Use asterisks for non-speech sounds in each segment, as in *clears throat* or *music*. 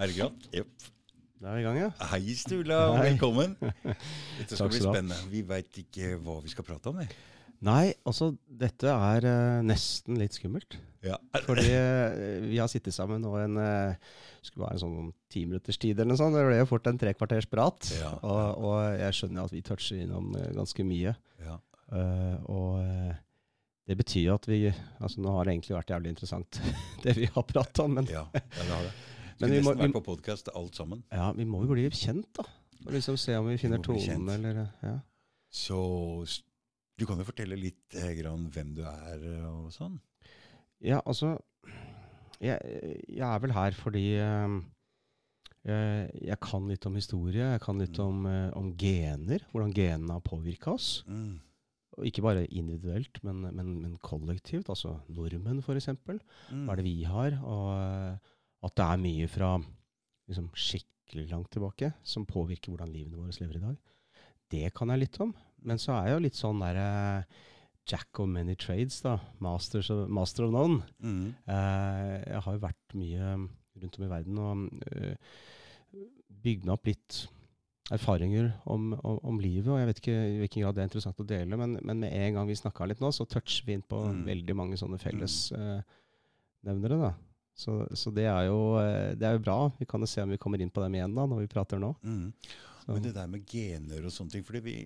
Er det greit? Jepp. Da er vi i gang, ja. Hei, Stula. Hei. Velkommen. *laughs* Dette skal bli spennende. Vi veit ikke hva vi skal prate om. vi. Nei, altså, dette er uh, nesten litt skummelt. Ja. Fordi uh, vi har sittet sammen nå en uh, skulle være en sånn ti minutters tid eller noe sånt. Det ble jo fort en tre kvarters prat. Ja. Og, og jeg skjønner at vi toucher innom ganske mye. ja. Eh, og det betyr jo at vi Altså, nå har det egentlig vært jævlig interessant, *laughs* det vi har pratet om, men ja. ja det har det. Men Skulle vi må- nesten vært på podkast alt sammen. ja, vi må jo bli kjent, da. Og liksom se om vi finner tonen, eller ja. Så du kan jo fortelle litt eh, grann hvem du er eh, og sånn. Ja, altså Jeg, jeg er vel her fordi eh, jeg, kan litt om historie. Jeg kan litt Mm. om, eh, om gener. Hvordan genene har påvirka oss. Mm. Og ikke bare individuelt, men, men, men kollektivt. Altså nordmenn, f.eks. Mm. Hva er det vi har? Og eh, at det er mye fra liksom, skikkelig langt tilbake som påvirker hvordan livene våre lever i dag. Det kan jeg litt om. Men så er jeg jo litt sånn der eh, Jack of many trades, da. Masters master of none. Mm. Eh, jeg har jo vært mye rundt om i verden og uh, bygd meg opp litt erfaringer om, om, om livet. Og jeg vet ikke i hvilken grad det er interessant å dele, men, men med en gang vi snakka litt nå, så toucher vi inn på Mm. veldig mange sånne fellesnevnere. da. Så, så det, er jo, eh, det er jo bra. Vi kan jo se om vi kommer inn på dem igjen da, når vi prater nå. Mm. Men det der med gener og sånne ting fordi vi,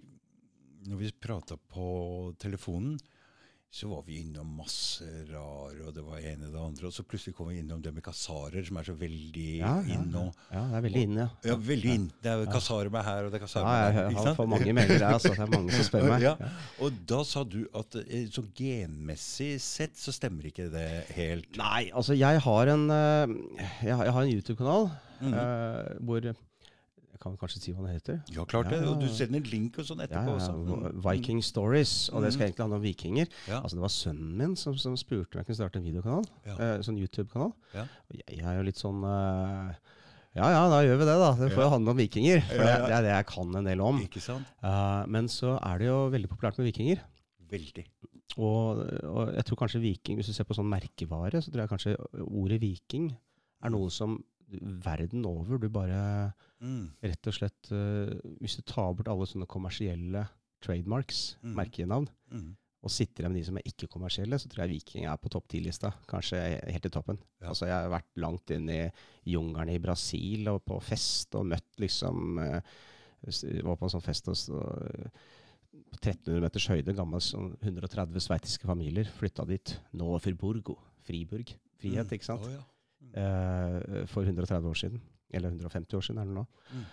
Når vi prata på telefonen, så var vi innom masse rare, og det var ene og det andre. Og så plutselig kom vi innom det med kasarer, som er så veldig ja, ja, inn nå. ja, det er veldig inne, ja. Ja, veldig inn. Det er kasarer meg her, og det er Ja, kasarer meg jeg, der. jeg ikke har sant? fått mange meldinger der, altså. Det er mange som spør meg. Ja. Og da sa du at eh, så genmessig sett så stemmer ikke det helt. Nei, altså jeg har en, eh, jeg, har- en YouTube-kanal mm -hmm. uh, hvor Jeg vi kanskje si hva den heter? Ja, klart det. Og du sender link og sånn etterpå ja, også. Mm. Viking Stories. Og det skal Mhm. egentlig handle om vikinger. Ja. Altså Det var sønnen min som, som spurte om jeg kunne starte en videokanal. Ja. eh, sånn YouTube-kanal. Ja. Og jeg, jeg er jo litt sånn eh, Ja ja, da gjør vi det, da. Det får jo Ja. handle om vikinger. For Ja, ja. Det, det er det jeg kan en del om. Ikke sant? Uh, men så er det jo veldig populært med vikinger. Veldig. Og, og jeg tror kanskje viking, hvis du ser på sånn merkevare, så tror jeg kanskje ordet viking er noe som verden over du bare Mm. rett og slett uh, Hvis du tar bort alle sånne kommersielle trademarks, mm. merkenavn, Mm. og sitter igjen med de som er ikke-kommersielle, så tror jeg Viking er på topp ti-lista. Kanskje helt i toppen. Ja. Altså Jeg har vært langt inn i jungelen i Brasil og på fest og møtt liksom uh, Var på en sånn fest og så, uh, på 1300 meters høyde, gammel sånn 130 sveitiske familier flytta dit. Nå for Burgo. Friburg. Frihet, Mm. ikke sant? Oh, ja. Eh, for 130 år siden. Eller 150 år siden er det nå. Mm.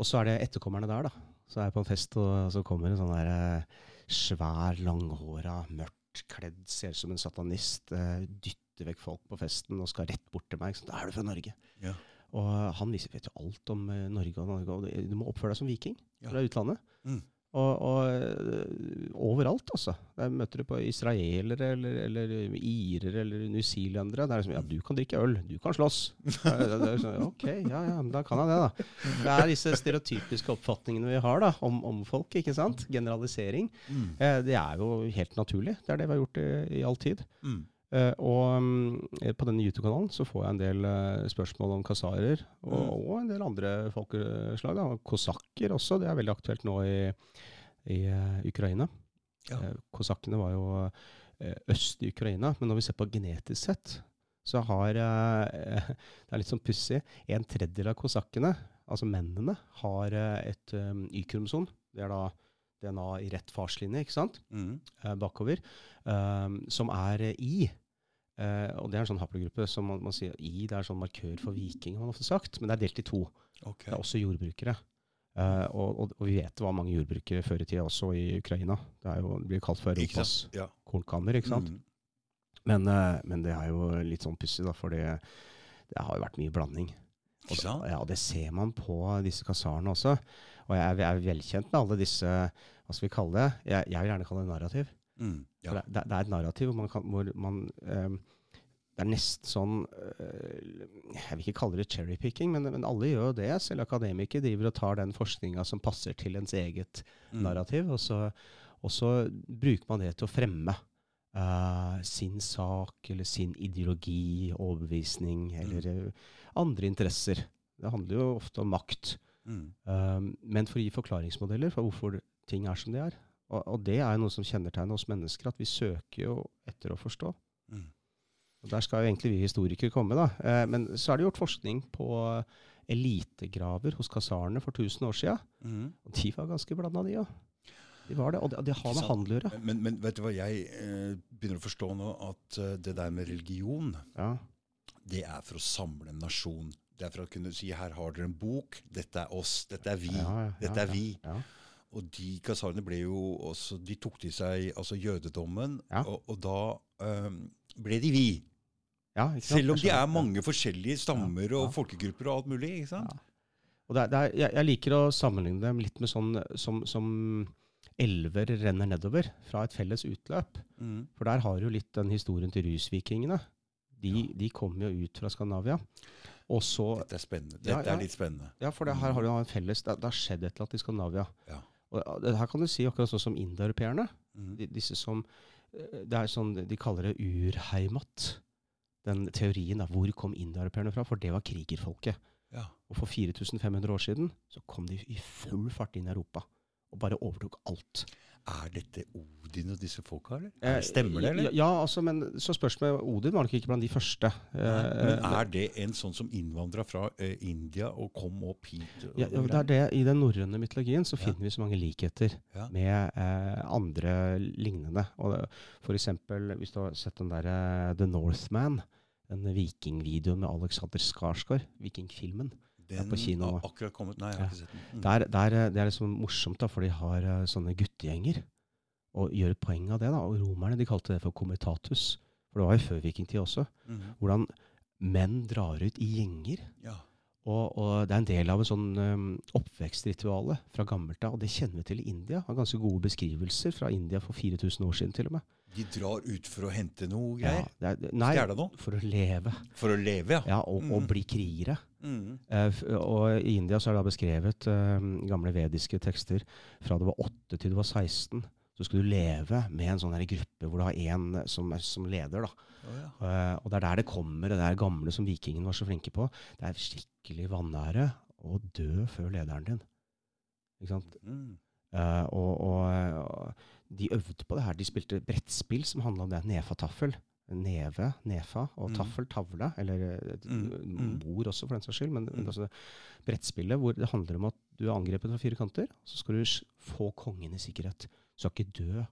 Og så er det etterkommerne der, da. Så er jeg på en fest, og så kommer en sånn der eh, svær, langhåra, mørkt kledd, ser ut som en satanist, eh, dytter vekk folk på festen og skal rett bort til meg. Sånn, da er du fra Norge. Ja. Og han viser, vet jo alt om eh, Norge og Norge, og du må oppføre deg som viking Ja. fra utlandet. Mm. Og, og overalt, altså. Der møter du på israelere eller, eller irer eller newzealendere. Det er liksom Ja, du kan drikke øl. Du kan slåss. *laughs* Det er, det er sånn, ok, ja ja, men da kan jeg det, da. Det er disse stereotypiske oppfatningene vi har da, om, om folk. ikke sant? Generalisering. Mm. Eh, det er jo helt naturlig. Det er det vi har gjort i, i all tid. Mm. Eh, og mm, på denne YouTube-kanalen så får jeg en del eh, spørsmål om kasarer, og, Mm. og en del andre folkeslag. da, Kosakker også, det er veldig aktuelt nå i, i eh, Ukraina. Ja. Kosakkene var jo øst i Ukraina, men når vi ser på genetisk sett, så har *laughs* Det er litt sånn pussig. En tredjedel av kosakkene, altså mennene, har et Y-kromosom. Det er da DNA i rett farslinje, ikke sant? Mm. bakover, Um, som er I. Eh, og det er en sånn haplogruppe som man, man sier I, det er sånn markør for viking, har man ofte sagt, men det er delt i to. Okay. Det er også jordbrukere. Uh, og, og, og vi vet det var mange jordbrukere før i tida også i Ukraina. Det, er jo, det blir kalt for Europas? Ja. kornkammer, ikke sant? Mm. Men, uh, men det er jo litt sånn pussig, da, for det, det har jo vært mye blanding. Og, da- ja, det ser man på disse kasarene også. Og jeg er, jeg er velkjent med alle disse, hva skal vi kalle det? Jeg, jeg vil gjerne kalle det narrativ. Mm. Ja. Det, det er et narrativ hvor man, kan, hvor man ehm, Det er nesten sånn øh, Jeg vil ikke kalle det cherrypicking, men, men alle gjør jo det. Selv akademikere driver og tar den forskninga som passer til ens eget Mm. narrativ, og så, og så bruker man det til å fremme eh, sin sak eller sin ideologi, overbevisning eller mm. andre interesser. Det handler jo ofte om makt. Mm. Um, men for å gi forklaringsmodeller for hvorfor ting er som de er. Og, og det er noe som kjennetegner oss mennesker, at vi søker jo etter å forstå. Mm. Og Der skal jo egentlig vi historikere komme, da. Eh, men så er det gjort forskning på elitegraver hos kasarene for 1000 år sia. Mm. Og de var ganske blanda, de òg. De var det. Og det, det har med handel å gjøre. Men, men vet du hva, jeg eh, begynner å forstå nå at eh, det der med religion, Ja. det er for å samle en nasjon. Det er for å kunne si her har dere en bok, dette er oss, dette er vi, Ja, ja, dette ja, er vi. Ja. Og de kasarene ble jo også, de tok til seg altså jødedommen, Ja. og, og da um, ble de vi. Ja? Selv om de er mange forskjellige stammer Ja, ja. og folkegrupper og alt mulig. ikke sant? Ja. Og det er, det er, jeg, jeg liker å sammenligne dem litt med sånn som, som elver renner nedover fra et felles utløp. Mm. For der har du litt den historien til rusvikingene. De, Ja. de kom jo ut fra Skandinavia. Og så Dette er spennende. Ja, Dette ja. er litt spennende. Ja, for det, her har du en felles Det, det har skjedd et eller annet i Skandinavia. Og det, her kan du si akkurat sånn som indoeuropeerne. Mm. De, disse som eh, Det er sånn De kaller det urheimat. Den teorien av hvor kom indoeuropeerne fra, for det var krigerfolket. Ja. Og for 4500 år siden så kom de i full fart inn i Europa og bare overtok alt. Er dette Odin og disse folka, eller? Eh, Stemmer det, eller? Ja, altså, men så spørsmålet Odin var nok ikke blant de første. Nei, Eh, Men er det en sånn som innvandra fra eh, India og kom opp hit? og- ja, ja, det er det, I den norrøne mytologien så Ja. finner vi så mange likheter Ja. med eh, andre lignende. Og for eksempel, hvis du har sett den derre The Northman, den vikingvideoen med Alexander Skarsgård, vikingfilmen. Den på kino har akkurat kommet. Nei, jeg har ikke sett den. Mm. Der, der, eh, det er liksom morsomt, da, for de har eh, sånne guttegjenger. Og gjør et poeng av det. da, Og romerne de kalte det for comitatus. For det var jo før vikingtid også. Mm. Hvordan menn drar ut i gjenger. Ja. Og, og det er en del av en sånn um, oppvekstrituale fra gammelt av. Og det kjenner vi til i India. Har ganske gode beskrivelser fra India for 4000 år siden til og med. De drar ut for å hente noe greier? Ja, er, nei, noe? for å leve. For å leve, ja. Ja, og, og Mm. bli krigere. Mm. Uh, og i India så er det da beskrevet uh, gamle vediske tekster fra du var 8 til du var 16. Så skulle du leve med en sånn her gruppe hvor du har én som, som leder. da. Oh, ja. uh, og det er der det kommer, det der gamle som vikingen var så flinke på. Det er skikkelig vanære å dø før lederen din. Ikke sant? Mm. Og, og, og de øvde på det her. De spilte brettspill som handla om det. Nefa-taffel. Neve, nefa, og Mm. taffel, tavle. Eller eh, Mm, mm. bord også, for den saks skyld. Men Mm. altså, brettspillet hvor det handler om at du er angrepet fra fire kanter. Så skal du få kongen i sikkerhet. Du skal ikke dø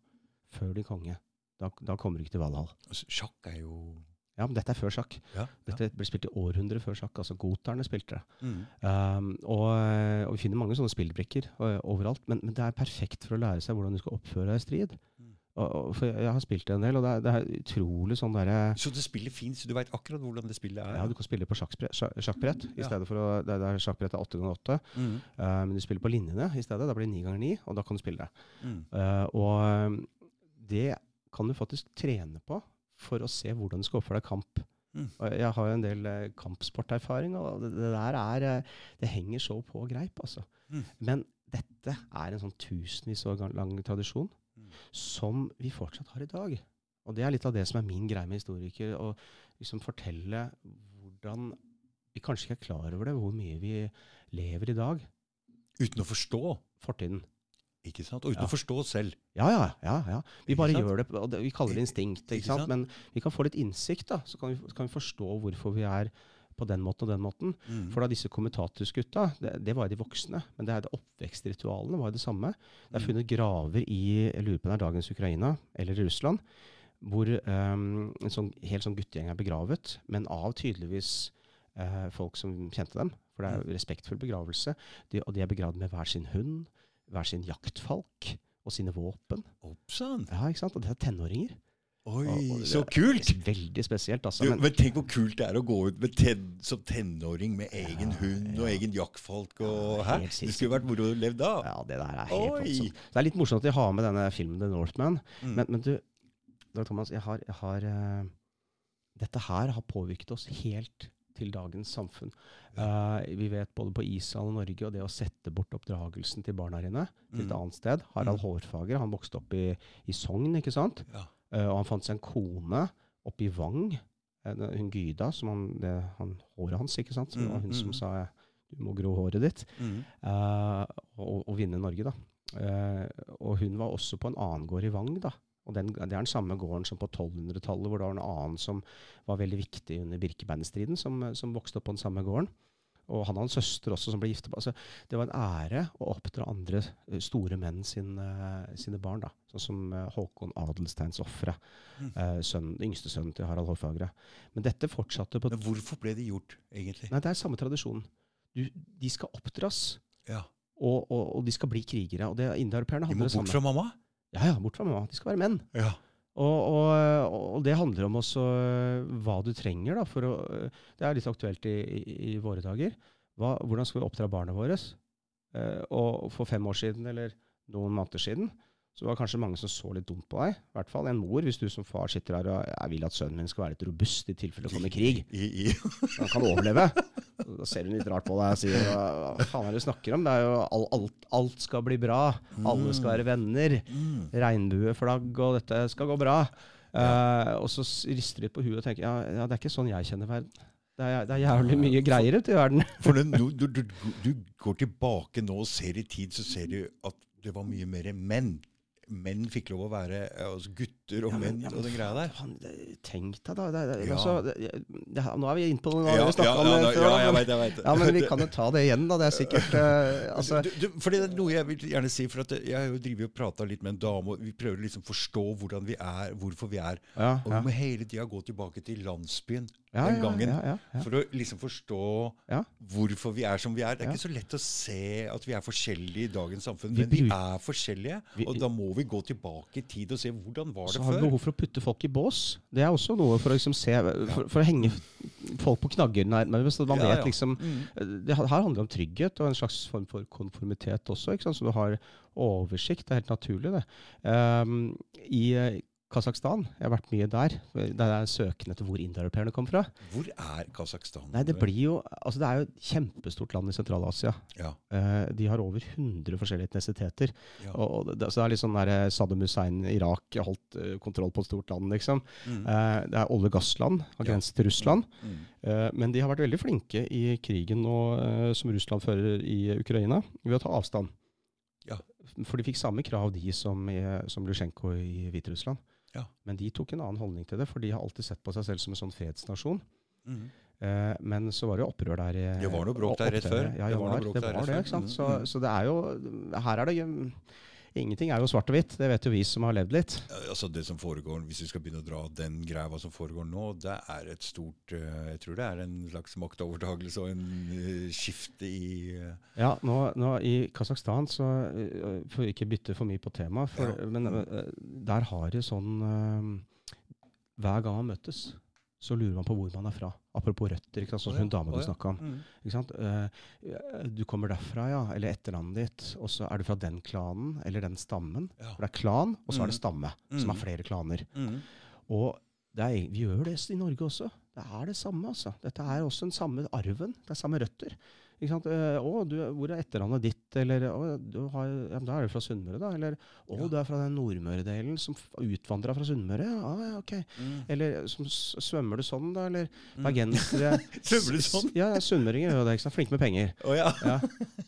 før din konge. Da, da kommer du ikke til Valhall. Altså, Sjakk er jo Ja, men dette er før sjakk. Ja. ja. Dette ble spilt i århundrer før sjakk. altså Goterne spilte det. Mm. Um, og, og vi finner mange sånne spillbrikker uh, overalt. Men, men det er perfekt for å lære seg hvordan du skal oppføre deg i strid. Mm. Og, og, for jeg, har spilt det en del, og det er, det er utrolig sånn derre Så det fint, så Du veit akkurat hvordan det spillet er? ja, Du kan spille på sjakkbrett. sja- sjakkbrett i stedet for å, det, det er sjakkbrett er åtte ganger åtte. Mm. Uh, men du spiller på linjene i stedet. Da blir det ni ganger ni, og da kan du spille det. Mm. Uh, og um, det kan du faktisk trene på for å se hvordan du skal oppføre deg kamp. Mm. Og jeg har jo en del eh, kampsporterfaring, og det, det der er eh, Det henger så på greip, altså. Mm. Men dette er en sånn tusenvis år lang tradisjon Mm. som vi fortsatt har i dag. Og det er litt av det som er min greie med historikere, å liksom fortelle hvordan vi kanskje ikke er klar over det, hvor mye vi lever i dag. Uten å forstå, Fortiden. Ikke sant? Og uten Ja. å forstå selv. Ja, ja. ja, ja. Vi bare gjør det, og det, vi kaller det instinkt. Ikke Ikke sant? sant? Men vi kan få litt innsikt, da. Så kan vi, kan vi forstå hvorfor vi er på den måten og den måten. Mm. For da disse kommentatusgutta, det, det var jo de voksne. Men det er det oppvekstritualene var jo det samme. Det er Mm. funnet graver i jeg lurer på om det er dagens Ukraina eller Russland, hvor um, en sånn, helt sånn guttegjeng er begravet, men av tydeligvis uh, folk som kjente dem. For det er respektfull begravelse. De, og de er begravd med hver sin hund, hver sin jaktfalk og sine våpen. Oppsann! Ja, ikke sant? Og det er tenåringer. Oi, Og- og så kult! Veldig spesielt, altså. jo, Men, men tenk hvor kult det er å gå ut med ten, som tenåring med egen Ja, hund og ja. egen jaktfalk. Og, Ja? Det skulle vært moro å leve da. ja, det der er helt voldsomt. Det er litt morsomt at de har med denne filmen The Northman. Mm. Men, men du, Dag Thomas, jeg har, jeg har uh, Dette her har påvirket oss helt til dagens samfunn. Uh, vi vet både på Island og Norge, og det å sette bort oppdragelsen til barna dine til et Mm. annet sted. Harald Mm. Hårfager han vokste opp i, i Sogn, ikke sant? Ja. Uh, og han fant seg en kone oppe i Vang. eh, hun Gyda, som han, det, han, håret hans, ikke sant? Som det var hun Mm, som mm. sa du må gro håret ditt. Eh, og, og vinne Norge, da. Og hun var også på en annen gård i Vang, da. Og den, det er den samme gården som på 1200-tallet, hvor det var en annen som var veldig viktig under Birkebeinerstriden, som, som vokste opp på den samme gården. Og han hadde en søster også som ble gifta. Altså, det var en ære å oppdra andre eh, store menn sin, eh, sine barn. da. Sånn som eh, Håkon Adelsteins ofre. Mm. sønnen- yngste sønnen til Harald Hårfagre. Men dette fortsatte på Men hvorfor ble det gjort, egentlig? Nei, det er samme tradisjonen. Du, de skal oppdras, Ja. og, og, og de skal bli krigere. Og det indoeuropeerne De hadde må det samme. bort fra mamma? Ja, ja, bort fra mamma. De skal være menn. Ja. Og, og, og det handler om også øh, hva du trenger da, for å øh, Det er litt aktuelt i, i, i våre dager. Hva, hvordan skal vi oppdra barna våre? Eh, og for fem år siden, eller noen måneder siden, så var det kanskje mange som så litt dumt på deg. I hvert fall en mor, hvis du som far sitter her og jeg vil at sønnen min skal være litt robust i tilfelle det kommer krig. *laughs* I, i. Han kan overleve. Da ser hun litt rart på deg og sier hva, faen er det du snakker om? Det er jo alt, alt skal bli bra. Alle skal være venner. Mm. Regnbueflagg og dette skal gå bra. Eh, og så rister de på huet og tenker ja, ja, det er ikke sånn jeg kjenner verden. Det er, det er jævlig mye greier ute i verden. *laughs* For du, du, du, du går tilbake nå og ser i tid, så ser du at det var mye mer menn. Menn fikk lov å være altså gutter og Ja, men- menn ja, men og den greia der. Det- Tenk deg, da. Det, det, Ja. altså, det, det, nå er vi inne på noe Ja, vi snakka ja, om ja, det ja, før. da, jeg vet, jeg vet. Ja, men vi kan jo ta det igjen, da. Det er sikkert eh, *laughs* altså, du, du, fordi det er noe jeg vil gjerne si, for jeg har jo drevet og prata litt med en dame, og vi prøver liksom forstå hvordan vi er, hvorfor vi er. ja, Og vi ja. må hele tida gå tilbake til landsbyen Ja, den gangen. ja, ja, ja. For å liksom forstå Ja. hvorfor vi er som vi er. Det er Ja. ikke så lett å se at vi er forskjellige i dagens samfunn, Vi men vi er forskjellige. Og da må vi gå tilbake i tid og se hvordan var Så det har behov for å putte folk i bås. Det er også noe for å liksom se For, for å henge folk på knagger nærmest. Man vet liksom Mm. det, Her handler det om trygghet og en slags form for konformitet også. Så du har oversikt. Det er helt naturlig, det. Um, I eh, Kasakhstan, jeg har vært mye der, Det er søken etter hvor indoeuropeerne kom fra. Hvor er Kasakhstan? Nei, Det blir jo, altså det er jo et kjempestort land i Sentral-Asia. Ja, Eh, de har over 100 forskjellige etnisiteter. ja. Og, og det, så det er litt sånn der eh, Saddam Hussein Irak holdt eh, kontroll på et stort land, liksom. Mm. Eh, det er olje- og gassland, har grense til Russland. Mm. Eh, men de har vært veldig flinke i krigen nå, som Russland fører i Ukraina, ved å ta avstand. Ja. For de fikk samme krav, de, som, som Lusjenko i Hviterussland. Ja. Men de tok en annen holdning til det, for de har alltid sett på seg selv som en sånn fredsnasjon. Mm. Eh, men så var det jo opprør der. Det var noe bråk der rett før. Ja, Det var det, var det ikke sant? Mm, Så, så det er jo Her er det Ingenting er jo svart og hvitt. Det vet jo vi som har levd litt. Altså Det som foregår, Hvis vi skal begynne å dra den greia hva som foregår nå, det er et stort eh, Jeg tror det er en slags maktovertagelse og en eh, skifte i eh, Ja, nå, nå i Kasakhstan, så får vi ikke bytte for mye på temaet, Ja. men der har de sånn Hver gang man møtes, så lurer man på hvor man er fra. Apropos røtter, ikke sant? sånn som hun dama du snakka om. mm. Ikke sant? Eh, du kommer derfra, ja, eller etternavnet ditt, og så er du fra den klanen eller den stammen. Ja. For det er klan, og så er Mm. det stamme, som Mm. er flere klaner. Mm. Og det er, vi gjør det i Norge også. Det er det samme, altså. Dette er også den samme arven. Det er samme røtter. Ikke sant? Eh, 'Å, du, hvor er etternavnet ditt?' Eller har, ja, 'Da er du fra Sunnmøre', da. Eller 'Å, Ja. du er fra den Nordmøre-delen som utvandra fra Sunnmøre'. Ja, ja, ok. Mm. Eller som, 'Svømmer du sånn', da? Eller Mm. bergensere *laughs* Svømmer du sånn? Ja, ja, sunnmøringer gjør det. ikke sant? Flinke med penger. Oh, ja. Ja.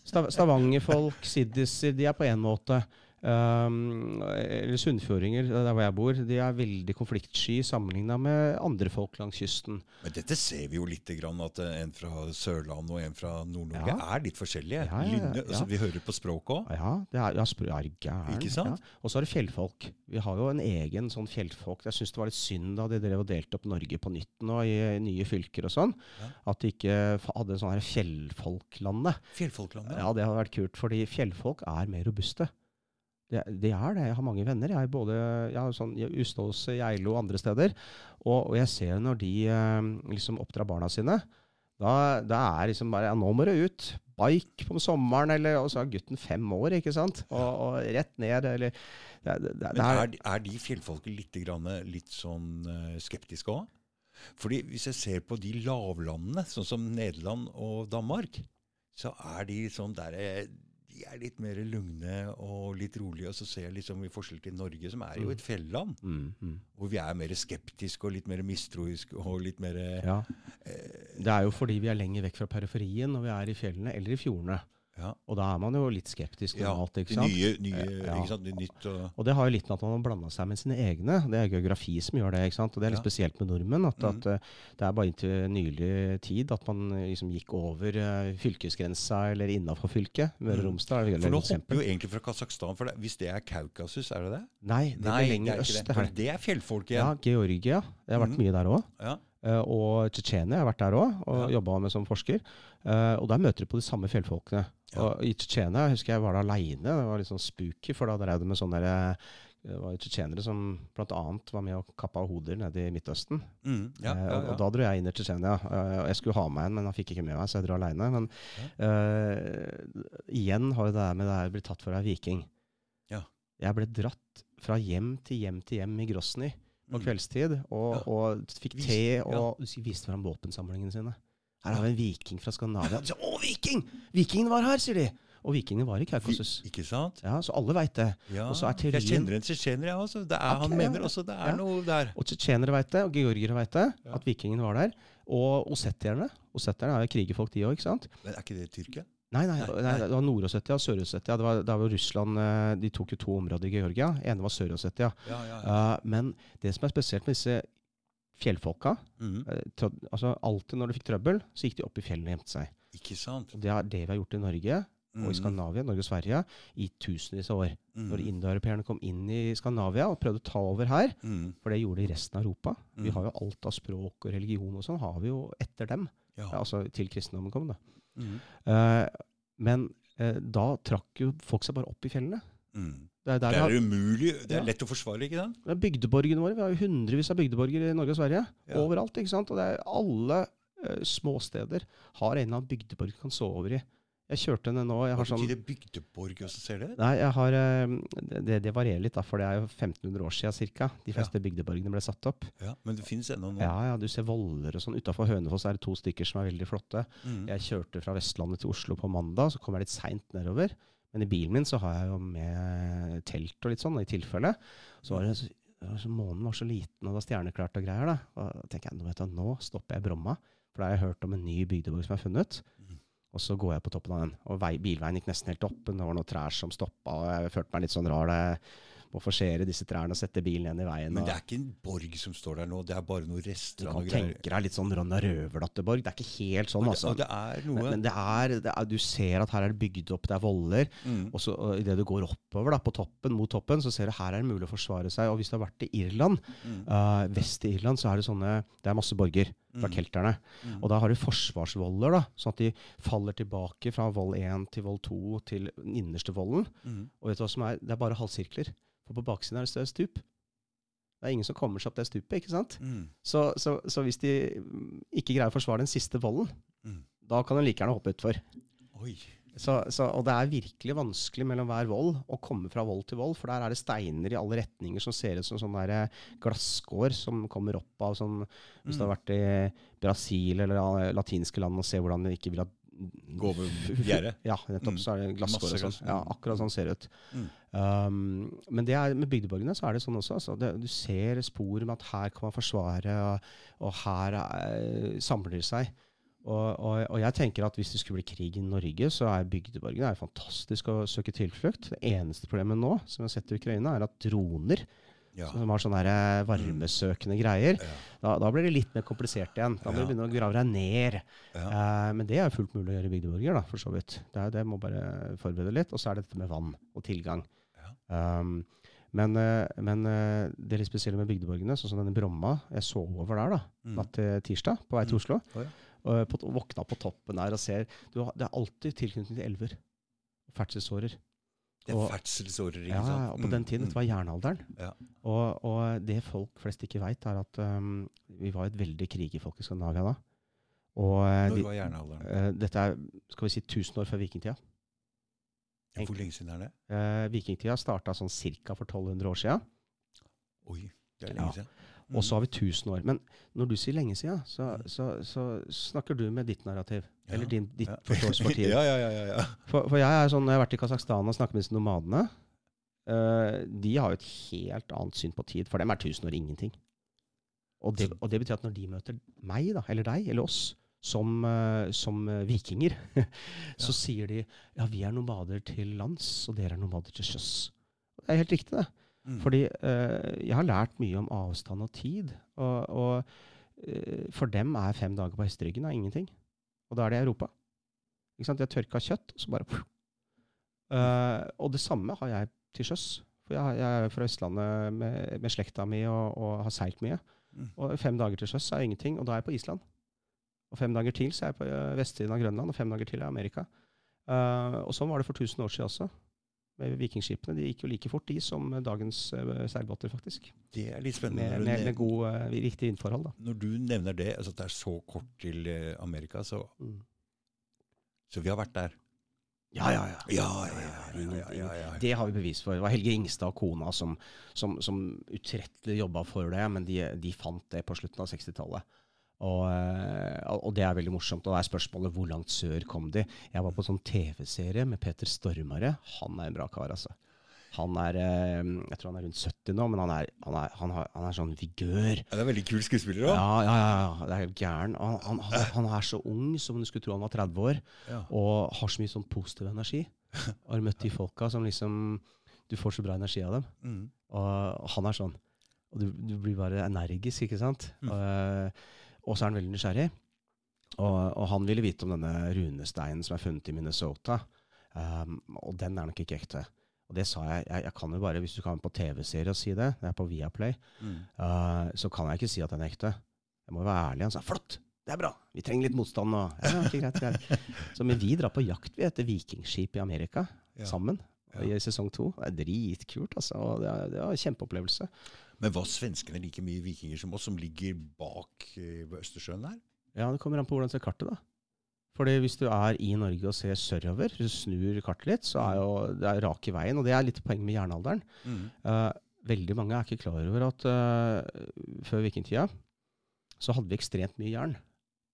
Stav *laughs* Stavangerfolk, siddiser, de er på én måte. Um, eller sunnfjordinger, der hvor jeg bor, de er veldig konfliktsky sammenligna med andre folk langs kysten. Men dette ser vi jo litt, grann, at eh, en fra Sørlandet og en fra Nord-Norge Ja. er litt forskjellige. Ja, ja, Lynne, altså, vi hører på språket òg. Ja, det er, er gæren? Og så er det fjellfolk. Vi har jo en egen sånn fjellfolk. Jeg syns det var litt synd da de drev og delte opp Norge på nytt nå i nye fylker og sånn. At de ikke hadde en sånn her fjellfolklandet. Fjellfolklandet. Ja, det hadde vært kult, fordi fjellfolk er mer robuste. Det, det er det. Jeg har mange venner. Jeg er både jeg har sånn, i Ustadås, Geilo og andre steder. Og, og jeg ser når de eh, liksom oppdrar barna sine, da, da er liksom bare Ja, nå må du ut. Bike på sommeren, eller Og så er gutten fem år, ikke sant? Og, og rett ned, eller det, det, det, Men er, er, de fjellfolket litt, grann, litt sånn eh, skeptiske òg? Fordi hvis jeg ser på de lavlandene, sånn som Nederland og Danmark, så er de sånn der eh, De er litt mer lugne og litt rolige. Og så ser jeg liksom i forskjell til Norge, som er jo Mm. et fjelland, Mm, mm. hvor vi er mer skeptiske og litt mer mistroiske og litt mer eh, Ja. Det er jo fordi vi er lenger vekk fra periferien når vi er i fjellene eller i fjordene. Ja, Og da er man jo litt skeptisk ja, alt. ikke sant? nye, nye Ja. ikke sant? Nytt og Og det har jo litt med at man har blanda seg med sine egne. Det er geografi som gjør det. ikke sant? Og det er litt spesielt med nordmenn. At, mm. at eh, det er bare inntil nylig tid at man eh, liksom gikk over eh, fylkesgrensa eller innafor fylket. Møre og. Romsdal er For nå hopper jo egentlig fra Kasakhstan, for det, hvis det er Kaukasus, er det det? Nei, det er lenger øst. det. Det For det er fjellfolk igjen. Ja. Georgia. Jeg har vært mm. mye der òg. Ja. og Tsjetsjenia. Jeg har vært der òg, og Ja. jobba med som forsker. Uh, og der møter du på de samme fjellfolkene. Ja. Og I Tsjetsjenia husker jeg var det aleine. Det var litt sånn spooky, for da drev de med sånne der, eh, det var tsjetsjenere som bl.a. var med og kappa hoder nede i Midtøsten. Mm, ja, ja, ja, og, og da dro jeg inn i Tsjetsjenia. Eh, jeg skulle ha med en, men han fikk ikke med meg, så jeg dro aleine. Men eh, igjen har jo det der med det her blitt tatt for ei viking. Ja. Jeg ble dratt fra hjem til hjem til hjem i Grosny på Mm. kveldstid, og, og fikk te og viste fram våpensamlingene sine. Her har vi en viking fra Skandinavia. Sier, 'Å, viking! Vikingen var her', sier de. Og vikingen var i Kaukasus. Vi- Ikke sant? Ja, så alle veit det. Ja. Og så er Jeg kjenner en tsjetsjener, jeg også. Det er, okay, han mener også det er Ja. noe der. Og tsjetsjenere veit det, og georgiere veit det, at vikingen var der. Og ossetierne. Ossetierne er jo krigerfolk, de òg, ikke sant? Men er ikke det Tyrkia? Nei, nei, Nei, nei, nei. det var Nord-Ossetia og Sør-Ossetia. Det var, det var Russland eh, De tok jo to områder i Georgia. ene var Sør-Ossetia. Ja, ja, ja. uh, men det som er spesielt med disse fjellfolka Mm. eh, altså Alltid når de fikk trøbbel, så gikk de opp i fjellene og gjemte seg. Ikke sant? Og Det er det vi har gjort i Norge og i Mhm. Skandinavia, Norge og Sverige, i tusenvis av år. Når Mhm. indoeuropeerne kom inn i Skandinavia og prøvde å ta over her, Mhm. for det gjorde de i resten av Europa. Vi Mhm. har jo alt av språk og religion og sånn, har vi jo etter dem. Ja. Altså til kristendommen kom, da. Eh, men uh, da trakk jo folk seg bare opp i fjellene. Mhm. Det er Det er umulig. Det Ja. er lett å forsvare, ikke sant? det er bygdeborgene våre. Vi har jo hundrevis av bygdeborger i Norge og Sverige. Ja. Overalt. ikke sant? Og det er alle uh, småsteder har en eller annen bygdeborg du kan sove over i. Jeg kjørte henne nå jeg Hva har sånn, betyr det bygdeborg også, ser det? Nei, jeg har eh, det, det varierer litt, da, for det er jo 1500 år siden ca. De fleste bygdeborgene ble satt opp. Ja, Men det finnes ennå nå. Ja, ja, Du ser voller og sånn. Utafor Hønefoss er det to stykker som er veldig flotte. Mm. Jeg kjørte fra Vestlandet til Oslo på mandag, så kom jeg litt seint nedover. Men i bilen min så har jeg jo med telt og litt sånn, i tilfelle. Så var det så, det Månen var så liten, og det var stjerneklart og greier. da. Og da tenker jeg, du, nå stopper jeg Bromma, for da har jeg hørt om en ny bygdeborg som er funnet. Mhm. Og så går jeg på toppen av den. Og vei, bilveien gikk nesten helt opp. men Det var noen trær som stoppa, og jeg følte meg litt sånn rar. jeg må forsere disse trærne og sette bilen igjen i veien. Men det er ikke en borg som står der nå, det er bare noen du rester kan av noe greier. tenke deg litt sånn Ronna Røverdatterborg. Det er ikke helt sånn, Og det, altså. Det er noe Men, men det er, det er, du ser at her er det bygd opp, det er voller. Mm. Og så og idet du går oppover da, på toppen, mot toppen, så ser du her er det mulig å forsvare seg. Og hvis du har vært i Irland, mm. uh, vest i Irland, så er det sånne Det er masse borger fra mm. kelterne. Mm. Og da har de forsvarsvoller, da, sånn at de faller tilbake fra vold 1 til vold 2 til den innerste volden. Mm. Og vet du hva som er? Det er bare halvsirkler. For på baksiden er det større stup. Det er ingen som kommer seg opp det stupet, ikke sant? Mhm. Så, så, så hvis de mm, ikke greier å forsvare den siste volden, Mhm. da kan de like gjerne hoppe utfor. Oi. Så, så, og det er virkelig vanskelig mellom hver vold å komme fra vold til vold, for der er det steiner i alle retninger som ser ut som sånne glasskår som kommer opp av sånn Hvis du har vært i Brasil eller latinske land og ser hvordan de ikke vil ha Gå over gjerdet. *laughs* Ja, nettopp. Mm. Så er det glasskår og sånn. Ja, akkurat sånn ser det ut. Mm. Um, men det er, med bygdeborgene så er det sånn også. Altså, det, du ser spor med at her kan man forsvare, og, og her er, samler de seg. Og, og, og jeg tenker at hvis det skulle bli krig i Norge, så er bygdeborgene er fantastisk å søke tilflukt. Det eneste problemet nå, som vi har sett i Ukraina, er at droner, Ja. som har sånne varmesøkende greier, Ja. da, da blir det litt mer komplisert igjen. Da må Ja. du begynne å grave deg ned. Ja. Eh, men det er fullt mulig å gjøre i bygdeborger, da, for så vidt. Det, er, det må bare forberede litt. Og så er det dette med vann og tilgang. Um, men eh, men eh, det litt spesielle med bygdeborgene, sånn som denne Bromma Jeg sov over der da, Mm. natt til tirsdag på vei til Mm. Oslo. Å, ja. På, våkna på toppen der og ser du, har- Det er alltid tilknytning til elver. Ferdselsårer. Det er ferdselsårer, ikke sant? Ja, og på den tiden, Mm, dette var jernalderen. Ja. Og, og det folk flest ikke veit, er at um, vi var et veldig krigerfolk i Skandinavia da. Og eh, mm. Når var jernalderen? Uh, dette er skal vi si 1000 år før vikingtida. Hvor lenge siden er det? Uh, vikingtida starta sånn ca. for 1200 år sia. Oi, det er lenge siden. Og så har vi 1000 år. Men når du sier lenge siden, så, Mm. så, så snakker du med ditt narrativ. Ja, Eller din, ditt ja. *laughs* forståelse for tid. ja, ja, ja, ja, ja. For, for jeg er sånn, når jeg har vært i Kasakhstan og snakket med disse nomadene, uh, de har jo et helt annet syn på tid. For dem er 1000 år ingenting. Og det, og det betyr at når de møter meg, da, eller deg, eller oss, som, eh, som eh, vikinger, *laughs* så sier de ja, vi er nomader til lands, og dere er nomader til sjøs. Det er helt riktig, det. Mm. Fordi eh, jeg har lært mye om avstand og tid. Og, og eh, for dem er fem dager på hesteryggen er ingenting. Og da er det Europa. Ikke sant? Jeg tørka kjøtt, og så bare Eh, Og det samme har jeg til sjøs. For jeg, jeg er fra Østlandet med, med slekta mi og, og har seilt mye. Mm. Og fem dager til sjøs er ingenting, og da er jeg på Island. Og fem dager til så er jeg på eh, vestsiden av Grønland, og fem dager til er Amerika. Eh, og sånn var det for 1000 år siden også. Vikingskipene. De gikk jo like fort, de, som dagens uh, seilbåter, faktisk. Det er litt spennende. Med, med, med nev- god, eh, riktig vindforhold, da. Når du nevner det, altså at det er så kort til eh, Amerika, så, Mm. så vi har vært der. Ja, ja, ja. Ja, ja, ja, ja, ja, ja. Det har vi bevis for. Det var Helge Ingstad og kona som, som, som utrettelig jobba for det, men de, de fant det på slutten av 60-tallet. Og, eh, og det er veldig morsomt. Og da er spørsmålet hvor langt sør kom de? Jeg var på sånn TV-serie med Peter Stormare. Han er en bra kar, altså. Han er eh, Jeg tror han er rundt 70 nå, men han er, han er, han har, han er sånn vigør. Ja, det er veldig kul skuespiller òg. Ja, ja, ja, ja. Det er helt gæren. Han, han, han, han er så ung som du skulle tro han var 30 år, Ja. og har så mye sånn positiv energi. Har møtt de folka som liksom Du får så bra energi av dem. Mm. Og han er sånn. Og du, du blir bare energisk, ikke sant? Mm. Og, og så er han veldig nysgjerrig. Og, og han ville vite om denne runesteinen som er funnet i Minnesota. Um, og den er nok ikke ekte. Og det sa jeg. Jeg, jeg kan jo bare, Hvis du kan på TV-serie og si det, det er på Viaplay, Mm. uh, så kan jeg ikke si at den er ekte. Jeg må være ærlig. Han sa 'flott, det er bra, vi trenger litt motstand nå'. Ja, ikke greit, greit. *laughs* Så men vi drar på jakt vi etter vikingskip i Amerika Ja. sammen. Ja. I sesong to. Det er dritkult, altså. Og det, er, det var en kjempeopplevelse. Men var svenskene like mye vikinger som oss, som ligger bak eh, Østersjøen der? Ja, det kommer an på hvordan du ser kartet, da. Fordi hvis du er i Norge og ser sørover, hvis du snur kartet litt, så er jo det er rak i veien. Og det er litt poenget med jernalderen. Mm. Uh, veldig mange er ikke klar over at uh, før vikingtida så hadde vi ekstremt mye jern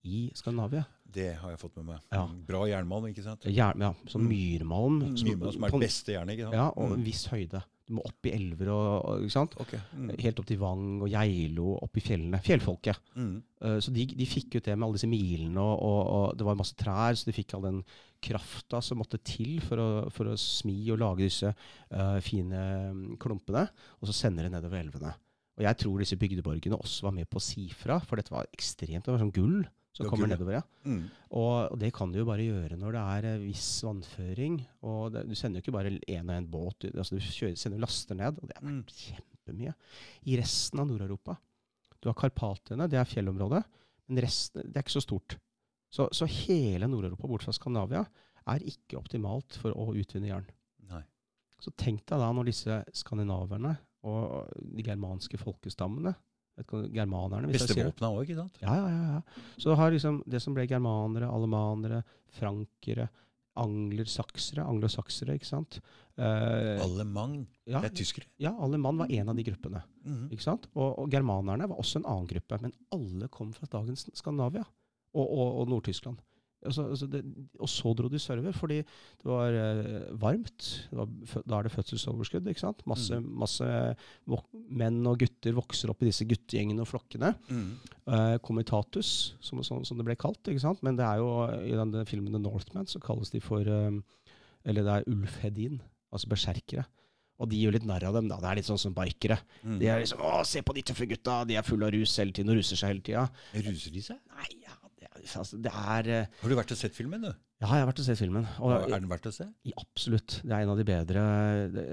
i Skandinavia. Det har jeg fått med meg. Ja. Mm. Bra jernmalm, ikke sant? Jern, ja, sånn Mm. myrmalm. Myrmalm som er det beste jernet, ikke sant? Ja, og en Mm. viss høyde. Du må opp i elver og, ikke sant? Okay. Mm. Helt opp til Vang og Geilo, opp i fjellene. Fjellfolket. Mm. Uh, Så de, de fikk ut det med alle disse milene, og, og, og det var masse trær, så de fikk all den krafta som måtte til for å, for å smi og lage disse uh, fine mm, klumpene, og så sende det nedover elvene. Og jeg tror disse bygdeborgene også var med på å si fra, for dette var ekstremt. Det var sånn gull som Det kommer nedover. ja. Mm. Og, det kan du jo bare gjøre når det er eh, viss vannføring. Og det, du sender jo ikke bare én og én båt, du, altså du kjører, sender laster ned, og det er Mm. kjempemye. I resten av Nord-Europa. Du har Karpatiene, det er fjellområdet, men resten det er ikke så stort. Så, så hele Nord-Europa bortsett fra Skandinavia er ikke optimalt for å utvinne jern. Nei. Så tenk deg da når disse skandinaverne og de germanske folkestammene Germanerne, Beste våpna òg, ikke sant? Ja, ja, ja, ja. Så du har liksom det som ble germanere, alemanere, frankere, anglersaksere, anglosaksere, ikke sant? Eh, Alemann? ja, Det er tyskere. ja, alemann var en av de gruppene. Mm. ikke sant? Og, og germanerne var også en annen gruppe, men alle kom fra dagens Skandinavia og, og, og Nord-Tyskland. Altså, altså det, og så dro de sørover, fordi det var eh, varmt. Det var, da er det fødselsoverskudd. ikke sant? Masse, masse vok menn og gutter vokser opp i disse guttegjengene og flokkene. Mm. Eh, comitatus, som, som, som det ble kalt. ikke sant? Men det er jo i den filmen The Northman så kalles de for eh, Eller det er ulfhedin, altså berserkere. Og de gjør litt narr av dem. da, Det er litt sånn som bikere. Mm. De er liksom 'Å, se på de tøffe gutta! De er fulle av rus hele tiden og ruser seg hele tida'. Ruser de seg? Nei, ja, altså, det er eh, Har du vært og sett filmen, du? Ja, jeg har vært og sett filmen. Og, er den verdt å se? i, absolutt. Det er en av de bedre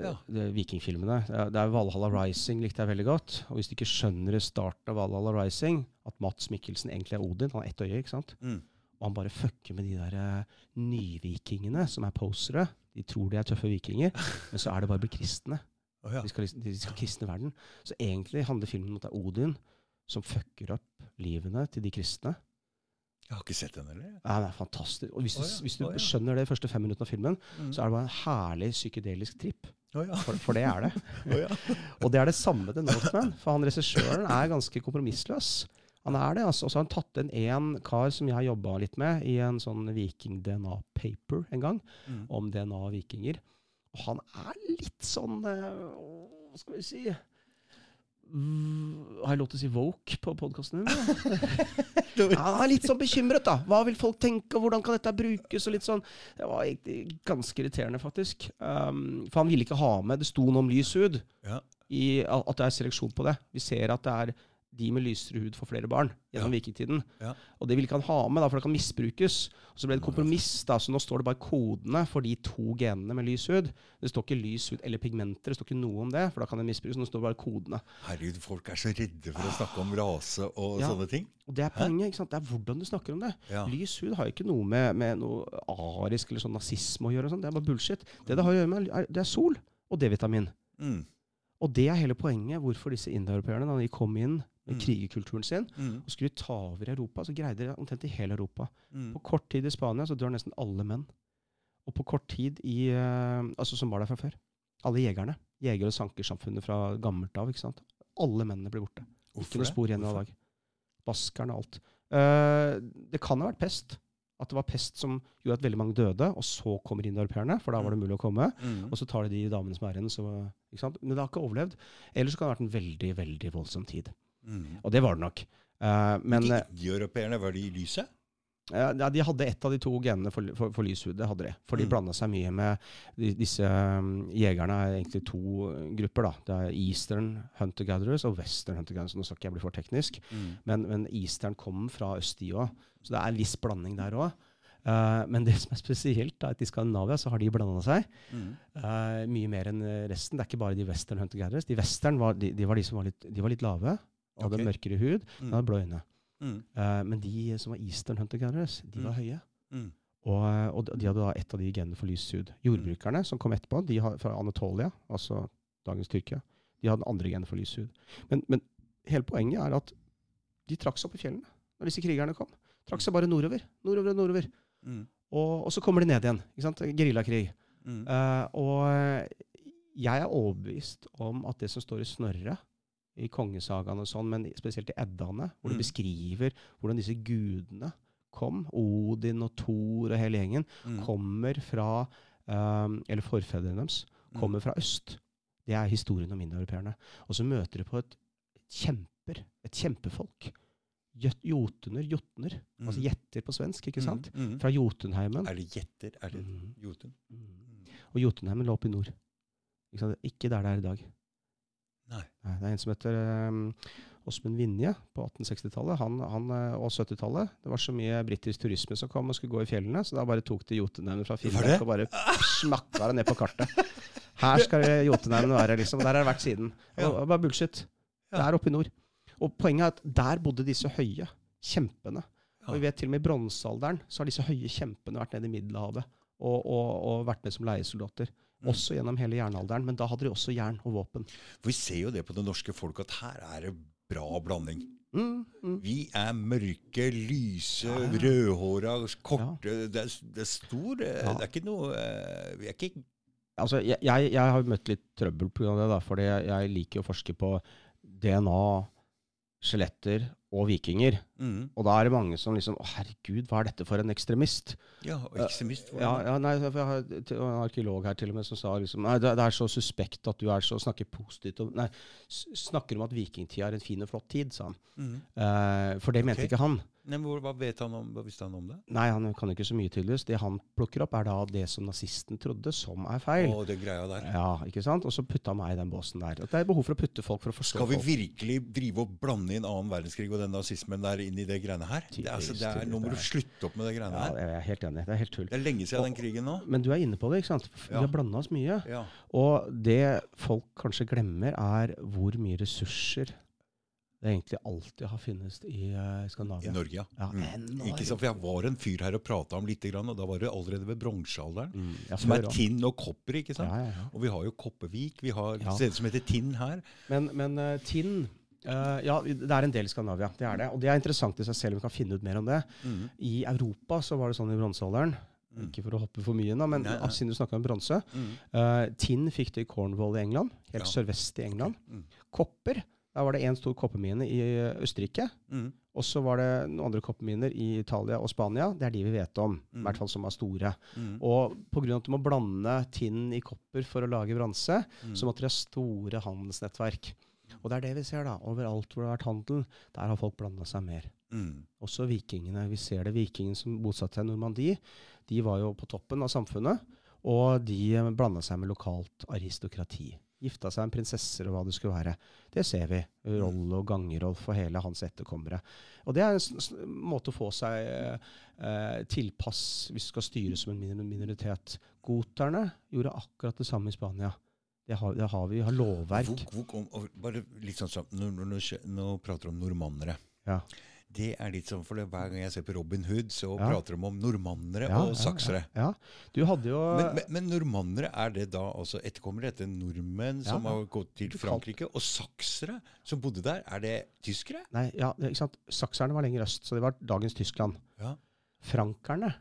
Ja. det, vikingfilmene. Det er, Valhalla Rising likte jeg veldig godt. Og hvis du ikke skjønner i starten av Valhalla Rising at Mats Mikkelsen egentlig er Odin, han har ett øye, ikke sant? Mm. Og han bare fucker med de der eh, nyvikingene som er posere. De tror de er tøffe vikinger, *laughs* men så er det bare å bli kristne. Oh, ja. De skal, de skal kristne verden. Så egentlig handler filmen om at det er Odin som fucker opp livene til de kristne. Jeg har ikke sett den heller. Ja, det er fantastisk. Og hvis du, oh, ja, hvis du oh, ja. skjønner det de første fem minuttene av filmen, Mm. så er det bare en herlig psykedelisk tripp. Oh, ja. For, for det er det. *laughs* Og det er det samme til Northman. For han regissøren er ganske kompromissløs. Han er det, altså. Og så har han tatt inn en kar som jeg har jobba litt med i en sånn viking-DNA-paper en gang, Mm. om DNA og han er litt sånn eh, Hva skal vi si Har jeg lov til å si woke på podkasten din? *laughs* Ja, litt sånn bekymret, da. Hva vil folk tenke, og hvordan kan dette brukes? og litt sånn. Det var ganske irriterende, faktisk. Um, for han ville ikke ha med Det sto noe om lys hud, Ja. i, at det er seleksjon på det. Vi ser at det er de med lysere hud får flere barn gjennom Ja. vikingtiden. Ja. Og det ville ikke han ha med, da, for det kan misbrukes. Og så ble det et kompromiss, da, så nå står det bare kodene for de to genene med lys hud. Det står ikke lys hud eller pigmenter, det står ikke noe om det, for da kan det misbrukes. Nå står det bare kodene. Herregud, folk er så redde for å snakke om rase og Ja. sånne ting. Og det er poenget. ikke sant? Det er hvordan du snakker om det. Lys hud har ikke noe med, med noe arisk eller sånn nazisme å gjøre. sånn. Det er bare bullshit. Det det har å gjøre med, er, det er sol og D-vitamin. Mm. Og det er hele poenget hvorfor disse indoeuropeerne, da de kom inn med Mm. krigerkulturen sin Mm. og skulle ta over Europa, så greide de omtrent i hele Europa. Mm. På kort tid i Spania så dør nesten alle menn. Og på kort tid i uh, Altså som var der fra før. Alle jegerne. Jeger- og sankersamfunnet fra gammelt av. ikke sant? Alle mennene blir borte. Hvorfor Ikke noe spor igjen i dag. Baskerne og alt. Uh, det kan ha vært pest. At det var pest som gjorde at veldig mange døde, og så kommer indoeuropeerne, for da var det mulig å komme. Mm. Og så tar de de damene som er igjen. Men det har ikke overlevd. Ellers så kan det ha vært en veldig, veldig voldsom tid. Mm. Og det var det nok. Uh, men De eh, indieeuropeerne, var de i lyset? ja, de hadde ett av de to genene for, for, for lyshud. Det hadde de. For de Mm. blanda seg mye med de, disse um, jegerne. er egentlig to uh, grupper. da. Det er Eastern hunter-gatherers og Western hunter-gatherers. Nå skal ikke jeg bli for teknisk, Mm. men, men Eastern kom fra øst, de òg. Så det er en viss blanding der òg. men det som er spesielt, da, at i Skandinavia så har de blanda seg Mm. uh, mye mer enn resten. Det er ikke bare de Western hunter-gatherers. De Western var de, de var de som var litt, de var litt lave. Hadde Ok. mørkere hud, Mm. hadde blå øyne. Mm. Uh, men de som var Eastern hunter-gatherers, de var Mm. høye. Mm. Og, og de hadde da et av de genene for lys hud. Jordbrukerne som kom etterpå, de har, fra Anatolia, altså dagens Tyrkia, de hadde andre gener for lys hud. Men, men hele poenget er at de trakk seg opp i fjellene når disse krigerne kom. Trakk seg bare nordover. Nordover og nordover. Mm. Og, og så kommer de ned igjen. ikke sant? Geriljakrig. Mm. Uh, og jeg er overbevist om at det som står i Snorre, i kongesagaen og sånn, men spesielt i Eddaene, hvor Mm. beskriver hvordan disse gudene kom, Odin og Thor og hele gjengen, Mm. kommer fra um, Eller forfedrene deres Mm. kommer fra øst. Det er historien om indoeuropeerne. Og så møter de på et kjemper, et kjempefolk. Jotuner, jotner. Mm. Altså gjetter på svensk, ikke sant? Mm. Mm. Fra Jotunheimen. Er det gjetter? Er det Mm. Jotun? Mm. Mm. Og Jotunheimen lå oppe i nord. Ikke, ikke der det er i dag. Nei. Nei, det er en som heter um, Vinje på 1860-tallet han, han, eh, og 70-tallet. Det var så mye britisk turisme som kom og skulle gå i fjellene, så da bare tok de Jotunheimen fra Var? Finnmark og bare smakka det ned på kartet. Her skal det Jotunheimen være, liksom. Der har det vært siden. Og, og bare bullshit. Det er oppe i nord. Og poenget er at der bodde disse høye kjempene. Og vi vet til og med i bronsealderen så har disse høye kjempene vært nede i Middelhavet og, og, og vært med som leiesoldater. Også gjennom hele jernalderen. Men da hadde de også jern og våpen. For vi ser jo det på det norske folk, at her er det bra blanding. Mm, mm. Vi er mørke, lyse, Ja, ja. rødhåra, korte det, er, det er stor eh, Ja. Det er ikke noe eh, Vi er ikke Altså, jeg, jeg, jeg har møtt litt trøbbel pga. det, da, fordi jeg, jeg liker å forske på DNA, skjeletter og vikinger. mm, Og da er det mange som liksom Å, herregud, hva er dette for en ekstremist? Ja, og ekstremist. Ja, ja nei, jeg har en arkeolog her til og med som sa liksom Nei, det, det er så suspekt at du er så snakker positivt om Nei, snakker om at vikingtida er en fin og flott tid, sa han. Mm. Eh, for det mente ikke han. Nei, men hva vet han om, visste han om det? Nei, han kan ikke så mye, tydeligvis. Det han plukker opp, er da det som nazisten trodde, som er feil. Å, det greia der. Ja, ikke sant? Og så putta han meg i den båsen der. At det er behov for å putte folk for å forstå Skal vi folk. virkelig drive og blande inn annen verdenskrig og den nazismen der inn i det greiene her? Det, er, altså, det er, nå må du slutte opp med det greiene Ja, her. jeg er helt enig. Det er helt tull. Det er lenge siden den krigen nå. Men du er inne på det, ikke sant? Vi har blanda oss mye. Ja. Og det folk kanskje glemmer, er hvor mye ressurser det egentlig alltid har funnes i uh, I Norge, ja. Ja, Mm. Ikke sant, for Jeg var en fyr her og prata om litt, og da var det allerede ved bronsealderen. Mm, ja, Som er tinn og kopper, ikke sant? Ja. Og vi har jo Koppevik. vi har Ja. sted som heter Tinn her. Men, men uh, tinn eh, Ja, det er en del i Skandinavia. Det er det. Og det er interessant i seg selv om vi kan finne ut mer om det. Mm. I Europa så var det sånn i bronsealderen Mm. Ikke for å hoppe for mye, nå, men Nei, nei. siden du snakka om bronse. Mm. Uh, Tinn fikk det i Cornwall i England, helt Ja. sørvest i England. Mm. Kopper, der var det én stor koppermine i eh, Østerrike. Mm. Og så var det noen andre kopperminer i Italia og Spania. Det er de vi vet om, i Mm. hvert fall som er store. Mm. Og pga. at du må blande tinn i kopper for å lage bronse, så måtte de ha store handelsnettverk. Og det er det vi ser, da. Overalt hvor det har vært handel, der har folk blanda seg mer. Mm. Også vikingene. Vi ser det. Vikingene som bosatte seg i Normandie, de var jo på toppen av samfunnet. Og de blanda seg med lokalt aristokrati. Gifta seg med prinsesser og hva det skulle være. Det ser vi. Roll og Gangerolf og hele hans etterkommere. Og det er en måte å få seg eh, tilpass hvis du skal styre som en minoritet. Goterne gjorde akkurat det samme i Spania. Det har, det har vi. Vi har lovverk. Hvor, hvor kom, bare litt sånn sånn, nå, nå, nå, prater du om normannere. Ja. Det er litt sånn, for det, Hver gang jeg ser på Robin Hood, så Ja. prater de om normannere Ja, og saksere. Ja, ja. Du hadde jo Men, men, men normannere, er det da altså etterkommere etter nordmenn som har gått til Frankrike? Og saksere som bodde der, er det tyskere? Nei, ja, ikke sant? Sakserne var lenger øst, så det var dagens Tyskland. Ja. Frankerne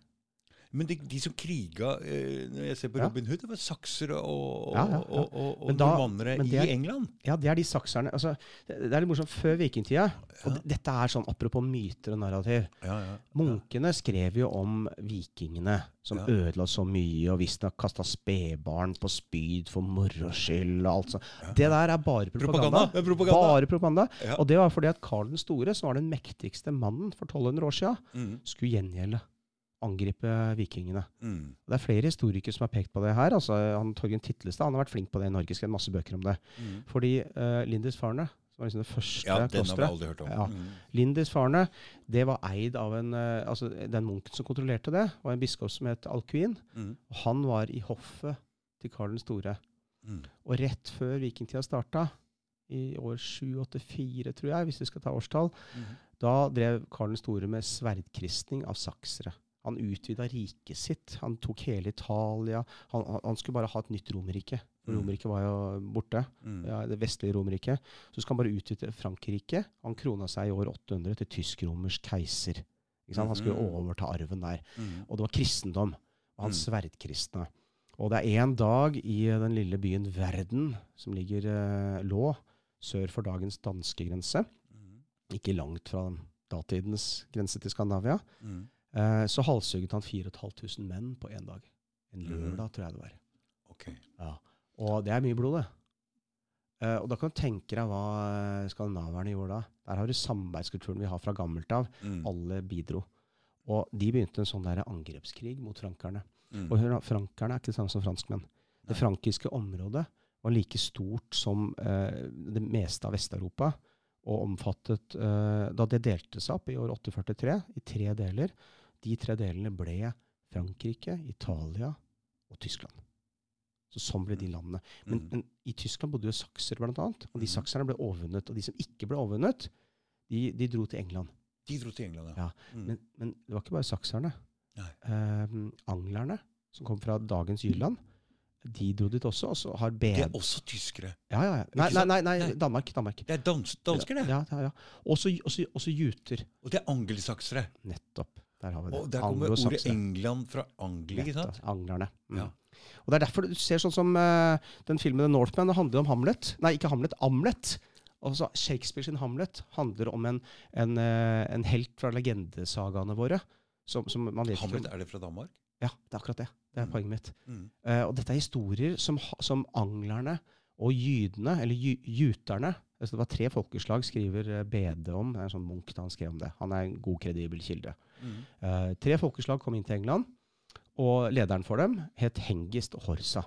Men de, de som kriga eh, Når jeg ser på. Robin Hood, det var saksere og, Ja, ja, ja. og, og, og normannere i er- England. Ja, det er de sakserne altså, det, det er litt morsomt. Før vikingtida Og dette er sånn apropos myter og narrativ. Ja, ja. Munkene skrev jo om vikingene som ødela så mye, og visstnok kasta spedbarn på spyd for moro skyld og alt sånt. Det der er bare propaganda. Propaganda! Propaganda. Bare propaganda. Og det var fordi at Karl den store, som var den mektigste mannen for 1200 år sia, Mm, skulle gjengjelde. Angripe vikingene. mm, Det er flere historikere som har pekt på det her. altså han, Torgen Titlestad han har vært flink på det i Norge, skrevet masse bøker om det. mm. Fordi uh, Lindisfarne, som var liksom det første Ja, den har vi aldri hørt om. Ja. Mm. Lindisfarne, det var eid av en uh, altså Den munken som kontrollerte det, var en biskop som het Alcuin. Mm. Og han var i hoffet til Karl den store. Mm. Og rett før vikingtida starta, i år 784, tror jeg, hvis vi skal ta årstall, Mm. da drev Karl den store med sverdkristning av saksere. Han utvida riket sitt. Han tok hele Italia. Han, han, skulle bare ha et nytt Romerrike. romerike Mm. Romerriket var jo borte. Mm. Ja, det vestlige Romerriket. Så skal han bare utvide Frankrike. Han krona seg i år 800 til tysk-romersk keiser. Han skulle Mhm. overta arven der. Mm. Og det var kristendom. Og han sverdkristne. Og det er én dag i den lille byen Verden, som ligger eh, lå sør for dagens danskegrense, Mm. ikke langt fra datidens grense til Skandinavia, Mm. Eh, så halshugget han 4500 menn på én dag. En Mhm. lørdag, tror jeg det var. Ok. Ja. Og det er mye blod, det. Eh, og da kan du tenke deg hva eh, skandinaverne gjorde da. Der har du samarbeidskulturen vi har fra gammelt av. Mm. Alle bidro. Og de begynte en sånn der angrepskrig mot frankerne. Mm. Og frankerne er ikke det samme som franskmenn. Det frankiske området var like stort som eh, det meste av Vest-Europa. Og omfattet eh, Da det delte seg opp i år 843 i tre deler, de tre delene ble Frankrike, Italia og Tyskland. Så sånn ble de landene. Men, Mm. men i Tyskland bodde jo saksere, blant annet. Og de Mhm. sakserne ble overvunnet. Og de som ikke ble overvunnet, de, de dro til England. De dro til England, Ja, Mm. Men, men det var ikke bare sakserne. Eh, anglerne, som kom fra dagens Jylland, de dro dit også. Og så har De Det er også tyskere. ja, ja, ja. Nei, nei, nei, Nei. Danmark. Danmark. Det er dans dansker, det. Ja, ja, ja. Også, også, også juter. Og det er angelsaksere. Nettopp. Der har vi det. Og der kommer ordet England fra Anglia, ikke sant? Anglerne. Mm. Ja. Og det er derfor du ser sånn som uh, den filmen The Northman, det handler om Hamlet. Nei, ikke Hamlet, Amlet. Altså, Shakespeare sin Hamlet handler om en, en, uh, en helt fra legendesagaene våre. Som, som man Hamlet, er det fra Danmark? Ja, det er akkurat det. Det er Mm. poenget mitt. Mm. Uh, og dette er historier som, som anglerne og jydene, eller ju, juterne altså Det var tre folkeslag skriver Bede om. Det er en sånn Munch da han skrev om det. Han er en god, kredibel kilde. Mm. Eh, tre folkeslag kom inn til England, og lederen for dem het Hengist og Horsa.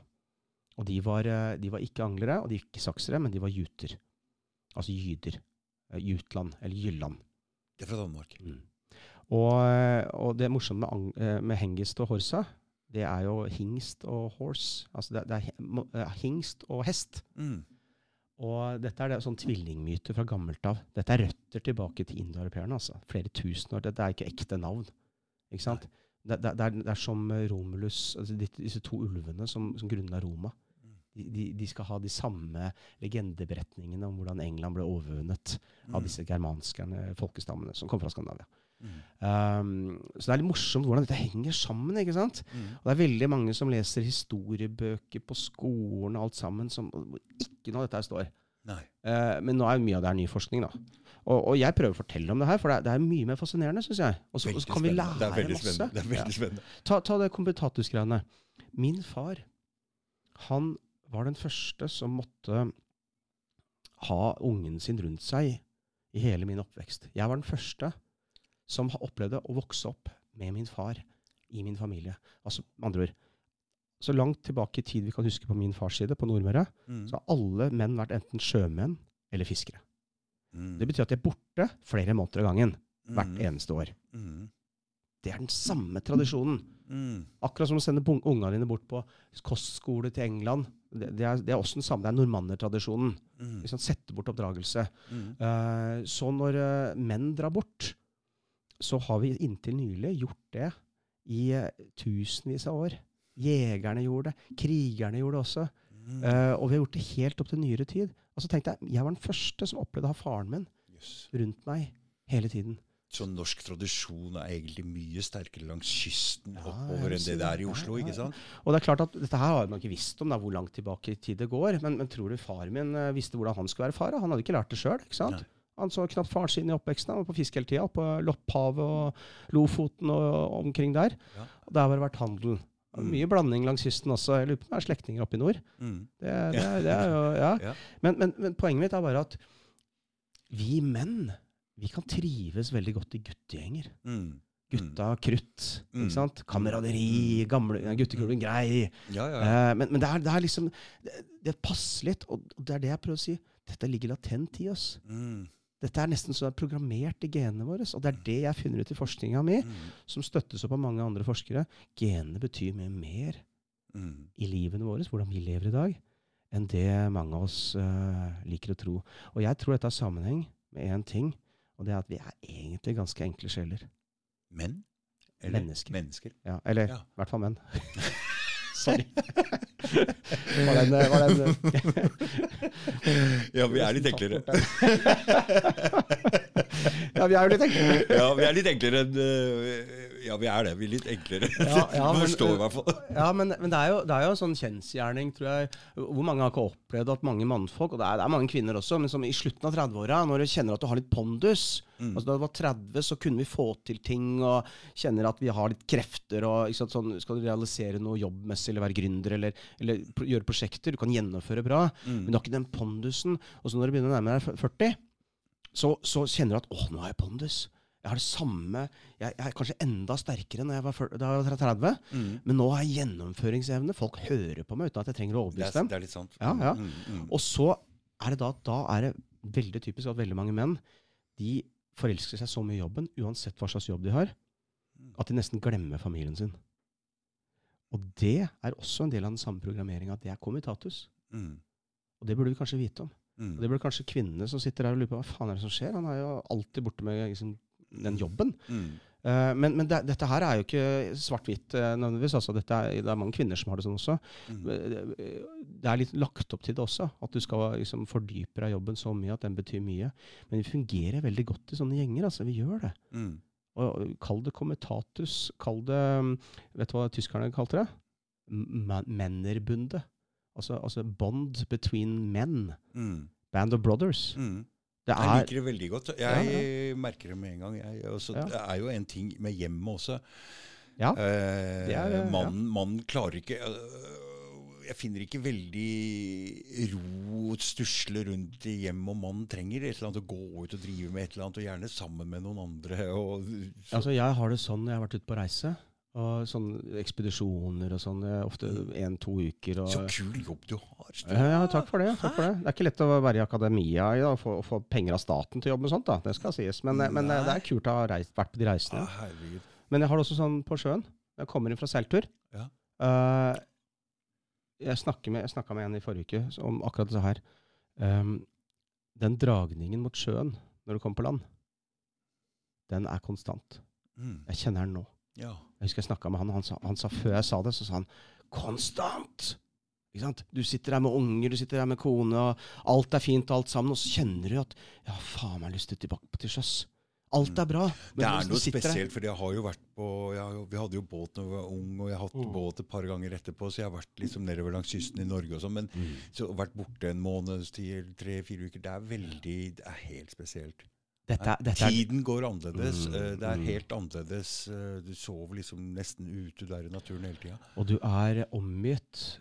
Og de var, eh, de var ikke anglere, og de var ikke saksere, men de var juter. Altså jyder. Eh, Jutland, eller Jylland. Det er fra Danmark. Og, eh, og det morsomme med, med hengist og horsa, det er jo hingst og horse. Altså det, det er hingst og hest. Mm. Og dette er en sånn tvillingmyte fra gammelt av. Dette er røtter tilbake til indoeuropeerne. Altså. Flere tusen år. Dette er ikke ekte navn. Ikke sant? Det, det, det, er, det er som Romulus, altså disse to ulvene som, som grunnla Roma. De, de, de skal ha de samme legendeberetningene om hvordan England ble overvunnet av Mm. disse germanske folkestammene som kom fra Skandinavia. Mm. Um, så det er litt morsomt hvordan dette henger sammen. ikke sant? Mm. Og det er veldig mange som leser historiebøker på skolen og alt sammen, som ikke noe av dette her står. Eh, men nå er jo mye av det her ny forskning, da. Og, og jeg prøver å fortelle om det her, for det er, det er mye mer fascinerende, syns jeg. Og så kan vi lære det er masse. spennende. Det er veldig spennende. Ta, ta det kompetatusgreiene. Min far, han var den første som måtte ha ungen sin rundt seg i hele min oppvekst. Jeg var den første som opplevde å vokse opp med min far i min familie. Altså, med andre ord, så langt tilbake i tid vi kan huske på min fars side, på Nordmøre, Mm. så har alle menn vært enten sjømenn eller fiskere. Mm. Det betyr at de er borte flere måneder av gangen hvert Mm. eneste år. Mm. Det er den samme tradisjonen. Mm. Akkurat som å sende ungene dine bort på kostskole til England. Det, det, er, det er også den samme. Det er normannertradisjonen. Mm. Liksom sette bort oppdragelse. Eh, så når uh, menn drar bort, så har vi inntil nylig gjort det i eh, tusenvis av år. Jegerne gjorde det. Krigerne gjorde det også. Mm. Uh, og vi har gjort det helt opp til nyere tid. Og så tenkte jeg, jeg var den første som opplevde å ha faren min yes. rundt meg hele tiden. Så norsk tradisjon er egentlig mye sterkere langs kysten Ja, oppover enn det det er i Oslo, ikke ja. sant? Og det er klart at dette her har man ikke visst om, da, hvor langt tilbake i tid det går. Men, men tror du far min eh, visste hvordan han skulle være far? da? Han hadde ikke lært det sjøl. Han så knapt faren sin i oppveksten. Han var på fiske hele tida. På Lopphavet og Lofoten og omkring der. Ja. Og der har det vært handel. Mm. Mye blanding langs kysten også. Jeg lurer på om det er slektninger oppe i nord. Mm. Det, det, det jo, ja. *laughs* Ja. Men, men, men poenget mitt er bare at vi menn vi kan trives veldig godt i guttegjenger. Mm. Gutta krutt. Mm. ikke sant? Kameraderi, gamle gutteklubben grei. Ja, ja. Eh, men men det, er, det er liksom det, det passer litt, og det er det jeg prøver å si. Dette ligger latent i oss. Mm. Dette er nesten så det er programmert i genene våre. Og det er det jeg finner ut i forskninga mi, Mm. som støttes opp av mange andre forskere. Genene betyr mye mer Mm. i livene våre, hvordan vi lever i dag, enn det mange av oss uh, liker å tro. Og jeg tror dette har sammenheng med én ting, og det er at vi er egentlig ganske enkle sjeler. Menn? Eller Mennesker. mennesker. Ja, eller Ja. i hvert fall menn. *laughs* Sorry. var den, var den Ja, vi er litt enklere. Ja, vi er jo litt enklere. *laughs* Ja, vi er litt enklere enn øh, Ja, vi er det. Vi er litt enklere. Ja, ja, *laughs* men- Forstår i hvert fall. Ja, men, men det, er jo, det er jo en sånn kjensgjerning, tror jeg. Hvor mange har ikke opplevd at mange mannfolk, og det er, det er mange kvinner også, men som i slutten av 30-åra, når du kjenner at du har litt pondus Mm. altså Da du var 30, så kunne vi få til ting, og kjenner at vi har litt krefter. og sant, sånn, Skal du realisere noe jobbmessig, eller være gründer, eller, eller gjøre prosjekter, du kan gjennomføre bra, men Mm. du har ikke den pondusen. Og så når du begynner å nærme deg 40, så, så kjenner du at 'å, nå har jeg pondus'. Jeg har det samme Jeg, jeg er kanskje enda sterkere når jeg var fyr- da jeg var 30. Mm. Men nå har jeg gjennomføringsevne. Folk hører på meg uten at jeg trenger å overbevise er, dem. det er litt sant. Ja, ja. Mm, mm, Og så er det da, da er det veldig typisk at veldig mange menn de forelsker seg så mye i jobben, uansett hva slags jobb de har, at de nesten glemmer familien sin. Og det er også en del av den samme programmeringa, at det er komitatus. mm, Og det burde vi kanskje vite om. Mm. Det blir kanskje kvinnene som sitter her og lurer på hva faen er det som skjer. Han er jo alltid borte med liksom, den jobben. Mm. Uh, men men det, dette her er jo ikke svart-hvitt uh, nødvendigvis. Altså, er, det er mange kvinner som har det sånn også. Mm. Eh, Det er litt lagt opp til det også. At du skal liksom, fordype deg i jobben så mye at den betyr mye. Men vi fungerer veldig godt i sånne gjenger. altså, Vi gjør det. Mm. Og Kall det komitatus. Kall det um, Vet du hva tyskerne kalte det? M- Mennerbundet. Altså, altså bond between men. Mm. Band of brothers. Mm. Det Jeg er liker det veldig godt. Jeg merker det med en gang. Jeg, også, Ja. Det er jo en ting med hjemmet også. Ja. Eh, er, ja. mannen, mannen klarer ikke øh, Jeg finner ikke veldig ro og stusle rundt i hjemmet, og mannen trenger et eller annet å gå ut og drive med et eller annet, og gjerne sammen med noen andre. Og, Altså, jeg har det sånn når jeg har vært ute på reise. Og sånne ekspedisjoner og sånn. Ofte én-to uker. Og, så kul jobb du har. Stu. Ja, ja, takk for det. takk for Det Det er ikke lett å være i akademia i, dag og få, få penger av staten til å jobbe med sånt. da, Det skal sies. Men, eh, men eh, det er kult å ha reist, vært på de reisene. Ah. Men jeg har det også sånn på sjøen. Jeg kommer inn fra seiltur. Ja. Uh, jeg snakka med, med en i forrige uke om akkurat det her. Um, den dragningen mot sjøen når du kommer på land, den er konstant. Mm. Jeg kjenner den nå. Ja. Jeg husker jeg snakka med han, og han sa, han sa før jeg sa det, så sa han 'konstant'! Ikke sant? Du sitter der med unger, du sitter der med kone, og alt er fint og alt sammen, og så kjenner du at 'ja, faen, jeg har lyst til tilbake på til sjøs'. Alt er bra. men Det er noe spesielt, for jeg har jo vært på jeg, Vi hadde jo båt da vi var ung, og jeg har hatt Mm. båt et par ganger etterpå, så jeg har vært liksom nedover langs kysten i Norge og sånn. Men Mm. så vært borte en måneds tid, tre-fire uker. Det er veldig Det er helt spesielt. Dette, dette Tiden går annerledes. Mm, eh, Det er mm. helt annerledes. eh, Du sover liksom nesten ute der i naturen hele tida. Og du er omgitt,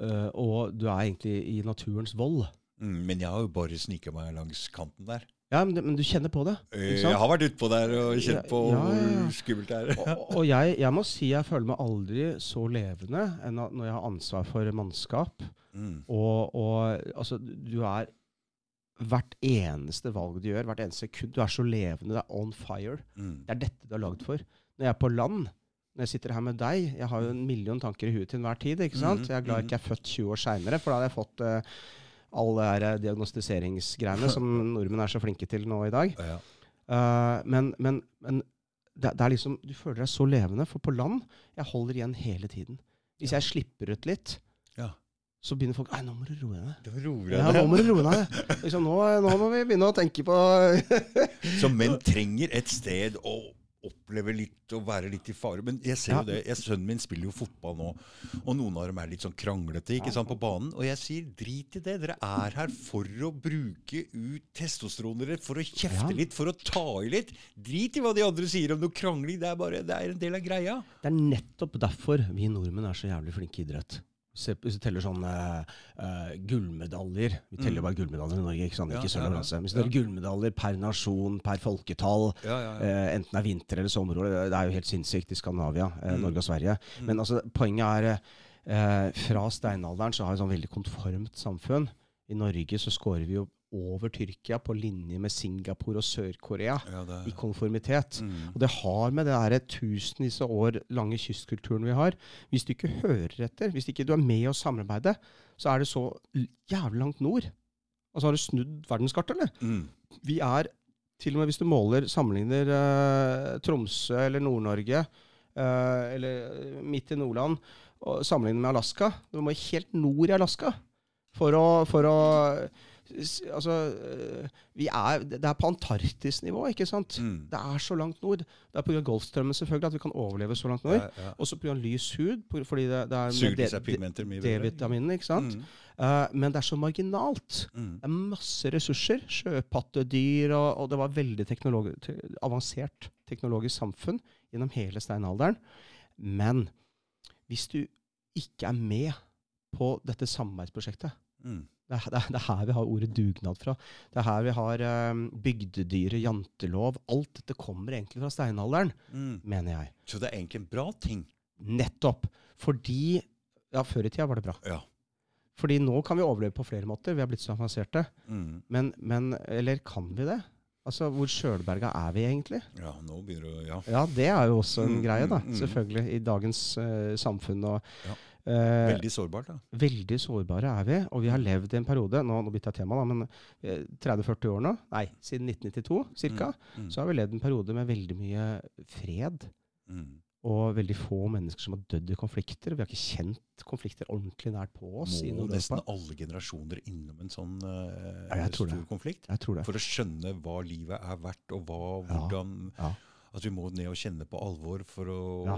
øh, og du er egentlig i naturens vold. Mm, men jeg har jo bare snika meg langs kanten der. Ja, men, men du kjenner på det. Eh? Jeg har vært utpå der og kjent på ja, ja, ja. hvor skummelt det er. Og, og jeg, jeg må si jeg føler meg aldri så levende enn når jeg har ansvar for mannskap. Mm. Og, og altså, du er Hvert eneste valg du gjør, hvert eneste sekund, du er så levende. Det er on fire. Mm. Det er dette du er lagd for. Når jeg er på land, når jeg sitter her med deg Jeg har jo en million tanker i huet til enhver tid. ikke sant? Mhm, Jeg er glad mhm. ikke jeg er født 20 år seinere, for da hadde jeg fått uh, alle de diagnostiseringsgreiene som *laughs* nordmenn er så flinke til nå i dag. Ja. Uh, men men, men det, det er liksom, du føler deg så levende, for på land jeg holder igjen hele tiden. Hvis jeg slipper ut litt. Så begynner folk Nei, nå må du roe deg ned. Ja, nå må du roe deg. Liksom, nå, nå må vi begynne å tenke på *laughs* Så menn trenger et sted å oppleve litt og være litt i fare. Men jeg ser jo det, jeg, sønnen min spiller jo fotball nå, og noen av dem er litt sånn kranglete ikke sant, på banen. Og jeg sier drit i det, dere er her for å bruke ut testosteronet for å kjefte Ja. litt, for å ta i litt. Drit i hva de andre sier om noe krangling, det er bare det er en del av greia. Det er nettopp derfor vi nordmenn er så jævlig flinke i idrett. Hvis du teller sånn eh, eh, gullmedaljer Vi teller Mm. bare gullmedaljer i Norge, ikke? Ja, ikke sølv og bronse. Hvis du teller gullmedaljer per nasjon, per folketall, Ja, ja, uh, enten det er vinter- eller sommer det er jo helt sinnssykt i Skandinavia, eh, Mm. Norge og Sverige. Mm. Men altså, poenget er fra steinalderen så har vi sånn veldig konformt samfunn. I Norge så scorer vi jo over Tyrkia på linje med Singapore og Sør-Korea ja, i konformitet. mm. Og det har med det der tusenvis av år lange kystkulturen vi har Hvis du ikke hører etter, hvis ikke du er med å samarbeide, så er det så jævlig langt nord. Altså har du snudd verdenskartet, eller? Mm. Vi er til og med hvis du måler, sammenligner eh, Tromsø eller Nord-Norge eh, eller midt i Nordland og sammenligner med Alaska Du må helt nord i Alaska for å, for å Altså eh, vi er, Det er på Antarktis-nivå, ikke sant? Mm. Det er så langt nord. Det er pga. Golfstrømmen selvfølgelig at vi kan overleve så langt nord. Ja, ja. Også pga. lys hud, fordi det, det er Suger til seg pigmenter mye bedre. D-vitaminene, ikke sant? Mm. Uh, men det er så marginalt. Mm. Det er masse ressurser. Sjøpattedyr, og, og det var veldig teknologi, te, avansert teknologisk samfunn gjennom hele steinalderen. Men hvis du ikke er med på dette samarbeidsprosjektet Mm. Det er, det er- er her vi har ordet dugnad fra. Det er her vi har um, bygdedyret, jantelov. Alt dette kommer egentlig fra steinalderen, Mm. mener jeg. Så det er egentlig en bra ting. Nettopp. Fordi Ja, før i tida var det bra. Ja. Fordi nå kan vi overleve på flere måter. Vi har blitt så avanserte. Mm. Men, men Eller kan vi det? Altså, Hvor sjølberga er vi egentlig? Ja, nå begynner du, Ja. Ja, det er jo også en Mm, greie, da. mm, mm. Selvfølgelig. I dagens uh, samfunn. Og, Ja. Eh, Veldig sårbart, da. veldig sårbare er vi. Og vi har levd i en periode Nå, nå bytter jeg tema, da, men eh, 30-40 år nå, nei, siden 1992 ca., Mm. så har vi levd en periode med veldig mye fred. Mm. Og veldig få mennesker som har dødd i konflikter. Vi har ikke kjent konflikter ordentlig nært på oss i Må nesten alle generasjoner innom en sånn uh, Ja, stor det. konflikt? For å skjønne hva livet er verdt, og hva, Ja, hvordan ja. At vi må ned og kjenne på alvor for å Ja.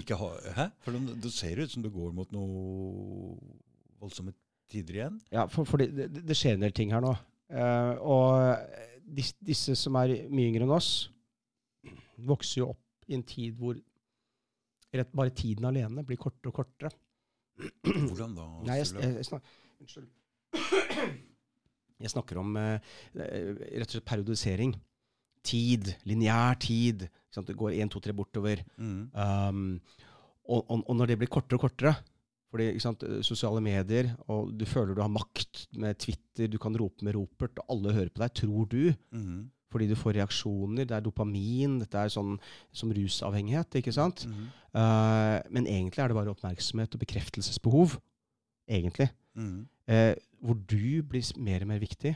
ikke ha Hæ? For det ser ut som det går mot noe voldsomme tider igjen. Ja, for, for det, det, skjer en del ting her nå. Uh, og disse, disse som er mye yngre enn oss, vokser jo opp i en tid hvor rett, bare tiden alene blir kortere og kortere. Hvordan da? Nei, jeg, jeg, jeg, snak, unnskyld. Jeg snakker om eh, rett og slett periodisering. Tid. Lineær tid. Det går én, to, tre bortover. Mm. Um, og, og, og når det blir kortere og kortere fordi sant, eh, Sosiale medier, og du føler du har makt med Twitter, du kan rope med ropert, og alle hører på deg, tror du. Mm. Fordi du får reaksjoner. Det er dopamin. Dette er sånn som rusavhengighet. ikke sant? Mhm. Uh, men egentlig er det bare oppmerksomhet og bekreftelsesbehov. Egentlig. Eh, hvor du blir mer og mer viktig.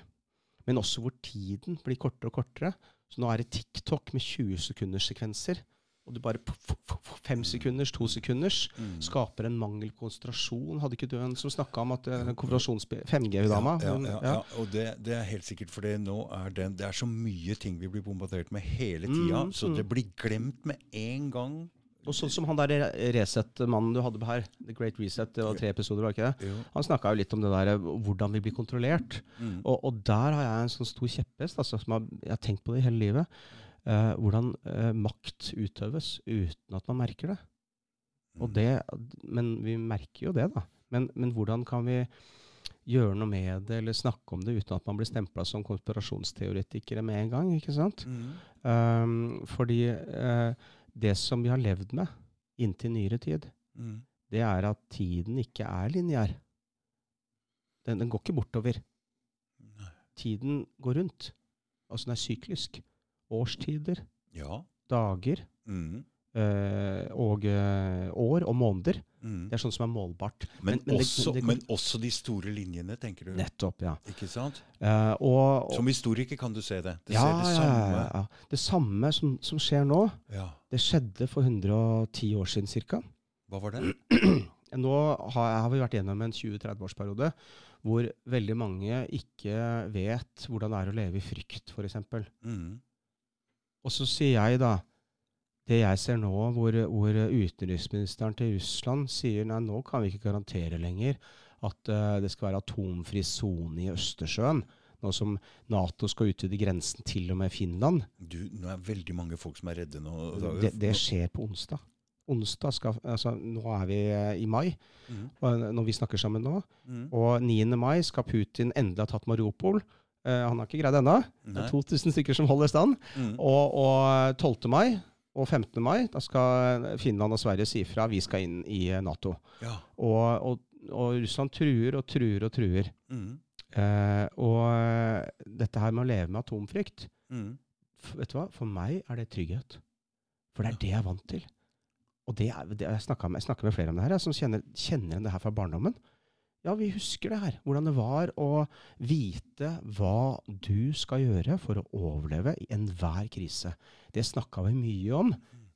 Men også hvor tiden blir kortere og kortere. Så nå er det TikTok med 20 sekunders sekvenser. og du bare fem sekunders, to sekunders, Mm. skaper en mangel konsentrasjon. Hadde ikke du en som snakka om at uh, konfrontasjonsspill 5G-dama? Ja, ja, ja, og det, det er helt sikkert, for det nå er den, det er så mye ting vi blir bombardert med hele tida, Mm, så mm. det blir glemt med en gang. Og sånn som han der re- Resett-mannen du hadde på her, The Great Reset, det var tre episoder, var ikke det? Jo. Han snakka jo litt om det der, hvordan vi blir kontrollert. Mm. Og, og der har jeg en sånn stor kjepphest, altså, som har, jeg har tenkt på det hele livet. Eh, hvordan eh, makt utøves uten at man merker det. Og Mm. det. Men vi merker jo det, da. Men, men hvordan kan vi gjøre noe med det, eller snakke om det uten at man blir stempla som konspirasjonsteoretikere med en gang? ikke sant? Mm. Um, fordi eh, det som vi har levd med inntil nyere tid, Mm. det er at tiden ikke er lineær. Den, den går ikke bortover. Nei. Tiden går rundt. Altså den er syklisk. Årstider, Ja. dager Mm. Eh, og eh, år og måneder. Mm. Det er sånn som er målbart. Men, men men, også, det det, men også de store linjene, tenker du? Nettopp, ja. Ikke sant? Uh, og, og Som historiker kan du se det. Du ja, ser det samme. ja, ja. Det samme som, som skjer nå, Ja. det skjedde for 110 år siden ca. Hva var det? *clears throat* Nå har, har vi vært gjennom en 20-30-årsperiode hvor veldig mange ikke vet hvordan det er å leve i frykt, f.eks. Mm. Og så sier jeg da det jeg ser nå, hvor, hvor utenriksministeren til Russland sier nei, nå kan vi ikke garantere lenger at uh, det skal være atomfri sone i Østersjøen. Nå som Nato skal utvide grensen til og med Finland. Du, nå er veldig mange folk som er redde nå. Det, det skjer på onsdag. Onsdag skal, altså, nå er vi eh, i mai, Mm. og når vi snakker sammen nå. Mm. Og 9. mai skal Putin endelig ha tatt Mariupol. Uh, han har ikke greid det ennå. Det er 2000 stykker som holder stand. Mm. Og, og 12. mai og 15. mai da skal Finland og Sverige si fra vi skal inn i eh, Nato. Ja. Og, og, og Russland truer og truer og truer. Mm. Eh, og eh, dette her med å leve med atomfrykt, Mm. vet du hva? for meg er det trygghet. For det er det jeg er vant til. Og det er, det, jeg, snakker med, med flere om det her, jeg, som kjenner, kjenner det her fra barndommen. Ja, vi husker det her. Hvordan det var å vite hva du skal gjøre for å overleve i enhver krise. Det snakka vi mye om.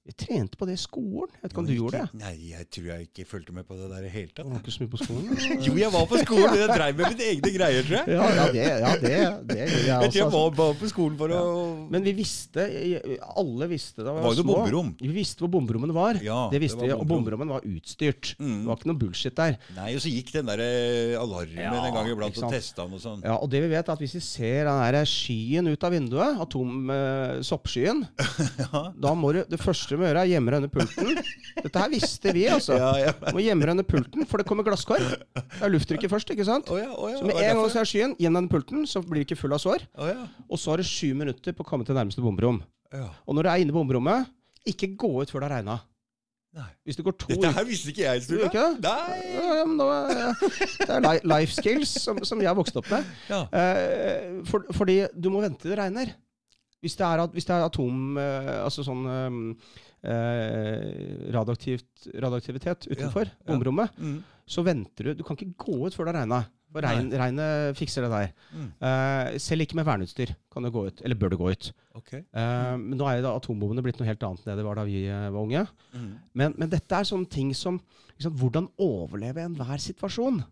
Vi trente på det i skolen. Jeg vet ikke om du Ja, gjorde det? Nei, jeg tror jeg ikke fulgte med på det der i hele Du tatt. var ikke så mye på skolen? *laughs* Jo, jeg var på skolen, jeg dreiv med mine egne greier, tror jeg. Ja, ja, det, ja, det, det gjorde jeg Jeg tror jeg var altså. bare på skolen for å Men vi visste, alle visste da vi Var var det små. bomberom? Vi visste hvor bomberommene var. Ja, det visste det vi, og bomberommene var utstyrt. Mm. Det var ikke noe bullshit der. Nei, og så gikk den der eh, alarmen Ja, en gang iblant og testa den og sånn. Ja, og det vi vet er at Hvis vi ser den der skyen ut av vinduet, atom eh, soppskyen, *laughs* Ja. da må du, det første du må gjøre, er gjemme deg under pulten. *laughs* Dette her visste vi, altså. Ja, ja. Må gjemme deg under pulten, for det kommer glasskår. Det er lufttrykket først, ikke sant? Oh, ja, oh, ja. Så med en gang du ser skyen, gjennom pulten, så blir du ikke full av sår. Oh, ja. Og så har du sju minutter på å komme til nærmeste bomrom. ja. Og når du er inne på bomberommet, ikke gå ut før det har regna. Hvis det går to Dette her visste ikke jeg, Sture. ikke det? Nei. Det er life skills som, som jeg har vokst opp med. Ja. Eh, for, fordi du må vente til det regner. Hvis det er, hvis det er atom eh, Altså sånn eh, radioaktivitet utenfor Ja, ja. bomrommet, Mm. så venter du Du kan ikke gå ut før det har regna. For regn, regnet fikser det der. Mm. Eh, selv ikke med verneutstyr kan du gå ut. Eller bør du gå ut. Ok. Eh, men nå er jo da atombombene blitt noe helt annet enn det det var da vi eh, var unge. Mm. Men, men dette er sånne ting som liksom, Hvordan overleve enhver situasjon?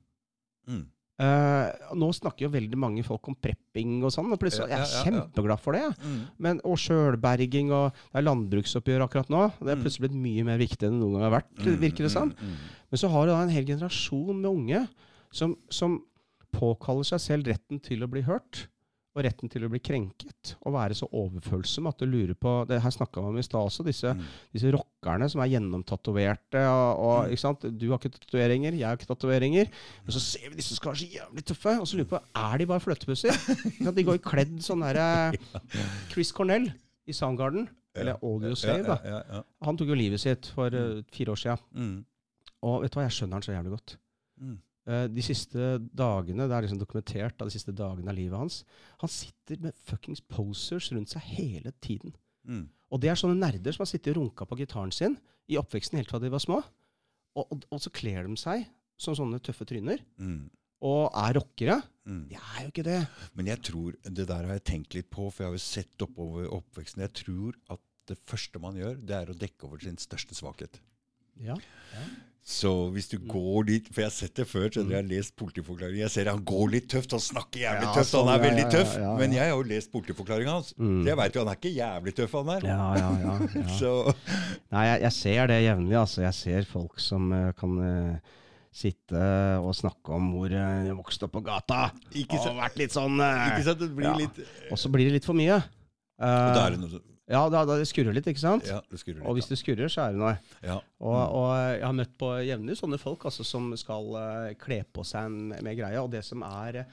Mm. Eh, nå snakker jo veldig mange folk om prepping og sånn, og plutselig, jeg er kjempeglad for det. Mm. Men, og sjølberging, og det er landbruksoppgjør akkurat nå. Det er Mm. plutselig blitt mye mer viktig enn det noen gang har vært, Mm, virker det som. mm. Men så har du da en hel generasjon med unge som, som påkaller seg selv retten til å bli hørt. Og retten til å bli krenket. Og være så overfølsom at du lurer på det Her snakka vi om i stad også, disse, Mm. disse rockerne som er gjennomtatoverte. Og, og, Mm. Du har ikke tatoveringer, jeg har ikke tatoveringer. Og så ser vi disse som skal være så jævlig tøffe, og så lurer vi på er de bare fløtepusser. *laughs* De går kledd sånn derre Chris Cornell i Soundgarden, eller Audio Save, da. Han tok jo livet sitt for uh, fire år siden. Mm. Og vet du hva, jeg skjønner han så jævlig godt. Mm. Eh, de siste dagene, det er liksom dokumentert av de siste dagene av livet hans, han sitter med fuckings posers rundt seg hele tiden. Mm. Og det er sånne nerder som har sittet og runka på gitaren sin i oppveksten helt fra de var små. Og, og, og så kler de seg som sånne tøffe tryner, Mm. og er rockere. Mm. De er jo ikke det. Men jeg tror, det der har jeg tenkt litt på, for jeg har jo sett oppover oppveksten. Jeg tror at det første man gjør, det er å dekke over sin største svakhet. Ja, Ja. Så hvis du går dit For jeg har sett det før, så jeg har lest politiforklaringen. Jeg ser han går litt tøft, han snakker jævlig tøft, sånn, han er ja, veldig tøff. Men jeg har jo lest politiforklaringen hans. Mm. Så jeg veit jo han er ikke jævlig tøff, han der. Ja, ja, ja, *laughs* ja. Så Nei, jeg, jeg ser det jevnlig. Altså. Jeg ser folk som uh, kan uh, sitte og snakke om hvor uh, vokste opp på gata. Ikke og vært litt sånn eh, Ikke sant? Det blir litt Og så blir det litt for mye. Og Eh, da er det noe som ja, da, da det skurrer litt, ikke sant? Ja, det skurrer litt, Og hvis det skurrer, så er det noe. Ja. Og, og jeg har møtt på jevnlig sånne folk altså, som skal uh, kle på seg en, med greia. Og det som er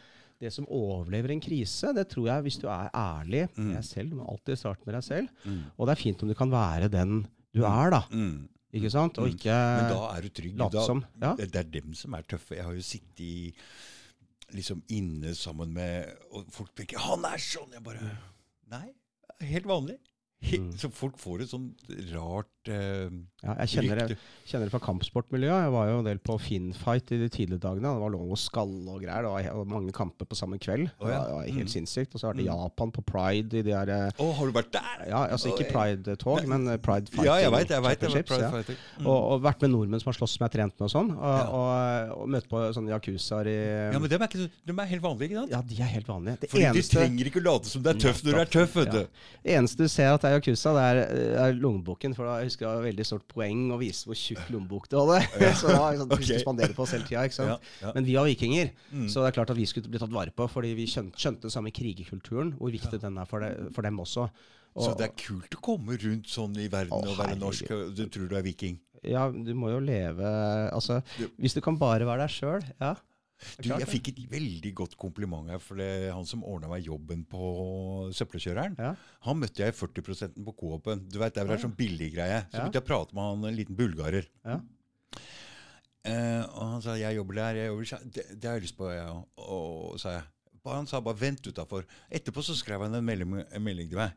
det som overlever en krise, det tror jeg, hvis du er ærlig med deg selv, du må alltid starte med deg selv. Mm. Og det er fint om du kan være den du er, da. Mm. Ikke sant? Og Mm. ikke Men da er du trygg. Da, som, ja. det er dem som er tøffe. Jeg har jo sittet i, liksom inne sammen med Og folk tenker 'Han er sånn!' Jeg bare Nei, helt vanlig. Mm. Så folk får et sånt rart eh, Ja, jeg kjenner det, kjenner det fra kampsportmiljøet. Jeg var jo en del på Finfight i de tidlige dagene. Det var lov å skalle og greier. Det var mange kamper på samme kveld. Oh, ja. Det var helt Mm. sinnssykt. Og så har det i Japan på Pride i de der eh, Å, har du vært der? Ja, altså ikke Pride-tog, men eh, Pride Fighting Ja, jeg vet, jeg vet, jeg vet Pride ja. Mm. Og, og vært med nordmenn som har slåss som jeg har trent med og sånn. Og, og, og møtt på sånne yakuzaer i ja, men dem er, ikke, så- er helt vanlige, ikke sant? Ja, de er helt vanlige. Det Fordi eneste, de trenger ikke å late som det er tøff når du er tøff, vet du. Det eneste du ser at er yakuza, det er, er lommeboken. For da, jeg husker det var et veldig stort poeng å vise hvor tjukk lommebok du hadde. *laughs* så det liksom, Ok. Vi skulle spandere på oss hele tida. Ja, ja. Men vi var vikinger, Mm. så det er klart at vi skulle bli tatt vare på. Fordi vi skjønte, skjønte den samme krigerkulturen, hvor viktig den er for, det, for dem også. Og, Så det er kult å komme rundt sånn i verden Å, og være herregud. norsk. Du tror du er viking. ja, du må jo leve Altså, Du- hvis du kan bare være deg sjøl, ja. Du, jeg fikk et veldig godt kompliment her, for det han som ordna meg jobben på søppelkjøreren. Ja. Han møtte jeg i 40% på Coop-en. Du vet, Det er Ah. en sånn billiggreie. Så Ja. begynte jeg å prate med han, en liten bulgarer. Ja. Eh, og han sa 'jeg jobber der', jeg jobber der. Det, det har jeg lyst på, jeg òg. Og sa jeg. Han sa bare 'vent utafor'. Etterpå så skrev han en melding, en melding til meg.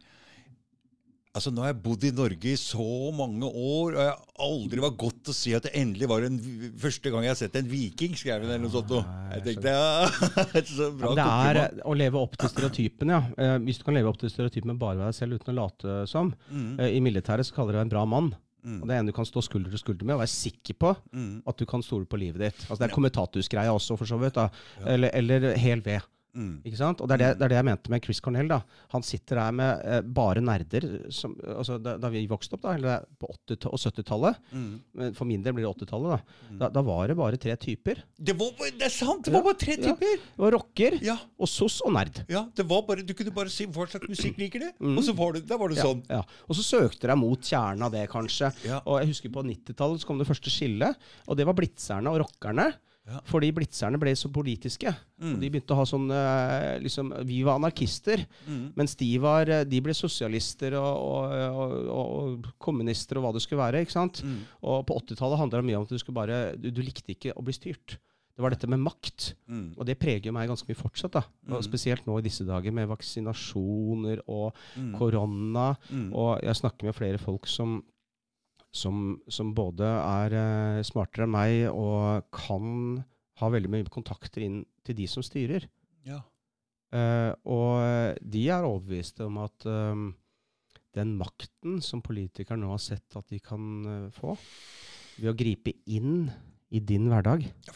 Altså, Nå har jeg bodd i Norge i så mange år, og jeg aldri var godt å si at det endelig var en første gang jeg har sett en viking, skrev hun eller noe sånt. Jeg tenkte ja, *laughs* så bra Ja, det er eh, å leve opp til stereotypen, ja. Eh, hvis du kan leve opp til stereotypen med bare være deg selv uten å late som. Mm, Eh, I militæret så kaller de deg en bra mann. mm, Og det er en du kan stå skulder til skulder med og være sikker på mm, at du kan stole på livet ditt. Altså Det er Ja. kommentatusgreia også, for så vidt. da. Ja. Eller, eller hel ved. Mm. Ikke sant? Og det er det, det er det jeg mente med Chris Cornell. da. Han sitter der med eh, bare nerder. Som, altså da, da vi vokste opp, da, eller på 80- og 70-tallet Mm. For min del blir det 80-tallet. Da. Mm. da Da var det bare tre typer. Det, var, det er sant! Det var Ja, bare tre ja. typer! Det var rocker Ja, og sos og nerd. ja, det var bare, Du kunne bare si hva slags musikk liker du, Mm. og så var det, var det Ja, sånn. ja. Og så søkte de mot kjernen av det, kanskje. Ja. Og jeg husker på 90-tallet så kom det første skillet, og det var blitzerne og rockerne. Ja. Fordi blitzerne ble så politiske. Mm. Og de begynte å ha sånn eh, liksom, Vi var anarkister, Mm. mens de, var, eh, de ble sosialister og, og, og, og kommunister og hva det skulle være. ikke sant? Mm. Og på 80-tallet handla det mye om at du skulle bare du, du likte ikke å bli styrt. Det var dette med makt. Mm. Og det preger meg ganske mye fortsatt. da. Og Mm. Spesielt nå i disse dager med vaksinasjoner og Mm. korona. Og jeg snakker med flere folk som, som, som både er eh, smartere enn meg og kan ha veldig mye kontakter inn til de som styrer. Ja. Uh, og de er overbeviste om at um, den makten som politikere nå har sett at de kan uh, få, ved å gripe inn i din hverdag, ja,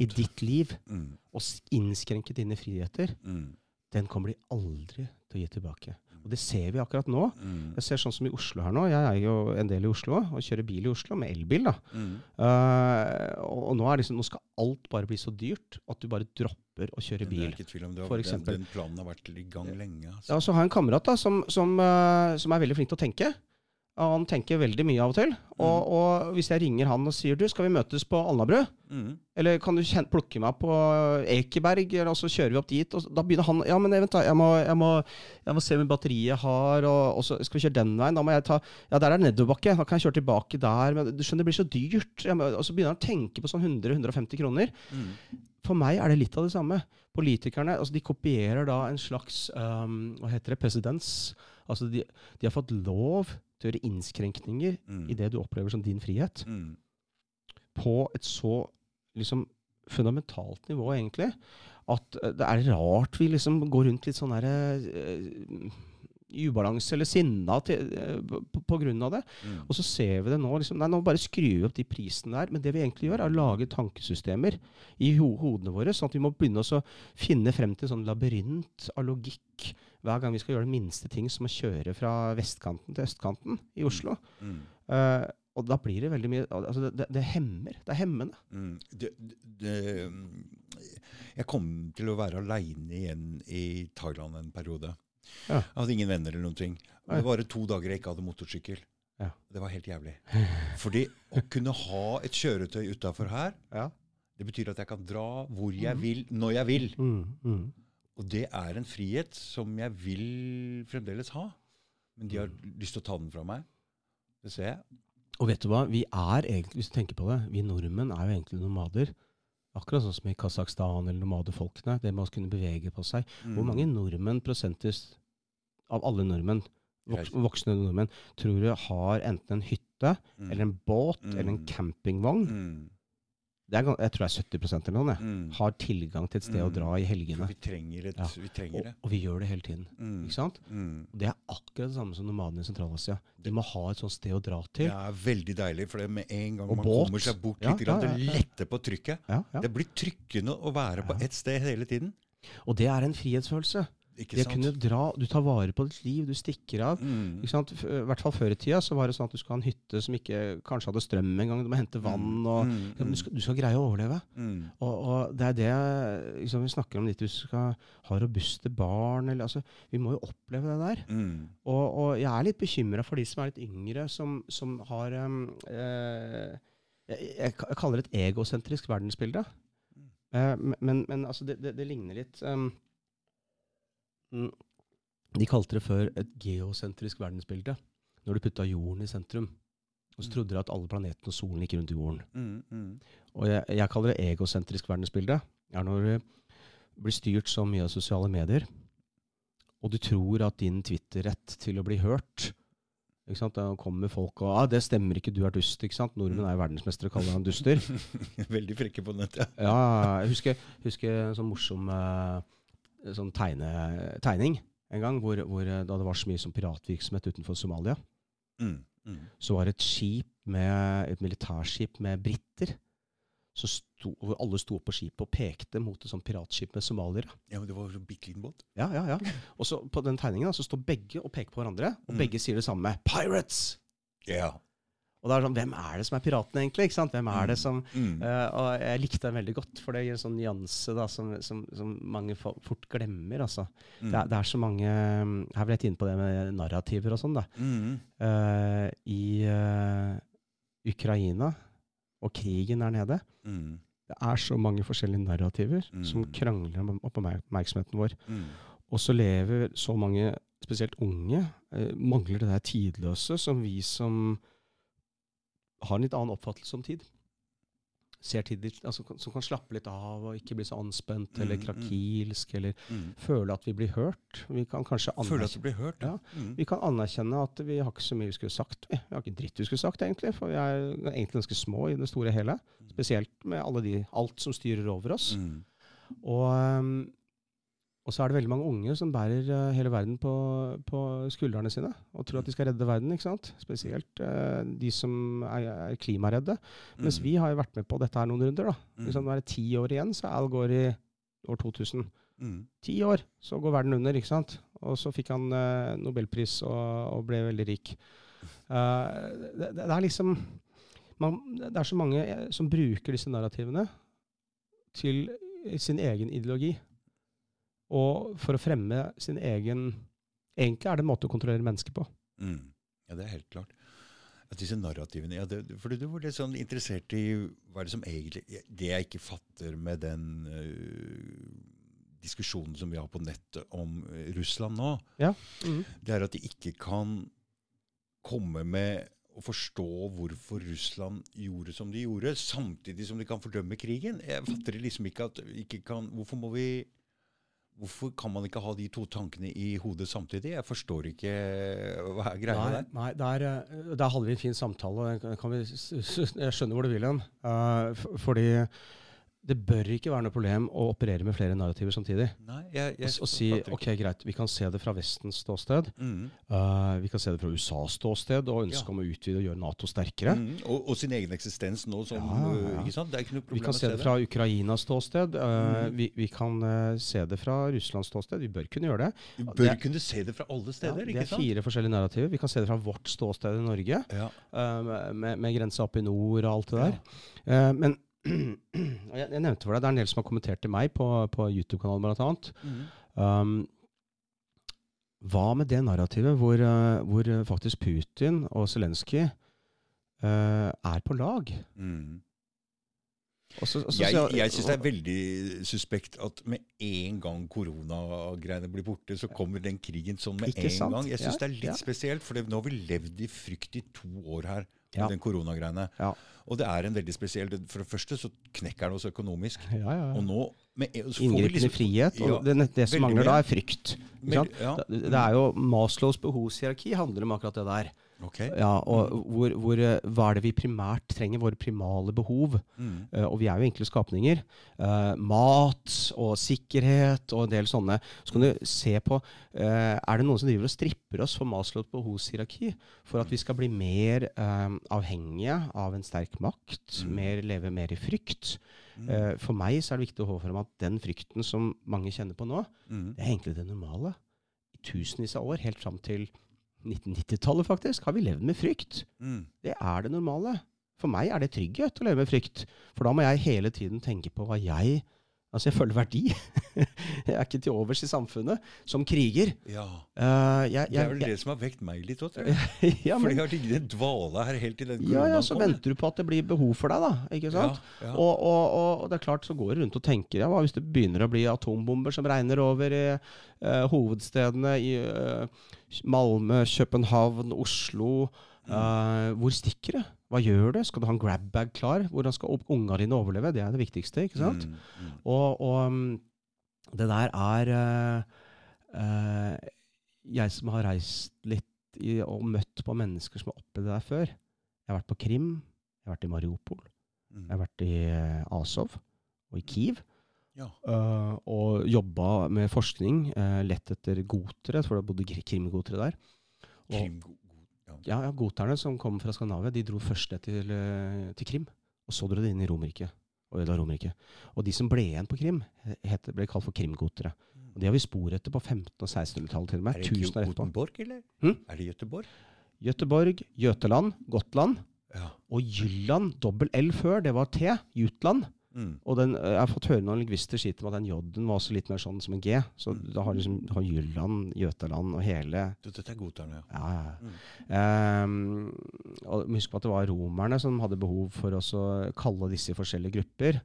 i ditt liv, Mm. og innskrenke dine friheter, Mm. den kommer de aldri til å gi tilbake. Og det ser vi akkurat nå. Mm. Jeg ser sånn som i Oslo her nå. Jeg er jo en del i Oslo og kjører bil i Oslo med elbil. da. Mm. Uh, og, og nå, liksom, nå skal alt bare bli så dyrt at du bare dropper å kjøre Men Det er ikke tvil om det. Har, Den, den planen har vært i gang lenge. Altså. Ja, så har jeg en kamerat da, som, som, uh, som er veldig flink til å tenke. Han tenker veldig mye av og til. Og, og hvis jeg ringer han og sier du, skal vi møtes på Alnabru? Mm. Eller kan du plukke meg på Ekeberg, eller, og så kjører vi opp dit? Og da begynner han Ja, men vent, da. Jeg må, jeg må, jeg må se hvor batteriet har, og, og så skal vi kjøre den veien. Da må jeg ta Ja, der er nedoverbakke. Da kan jeg kjøre tilbake der. Men du skjønner, det blir så dyrt. Må, og så begynner han å tenke på sånn 100-150 kroner. Mm. For meg er det litt av det samme. Politikerne altså de kopierer da en slags um, Hva heter det? Presedens. Altså de, de har fått lov til å gjøre innskrenkninger Mm. i det du opplever som din frihet Mm. på et så liksom fundamentalt nivå, egentlig, at eh, det er rart vi liksom går rundt litt sånn derre i ubalanse eller sinna til, eh, på, på grunn av det. Mm. Og så ser vi det nå. Liksom, nei, nå bare skrur vi opp de prisene der. Men det vi egentlig gjør, er å lage tankesystemer i ho hodene våre. Sånn at vi må begynne å finne frem til en sånn labyrint av logikk hver gang vi skal gjøre den minste ting, som å kjøre fra vestkanten til østkanten i Oslo. Mm. Uh, og da blir det veldig mye altså det, det, det hemmer. Det er hemmende. Mm. Det, det, jeg kom til å være aleine igjen i Thailand en periode. Ja. Jeg hadde ingen venner eller noen ting. Det var to dager jeg ikke hadde motorsykkel. Ja. Det var helt jævlig. Fordi å kunne ha et kjøretøy utafor her, Ja. det betyr at jeg kan dra hvor jeg vil, når jeg vil. Mm, mm. Og det er en frihet som jeg vil fremdeles ha. Men de har lyst til å ta den fra meg. Det ser jeg. Og vet du hva? Vi er egentlig, hvis du tenker på det, vi nordmenn er jo egentlig nomader. Akkurat sånn som i Kasakhstan eller nomadefolkene. Det med å kunne bevege på seg. Hvor Mm. mange nordmenn prosentvis av alle nordmenn, vok voksne nordmenn, tror du har enten en hytte Mm. eller en båt Mm. eller en campingvogn? Er, jeg tror det er 70 eller noe. jeg. Mm. Har tilgang til et sted å Mm. dra i For helgene. vi trenger, et, Ja. vi trenger det. og vi gjør det hele tiden. Mm. Ikke sant? Mm. Det er akkurat det samme som nomadene i Sentral-Asia. De må ha et sånt sted å dra til. Det er veldig deilig, for det med en gang Og man båt. kommer seg bort litt, ja, ja, ja, det letter på trykket. Det blir trykkende å være på ett sted hele tiden. Og det er en frihetsfølelse. Ikke Det å kunne dra, Du tar vare på ditt liv, du stikker av. Mm. Sant? I hvert fall før i tida så var det sånn at du skulle ha en hytte som ikke kanskje hadde strøm engang. Du må hente vann. og Mm, ja, du, skal, du skal greie å overleve. mm, Og, og det er det liksom, vi snakker om litt. Du skal ha robuste barn. Eller, altså, vi må jo oppleve det der. mm, Og, og jeg er litt bekymra for de som er litt yngre, som, som har um, eh, jeg, jeg kaller det et egosentrisk verdensbilde. Eh, men, men, altså, det, det, det ligner litt um, mm, De kalte det før et geosentrisk verdensbilde. Når du putta jorden i sentrum. Og så Mm. trodde de at alle planetene og solen gikk rundt jorden. mm, mm. Og jeg, jeg kaller det egosentrisk verdensbilde. er når du blir styrt så mye av sosiale medier, og du tror at din Twitter-rett til å bli hørt ikke sant? Da kommer folk og ah, 'Det stemmer ikke, du er dust.' ikke sant? Nordmenn er jo verdensmestere og kaller han duster. *laughs* Veldig frekke på nettet. Ja, jeg husker, husker en sånn morsom eh, sånn tegne, tegning en gang, hvor, hvor eh, da det var så mye som piratvirksomhet utenfor Somalia, Mm, mm. så var det et skip med, et militærskip med briter. Så sto, hvor alle sto på skipet og pekte mot et sånt piratskip med somaliere. Ja, men det var en bitte liten båt. Ja, ja, ja. Og så på den tegningen da, så står begge og peker på hverandre, og Mm. begge sier det samme. Pirates! Ja. Og da er det sånn, hvem er det som er piratene egentlig? ikke sant? Hvem er det som... Mm. uh, og jeg likte den veldig godt, for det gir en sånn nyanse da, som, som, som mange fort glemmer. altså. Mm. Det, er, det er så mange Her ble jeg inne på det med narrativer og sånn. da. Mm. Uh, I uh, Ukraina og krigen der nede, Mm. det er så mange forskjellige narrativer Mm. som krangler om om oppmerksomheten vår. Mm. Og så lever så mange, spesielt unge, mangler det der tidløse som vi som har en litt annen oppfattelse om tid. Ser tid altså, som kan slappe litt av og ikke bli så anspent eller Mm, mm. krakilsk, eller Mm. føle at vi blir hørt. Vi kan kanskje føle at vi blir hørt. Ja. Mm. vi kan anerkjenne at vi har ikke så mye vi skulle sagt. Vi har ikke dritt vi skulle sagt, egentlig, for vi er egentlig ganske små i det store og hele. Spesielt med alle de, alt som styrer over oss. Mm. Og, um, og så er det veldig mange unge som bærer uh, hele verden på, på skuldrene sine og tror at de skal redde verden. ikke sant? Spesielt uh, de som er, er klimaredde. Mens Mm. vi har jo vært med på dette her noen runder. da. Mm. Hvis nå er ti år igjen, så Al går i år 2000. Mm. Ti år, så går verden under. ikke sant? Og så fikk han uh, nobelpris og, og ble veldig rik. Uh, det, det er liksom man, Det er så mange eh, som bruker disse narrativene til sin egen ideologi. Og for å fremme sin egen Egentlig er det en måte å kontrollere mennesker på. Mm. Ja, det er helt klart. At disse narrativene ja, det, For du var litt sånn interessert i hva er det som egentlig Det jeg ikke fatter med den uh, diskusjonen som vi har på nettet om øh, Russland nå, det er at de ikke kan komme med å forstå hvorfor Russland gjorde som de gjorde, samtidig som de kan fordømme krigen. Jeg fatter liksom ikke at ikke kan Hvorfor må vi Hvorfor kan man ikke ha de to tankene i hodet samtidig? Jeg forstår ikke hva er greia Nei, der. nei der, eh, der hadde vi en fin samtale. kan vi, jeg skjønner hvor du vil hen. Uh, fordi det bør ikke være noe problem å operere med flere narrativer samtidig. Nei, jeg, jeg Og, og si ok, greit, vi kan se det fra Vestens ståsted. Mm. uh, vi kan se det fra USAs ståsted og ønske Ja. om å utvide og gjøre Nato sterkere. Mm. Og, og sin egen eksistens nå som Ja, ja. Ikke sant? Det er ikke noe Vi problem kan å se det fra Ukrainas ståsted. uh, Mm. vi, vi kan uh, se det fra Russlands ståsted. Vi bør kunne gjøre det. Vi det bør er- kunne se det fra alle steder, Ja, sant? det ikke er sant? fire forskjellige narrativer. Vi kan se det fra vårt ståsted i Norge, Ja. med, med grensa opp i nord og alt det der. Men jeg, jeg nevnte for deg, det er en del som har kommentert til meg på, på YouTube-kanalen bl.a. Mm. Um, hva med det narrativet hvor, eh, hvor faktisk Putin og Zelenskyj uh, er på lag? Mm. Også, også, Jeg, jeg syns det er veldig suspekt at med en gang koronagreiene blir borte, så kommer den krigen sånn med en sant? gang. Jeg syns Ja, det er litt ja. spesielt, for det- nå har vi levd i frykt i to år her. Med Ja. den koronagreiene. Ja. Og det er en veldig spesiell For det første så knekker det oss økonomisk. ja, ja. Og nå vi Inngripende liksom- frihet. Og det, det som mangler da, er frykt. Det, det er jo Maslows behovshierarki handler om akkurat det der. Ok. Ja, og hvor, hvor, eh, hva er det vi primært trenger? Våre primale behov. Mm. Uh, og vi er jo enkle skapninger. Uh, mat og sikkerhet og en del sånne. Så kan du se på uh, Er det noen som driver og stripper oss for Maslows behovshierarki? For at vi skal bli mer avhengige av en sterk makt, Mm. mer, leve mer i frykt. Mm. For meg så er det viktig å holde frem at den frykten som mange kjenner på nå, Mm. det er egentlig det normale. I tusenvis av år, helt fram til 1990-tallet faktisk, har vi levd med frykt. Mm. Det er det normale. For meg er det trygghet å leve med frykt. For da må jeg hele tiden tenke på hva jeg Altså, jeg føler verdi. *laughs* jeg er ikke til overs i samfunnet som kriger. Ja. Uh, jeg, Det er vel jeg, det som har vekt meg litt òg, tror jeg. *laughs* ja, For jeg har ligget i dvale her helt til den ja, ja, så venter du på at det blir behov for deg, da. Ikke sant? Ja, ja. Og, og, og, og det er klart så går du rundt og tenker ja, hva hvis det begynner å bli atombomber som regner over i uh, hovedstedene i uh, Malmö, København, Oslo. Mm. hvor stikker det? Hva gjør du? Skal du ha en grabbag klar? Hvordan skal ungene dine overleve? Det er det viktigste. ikke sant? Mm, mm. Og, og mm, det der er uh, uh, Jeg som har reist litt i, og møtt på mennesker som har opplevd det der før. Jeg har vært på Krim, jeg har vært i Mariupol, Mm. jeg har vært i eh, Azov og i Kiev. Ja. Uh, og jobba med forskning, lett etter gotere, for det bodde kri- krimgotere der. Og, ja. ja, Goterne som kom fra Skandinavia, de dro først ned til, eh, til Krim. Og så dro de inn i Romerike. Og ødela Romerike. Og de som ble igjen på Krim, het, ble kalt for krimgotere. Og det har vi spor etter på 1500- og 1600-tallet til og med. Er det Tusen. Gotenborg, eller? Hm? Er det Göteborg? Göteborg, Jøteland, Gotland. Ja. Og Jylland, dobbel L før, det var T. Jutland. Mm. Og den, eh, jeg har fått høre noen lingvister si til meg at den J-en var også litt mer sånn som en G. Så Mm. da har liksom har Jylland, Jøtaland og hele Du, Dette er goterne, ja. Ja, ja. Mm. Um, og Husk på at det var romerne som hadde behov for å kalle disse i forskjellige grupper.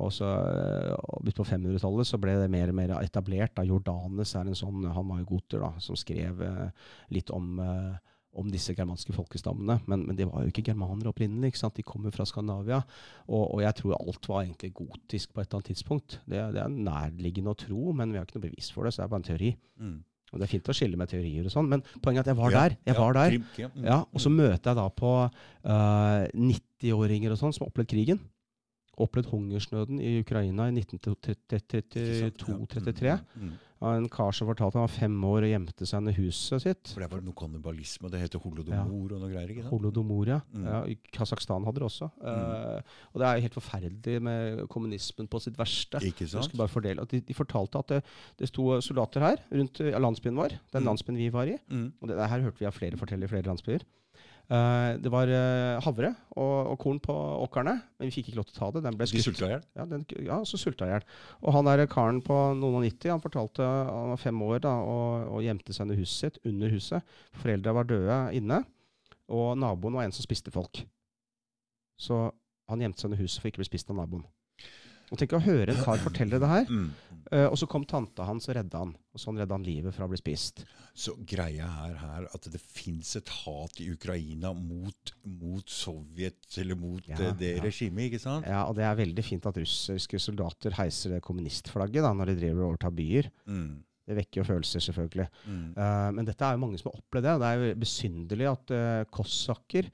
Og så eh, på 500-tallet så ble det mer og mer etablert. da Jordanes er en sånn, han var jo goter, da, som skrev eh, litt om, eh, om disse germanske folkestammene. Men, men de var jo ikke germanere opprinnelig. ikke sant? De kommer fra Skandinavia. Og, og jeg tror alt var egentlig gotisk på et eller annet tidspunkt. Det, det er nærliggende å tro, men vi har ikke noe bevis for det, så det er bare en teori. Mm. Og Det er fint å skille med teorier og sånn, men poenget er at jeg var Ja, der. Jeg ja, var der. Krim, mm, Ja, og så mm. møter jeg da på uh, 90-åringer og sånn som har opplevd krigen. Opplevd hungersnøden i Ukraina i 1932-33. Mm, mm. Av en kar som fortalte han var fem år og gjemte seg under huset sitt. For det var noe kannibalisme, det heter holodomor og noe greier. ikke sant? Holodomor, ja. Mm. ja. I Kasakhstan hadde det også. Eh, og det er helt forferdelig med kommunismen på sitt verste. Ikke sant? bare fordele. De, de fortalte at det, det sto soldater her rundt landsbyen vår, den Mm. landsbyen vi var i. Mm. Og det, det her hørte vi av flere fortelle i flere landsbyer. Eh, det var eh, havre og, og korn på åkrene, men vi fikk ikke lov til å ta det. Den ble De skutt. sulta i hjel? Ja, den, ja, så sulta i hjel. Og han der karen på noen og nitti, han fortalte han var fem år da, og, og gjemte seg under huset sitt. Under huset. Foreldra var døde inne, og naboen var en som spiste folk. Så han gjemte seg under huset for ikke å bli spist av naboen. Og Tenk å høre en kar fortelle det her. Eh, og så kom tanta hans og redda han. Og sånn redda han livet fra å bli spist. Så greia er her at det fins et hat i Ukraina mot, mot Sovjet, eller mot Ja, eh, det ja. regimet, ikke sant? Ja, Og det er veldig fint at russiske soldater heiser det kommunistflagget da, når de driver og overtar byer. Mm. Det vekker jo følelser, selvfølgelig. Mm. Uh, men dette er jo mange som har opplevd det. og Det er jo besynderlig at uh, kossakker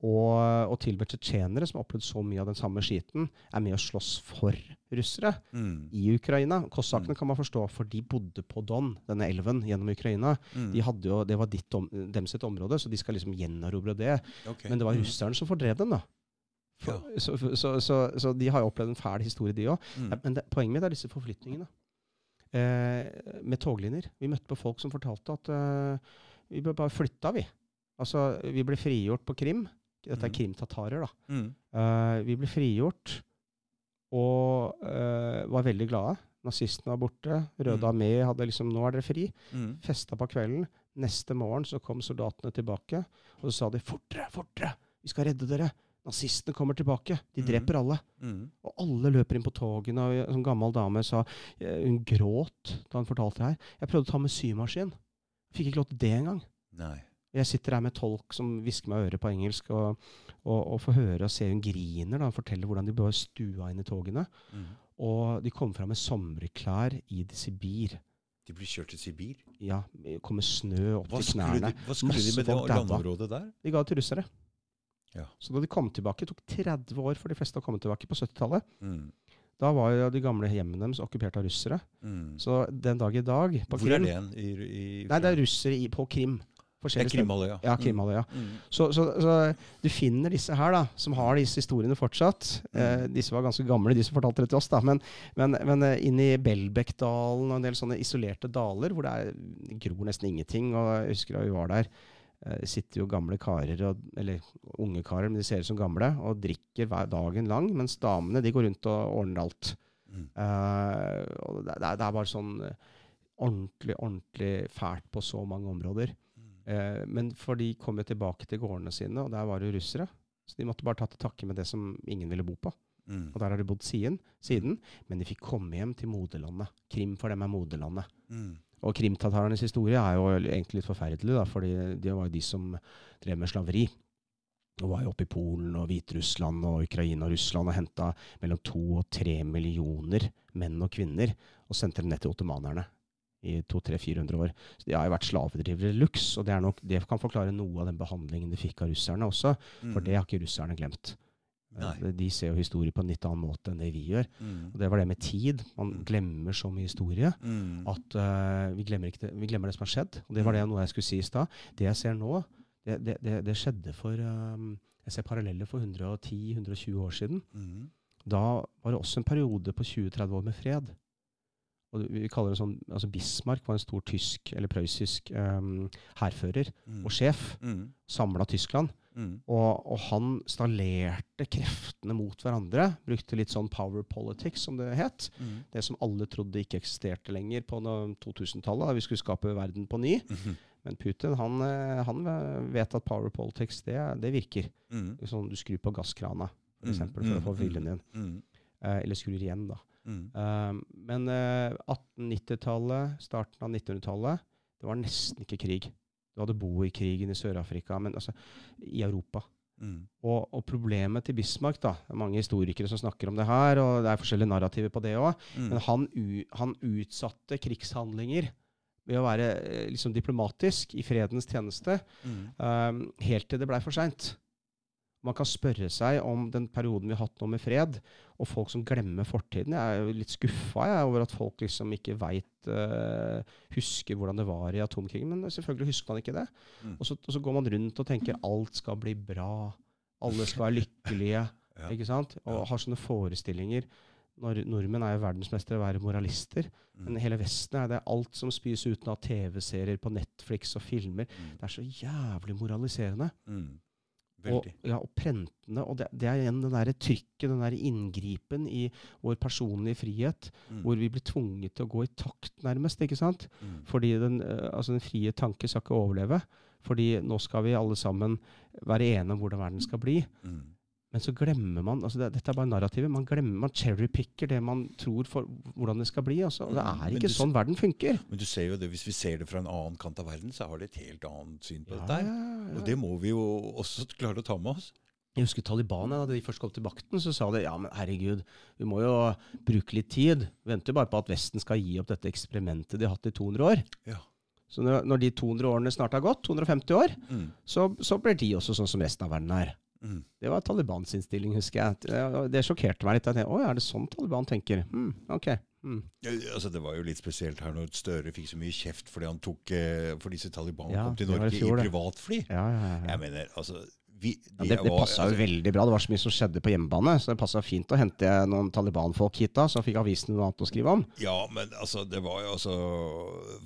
og, og til og med tsjetsjenere, som har opplevd så mye av den samme skiten, er med å slåss for russere Mm. i Ukraina. Kossakene kan man forstå, for de bodde på Don, denne elven, gjennom Ukraina. Mm. De jo, det var ditt om, dem sitt område, så de skal liksom gjenerobre det. Okay. Men det var Mm. russerne som fordrev dem, da. For, så, så, så, så de har jo opplevd en fæl historie, de òg. Mm. Men det, poenget mitt er disse forflytningene. Eh, med toglinjer. Vi møtte på folk som fortalte at eh, vi bare flytta, vi. Altså, vi ble frigjort på Krim. Dette er Mhm. krimtatarer, da. Mm. Uh, vi ble frigjort og uh, var veldig glade. Nazistene var borte. Røde Mm. armé hadde liksom Nå er dere fri. Mm. Festa på kvelden. Neste morgen så kom soldatene tilbake, og så sa de fortere, fortere! Vi skal redde dere! Nazistene kommer tilbake! De Mhm. dreper alle! Mm. Og alle løper inn på togene, og en sånn gammel dame sa eh, Hun gråt da hun fortalte det her. Jeg prøvde å ta med symaskin. Fikk ikke lov til det engang. Nei. Jeg sitter her med tolk som hvisker meg i øret på engelsk, og, og, og får høre og se hun griner da hun forteller hvordan de bare stua inn i togene. Mm. Og de kom fram med sommerklær i Sibir. De blir kjørt til Sibir. Ja, det kommer snø opp Hva til knærne. de, hva skulle de med det landområdet der? De ga til russere. Ja. Så da de kom tilbake, det tok 30 år for de fleste å komme tilbake på 70-tallet. Mm. Da var jo de gamle hjemmene deres okkupert av russere. Mm. Så den dag i dag på Hvor er det igjen? I, i, Nei, det er russere i, på Krim. Det er. Krimhalvøya. Ja, Krimhalvøya. Mm. Så, så, så du finner disse her, da, som har disse historiene fortsatt. Eh, Mm. disse var ganske gamle, de som fortalte det til oss, da. Men, men, men eh, inn i Belbekdalen og en del sånne isolerte daler hvor det er, gror nesten ingenting. Og jeg husker da vi var der, Det sitter jo gamle karer, og, eller unge karer, men de ser ut som gamle, og drikker hver dagen lang, mens damene de går rundt og ordner alt. Mm. Eh, og det, det er- er bare sånn eh, ordentlig, ordentlig fælt på så mange områder. Eh, men for de kom jo tilbake til gårdene sine, og der var det russere. Så de måtte bare ta til takke med det som ingen ville bo på. Mm. Og der har de bodd siden, siden. Men de fikk komme hjem til moderlandet. Krim for dem er moderlandet. Mm. Og krimtatarenes historie er jo egentlig litt forferdelig, da, fordi det var jo de som drev med slaveri. Og var jo oppe i Polen og Hviterussland og Ukraina og Russland og henta mellom to og tre millioner menn og kvinner og sendte dem ned til ottomanerne i 200-400 år. Så de har jo vært slavedrivere lux, og det, er nok, det kan forklare noe av den behandlingen de fikk av russerne også, for Mm. det har ikke russerne glemt. Nei. Eh, De ser jo historie på en litt annen måte enn det vi gjør. Mm. Og det var det med tid. Man Mm. glemmer så mye historie Mm. at uh, vi, glemmer ikke det, vi glemmer det som har skjedd. Og det var det noe jeg skulle si i stad. Det jeg ser nå, det, det, det, det skjedde for um, Jeg ser paralleller for 110-120 år siden. Da var det også en periode på 20-30 år med fred. Og vi kaller det sånn, altså Bismarck var en stor tysk eller prøyssisk um, hærfører Mm. og sjef. Mm. Samla Tyskland. Mm. Og, og han stallerte kreftene mot hverandre. Brukte litt sånn power politics, som det het. Mm. Det som alle trodde ikke eksisterte lenger på 2000-tallet. da Vi skulle skape verden på ny. Mhm. Men Putin han, eh, han vet at power politics det, det virker. Mm. Sånn du skrur på gasskrana for, Mm, for å mm, få viljen din. Mm. Eh, eller skrur igjen, da. Mm. Eh, men eh, 1890-tallet, starten av 1900-tallet, det var nesten ikke krig. Du hadde boerkrigen i Sør-Afrika, men altså i Europa. Mm. Og, og problemet til Bismarck, da, det er mange historikere som snakker om det her, og det er forskjellige narrativer på det òg, Mm. men han, han utsatte krigshandlinger ved å være eh, liksom diplomatisk i fredens tjeneste, Mm. um, helt til det blei for seint. Man kan spørre seg om den perioden vi har hatt nå med fred, og folk som glemmer fortiden. Jeg er jo litt skuffa over at folk liksom ikke veit Husker hvordan det var i atomkrigen. Men selvfølgelig husker man ikke det. Mm. Og, så, og så går man rundt og tenker alt skal bli bra. Alle skal være lykkelige. *laughs* Ja. ikke sant? Og har sånne forestillinger. Når, nordmenn er jo verdensmestere i å være moralister. Mm. Men hele Vesten er det alt som spys uten av TV-serier på Netflix og filmer. Mm. Det er så jævlig moraliserende. Mm. Og, ja, og prentende. Og det, det er igjen den der trykket, den der inngripen i vår personlige frihet, Mm. hvor vi blir tvunget til å gå i takt, nærmest. ikke sant? Mm. Fordi den, eh, altså den frie tanke skal ikke overleve. Fordi nå skal vi alle sammen være enige om hvordan verden skal bli. Mm. Men så glemmer man altså det, Dette er bare narrativet. Man glemmer, man cherrypicker det man tror for hvordan det skal bli. Altså. Og det Mm, er ikke du sånn verden funker. Men du ser jo det, hvis vi ser det fra en annen kant av verden, så har det et helt annet syn på Ja, dette. ja, ja. Og det må vi jo også klare å ta med oss. Jeg husker Taliban, da de først kom til makten, så sa de ja, men herregud, vi må jo bruke litt tid. Venter jo bare på at Vesten skal gi opp dette eksperimentet de har hatt i 200 år. Ja. Så når, når de 200 årene snart har gått, 250 år, Mm. så, så blir de også sånn som resten av verden er. Mm. Det var Talibans innstilling, husker jeg. Det, det sjokkerte meg litt. Jeg tenkte, Å, er det sånn Taliban tenker? Hmm, ok. Mm. Altså, det var jo litt spesielt her når Støre fikk så mye kjeft fordi han tok eh, for disse Taliban Ja, kom til Norge fjor, i privatfly. Ja, ja, ja. Jeg mener, altså vi, Ja, det det passa jo altså, veldig bra. Det var så mye som skjedde på hjemmebane. Så det passa fint å hente noen Taliban-folk hit da, så fikk avisen noe annet å skrive om. Ja, men altså, det var jo altså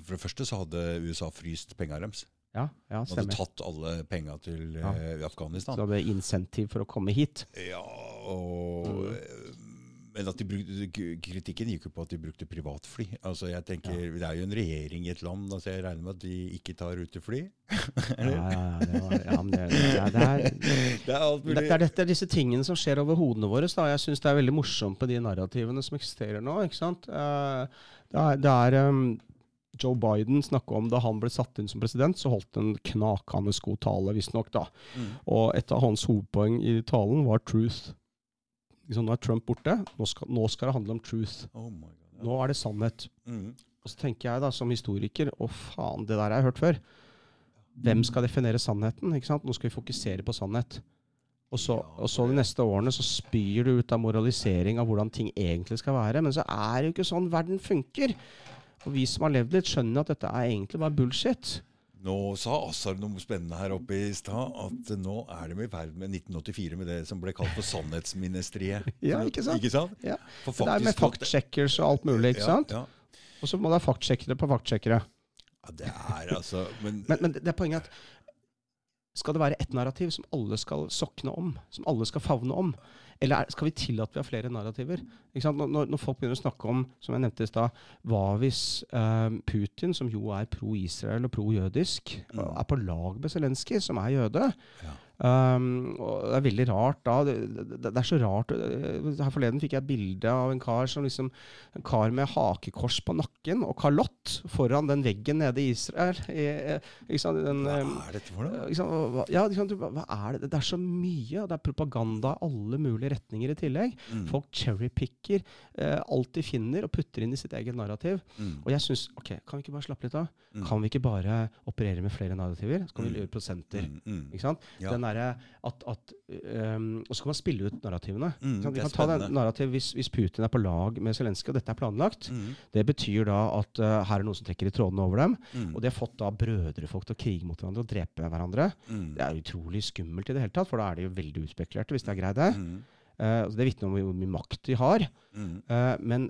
For det første så hadde USA fryst penga deres. Ja, ja De hadde tatt alle penga til Ja. Afghanistan. Så det hadde insentiv for å komme hit. Ja, og Mm. eh, Men at de brukte, kritikken gikk jo på at de brukte privatfly. Altså jeg tenker, Det er jo en regjering i et land, altså jeg regner med at de ikke tar rutefly. Ja, ja, ja, det, ja er, det, Det *laughs* det, dette, disse tingene som skjer over hodene våre. Da. Jeg syns det er veldig morsomt med de narrativene som eksisterer nå. ikke sant? Eh, Det er, det er um, Joe Biden snakka om da han ble satt inn som president, så holdt han en knakende god tale, visstnok. Mm. Og et av hans hovedpoeng i talen var truth. Liksom, nå er Trump borte. Nå skal, nå skal det handle om truth. Oh my God. ja. Nå er det sannhet. Mm. Og så tenker jeg da, som historiker, å faen, det der har jeg hørt før. Hvem skal definere sannheten? ikke sant? Nå skal vi fokusere på sannhet. Og så, og så de neste årene så spyr du ut av moralisering av hvordan ting egentlig skal være. Men så er det jo ikke sånn verden funker. Og vi som har levd litt, skjønner at dette er egentlig bare bullshit. Nå sa Assar noe spennende her oppe i stad, at nå er de i ferd med 1984 med det som ble kalt for Sannhetsministeriet. *laughs* Ja, ikke sant? Ikke sant? Ja. Det er med faktsjekkers og alt mulig, ikke sant? Ja, Og så må det ha faktsjekkere på faktsjekkere. ja, det er altså Men, Men, men det det er poenget at skal det være ett narrativ som alle skal sokne om? Som alle skal favne om? Eller er, skal vi tillate vi har flere narrativer? Ikke sant? Når, når- når folk begynner å snakke om, som jeg nevnte i sted, hva hvis eh, Putin, som jo er pro-Israel og pro-jødisk, Mm. er på lag med Zelenskyj, som er jøde? Ja. Um, og det er veldig rart da. Det, det, det er så rart. Her forleden fikk jeg et bilde av en kar som liksom En kar med hakekors på nakken og kalott foran den veggen nede i Israel. I, i, sant? Den, hva eh, er dette for noe? sant? Hva- Ja, sant? Hva er det? Det er så mye. Det er propaganda i alle mulige retninger i tillegg. Mm. Folk cherrypicker eh, alt de finner og putter inn i sitt eget narrativ. Mm. Og jeg syns OK, kan vi ikke bare slappe litt av? Mm. Kan vi ikke bare operere med flere narrativer? Så kan vi gjøre prosenter. Mm. Mm. Ikke sant? Ja. Den derre at, at um, Og så kan man spille ut narrativene. Mm, er kan ta den narrativ hvis, hvis Putin er på lag med Zelenskyj, og dette er planlagt. Mm. Det betyr da at uh, her er noen som trekker i trådene over dem. Mm. Og de har fått da brødrefolk til å krige mot hverandre og drepe hverandre. Mm. Det er utrolig skummelt i det hele tatt, for da er de jo veldig utspekulerte, hvis de har greid det. Uh, det vitner om hvor mye makt de har. Uh, men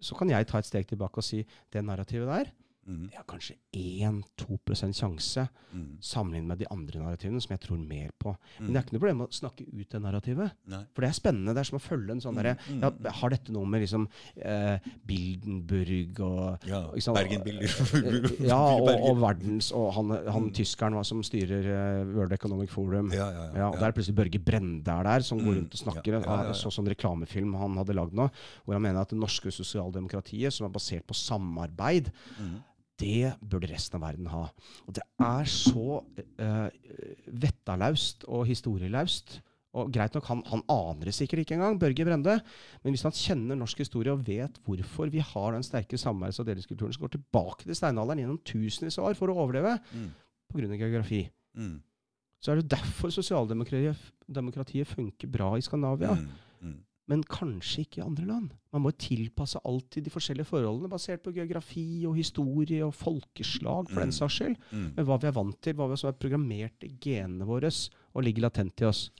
så kan jeg ta et steg tilbake og si det narrativet der, Mm. det har kanskje 1-2 sjanse Mm. sammenlignet med de andre narrativene, som jeg tror mer på. Men Mm. det er ikke noe problem å snakke ut det narrativet. Nei. For det er spennende. Det er som å følge en sånn derre Mm, ja, mm. Har dette noe med liksom eh, Bildenburg og Ja, ikke Bergen Bergenbilder. *laughs* Ja, *laughs* og, og verdens Og han, han Mm. tyskeren hva, som styrer uh, World Economic Forum. Ja, ja, ja. Ja, og Der er plutselig Børge Brende er der, som går Mm, rundt og snakker. Jeg så sånn reklamefilm han hadde lagd nå, hvor han mener at det norske sosialdemokratiet, som er basert på samarbeid, Mm. Det burde resten av verden ha. Og det er så uh, vettalaust og historielaust. Og greit nok, han, han aner det sikkert ikke engang, Børge Brende. Men hvis han kjenner norsk historie og vet hvorfor vi har den sterke samværs- og delingskulturen som går tilbake til steinalderen gjennom tusenvis av år for å overleve, Mm. pga. geografi, Mm. så er det derfor sosialdemokratiet funker bra i Skandinavia. Mm. Men kanskje ikke i andre land. Man må tilpasse alt til de forskjellige forholdene, basert på geografi og historie og folkeslag, for den Mm. saks skyld. Mm. Men hva vi er vant til, hva vi er programmert i genene våre og ligger latent i oss.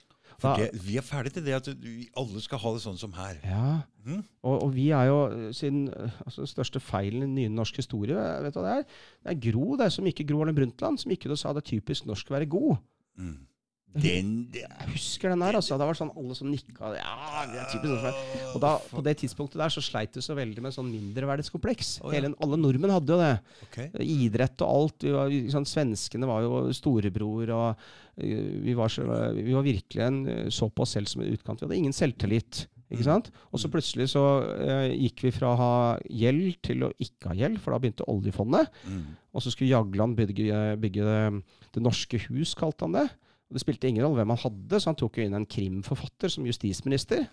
Da- det, vi er ferdig til det at vi alle skal ha det sånn som her. Ja, Mm. og, og vi er jo, eh, siden eh, altså, den største feilen i nye norsk historie, vet du hva det er? Det er Gro, det er som ikke Gro Harlem Brundtland, som gikk ut og sa det er typisk norsk å være god. Mm. Den det Jeg husker den der, altså. Det var sånn alle som nikka. Ja, det er typisk sånn. Og da, på det tidspunktet der så sleit du så veldig med sånn mindreverdighetskompleks. Oh, ja. Alle nordmenn hadde jo det. Okay. Idrett og alt. Vi var, sånn, svenskene var jo storebror, og eh, vi var, så, vi var virkelig en, så på oss selv som en utkant. Vi hadde ingen selvtillit. Ikke Mm. sant? Og så Mm. plutselig så eh, gikk vi fra å ha gjeld til å ikke ha gjeld, for da begynte oljefondet. Mm. Og så skulle Jagland bygge, bygge det, det norske hus, kalte han det. Og Det spilte ingen rolle hvem han hadde, så han tok jo inn en krimforfatter som justisminister.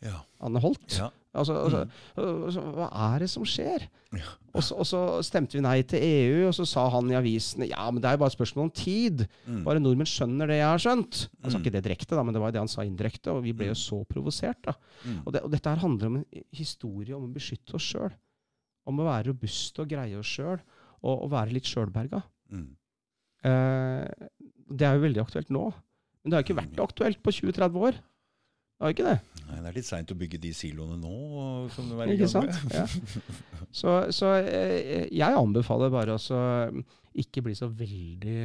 Ja. Anne Holt. ja. Altså, altså, altså, hva er det som skjer? Ja. Og, så, og så stemte vi nei til EU, og så sa han i avisene ja, men det er jo bare et spørsmål om tid. Mm. Bare nordmenn skjønner det jeg har skjønt. Han sa Mm. ikke det direkte, da, men det var det han sa indirekte. Og vi ble jo Mm. så provosert. da. Mm. Og, det, og dette her handler om en historie om å beskytte oss sjøl. Om å være robuste og greie oss sjøl, og, og være litt sjølberga. Mm. Eh, det er jo veldig aktuelt nå. Men det har ikke vært aktuelt på 20-30 år. Det har ikke det. Nei, det er litt seint å bygge de siloene nå. Som du er i gang med. Ja. Så, så eh, jeg anbefaler bare altså ikke bli så veldig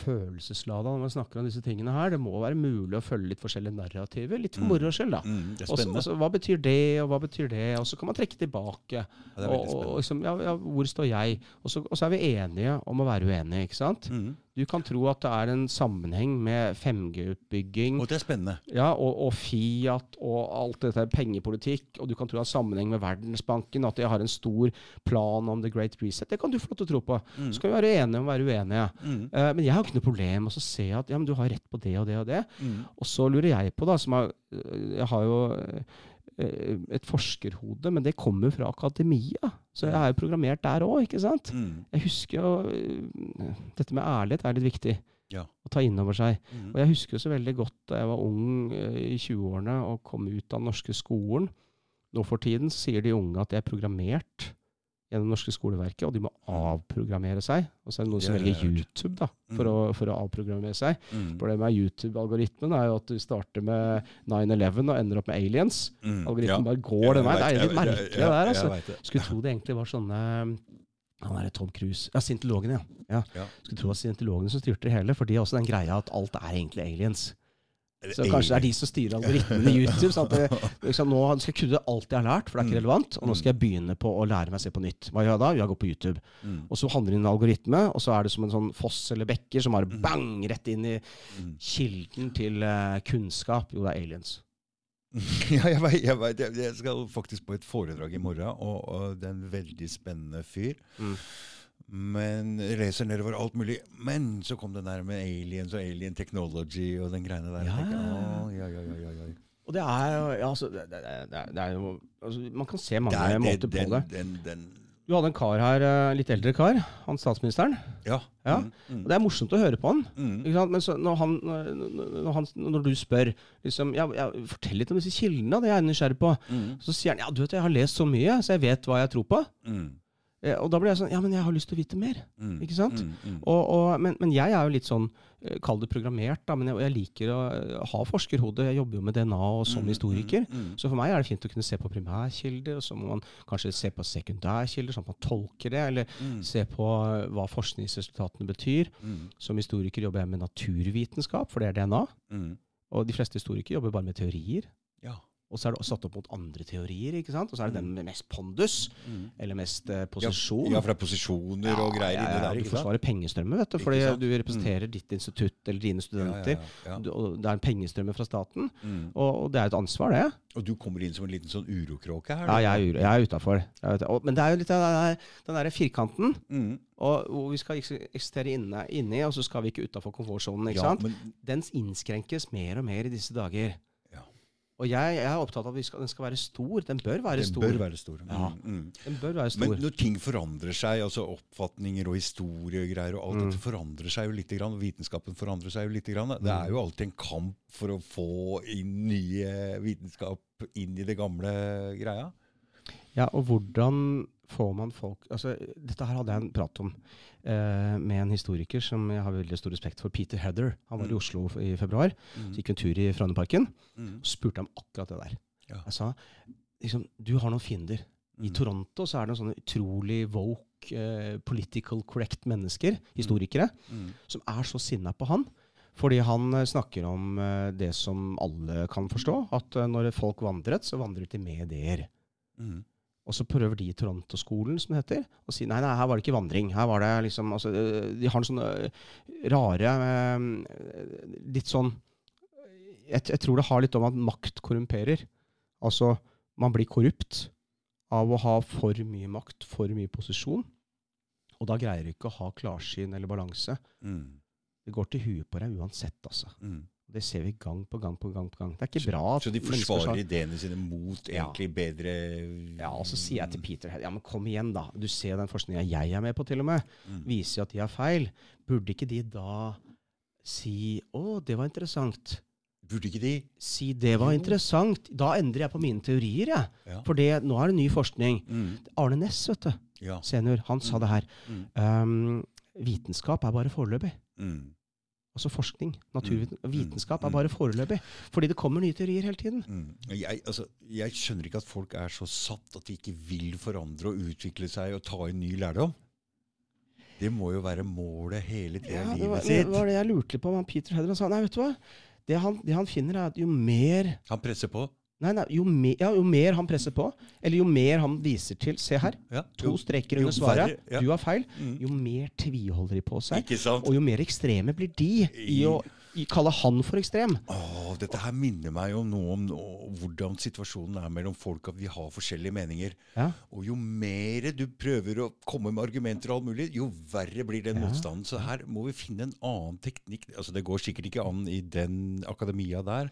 følelsesladet følelseslada når man snakker om disse tingene her. Det må være mulig å følge litt forskjellige narrativer. Litt for Mm. moro skyld, da. Mm, også, er Og så- spennende. og så, hva betyr det, og hva betyr det? Og så kan man trekke tilbake. Ja, er Og, og liksom, ja, ja, hvor står jeg? Og så, og så er vi enige om å være uenige, ikke sant? Mm. Du kan tro at det er en sammenheng med 5G-utbygging Og det er spennende. ja, og, og Fiat og alt dette er pengepolitikk, og du kan tro det har sammenheng med Verdensbanken, at de har en stor plan om The Great Reset. Det kan du få lov til å tro på. Mm. Så kan vi være enige om å være uenige. Mm. Uh, men jeg har ikke noe problem med å se at ja, men du har rett på det og det og det. Mm. Og så lurer jeg på, da, som har, øh, jeg har jo øh, et forskerhode, men det kommer fra akademia. Så jeg er jo programmert der òg, ikke sant? Mm. Jeg husker jo Dette med ærlighet er litt viktig Ja. å ta inn over seg. Mm. Og jeg husker jo så veldig godt da jeg var ung eh, i 20-årene og kom ut av den norske skolen. Nå for tiden sier de unge at de er programmert gjennom det norske skoleverket, og de må avprogrammere seg. Og så er det noen som velger. YouTube da, for, Mm. å, for å avprogrammere seg. Mm. Problemet med YouTube-algoritmen er jo at du starter med 9-11 og ender opp med aliens. Mm. Algoritmen Ja. bare går den veien. Det er litt merkelig det der. altså. Skulle tro det egentlig var sånne Han er Tom Cruise. Ja, scientologene, ja. ja. Ja. Skulle tro at scientologene som styrte det hele, for de har også den greia at alt er egentlig aliens. Så kanskje det er de som styrer algoritmene i YouTube. sånn at liksom, Nå skal jeg kunne alt jeg har lært, for det er ikke Mm. relevant. Og nå skal jeg begynne på å lære meg å se på nytt. Hva gjør jeg da? Jeg går på YouTube. Mm. Og så handler det inn en algoritme, og så er det som en sånn foss eller bekker som bare Mm. bang rett inn i Mm. kilden til uh, kunnskap. Jo, det er aliens. *laughs* Ja, jeg vet, jeg vet. Jeg skal faktisk på et foredrag i morgen, og, og det er en veldig spennende fyr. Mm. Men racer nedover alt mulig. Men så kom den der med aliens og alien technology og den greiene der. Ja. Jeg «Å, ja, ja, ja, ja, ja. Og det er altså, det, det, det, det er jo altså, Man kan se mange Det er- måter den, på det. Den, den, Du hadde en kar her, eh, litt eldre kar, han statsministeren. ja. Ja. Mm, mm, det er morsomt å høre på han. mm. Men så, når, han, når, han, når du spør liksom, ja, ja, Fortell litt om disse kildene, det er jeg nysgjerrig på. Mm, Så sier han ja, du vet, jeg har lest så mye, så jeg vet hva jeg tror på. mm, og da blir jeg sånn Ja, men jeg har lyst til å vite mer. mm, Ikke sant? Mm, mm. Og, og, men, men jeg er jo litt sånn eh, Kall det programmert, da, men jeg, jeg liker å eh, ha forskerhode. Jeg jobber jo med DNA og som Mm, historiker. mm, mm. Så for meg er det fint å kunne se på primærkilder, og så må man kanskje se på sekundærkilder, sånn at man tolker det, eller Mm, se på eh, hva forskningsresultatene betyr. mm, Som historiker jobber jeg med naturvitenskap, for det er DNA. mm. Og de fleste historikere jobber bare med teorier. Ja. Og så er det satt opp mot andre teorier, ikke sant? Og så er det den med mest pondus, Mm. eller mest eh, posisjon. Ja, fra posisjoner og greier ja, inni ja, der. Du forsvarer pengestrømmer, vet du, fordi du representerer ditt institutt eller dine studenter. Du- Og det er en pengestrømme fra staten, Mm. og, og det er et ansvar, det. Og du kommer inn som en liten sånn urokråke her? Ja, jeg er, jeg er utafor. Men det er jo litt av den der, den der firkanten, Mm. og hvor vi skal eksistere inne, inni, og så skal vi ikke utafor komfortsonen. ikke sant? men, Den innskrenkes mer og mer i disse dager. Og jeg, jeg er opptatt av at vi skal, den skal være stor. Den bør være den stor. bør være stor. Ja. Mm, mm. Den bør være Men når ting forandrer seg, altså oppfatninger og historie og greier, og alt Mm. dette forandrer seg jo litt, og vitenskapen forandrer seg jo litt, grann. Det Mm. er jo alltid en kamp for å få inn nye vitenskap inn i det gamle greia. Ja, og hvordan får man folk altså, Dette her hadde jeg en prat om eh, med en historiker som jeg har veldig stor respekt for, Peter Heather. Han var Mm. i Oslo i februar. Så gikk vi en tur i Frognerparken Mm. og spurte ham akkurat det der. Ja. Jeg sa liksom, du har noen fiender. I Mm. Toronto så er det noen sånne utrolig woke, eh, political correct mennesker, historikere, Mm. som er så sinna på han. Fordi han eh, snakker om eh, det som alle kan forstå, at eh, når folk vandret, så vandret de med ideer. Mm. Og så prøver de Toronto-skolen, som det heter, å si nei, nei, her var det ikke vandring. Her var det liksom altså, øh, De har en sånne øh, rare øh, Litt sånn jeg, jeg tror det har litt om at makt korrumperer. Altså, man blir korrupt av å ha for mye makt, for mye posisjon. Og da greier du ikke å ha klarsyn eller balanse. Mm. Det går til huet på deg uansett, altså. Mm. Det ser vi gang på gang på gang. på gang. Det er ikke bra at Så de forsvarer skal... ideene sine mot Ja. egentlig bedre Ja, og så sier jeg til Peter Ja, men kom igjen, da. Du ser den forskninga jeg er med på, til og med. Mm. Viser jo at de har feil. Burde ikke de da si Å, det var interessant. Burde ikke de Si det var interessant. Da endrer jeg på mine teorier, jeg. Ja. For det, nå er det ny forskning. Mm. Arne Næss, vet du, Ja. senior, han sa Mm. det her. Mm. Um, vitenskap er bare foreløpig. Mm. Altså forskning, naturviten, Mm. er Mm. bare foreløpig. Fordi det kommer nye teorier hele tiden. Mm. Jeg, altså, jeg skjønner ikke at folk er så satt at de ikke vil forandre og utvikle seg og ta inn ny lærdom. Det må jo være målet hele tida Ja, i livet det var det jeg lurte på. Han Peter Hedren sa nei, vet du hva? Det han, det han finner, er at jo mer Han presser på. Nei, nei, jo, mer, ja, jo mer han presser på, eller jo mer han viser til Se her, Ja. to Jo, streker under svaret. verre. Du har feil. Mm. Jo mer tviholder de på seg, og jo mer ekstreme blir de i å kalle han for ekstrem. Åh, dette her minner meg jo noe om nå, hvordan situasjonen er mellom folk, at vi har forskjellige meninger. Ja. Og jo mer du prøver å komme med argumenter og alt mulig, jo verre blir den Ja. motstanden. Så her må vi finne en annen teknikk. Altså Det går sikkert ikke an i den akademia der,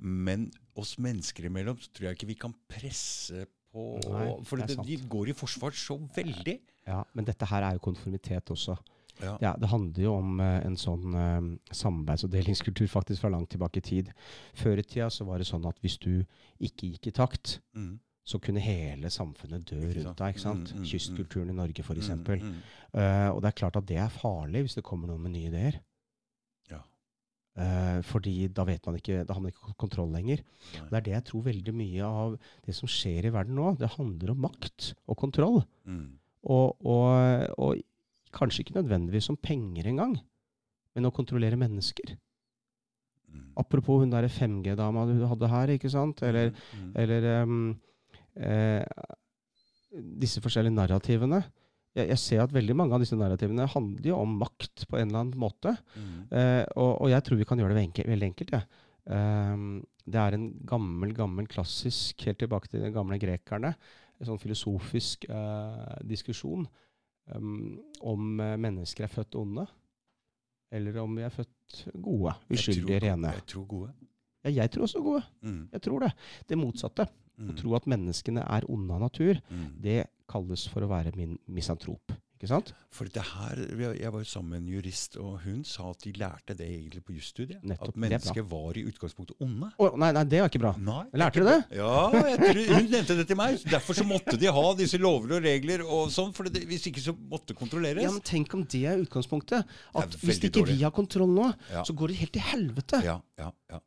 men oss mennesker imellom så tror jeg ikke vi kan presse på Nei, For det de går i forsvar så veldig. Ja, men dette her er jo konformitet også. Ja. Ja, Det handler jo om uh, en sånn uh, samarbeids- og delingskultur faktisk fra langt tilbake i tid. Før i tida så var det sånn at hvis du ikke gikk i takt, Mm. så kunne hele samfunnet dø rundt deg. ikke sant? Mm, mm, mm. Kystkulturen i Norge, f.eks. Mm. Uh, og det er klart at det er farlig hvis det kommer noen med nye ideer. Eh, fordi da vet man ikke, da har man ikke kontroll lenger. Nei. Det er det jeg tror veldig mye av det som skjer i verden nå. Det handler om makt og kontroll. Mm. Og, og, og kanskje ikke nødvendigvis om penger engang, men å kontrollere mennesker. Mm. Apropos hun der 5G-dama du hadde her, ikke sant? Eller, Mm. eller um, uh, disse forskjellige narrativene. Jeg, jeg ser at veldig mange av disse narrativene handler jo om makt på en eller annen måte. Mm. Eh, og, og jeg tror vi kan gjøre det enkel, veldig enkelt. Ja. Ehm, det er en gammel, gammel klassisk, helt tilbake til de gamle grekerne, en sånn filosofisk eh, diskusjon um, om eh, mennesker er født onde, eller om vi er født gode, uskyldige, rene. Jeg tror gode. Ja, jeg tror også gode. Mm. Jeg tror det. Det motsatte. Mm. Å tro at menneskene er onde av natur, Mm. det kalles for å være min misantrop. Ikke sant? For det her, jeg var jo sammen med en jurist, og hun sa at de lærte det egentlig på jusstudiet. At mennesker var i utgangspunktet onde. Oh, nei, nei, det var ikke bra. Nei. Lærte du det? Ja, tror, hun nevnte det til meg. Derfor så måtte de ha disse lover og regler og sånn, for det, hvis ikke så måtte kontrolleres. Ja, men Tenk om det er utgangspunktet. At Det er hvis ikke dårlig. vi har kontroll nå, Ja. så går det helt til helvete. Ja, ja, ja.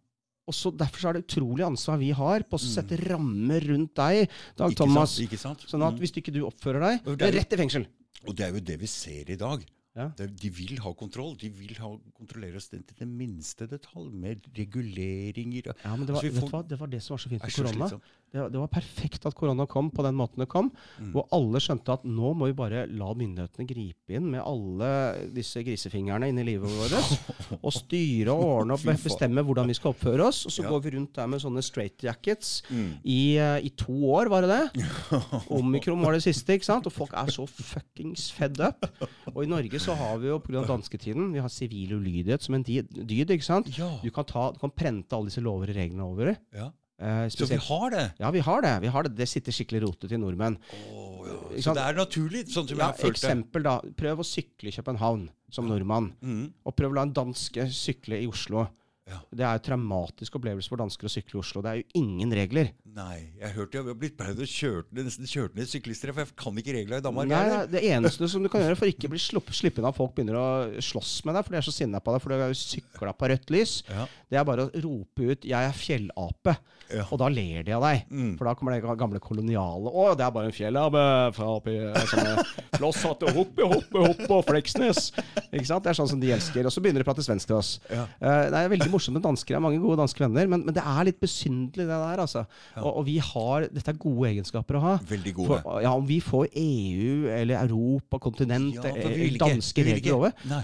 Og så Derfor så er det utrolig ansvar vi har på å Mm. sette rammer rundt deg, Dag Ikke Thomas. sant? Sant? Sånn at Mm. hvis ikke du oppfører deg, det er rett i fengsel. Og det er jo det vi ser i dag. Ja. Det, de vil ha kontroll. De vil ha, kontrollere oss til det minste detalj, med reguleringer. Ja, men det var, Altså, får- det var det som var så fint med korona. Det, var- det var perfekt at korona kom på den måten det kom. Mm. Hvor alle skjønte at nå må vi bare la myndighetene gripe inn med alle disse grisefingrene i livet vårt. *laughs* Og styre og ordne og bestemme hvordan vi skal oppføre oss. Og så Ja. går vi rundt der med sånne straight jackets Mm. i, eh, i to år, var det det? *laughs* Omikron var det siste, ikke sant? Og folk er så fuckings fed up. Og i Norge så har vi jo pga. dansketiden vi har sivil ulydighet som en dyd, ikke sant? Ja. Du kan, ta, du kan prente alle disse lover og reglene over. ja. Eh, Så vi har det. ja, vi har det. vi har Det Det sitter skikkelig rotet i nordmenn. Oh, ja. Så det er naturlig, sånn som Ja, jeg har følt det. eksempel da. Prøv å sykle i København som nordmann. Mm. Og prøv å la en danske sykle i Oslo. Ja. Det er jo traumatisk opplevelse for dansker å sykle i Oslo. Det er jo ingen regler. Nei, jeg hørte jeg har blitt pleid å kjøre nesten kjørt ned syklister, for jeg kan ikke reglene i Danmark. Nei, heller. det eneste som du kan gjøre for ikke å bli sluppet av folk begynner å slåss med deg, for de er så sinna på deg for du har sykla på rødt lys, Ja. det er bare å rope ut 'jeg er fjellape', Ja. og da ler de av deg. Mm. For da kommer det gamle koloniale 'Å, det er bare en fjellape fra oppi sånne *laughs* flosshatte, hoppe, hoppe, hoppe og Fleksnes'. Ikke sant? Det er sånn som de elsker. Og så begynner de å prate svensk til oss. Ja. Uh, det er veldig morsomt med dansker. Jeg har mange gode danske venner, men, men det er litt besynderlig, det der. altså. Og, og vi har, Dette er gode egenskaper å ha. Veldig gode. For, ja, Om vi får EU eller Europa, kontinent, Ja, vil danske vil regler over Nei.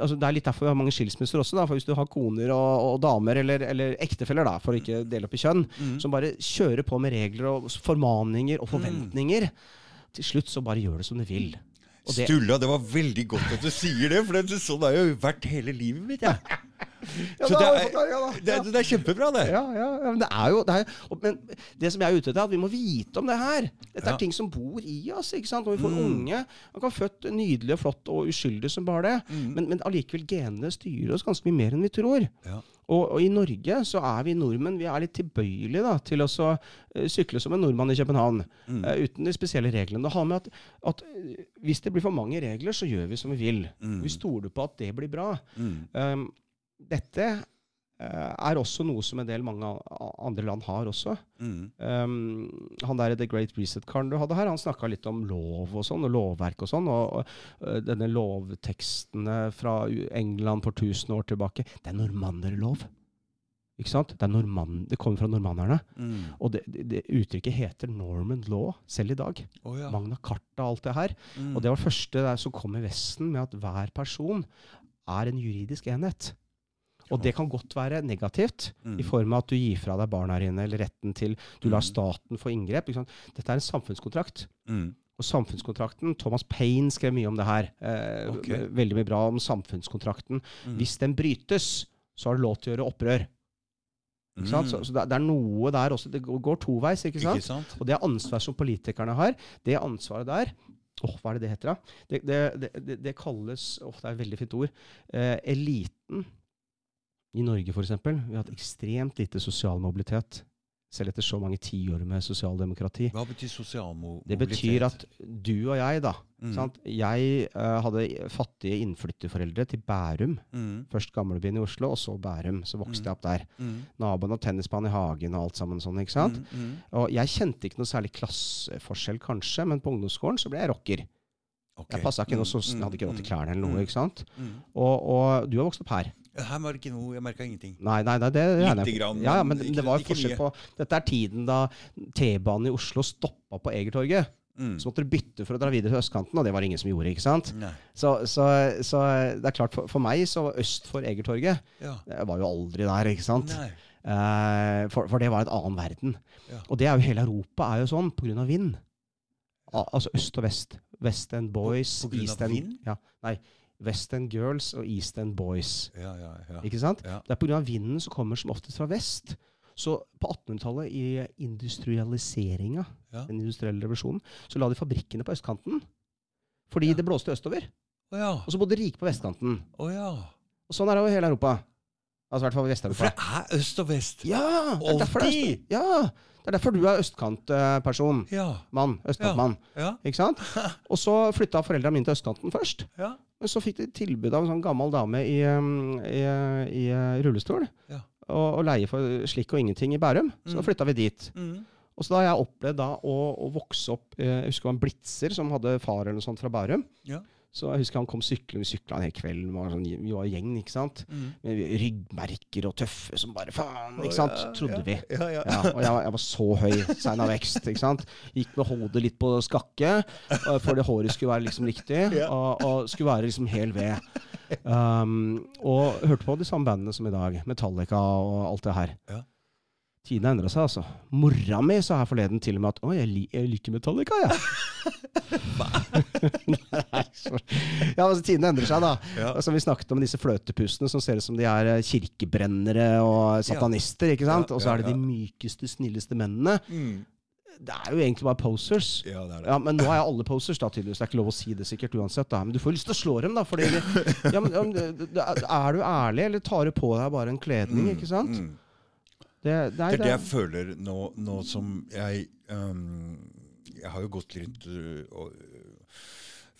altså Det er litt derfor vi har mange skilsmisser også. da, for Hvis du har koner og, og damer, eller, eller ektefeller, da, for å ikke dele opp i kjønn, Mm. som bare kjører på med regler og formaninger og forventninger, til slutt så bare gjør det som du vil. Og det, Stulla, det var veldig godt at du sier det, for det, sånn har jeg jo vært hele livet mitt. Ja. *laughs* Ja, det er- det. Det, er- det er kjempebra, det. Ja, ja, ja, men det er jo det er, Men det som jeg er ute etter, er at vi må vite om det her. Dette er ting som bor i oss. ikke sant? Når vi får Mm. unge Man kan født nydelig og flott og uskyldig som bare det, Mm. men, men allikevel genene styrer oss ganske mye mer enn vi tror. Ja. Og, og i Norge så er vi nordmenn vi er litt tilbøyelige da, til å så, uh, sykle som en nordmann i København. Mm. Uh, uten de spesielle reglene. Det har med at, at eh, hvis det blir for mange regler, så gjør vi som vi vil. Mm. Vi stoler på at det blir bra. Um, dette uh, er også noe som en del mange andre land har også. Mm. Um, han der The Great Reset-karen du hadde her, han snakka litt om lov og sånn, og lovverk og sånn. Og, og øh, denne lovtekstene fra England for 1000 år tilbake. Det er normannerlov. Ikke sant? Det, er normann, det kommer fra normannerne. Mm. Og det, det, det uttrykket heter Norman law selv i dag. Oh, ja. Magna Carta og alt det her. Mm. Og det var det første der som kom i Vesten, med at hver person er en juridisk enhet. Og det kan godt være negativt, Mm. i form av at du gir fra deg barna dine, eller retten til Du lar Mm. staten få inngrep. Dette er en samfunnskontrakt. Mm. Og samfunnskontrakten Thomas Paine skrev mye om det her. Eh, okay. Veldig mye bra om samfunnskontrakten. Mm. Hvis den brytes, så har du lov til å gjøre opprør. Ikke sant? Så, Mm. så det, er noe der også. Det går toveis, ikke sant? Ikke sant? Og det ansvaret som politikerne har. Det ansvaret der Åh, hva er det det heter, da? Det, det, det, det, kalles åh, Det er et veldig fint ord. Eh, eliten i Norge, f.eks. Vi har hatt ekstremt lite sosial mobilitet. Selv etter så mange tiår med sosialdemokrati. Hva betyr sosial mo Det betyr at du og jeg, da Mm. sant? Jeg uh, hadde fattige innflytterforeldre til Bærum. mm. Først gamlebyen i Oslo, og så Bærum. Så vokste Mm. jeg opp der. Mm. Naboen og tennisbanen i hagen og alt sammen sånn. ikke sant? Mm. Mm. Og jeg kjente ikke noe særlig klasseforskjell, kanskje, men på ungdomsskolen så ble jeg rocker. Okay. Jeg passa ikke noe Mm, mm, hadde ikke råd til klærne eller noe. ikke sant? Og, og du har vokst opp her. Her var det ikke noe Jeg merka ingenting. Nei, nei, nei det regner Lite jeg grann, Ja, ja, men ikke- det var jo forskjell på Dette er tiden da T-banen i Oslo stoppa på Egertorget. Mm. Så måtte du bytte for å dra videre til østkanten, og det var det ingen som gjorde. ikke sant? Så, så, så det er klart, for, for meg så var øst for Egertorget Ja. Jeg var jo aldri der, ikke sant? Nei. Eh, for, for det var en annen verden. Ja. Og det er jo hele Europa er jo sånn pga. vind. Al altså øst og vest. West End Boys, På- på grunn av East End vind? Ja, nei, West End Girls og East End Boys. Ja, ja, ja. Ikke sant? Ja. Det er pga. vinden som kommer som oftest fra vest. Så på 1800-tallet, i industrialiseringa, Ja. den industrielle revolusjonen, så la de fabrikkene på østkanten. Fordi Ja. det blåste østover. Ja. Og så bodde de rike på vestkanten. Ja. Og sånn er det over hele Europa. Altså i hvert fall For Vest-Europa. det er øst og vest. Ja! Det er derfor det er, øst- ja, det er derfor du er østkantperson. Ja. Mann. Østkantmann. Ja. Ikke sant? *laughs* Og så flytta foreldrene mine til østkanten først. Men så fikk de tilbud av en sånn gammel dame i, um, i, i, uh, rullestol. Ja. Og, og leie for slikk og ingenting i Bærum. Så Mm. flytta vi dit. Mm. Og så da har jeg opplevd da å, å vokse opp eh, Jeg husker det var en blitzer som hadde far eller noe sånt fra Bærum. Ja. Så jeg husker han kom syklende. Vi sykla en hel kveld. Vi var, sånn, vi var gjeng, ikke sant. Mm. Med ryggmerker og tøffe som bare faen, ikke sant. ja, Trodde ja. vi. Ja, ja. Ja, og jeg var, jeg var så høy, sein av vekst. ikke sant? Gikk med hodet litt på skakke, uh, for det håret skulle være liksom riktig, *laughs* Ja. og, og skulle være liksom hel ved. Um, og hørte på de samme bandene som i dag. Metallica og alt det her. Ja. Tidene endra seg, altså. Mora mi sa her forleden til og med at 'Å, jeg, li jeg liker Metallica, jeg'. *laughs* Nei, *laughs* ja, altså, tidene endrer seg, da. Ja. Altså, vi snakket om disse fløtepustene som ser ut som de er eh, kirkebrennere og satanister. ikke sant? Ja, Og så er det de mykeste, snilleste mennene. Mm. Det er jo egentlig bare posers. Ja, det er det. Ja, Men nå er alle posers, da, tydeligvis. Det er ikke lov å si det sikkert uansett. da. Men du får jo lyst til å slå dem, da. Fordi ja, men, ja, det- Er du ærlig, eller tar du på deg bare en kledning? Mm, ikke sant? mm. Det, nei, Det er det jeg føler nå, nå som jeg um, Jeg har jo gått litt uh, og uh,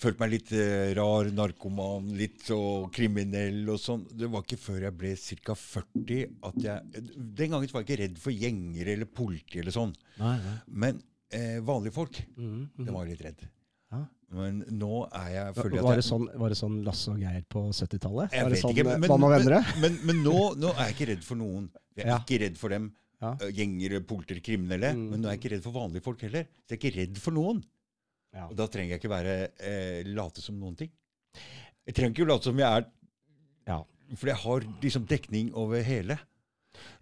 Følt meg litt uh, rar, narkoman, litt og kriminell og sånn. Det var ikke før jeg ble ca. 40 at jeg Den gangen var jeg ikke redd for gjenger eller politi eller sånn. Nei, nei. Men uh, vanlige folk, mm, mhm. det var jeg litt redd. Men nå er jeg jeg Var det, sånn, var det sånn Lasse og Geir på 70-tallet? Jeg vet sånn ikke, men, men, men, men, nå, nå er jeg ikke redd for noen. Jeg er Ja. ikke redd for dem. Ja. ø, Gjenger, polter, kriminelle. Mm. Men nå er jeg ikke redd for vanlige folk heller. Så jeg er ikke redd for noen. Ja. Og da trenger jeg ikke være eh, late som noen ting. Jeg trenger ikke late som jeg er Ja. For jeg har liksom dekning over hele.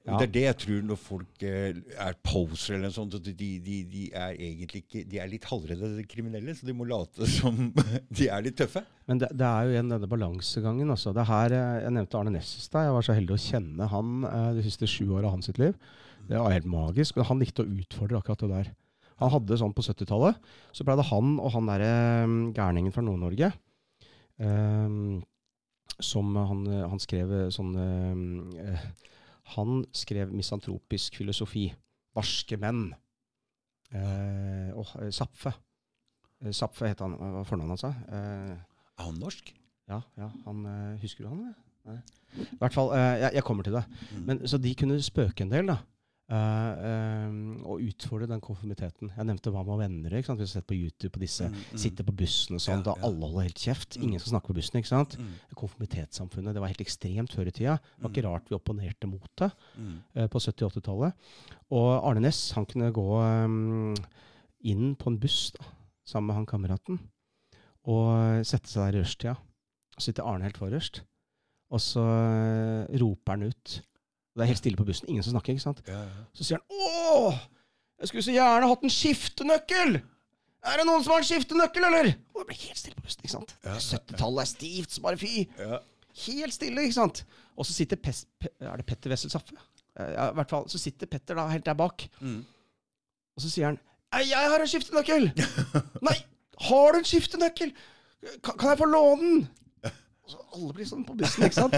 Ja. Det er det jeg tror når folk eh, er poser eller noe sånt. at De, de, de er egentlig ikke De er litt halvredde de kriminelle, så de må late *laughs* som de er litt tøffe. Men det, det er jo igjen denne balansegangen. Altså. Det her, eh, jeg nevnte Arne Næss i stad. Jeg var så heldig å kjenne han eh, de siste sju åra av hans sitt liv. Det var helt magisk. Men han likte å utfordre akkurat det der. Han hadde sånn på 70-tallet. Så pleide han og han derre um, gærningen fra Nord-Norge um, Som han, han skrev sånn eh, Han skrev misantropisk filosofi. Barske menn. Eh, og eh, Zapfe. Eh, Zapfe het han. Hva var fornavnet hans? Eh, Er han norsk? ja, ja, han eh, Husker du han? eller? Nei. I hvert fall, eh, jeg, jeg kommer til det. Mm. Men, så de kunne spøke en del, da. Eh, og utfordre den konformiteten. Jeg nevnte Hva med venner? ikke sant? Vi har sett på YouTube på disse. Mm, mm. Sitter på bussen og sånn, Ja, da ja. alle holder helt kjeft. Mm. Ingen skal snakke på bussen. ikke sant? Mm, Konformitetssamfunnet det var helt ekstremt før i tida. Det var ikke Mm. rart vi opponerte mot det eh, på 70- og 80-tallet. Og Arne Næss han kunne gå um, inn på en buss da, sammen med han kameraten og sette seg der i rushtida. Så sitter Arne helt forrest, og så uh, roper han ut. Det er helt stille på bussen, ingen som snakker. ikke sant? ja, ja. Så sier han 'Å, jeg skulle så gjerne hatt en skiftenøkkel'! Er det noen som har en skiftenøkkel, eller? Og det ble helt stille på bussen. ikke sant? Ja, ja, ja. 70-tallet er stivt som bare fy. ja. Helt stille, ikke sant? Og så sitter Pes Pe Er det Petter Wessel Saffe? Ja, i hvert fall. Så sitter Petter da helt der bak, Mm. og så sier han 'Jeg har en skiftenøkkel!' *laughs* 'Nei, har du en skiftenøkkel? Kan, kan jeg få låne den?' *laughs* Og så alle blir sånn på bussen, ikke sant?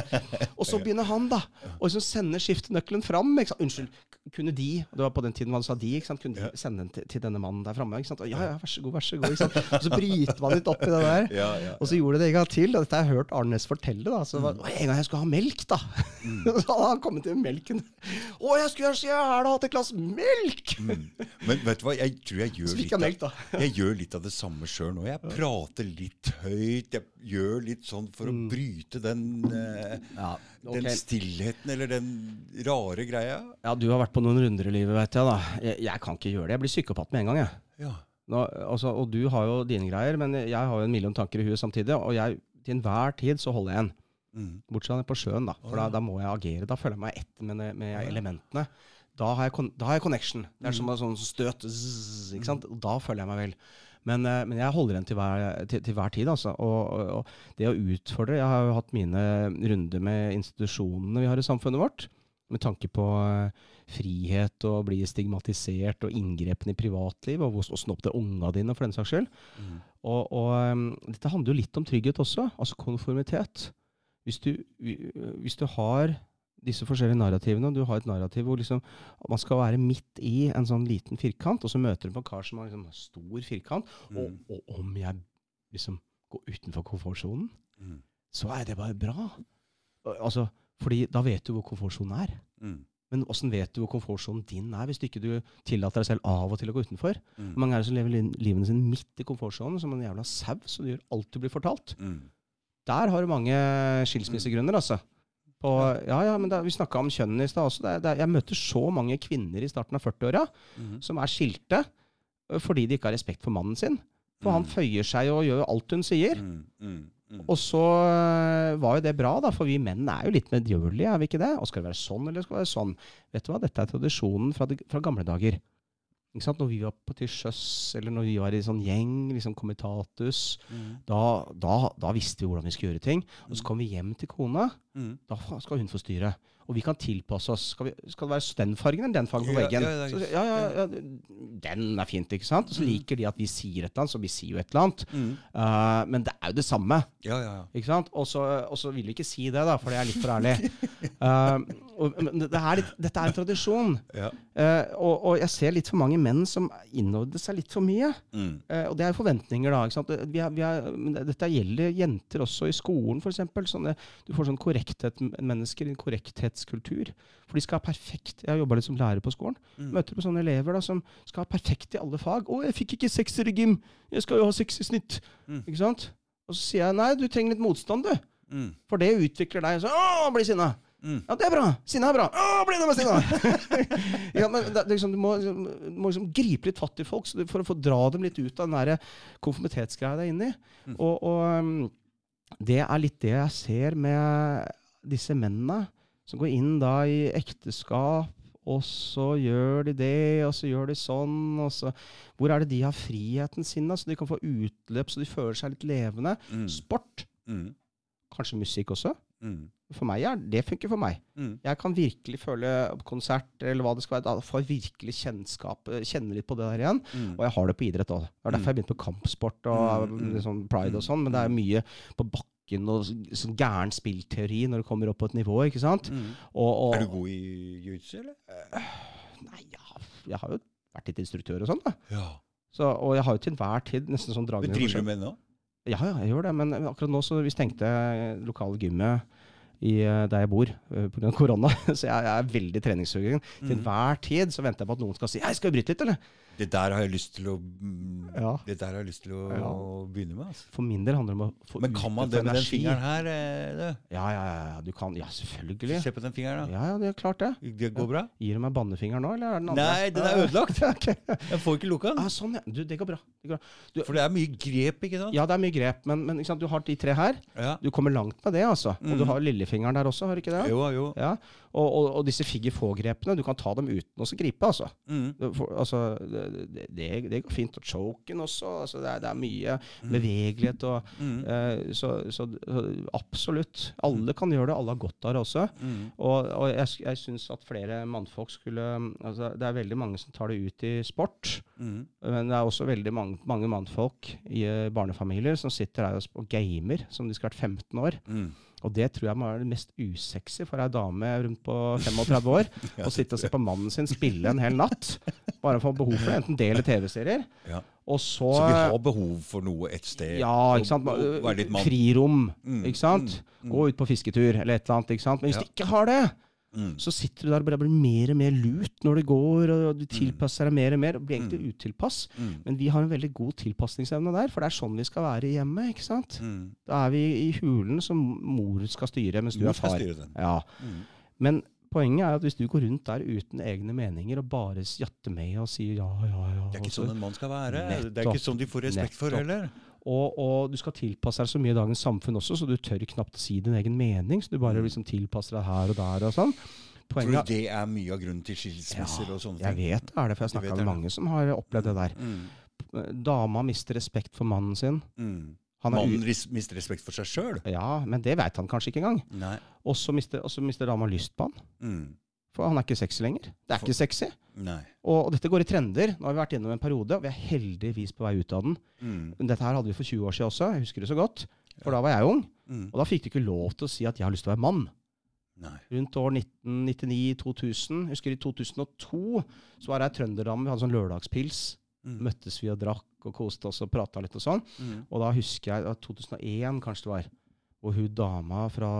Og så begynner han, da, å liksom sende skiftenøkkelen fram. Ikke sant? Unnskyld, kunne de Det var på den tiden man sa de. ikke sant? Kunne de sende den til, til denne mannen der framme? Ja, ja, vær så god, vær så god. ikke sant? Og så bryter man litt opp i det der. Ja, ja, Og så gjorde det en gang til. og Dette har jeg hørt Arnes fortelle. da. Så var, Mm. En gang jeg skulle ha melk, da. *laughs* så hadde han kommet til melken. Å, jeg skulle så gjerne hatt et glass melk! Mm. Men vet du hva, jeg tror jeg gjør litt melk, av, jeg gjør litt av det samme sjøl nå. Jeg prater litt høyt. Jeg gjør litt sånn for å Mm. Bryte den, eh, Ja, den stillheten, eller den rare greia. ja, du har vært på noen runder i livet, veit jeg. da. Jeg, jeg kan ikke gjøre det. Jeg blir psykopat med en gang. jeg. Ja. Nå, altså, og du har jo dine greier, men jeg har jo en million tanker i huet samtidig. Og jeg, til enhver tid så holder jeg en. Mm. Bortsett fra på sjøen, da. For oh, ja. da, da må jeg agere. Da føler jeg meg etter med, med ja. elementene. Da har, jeg da har jeg connection. Det er Mm. som en sånn støt. Zzz, ikke sant? Og da føler jeg meg vel. Men, eh, men jeg holder igjen til hver, til, til hver tid. Altså. Og, og, det å utfordre Jeg har jo hatt mine runder med institusjonene vi har i samfunnet vårt. Med tanke på eh, frihet og å bli stigmatisert og inngrepen i privatliv, og åssen til unga dine, for den saks skyld. Mm. Og, og um, dette handler jo litt om trygghet også, altså konformitet. Hvis du, hvis du har disse forskjellige narrativene, du har et narrativ hvor liksom, man skal være midt i en sånn liten firkant, og så møter du på en kar som har liksom, stor firkant, og, Mm. og om jeg liksom går utenfor komfortsonen, Mm. så er det bare bra. Altså, fordi da vet du hvor komfortsonen er. Mm. Men åssen vet du hvor komfortsonen din er, hvis du ikke du tillater deg selv av og til å gå utenfor? Mm. Mange er det som lever li- livene sine midt i komfortsonen, som en jævla sau, som gjør alt du blir fortalt? Mm. Der har du mange skilsmissegrunner, altså. På, ja, ja, men da, Vi snakka om kjønn i stad også. Det det jeg møter så mange kvinner i starten av 40-åra Mm. som er skilte fordi de ikke har respekt for mannen sin. For han Mm. føyer seg og gjør alt hun sier. Mm. Mm. Mm. Og så var jo det bra, da, for vi menn er jo litt medgjørlige, er vi ikke det? Og skal det være sånn, eller skal det være sånn? Vet du hva, dette er tradisjonen fra, de, fra gamle dager. Når vi var på til sjøs, eller når vi var i sånn gjeng, liksom komitatus, Mm. da, da, da visste vi hvordan vi skulle gjøre ting. Og så kom vi hjem til kona, Mm. da skal hun få styre. Og vi kan tilpasse oss. Skal, vi, skal det være den fargen eller den fargen på veggen? ja, ja, ja, ja, den er fint, ikke sant? Og så Mm. liker de at vi sier et eller annet, så vi sier jo et eller annet. Mm. Uh, men det er jo det samme. Ja, ja, ja. Ikke sant? Og så vil vi ikke si det, da, for det er litt for ærlig. *laughs* Eh, og, det er litt, dette er en tradisjon. *laughs* ja. Uh, og, og jeg ser litt for mange menn som innordner seg litt for mye. Mm. Uh, og det er forventninger, da. Vi er, vi er, dette gjelder jenter også i skolen, f.eks. Sånn, du får sånn korrekthet, mennesker i en korrekthetskultur. For de skal ha perfekt Jeg har jobba litt som lærer på skolen. Mm. Møter på sånne elever da, som skal ha perfekt i alle fag. 'Å, jeg fikk ikke sekser i gym! Jeg skal jo ha seks i snitt!' Mm. Ikke sant? Og så sier jeg 'nei, du trenger litt motstand, du'. Mm. For det utvikler deg. Så, 'Å, bli sinna'. Mm. Ja, det er bra! Sinne er bra! Å, bli med Sinne! *laughs* ja, men det, liksom, du må, må liksom gripe litt fatt i folk så du, for å få dra dem litt ut av den der konformitetsgreia deg er i. Mm. Og, og um, det er litt det jeg ser med disse mennene Som går inn da i ekteskap, og så gjør de det, og så gjør de sånn. og så... Hvor er det de har friheten sin, da, så de kan få utløp, så de føler seg litt levende? Mm. Sport, Mm. kanskje musikk også. Mm. For meg er det funker for meg. Mm. Jeg kan virkelig føle konsert, eller hva det skal være. Da får jeg virkelig kjennskap, kjenne litt på det der igjen. Mm. Og jeg har det på idrett òg. Det er derfor jeg begynte på kampsport og Mm, mm, liksom pride og sånn. Men det er mye på bakken og sånn gæren spillteori når du kommer opp på et nivå, ikke sant. Mm. Og, og, Er du god i jiu-jitsu, eller? Nei, ja, jeg har jo vært litt instruktør og sånn, da. Ja. Så, og jeg har jo til enhver tid nesten sånn dragning. driver du med det nå? Ja, ja, jeg gjør det. Men akkurat nå så vi stengte lokale gymmet i, eh, der jeg bor uh, pga. *laughs* korona. Så jeg, jeg er veldig treningssugen. Til Mm. enhver tid så venter jeg på at noen skal si 'Hei, skal bryte litt', eller? Det der har jeg lyst til å Ja. Det der har jeg lyst til å Ja. begynne med. Altså. For min del handler det om å få Men kan man det med den fingeren her? eh, det? Ja, ja, ja, du kan Ja, selvfølgelig. Se på den fingeren, da. Ja, ja, det er klart det. Det går bra? Gir du meg bannefingeren nå, eller er den andre? Nei, den er ødelagt. *laughs* Ok. Jeg får ikke lukka den. ah, sånn, ja. Du, det går bra. Det går bra. Du, For det er mye grep, ikke sant? ja, det er mye grep, men, men du har de tre her. Ja. Du kommer langt med det, altså. Og du Mm. har lillefingeren der også, har du ikke det? Jo, jo. Ja. Og, og, og disse figure få-grepene, du kan ta dem uten å gripe, altså. Mm. For, altså det, det, det går fint. Og choken også. Altså det, er, det er mye Mm. bevegelighet og Mm. eh, så, så, absolutt. Alle kan gjøre det. Alle har godt av det også. Mm. Og, og jeg, jeg syns at flere mannfolk skulle altså Det er veldig mange som tar det ut i sport. Mm. Men det er også veldig mange, mange mannfolk i eh, barnefamilier som sitter der og gamer som de skal ha vært 15 år. Og det tror jeg må være det mest usexy for ei dame rundt på 35 år. *laughs* Å sitte og se på mannen sin spille en hel natt. Bare for å få behov for det. Enten det eller TV-serier. Ja. Og så, Så vi har behov for noe et sted? Ja, ikke sant. Frirom. Mm, Ikke sant? mm, mm. Gå ut på fisketur eller et eller annet. ikke sant? Men hvis Ja. du ikke har det, Mm. så sitter du der og bare blir mer og mer lut når det går, og du tilpasser deg mer og mer, og blir egentlig utilpass. Mm. Men vi har en veldig god tilpasningsevne der, for det er sånn vi skal være i hjemmet. ikke sant? Mm. Da er vi i hulen som mor skal styre, mens du Mor er far. Ja. Mm. Men poenget er at hvis du går rundt der uten egne meninger og bare jatter med og sier ja, ja, ja Det er ikke sånn en mann skal være. det er ikke sånn de får respekt for heller. Og, og du skal tilpasse deg så mye i dagens samfunn også, så du tør knapt si din egen mening. Så du bare Mm. liksom tilpasser deg her og der og sånn. Tror du det er mye av grunnen til skilsmisser og sånne ting? Jeg vet det er det, for jeg har snakka med mange som har opplevd det der. Mm. Dama mister respekt for mannen sin. Mm. Han Mannen mister respekt for seg sjøl. ja, men det veit han kanskje ikke engang. Og så mister, mister dama lyst på han. Mm. For han er ikke sexy lenger. Det er ikke sexy. Nei. Og, og dette går i trender. Nå har vi vært gjennom en periode, og vi er heldigvis på vei ut av den. Mm. Men dette her hadde vi for 20 år siden også, jeg husker det så godt. For da var jeg ung, Mm. og da fikk du ikke lov til å si at jeg har lyst til å være mann. Nei. Rundt år 1999-2000. Jeg husker i 2002 så var jeg i Trønderdam, vi hadde sånn lørdagspils. Mm. Møttes vi og drakk og koste oss og prata litt og sånn. Mm. Og da husker jeg at 2001 kanskje det var, hvor hun dama fra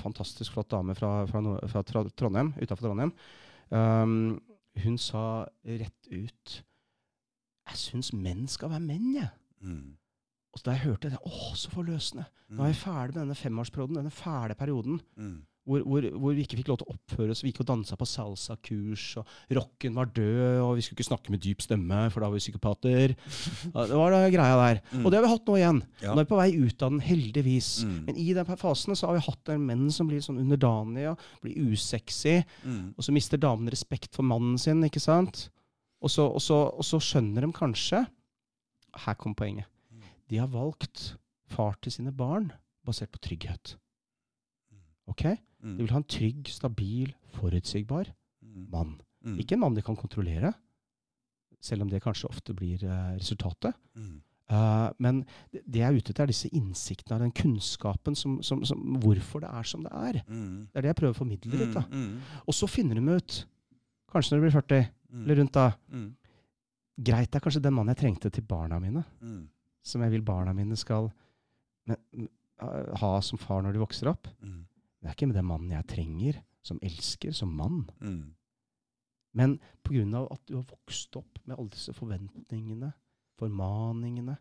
Fantastisk flott dame fra, fra, fra, fra Trondheim, utafor Trondheim, um, hun sa rett ut Jeg syns menn skal være menn, jeg. Mm. Og da jeg hørte det, åh, så forløsende. Nå er jeg ferdig med denne femårsperioden, denne fæle perioden. Mm. Hvor, hvor, hvor vi ikke fikk lov til å oppføre oss. Vi gikk og dansa på salsakurs, og rocken var død, og vi skulle ikke snakke med dyp stemme, for da var vi psykopater. *laughs* Det var da greia der. Mm. Og det har vi hatt nå igjen. Ja. Nå er vi på vei ut av den, heldigvis. Mm. Men i den fasen så har vi hatt en menn som blir sånn underdanige, blir usexy, Mm. og så mister damene respekt for mannen sin, ikke sant? Og så, og så, og så skjønner de kanskje Her kom poenget. Mm. De har valgt far til sine barn basert på trygghet. Ok? Mm. De vil ha en trygg, stabil, forutsigbar Mm. mann. Mm. Ikke en mann de kan kontrollere, selv om det kanskje ofte blir eh, resultatet. Mm. Uh, men det, det jeg er ute etter, er disse innsiktene, den kunnskapen som, som, som Hvorfor det er som det er. Mm. Det er det jeg prøver å formidle litt. da. Mm. Og så finner de ut, kanskje når de blir 40, Mm. eller rundt da. Greit, det er kanskje den mannen jeg trengte til barna mine. Som jeg vil barna mine skal men, ha som far når de vokser opp. Mm. Det er ikke den mannen jeg trenger, som elsker, som mann. Mm. Men pga. at du har vokst opp med alle disse forventningene, formaningene,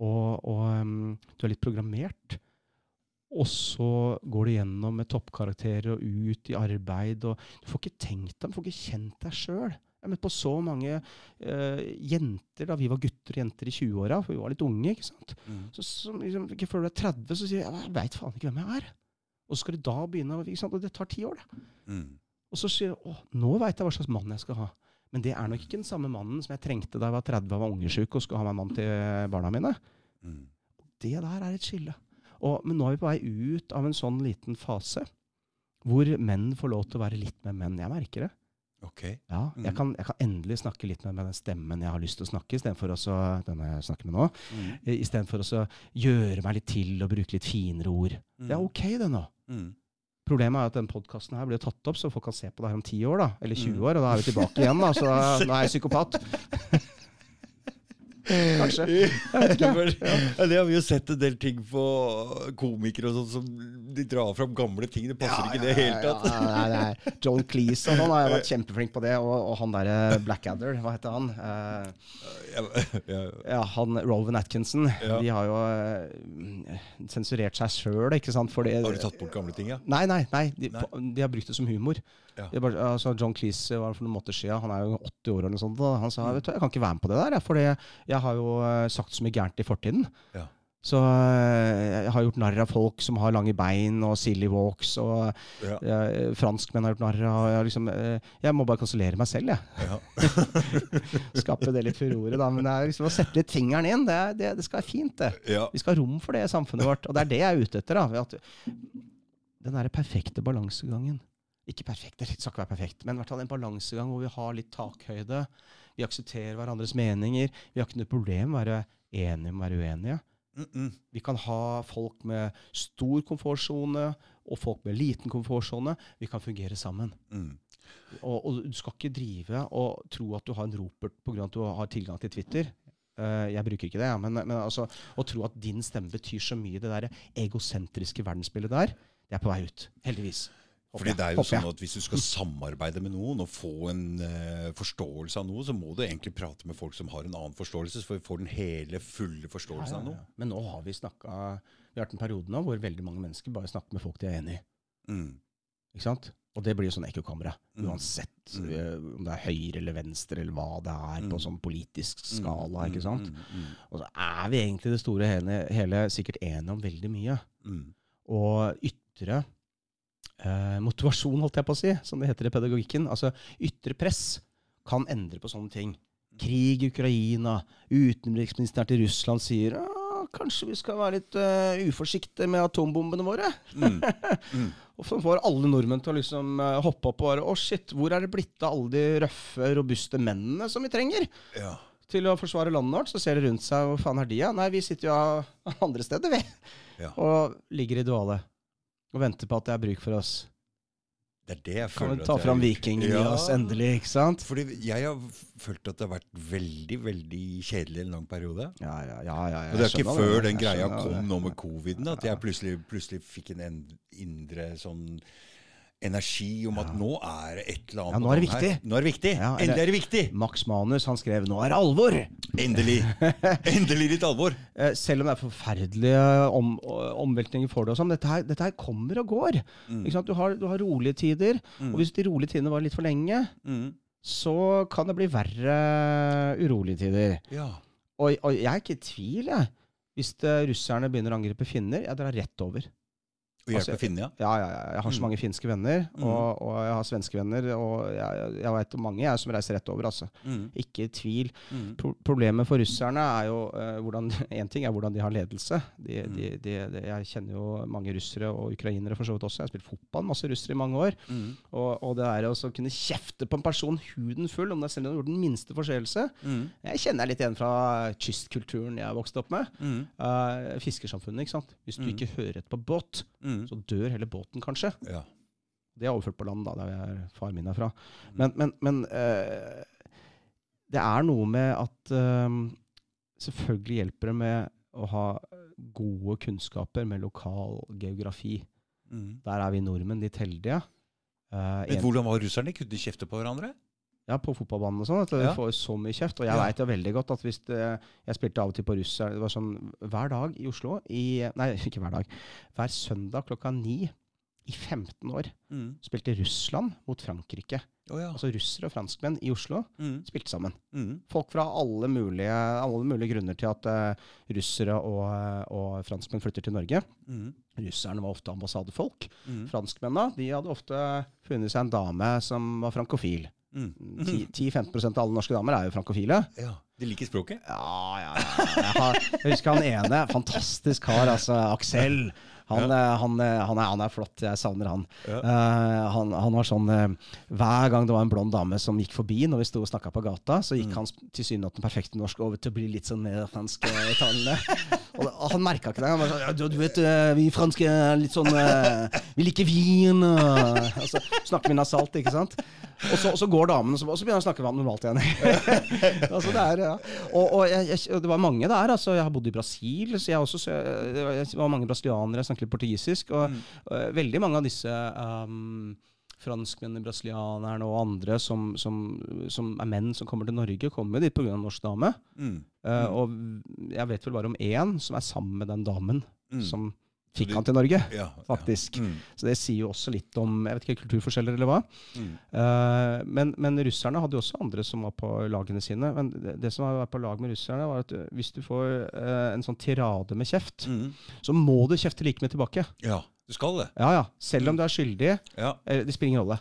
og, og um, du er litt programmert, og så går du gjennom med toppkarakterer og ut i arbeid, og du får ikke tenkt deg, du får ikke kjent deg sjøl. Jeg har møtt på så mange uh, jenter da vi var gutter og jenter i 20-åra, for vi var litt unge. ikke sant? Mm. Så, så liksom, ikke før du er 30, så sier jeg jeg veit faen ikke hvem jeg er. Og så skal du da begynne, og det tar ti år. da. Mm. Og så sier du å, nå veit jeg hva slags mann jeg skal ha. Men det er nok ikke den samme mannen som jeg trengte da jeg var 30 og var ungesjuk og skulle ha meg mann til barna mine. Mm. Det der er et skille. Og, men nå er vi på vei ut av en sånn liten fase hvor menn får lov til å være litt med menn. Jeg merker det. Ok. Ja, jeg, Mm. kan, jeg kan endelig snakke litt med, med den stemmen jeg har lyst til å snakke, istedenfor å denne jeg snakker med nå. Mm. eh, Istedenfor å gjøre meg litt til og bruke litt finere ord. Det er Mm. ok, det nå. Mm. Problemet er at den podkasten her blir tatt opp, så folk kan se på det her om ti år, da. Eller 20 Mm. år, og da er vi tilbake igjen, da. Så *laughs* da, nå er jeg psykopat. Kanskje. *laughs* Det, ja, det har vi jo sett en del ting på komikere og sånn som de drar fram gamle ting. Det passer ikke i det hele tatt. Ja, nei, nei. John Cleese og sånn har vært *laughs* kjempeflink på det. Og, og han derre Blackadder, hva heter han? Eh, Ja, ja, ja, han Rolvan Atkinson. Ja. De har jo eh, sensurert seg sjøl, ikke sant? Fordi, Har du tatt bort gamle ting, ja? Nei, nei, nei. De, de har brukt det som humor. Bare, altså John Cleese var for noen måneder siden, han er jo 80 år eller sånt, han sa vet du, jeg kan ikke være med på det der, for jeg har jo eh, sagt så mye gærent i fortiden. Ja. Så eh, jeg har gjort narr av folk som har lange bein og silly walks, og Ja. franskmenn har gjort narr av jeg, liksom, eh, jeg må bare kansellere meg selv, jeg. Ja. *laughs* Skape det litt furore, da. Men det er liksom å sette litt fingeren inn, det, det, det skal være fint, det. Ja. Vi skal ha rom for det i samfunnet vårt. Og det er det jeg er ute etter. da, Den derre perfekte balansegangen. Ikke perfekt, det skal ikke være perfekt, men i hvert fall en balansegang hvor vi har litt takhøyde. Vi aksepterer hverandres meninger. Vi har ikke noe problem med å være enige om å være uenige. Mm -mm. Vi kan ha folk med stor komfortsone og folk med liten komfortsone. Vi kan fungere sammen. Mm. Og, og du skal ikke drive og tro at du har en ropert pga. at du har tilgang til Twitter. Uh, jeg bruker ikke det, ja, men, men altså, å tro at din stemme betyr så mye i det der egosentriske verdensbildet der, det er på vei ut. Heldigvis. Fordi det er jo sånn at Hvis du skal samarbeide med noen og få en uh, forståelse av noe, så må du egentlig prate med folk som har en annen forståelse, så vi får den hele, fulle forståelsen av Ja, ja, noe. Men nå har vi snakka Vi har hatt en periode nå hvor veldig mange mennesker bare snakker med folk de er enig i. Mm. Ikke sant? Og det blir jo sånn ekkokamera. Mm. Uansett Mm. eh, om det er høyre eller venstre eller hva det er på Mm. sånn politisk skala. Mm, ikke sant? Og så er vi egentlig det store hele, hele sikkert enige om veldig mye. mm. Og ytre eh, motivasjon, holdt jeg på å si, som det heter i pedagogikken. Altså ytre press kan endre på sånne ting. Krig i Ukraina, utenriksministeren til Russland sier «Ah, kanskje vi skal være litt uh, uforsiktige med atombombene våre. Mm. Mm. *laughs* Og så får alle nordmenn til å liksom uh, hoppe opp og bare Å, shit, hvor er det blitt av alle de røffe, robuste mennene som vi trenger Ja. til å forsvare landet vårt? Så ser de rundt seg, hvor faen er de, ja? Nei, vi sitter jo *laughs* andre steder, vi. Ja. Og ligger i dvale. Og venter på at det er bruk for oss. Det er det jeg Kan føler vi at ta Kan fram ta gjort. vikingen i oss endelig, ikke sant? Fordi jeg har følt at det har vært veldig, veldig kjedelig en lang periode. Ja, ja, ja. ja, Og det er ikke før den greia kom det. nå med coviden, at jeg plutselig, plutselig fikk en en indre sånn energi om at Ja. nå er det et eller annet Ja, nå er det her. viktig. Nå er det viktig. Ja, eller- Endelig er det viktig. Max Manus han skrev 'Nå er det alvor'. Endelig. *laughs* Endelig litt alvor. Eh, selv om det er forferdelige om, omveltninger for det og sånn. Dette, dette her kommer og går. Mm. Du, har, du har rolige tider, Mm. og hvis de rolige tidene var litt for lenge, Mm. så kan det bli verre urolige tider. Ja. Og, og jeg er ikke i tvil, jeg. Hvis det, russerne begynner å angripe finner, jeg drar rett over. Og hjelpe Altså, finne, ja. Ja, ja, ja. Jeg har så Mm. mange finske venner, Mm. og, og jeg har svenske venner, og jeg, jeg om mange jeg som reiser rett over, altså. Mm. Ikke i tvil. Mm. Pro problemet for russerne er jo uh, hvordan *laughs* En ting er hvordan de har ledelse. De, Mm. de, de, de, jeg kjenner jo mange russere og ukrainere for så vidt også. Jeg har spilt fotball masse russere i mange år. Mm. Og, og det er å kunne kjefte på en person huden full, om det er selv om du har gjort den minste forseelse Mm. Jeg kjenner litt igjen fra kystkulturen jeg vokste opp med. Mm. Eh, fiskersamfunnet, ikke sant. Hvis du Mm. ikke hører etter på båt, Mm. Så dør hele båten, kanskje. Ja. Det er overført på land, da, der jeg, far min er fra. Mm. Men, men, men uh, det er noe med at uh, Selvfølgelig hjelper det med å ha gode kunnskaper med lokal geografi. Mm. Der er vi nordmenn litt heldige. Uh, Men en, hvordan var russerne? Kunne de kjefte på hverandre? Ja, på fotballbanen og sånn. At du Ja. får så mye kjeft. Og jeg Ja. veit jo veldig godt at hvis det, Jeg spilte av og til på russer. Det var sånn hver dag i Oslo i, Nei, *laughs* ikke hver dag. Hver søndag klokka ni i 15 år. Mm. Spilte Russland mot Frankrike. Oh, ja. Altså russere og franskmenn i Oslo Mm. spilte sammen. Mm. Folk fra alle mulige, alle mulige grunner til at uh, russere og, eh, og franskmenn flytter til Norge. Mm. Russerne var ofte ambassadefolk. Mm. Franskmennene de hadde ofte funnet seg en dame som var frankofil. Mm. 10-15 av alle norske damer er jo frankofile. Ja. De liker språket? Ja, ja, ja. Jeg, har, jeg husker han ene. Fantastisk kar, altså. Aksel. Han, ja. han, eh, han, er, han er flott. Jeg savner han. Ja. Uh, han, han var sånn uh, Hver gang det var en blond dame som gikk forbi når vi sto og snakka på gata, så gikk Mm. han tilsynelatende perfekt norsk over til å bli litt sånn mer fransk eh. Og det- han merka ikke det. Han var sånn, ja, du, du vet, eh, vi franske er litt sånn uh, Vi liker vin. Og, Og så snakker vi nasalt, ikke sant. Og så, og så går damene, og så, begynner han å snakke normalt igjen. *laughs* altså det er, ja. Og, og jeg, jeg, det var mange der. altså Jeg har bodd i Brasil, så jeg også så jeg, det var mange brasilianere. Jeg snakket litt portugisisk. Og, Mm. og veldig mange av disse um, franskmennene, brasilianerne og andre som, som, som er menn som kommer til Norge, kommer dit pga. norsk dame. Mm. Mm. og jeg vet vel bare om én som er sammen med den damen Mm. som fikk han til Norge. Ja, Faktisk. Ja. Mm. Så det sier jo også litt om jeg vet ikke, kulturforskjeller eller hva. Mm. Uh, men, men russerne hadde jo også andre som var på lagene sine. Men det, det som var på lag med russerne, var at uh, hvis du får uh, en sånn tirade med kjeft, Mm. så må du kjefte like mye tilbake. Ja, du skal det. Ja, ja. Selv om du er skyldig. Ja. Uh, det spiller ingen rolle.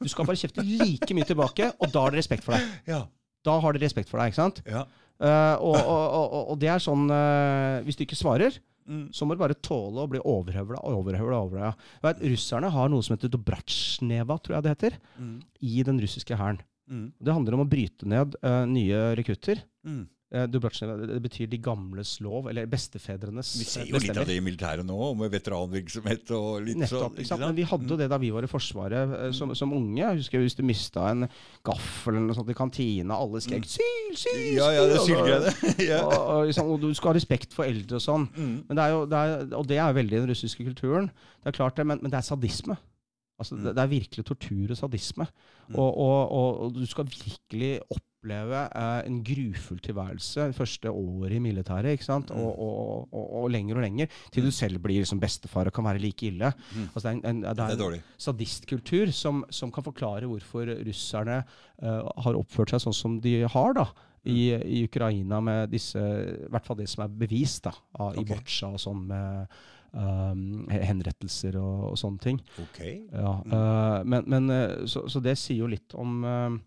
Du skal bare kjefte like mye tilbake, og da har de respekt for deg. Ja. Da har de respekt for deg, ikke sant? ja. Eh, og, og, og, og det er sånn eh, Hvis du ikke svarer, Mm. så må du bare tåle å bli overhøvla, overhøvla, overhøvla. Du vet, Russerne har noe som heter Dobratsjneva, tror jeg det heter, Mm. i den russiske hæren. Mm. Det handler om å bryte ned uh, nye rekrutter. Mm. Uh, det betyr de gamles lov, eller bestefedrenes Vi ser jo jo litt av det i militæret nå, med veteranvirksomhet og litt Nettopp. sånn. ikke sant? Men vi hadde jo det da vi var i Forsvaret eh, som, som unge. Jeg husker Hvis du mista en gaffel eller noe sånt i kantina, alle skrek 'syl, syl!' Ja, ja, det sylgreiene. *laughs* ja. og, og, liksom, og du skal ha respekt for eldre og sånn. Mm. Men det er jo, det er, og det er veldig i den russiske kulturen. Det er klart det, men, men det er sadisme. Altså, Mm. det, er virkelig tortur og sadisme. Mm. Og, og, og, og du skal virkelig oppleve eh, en grufull tilværelse det første året i militæret. ikke sant? Mm. Og, og, og, og lenger og lenger, til du selv blir som bestefar og kan være like ille. Mm. Altså, det er en, en, det Det er er en dårlig. sadistkultur som, som kan forklare hvorfor russerne eh, har oppført seg sånn som de har da, i, i Ukraina, med disse, i hvert fall det som er bevist da, av, i Ok. Botsja og sånn, med um, henrettelser og, og sånne ting. Ok. Ja, uh, men, men eh, så, så det sier jo litt om eh,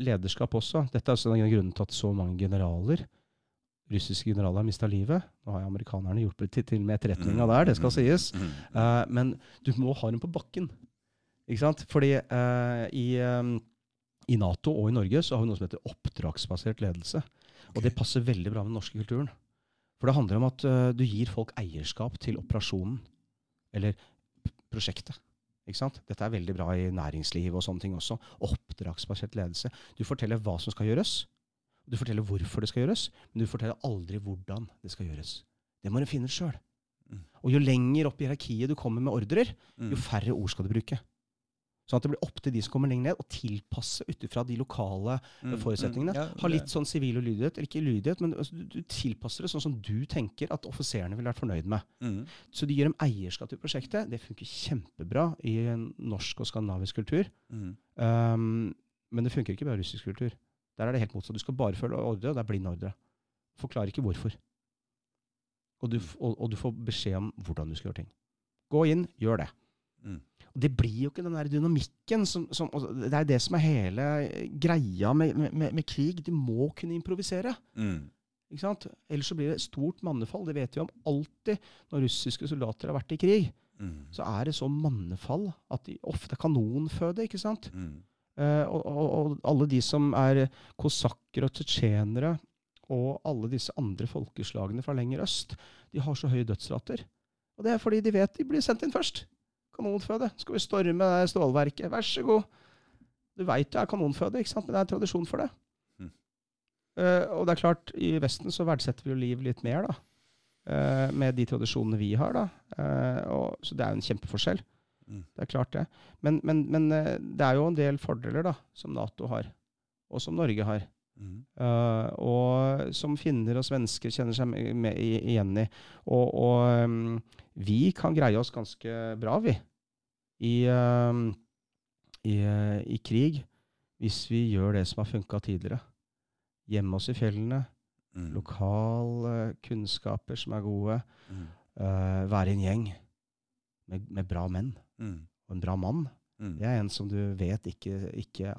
lederskap også. Dette er også en av grunnene til at så mange generaler russiske generaler har mista livet. Nå har amerikanerne hjulpet til, til med etterretninga der, det skal sies. Mm. Eh, men du må ha dem på bakken. Ikke sant? Fordi uh, i, um, i Nato og i Norge så har vi noe som heter oppdragsbasert ledelse. Og det passer veldig bra med den norske kulturen. For det handler om at uh, du gir folk eierskap til operasjonen. Eller prosjektet. Dette er veldig bra i næringsliv og sånne ting også. Oppdragsbasert ledelse. Du forteller hva som skal gjøres. Du forteller hvorfor det skal gjøres, men du forteller aldri hvordan det skal gjøres. Det må du finne sjøl. Mm. Og jo lenger opp i hierarkiet du kommer med ordrer, Mm. jo færre ord skal du bruke. Sånn at det blir opp til de som kommer lenger ned, å tilpasse ut ifra de lokale Mm. forutsetningene. Ja, Ha litt sånn sivil ulydighet, eller ikke ulydighet, men altså, du, du tilpasser det sånn som du tenker at offiserene ville vært fornøyd med. Mm. Så du gir dem eierskap til prosjektet. Det funker kjempebra i norsk og skandinavisk kultur. Mm. Um, men det funker ikke bare i russisk kultur. Der er det helt motsatt. Du skal bare følge ordre, og det er blind ordre. Forklarer ikke hvorfor. Og du, og, og du får beskjed om hvordan du skal gjøre ting. Gå inn, gjør det. Og det blir jo ikke den der dynamikken som, som Det er det som er hele greia med, med, med, med krig. De må kunne improvisere. Mm. Ikke sant? Ellers så blir det stort mannefall. Det vet vi om alltid når russiske soldater har vært i krig. Mm. Så er det så mannefall at de ofte er kanonføde. ikke sant? Mm. Eh, og, og, og alle de som er kosakker og tsjetsjenere, og alle disse andre folkeslagene fra lenger øst, de har så høye dødsrater. Og det er fordi de vet de blir sendt inn først. Kanonføde. Skal vi storme det stålverket? Vær så god. Du veit det er kanonføde, ikke sant? men det er tradisjon for det. Mm. Eh, og det er klart, i Vesten så verdsetter vi jo liv litt mer, da. Uh, med de tradisjonene vi har, da. Uh, og, så det er jo en kjempeforskjell. Mm. Det er klart det. Men, men, men det er jo en del fordeler da, som Nato har, og som Norge har. Mm. Og som finner og svensker kjenner seg med, med, igjen i. Og, og um, vi kan greie oss ganske bra, vi. I, eh, i, eh, i krig hvis vi gjør det som har funka tidligere. Gjemme oss i fjellene, Mm. lokale kunnskaper som er gode. Mm. Uh, være i en gjeng med, med bra menn Mm. og en bra mann. Mm. Det er en som du vet ikke, ikke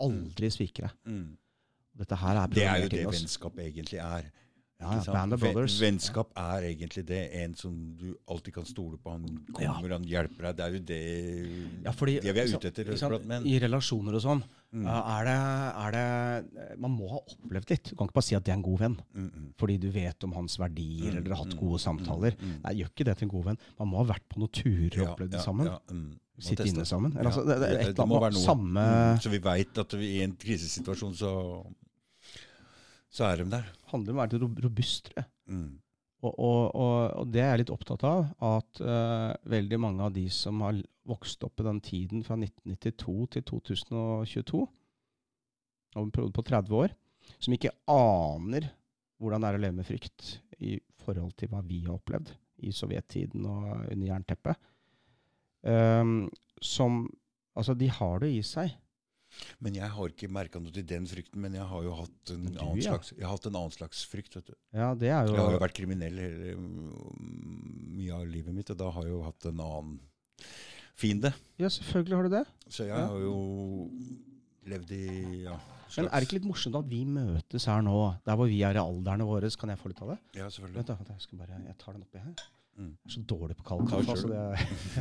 aldri sviker deg. Mm. Dette her er Det er jo det vennskap egentlig er. Ja, ja. Band of Brothers. Vennskap er egentlig det. En som du alltid kan stole på. Han kommer, han hjelper deg. Det er jo det, Ja, fordi, det vi er ute etter sant. I relasjoner og sånn, Mm. er, det, er det Man må ha opplevd litt. Du kan ikke bare si at det er en god venn. Mm, mm. Fordi du vet om hans verdier eller har hatt gode samtaler. Nei, gjør ikke det til en god venn. Man må ha vært på noen turer og opplevd det sammen. ja, mm. Sitte inne sammen. Eller, Ja, altså, det, det, et eller være annet samme Mm, Så vi veit at vi, i en krisesituasjon så, så er de der. Det handler om å være robust, tror jeg. Mm. Og, og, og, og det er jeg litt opptatt av, at uh, veldig mange av de som har vokst opp i den tiden fra 1992 til 2022, over en periode på 30 år, som ikke aner hvordan det er å leve med frykt i forhold til hva vi har opplevd i sovjettiden og under jernteppet, um, som Altså, de har det i seg. Men jeg har ikke merka noe til den frykten, men jeg har jo hatt en, du, annen, ja. slags, jeg har hatt en annen slags frykt. vet du. Ja, det er jo Jeg har jo vært kriminell hele, mye av livet mitt, og da har jeg jo hatt en annen fiende. Ja, selvfølgelig har du det. Så jeg Ja. har jo levd i ja, Men er det ikke litt morsomt at vi møtes her nå, der hvor vi er i alderne våre? Kan jeg få litt av det? Ja, selvfølgelig. Vent da, jeg, skal bare, jeg tar den oppi her. Mm. Jeg er så dårlig på kald kaffe. Altså det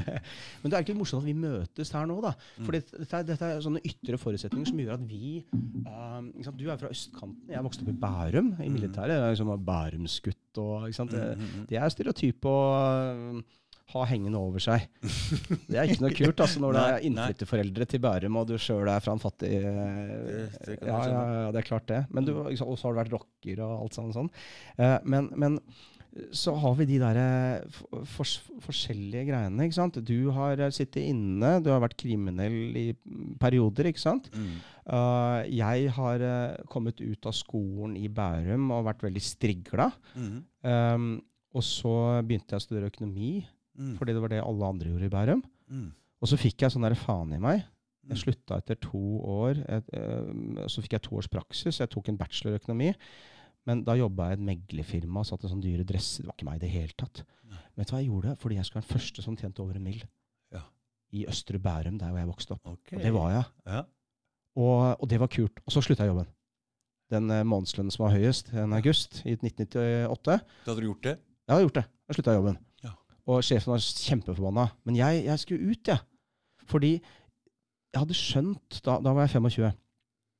*laughs* Men det er ikke litt morsomt at vi møtes her nå, da. For Mm. dette, er, dette er sånne ytre forutsetninger som gjør at vi um? Du er fra østkanten, jeg vokste opp i Bærum, i Mm. militæret. Jeg er liksom Bærumsgutt og? Det, Mm, mm, mm. det er stereotyp å um, ha hengende over seg. *laughs* Det er ikke noe kult altså, når det er nei. innflytterforeldre til Bærum, og du sjøl er fra en fattig Det- det ja, ja, ja, det er klart det. Men du, og så har du vært rocker og alt sånt. sånn. Eh, men, men så har vi de der eh, for, fors- forskjellige greiene. ikke sant? Du har eh, sittet inne, du har vært kriminell i mm, perioder, ikke sant? Mm. Uh, jeg har uh, kommet ut av skolen i Bærum og vært veldig strigla. Mm. Um, og så begynte jeg å studere økonomi, Mm. fordi det var det alle andre gjorde i Bærum. Mm. Og så fikk jeg sånn der faen i meg. Mm. Jeg slutta etter to år. Et, uh, så fikk jeg to års praksis. Jeg tok en bachelor i økonomi. Men da jobba jeg i et meglerfirma og satt i sånne dyre dresser. Det var ikke meg i det hele tatt. Nei. Vet du hva jeg gjorde? Fordi jeg skulle være den første som tjente over en mill. Ja. I Østre Bærum, der hvor jeg vokste opp. Okay. Og det var jeg. Ja. Og, og det var kult. Og så slutta jeg jobben. Den uh, månedslønnen som var høyest, en august i 1998. Da hadde du gjort det? Ja, Jeg hadde gjort det. Jeg slutta jobben. Ja. Og sjefen var kjempeforbanna. Men jeg, jeg skulle ut, jeg. Fordi jeg hadde skjønt da, da var jeg 25.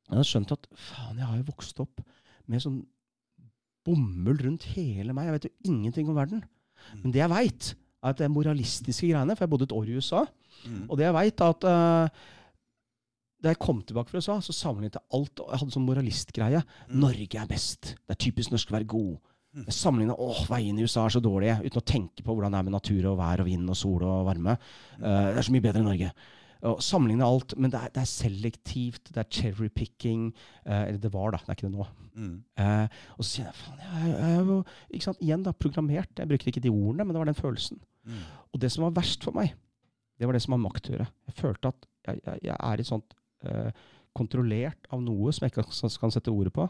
Jeg hadde skjønt at faen, jeg har jo vokst opp med sånn bomull rundt hele meg. Jeg vet jo ingenting om verden. Mm. Men det jeg veit, er at det er moralistiske greiene. For jeg bodde et år i USA. Mm. Og det jeg veit, er at uh, da jeg kom tilbake fra USA, så sammenlignet jeg alt. og Jeg hadde sånn moralistgreie. Mm. Norge er best. Det er typisk norsk å være god. Mm. Jeg sammenligna åh, veiene i USA er så dårlige, uten å tenke på hvordan det er med natur og vær og vind og sol og varme. Uh, det er så mye bedre enn Norge. Og sammenligne alt, men det er, det er selektivt, det er cherry picking. eh, eller det var, da. Det er ikke det nå. Mm. Eh, og så sier jeg faen, jeg, jeg jeg ikke sant, igjen da, programmert. Jeg brukte ikke de ordene, men det var den følelsen. Mm. Og det som var verst for meg, det var det som var maktøret. Jeg følte at jeg, jeg, er i sånt eh, kontrollert av noe som jeg ikke kan, kan sette ordet på,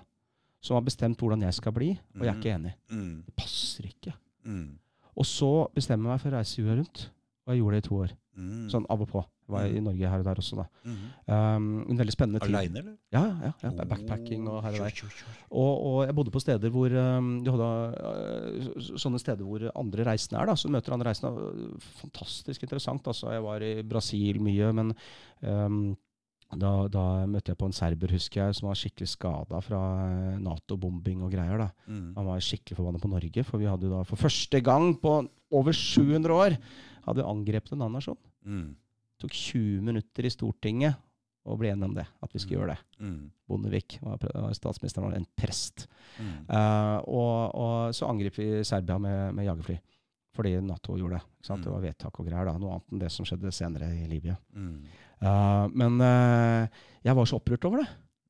som har bestemt hvordan jeg skal bli, og jeg er ikke enig. Mm. Det passer ikke. Mm. Og så bestemmer jeg meg for å reise jorda rundt, og jeg gjorde det i to år. Mm. Sånn av og på. Var i Norge her og der også, da. Mm. Um, en veldig spennende tid. Aleine, eller? Ja, ja, ja. Backpacking og her og der. Og, og jeg bodde på steder hvor um, du hadde uh, sånne steder hvor andre reisende er. da, Så møter andre reisende. uh, Fantastisk interessant. altså. Jeg var i Brasil mye, men um, da, da møtte jeg på en serber, husker jeg, som var skikkelig skada fra uh, Nato-bombing og greier. da. Mm. Han var skikkelig forbanna på Norge, for vi hadde da for første gang på over 700 år hadde angrepet en annen nasjon. Mm. Tok 20 minutter i Stortinget å bli enige om det, at vi skulle Mm. gjøre det. Mm. Bondevik var var statsministeren var en prest. Mm. Uh, og, og så angrep vi Serbia med, med jagerfly. Fordi Nato gjorde det. Mm. Det var vedtak og greier. da, Noe annet enn det som skjedde senere i Libya. Mm. Eh, men uh, jeg var så opprørt over det.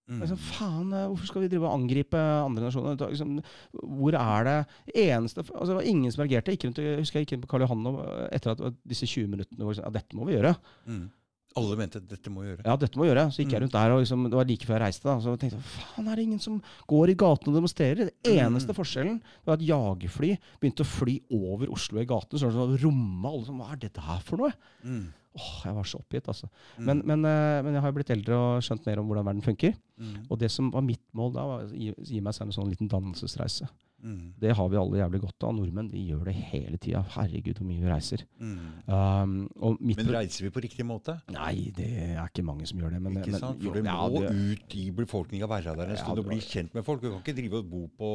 Mm. Liksom, faen, eh, hvorfor skal vi drive og angripe andre nasjoner? Liksom, hvor er det eneste altså, Det var ingen som reagerte. Ikke rundt, jeg husker jeg gikk inn på Karl Johan og, eh, etter at disse 20 minuttene liksom, ja, dette må vi gjøre. Mm. Alle mente dette må gjøre. Ja, dette må vi gjøre. Så gikk jeg Mm. rundt der, og liksom, det var like før jeg reiste. da, Så tenkte jeg faen, er det ingen som går i gatene og demonstrerer? Det eneste Mm. forskjellen var at jagerfly begynte å fly over Oslo i gatene. Så var det sånn, romme alle som Hva er dette her for noe? Mm. Åh, jeg var så oppgitt, altså. Mm. Men, men, eh, men jeg har jo blitt eldre og skjønt mer om hvordan verden funker. Mm. Og det som var mitt mål da, var å gi, gi meg selv en sånn liten dannelsesreise. Mm. Det har vi alle jævlig godt av. Nordmenn de gjør det hele tida. Herregud, hvor mye vi reiser. Mm. Um, Men reiser vi på riktig måte? Nei, det er ikke mange som gjør det. Men, ikke men, sant? For det ja, må det- ut i befolkninga, være der en stund og bli kjent med folk. Du kan ikke drive og bo på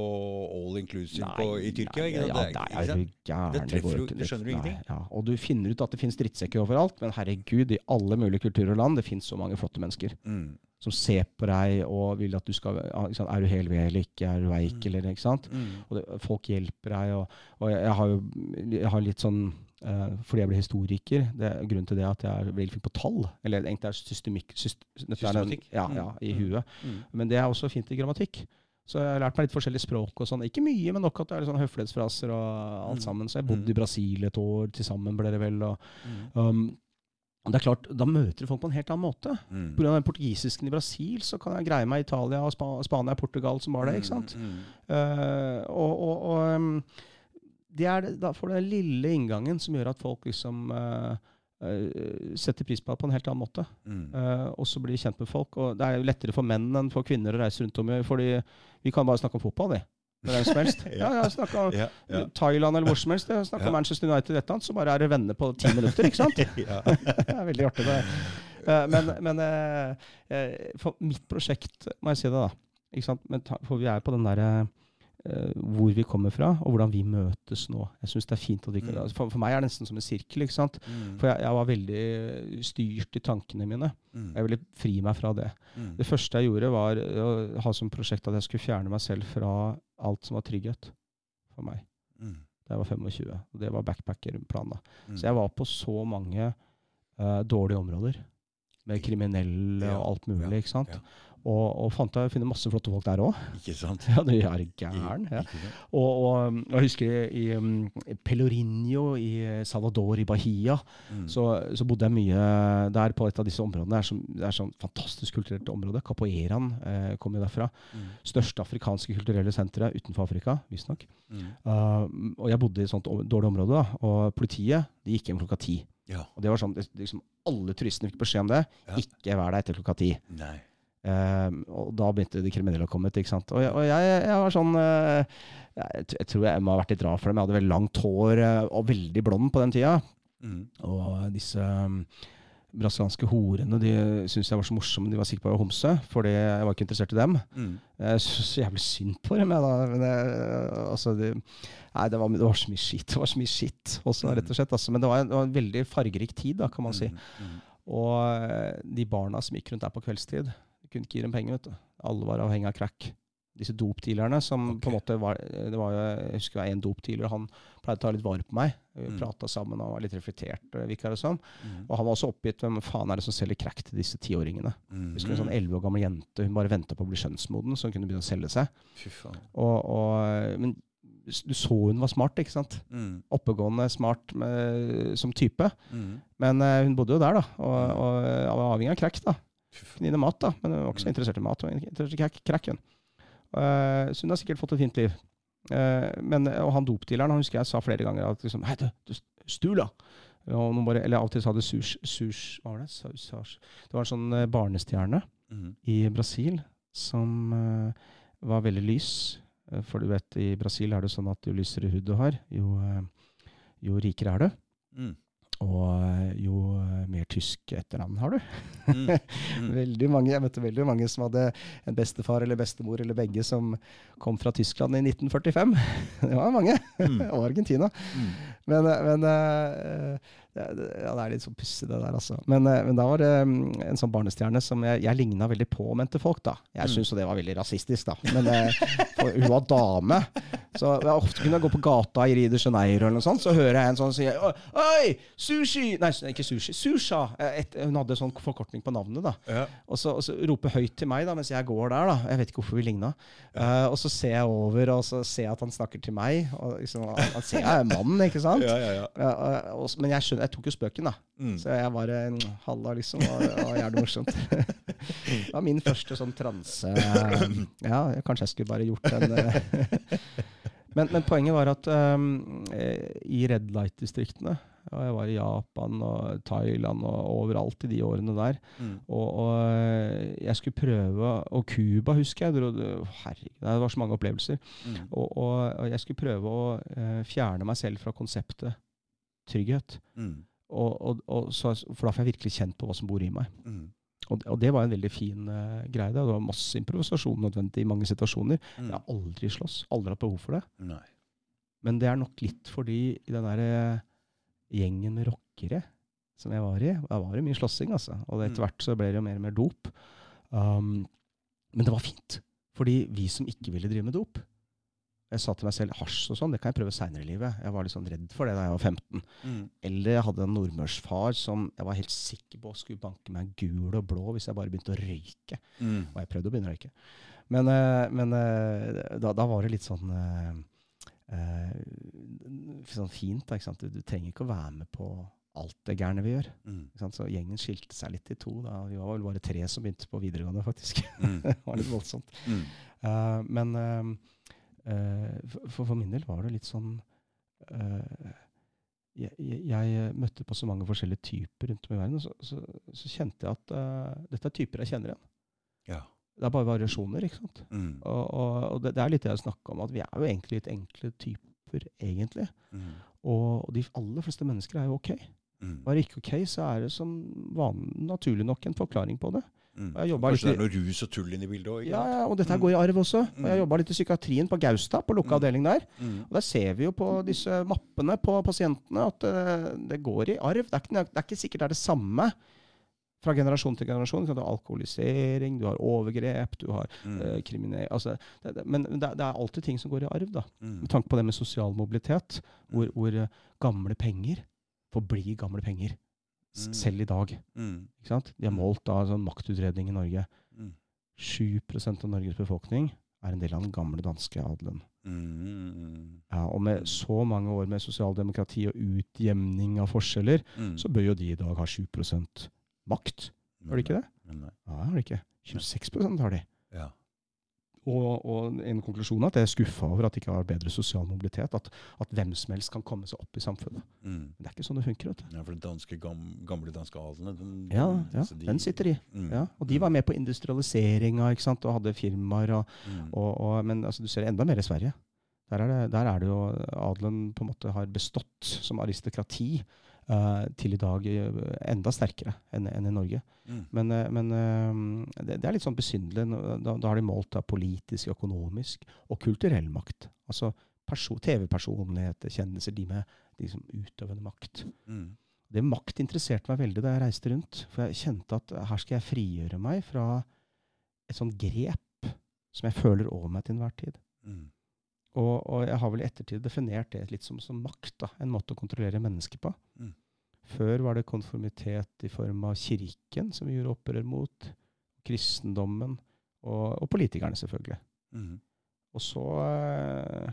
all inclusive Nei, på, i Tyrkia. ikke? Ja, Det er- det er? Det treffer det skjønner du ingenting. Ja, og du finner ut at det finnes drittsekker overalt, men herregud, i alle mulige kulturer og land, det finnes så mange flotte mennesker Mm. Som ser på deg og vil at du skal sant? Er du hel ved eller ikke? Er du veik Mm. eller ikke sant? Mm. Og det, folk hjelper deg, og, og jeg, har jo jeg har litt sånn uh, fordi jeg ble historiker. Det er grunnen til det at jeg er veldig flink på tall. Eller egentlig er systemikk syst, er Systematikk? Ja, Mm. ja, i Mm. huet. Mm. Men det er også fint i grammatikk. Så jeg har lært meg litt forskjellige språk og sånn. Ikke mye, men nok at det er sånn høflighetsfraser og alt Mm. sammen. Så jeg bodde Mm. i Brasil et år til sammen, ble det vel. Og, Mm. um, det er klart, Da møter du folk på en helt annen måte. Mm. Pga. den portugisisken i Brasil så kan jeg greie meg Italia og Spa Spania og Portugal, som var det. ikke sant? Mm. Uh, og og, og um, det er, det- da får du den lille inngangen som gjør at folk liksom uh, uh, setter pris på det på en helt annen måte. Mm. Og så blir de kjent med folk. Og det er jo lettere for menn enn for kvinner å reise rundt om, fordi vi kan bare snakke om fotball, vi. Med hvem som helst. *laughs* Ja. ja, snakke om Ja, ja. Thailand eller hvor som helst. jeg snakka Ja. Manchester United, et eller annet, så bare er det venner på ti minutter, ikke sant? *laughs* *laughs* det er veldig artig. det. Eh, men men eh, eh, for mitt prosjekt, må jeg si det, da. Ikke sant? Men for vi er på den derre hvor vi kommer fra, og hvordan vi møtes nå. Jeg synes det er fint at vi, Mm. altså, for, for meg er det nesten som en sirkel. ikke sant? Mm. For jeg, jeg var veldig styrt i tankene mine. Mm. Jeg ville fri meg fra det. Mm. Det første jeg gjorde, var å ha som prosjekt at jeg skulle fjerne meg selv fra alt som var trygghet for meg. Mm. Da jeg var 25. Og det var backpackerplanen. Mm. Så jeg var på så mange uh, dårlige områder. Med kriminelle og alt mulig. ikke sant? Ja. ja. Og, og fant jeg finne masse flotte folk der òg. Ikke sant? Ja, du er gæren. Ja. Og, um, og jeg husker i i Pelorinho i Salvador i Bahia, Mm. så, så bodde jeg mye der på et av disse områdene. Det er, som, det er sånn fantastisk kulturelt område. Capoeiraen eh, kom jo derfra. Mm. Største afrikanske kulturelle senteret utenfor Afrika, visstnok. Mm. Uh, og jeg bodde i et sånt dårlig område, da, og politiet de gikk hjem klokka ti. Ja. Og det var sånn, liksom, Alle turistene fikk beskjed om det. Ja. Ikke vær der etter klokka ti. Nei. Um, og da begynte de kriminelle å komme ut. ikke sant? Og jeg, og jeg, jeg var sånn uh, jeg, jeg tror jeg må ha vært litt rar for dem. Jeg hadde veldig langt hår uh, og veldig blond på den tida. Mm. Og disse um, brasilianske horene de syntes jeg var så morsomme. De var sikre på å homse, fordi jeg var ikke interessert i dem. Mm. Jeg syntes så jævlig synd på dem. Jeg, da. Men altså, det, nei, det var, det var så mye skitt. Det var så mye skitt også, rett og slett. Altså. Men det var, en, det var en veldig fargerik tid, da, kan man si. Mm. Mm. Og eh, de barna som gikk rundt der på kveldstid, de kunne ikke gi dem penger. vet du. Alle var avhengig av crack. Disse dopdealerne som okay. på en måte var, det var jo, Jeg husker det var en dopdealer, han pleide å ta litt vare på meg. Vi Mm. prata sammen og var litt reflektert, eh, og sånn. Mm. Og han var også oppgitt. Hvem faen er det som selger crack til disse tiåringene? Mm. Jeg husker en sånn 11 år gammel jente, hun bare venta på å bli skjønnsmoden, så hun kunne begynne å selge seg. Fy faen. Og, og, men du så hun var smart, ikke sant? Mm. Oppegående, smart med, som type. Mm. Men uh, hun bodde jo der, da, og, og og var avhengig av crack. da. Dem mat, da, men hun var ikke så interessert i mat. Hun var interessert i crack- cracken. Eh, så hun har sikkert fått et fint liv. Uh, men, og han dopdealeren han husker jeg sa flere ganger at liksom, Hei, du, du Stula! bare, eller av og til sa det sus, sus Hva var det? Sa- sas- Det var en sånn eh, barnestjerne Mm. i Brasil som uh, var veldig lys. For du vet, i Brasil er det sånn at jo lysere hud du har, jo, jo rikere er du. Mm. Og eh, jo eh, mer tysk etternavn har du. Mm. *laughs* Mm. Veldig mange, Jeg møtte veldig mange som hadde en bestefar eller bestemor eller begge som kom fra Tyskland i 1945. *laughs* Det var mange. Mm. *laughs* Og Argentina. Mm. Men, eh, men eh, det, ja, det er litt sånn pussig, det der, altså. Men, eh, men da var det mm, en sånn barnestjerne som jeg, jeg ligna veldig på, mente folk. da. Jeg Mm. syns jo det var veldig rasistisk, da. Men eh, hun var dame. Så jeg ofte kunne jeg gå på gata i Rio de Janeiro, eller noe sånt, så hører jeg en sånn si Oi, sushi! Nei, ikke sushi. Susha! Et, hun hadde sånn forkortning på navnet, da. Ja. Og så, og så roper høyt til meg da, mens jeg går der. da. Jeg vet ikke hvorfor vi ligna. Eh, og så ser jeg over, og så ser jeg at han snakker til meg. Og liksom, han, ser jeg er mannen, ikke sant? Ja, ja, ja. Ja, og- og- men jeg skjønner, jeg tok jo spøken, da. Mm. Så jeg var en Halla, liksom. Og, og jævlig morsomt. *laughs* det var min første sånn transe Ja, kanskje jeg skulle bare gjort den eh. *laughs* men, men poenget var at um, i red light-distriktene og Jeg var i Japan og Thailand og overalt i de årene der. Mm. Og, og eh, jeg skulle prøve Og Cuba, husker jeg. Herregud, det var så mange opplevelser. Mm. Og, og, og jeg skulle prøve å eh, fjerne meg selv fra konseptet trygghet. Mm. Og, og, og så, for da får jeg virkelig kjent på hva som bor i meg. Mm. Og, og det var en veldig fin uh, greie. Det var masse improvisasjon nødvendig i mange situasjoner. Mm. Jeg har aldri slåss. Aldri hatt behov for det. Nei. Men det er nok litt fordi i den der uh, gjengen med rockere som jeg var i, da var det mye slåssing, altså. Og Mm. etter hvert så ble det jo mer og mer dop. Um, men det var fint. Fordi vi som ikke ville drive med dop Jeg sa til meg selv hasj og sånn, det kan jeg prøve seinere i livet. Jeg var litt sånn redd for det da jeg var 15. Mm. Eller jeg hadde en nordmørsfar som jeg var helt sikker på skulle banke meg gul og blå hvis jeg bare begynte å røyke. Mm. Og jeg prøvde å begynne å røyke. Men, eh, men eh, da, da var det litt sånn eh, Sånn fint. Da, ikke sant? Du, du trenger ikke å være med på alt det gærne vi gjør. Mm. Så gjengen skilte seg litt i to. Da. Vi var vel bare tre som begynte på videregående, faktisk. Mm. *laughs* det var litt voldsomt. Eh, men for, for min del var det litt sånn eh, jeg, jeg, jeg møtte på så mange forskjellige typer rundt om i verden, og så, så, så kjente jeg at uh, dette er typer jeg kjenner igjen. Ja. Det er bare variasjoner, ikke sant. Mm. Og, og, og det, det er litt det jeg snakka om, at vi er jo egentlig litt enkle typer, egentlig. Mm. Og de aller fleste mennesker er jo ok. Mm. Og er det ikke ok, så er det som vanlig, naturlig nok en forklaring på det. Mm. Kanskje det er noe rus og tull inni bildet òg? Ja, ja, og dette Mm. går i arv også. Og Mm. jeg jobba litt i psykiatrien på Gaustad, på lukka Mm. avdeling der. Mm. Og der ser vi jo på disse mappene på pasientene at uh, det går i arv. Det er, ikke, det er ikke sikkert det er det samme fra generasjon til generasjon. Du har alkoholisering, du har overgrep, du har Mm. uh, kriminell... Altså, det, det, men det, det er alltid ting som går i arv, da. Mm. Med tanke på det med sosial mobilitet, hvor, hvor uh, gamle penger forblir gamle penger. Mm. selv i dag. Mm. Ikke sant? De har Mm. målt da sånn maktutredning i Norge. Mm. 7 av Norges befolkning er en del av den gamle danske adelen. Mm. Ja, og med så mange år med sosialdemokrati og utjevning av forskjeller, Mm. så bør jo de i dag ha 7% makt. Har de ikke det? Nei. Ja, har de ikke. 26% har de. Ja. Og, og en konklusjon at jeg er skuffa over at det ikke har bedre sosial mobilitet. At, at hvem som helst kan komme seg opp i samfunnet. Mm. Men det er ikke sånn det funker. vet du. ja, for den danske, gam, gamle danske adelen den, Ja, ja, de- den sitter i. Mm. Ja, og de var med på industrialiseringa ikke sant? og hadde firmaer. Og, Mm. og, men altså, du ser det enda mer i Sverige. Der er, det, der er det jo adelen på en måte har bestått som aristokrati eh, til i dag eh, enda sterkere enn enn i Norge. Mm. Men, eh, men det, det er litt sånn besynderlig. Da, da har de målt da politisk, økonomisk og kulturell makt. Altså TV-personligheter, kjendiser, de med de som utøvende makt. Mm. Det makt interesserte meg veldig da jeg reiste rundt. For jeg kjente at her skal jeg frigjøre meg fra et sånt grep som jeg føler over meg til enhver tid. Mm. Og, og jeg har vel i ettertid definert det litt som, som makt. da, En måte å kontrollere mennesker på. Mm. Før var det konformitet i form av kirken, som vi gjorde opprør mot. Kristendommen. Og, og politikerne, selvfølgelig. Mm. Og så øh,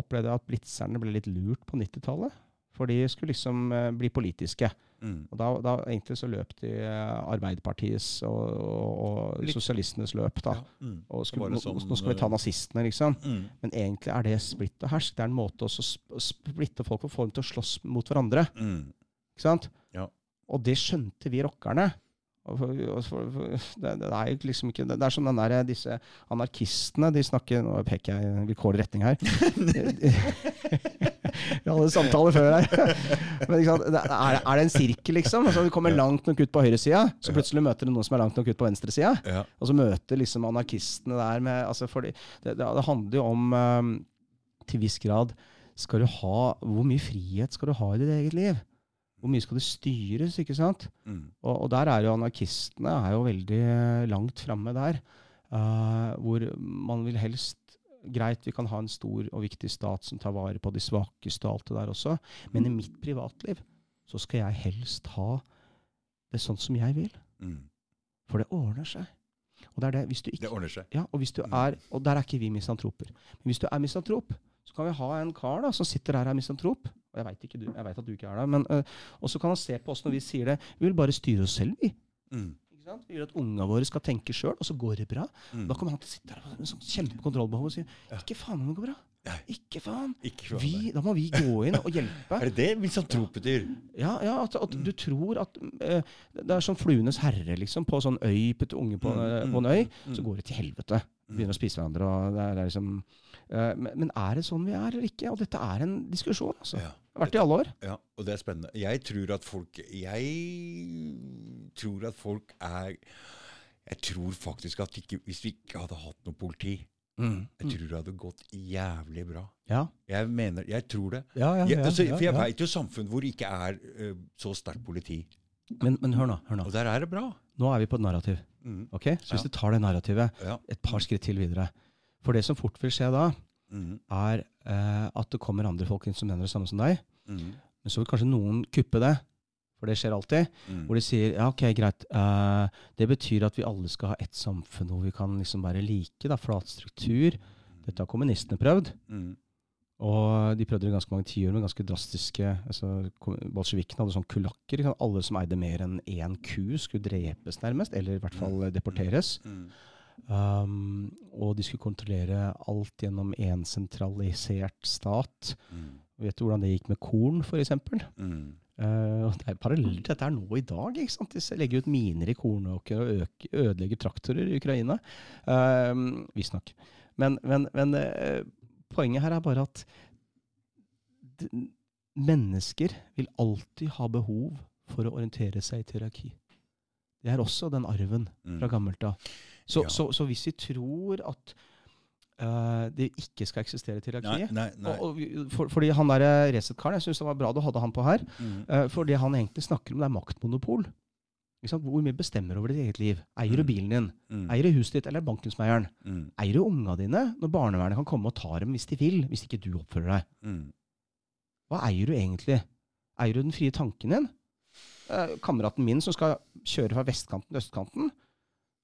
opplevde jeg at blitzerne ble litt lurt på 90-tallet. For de skulle liksom eh, bli politiske. Mm. Og da, da egentlig så løp de eh, Arbeiderpartiets og, og, og sosialistenes løp, da. Ja. Mm. Og skulle, sånn, nå, sånn, nå skal vi ta eh, nazistene, liksom. Mm. Men egentlig er det splitt og hersk. Det er en måte å splitte folk og få dem til å slåss mot hverandre. Mm. Ikke sant? Ja. Og det skjønte vi rockerne. Det, det er jo liksom ikke Det er som den der, disse anarkistene de snakker Nå peker jeg i vilkårlig retning her. *laughs* *laughs* Vi hadde samtaler før her. *laughs* Men? Er, det en sirkel, liksom? Altså, du kommer langt nok ut på høyresida, så plutselig møter du noen som er langt nok ut på venstresida. Ja. Og så møter liksom anarkistene der med altså fordi, det, det, det handler jo om um, til viss grad skal du ha, Hvor mye frihet skal du ha i ditt eget liv? Hvor mye skal det styres? ikke sant? Mm. Og, og der er jo anarkistene er jo veldig eh, langt framme der. Uh, hvor man vil helst greit, vi kan ha en stor og viktig stat som tar vare på de svakeste og alt det der også, men i mitt privatliv så skal jeg helst ha det sånn som jeg vil. Mm. For det ordner seg. Og det er det, hvis du ikke Det ordner seg. Ja, og hvis du Mm. er, og der er ikke vi misantroper. Men hvis du er misantrop, så kan vi ha en kar da, som sitter der og er misantrop. Og jeg vet, ikke du, jeg vet at du ikke er det. Men, øh, og så kan han se på oss når vi sier det. Vi vil bare styre oss selv, vi. Mm. Vi vil at ungene våre skal tenke sjøl, og så går det bra. Mm. Da kommer han til å sitte der med sånn kjempekontrollbehov og si ikke faen om det går bra. Ikke faen. Ikke faen Vi, da må vi gå inn og hjelpe. *laughs* Er det det misantrop betyr? Ja, ja at, at du tror at uh, Det er som fluenes herre, liksom. På sånn øy, putte unge på, eh, på en øy, Mm. så går det til helvete. Begynner å spise hverandre. og det er, det er liksom, uh, men, men er det sånn vi er, eller ikke? Og dette er en diskusjon. altså. Ja. Vært i alle år. Ja, og det er spennende. Jeg tror at folk Jeg tror at folk er Jeg tror faktisk at ikke, hvis vi ikke hadde hatt noe politi, jeg tror det hadde gått jævlig bra. Ja, Jeg mener, jeg tror det. ja, ja. Jeg, ja, altså, ja, for jeg ja. veit jo samfunn hvor det ikke er uh, så sterkt politi. Men, men hør nå. hør Nå Og der er det bra. Nå er vi på et narrativ. Mm. Okay? Så hvis du tar det narrativet et par skritt til videre For det som fort vil skje da, Mm. er eh, at det kommer andre folk inn som mener det samme som deg. Mm. Men så vil kanskje noen kuppe det. For det skjer alltid. Mm. Hvor de sier ja, ok, greit. eh, det betyr at vi alle skal ha ett samfunn hvor vi kan liksom være like. da, Flat struktur. Dette har kommunistene prøvd. Mm. Og de prøvde det i ganske mange tiår med ganske drastiske altså, Bolsjevikene hadde sånn kulakker. Alle som eide mer enn én ku, skulle drepes nærmest. Eller i hvert fall deporteres. Mm. Um, og de skulle kontrollere alt gjennom én sentralisert stat. Mm. Vet du hvordan det gikk med korn, f.eks.? Mm. Uh, det er parallelt dette er nå i dag. ikke sant? De legger ut miner i kornåker og øker, ødelegger traktorer i Ukraina. Uh, Visstnok. Men, men, men uh, poenget her er bare at mennesker vil alltid ha behov for å orientere seg i hierarki. Det er også den arven fra Mm. gammelt av. Så, Ja. så, så hvis vi tror at uh, det ikke skal eksistere vi- for, Fordi han der Resett-karen, jeg syns det var bra du hadde han på her. Uh, for det han egentlig snakker om, det er maktmonopol. Hvor mye bestemmer over ditt eget liv? Eier du Mm. bilen din? Mm. Eier du huset ditt, eller bankensmeieren? Mm. Eier du unga dine når barnevernet kan komme og ta dem hvis de vil, hvis ikke du oppfører deg? Mm. Hva eier du egentlig? Eier du den frie tanken din? Eh, kameraten min som skal kjøre fra vestkanten til østkanten,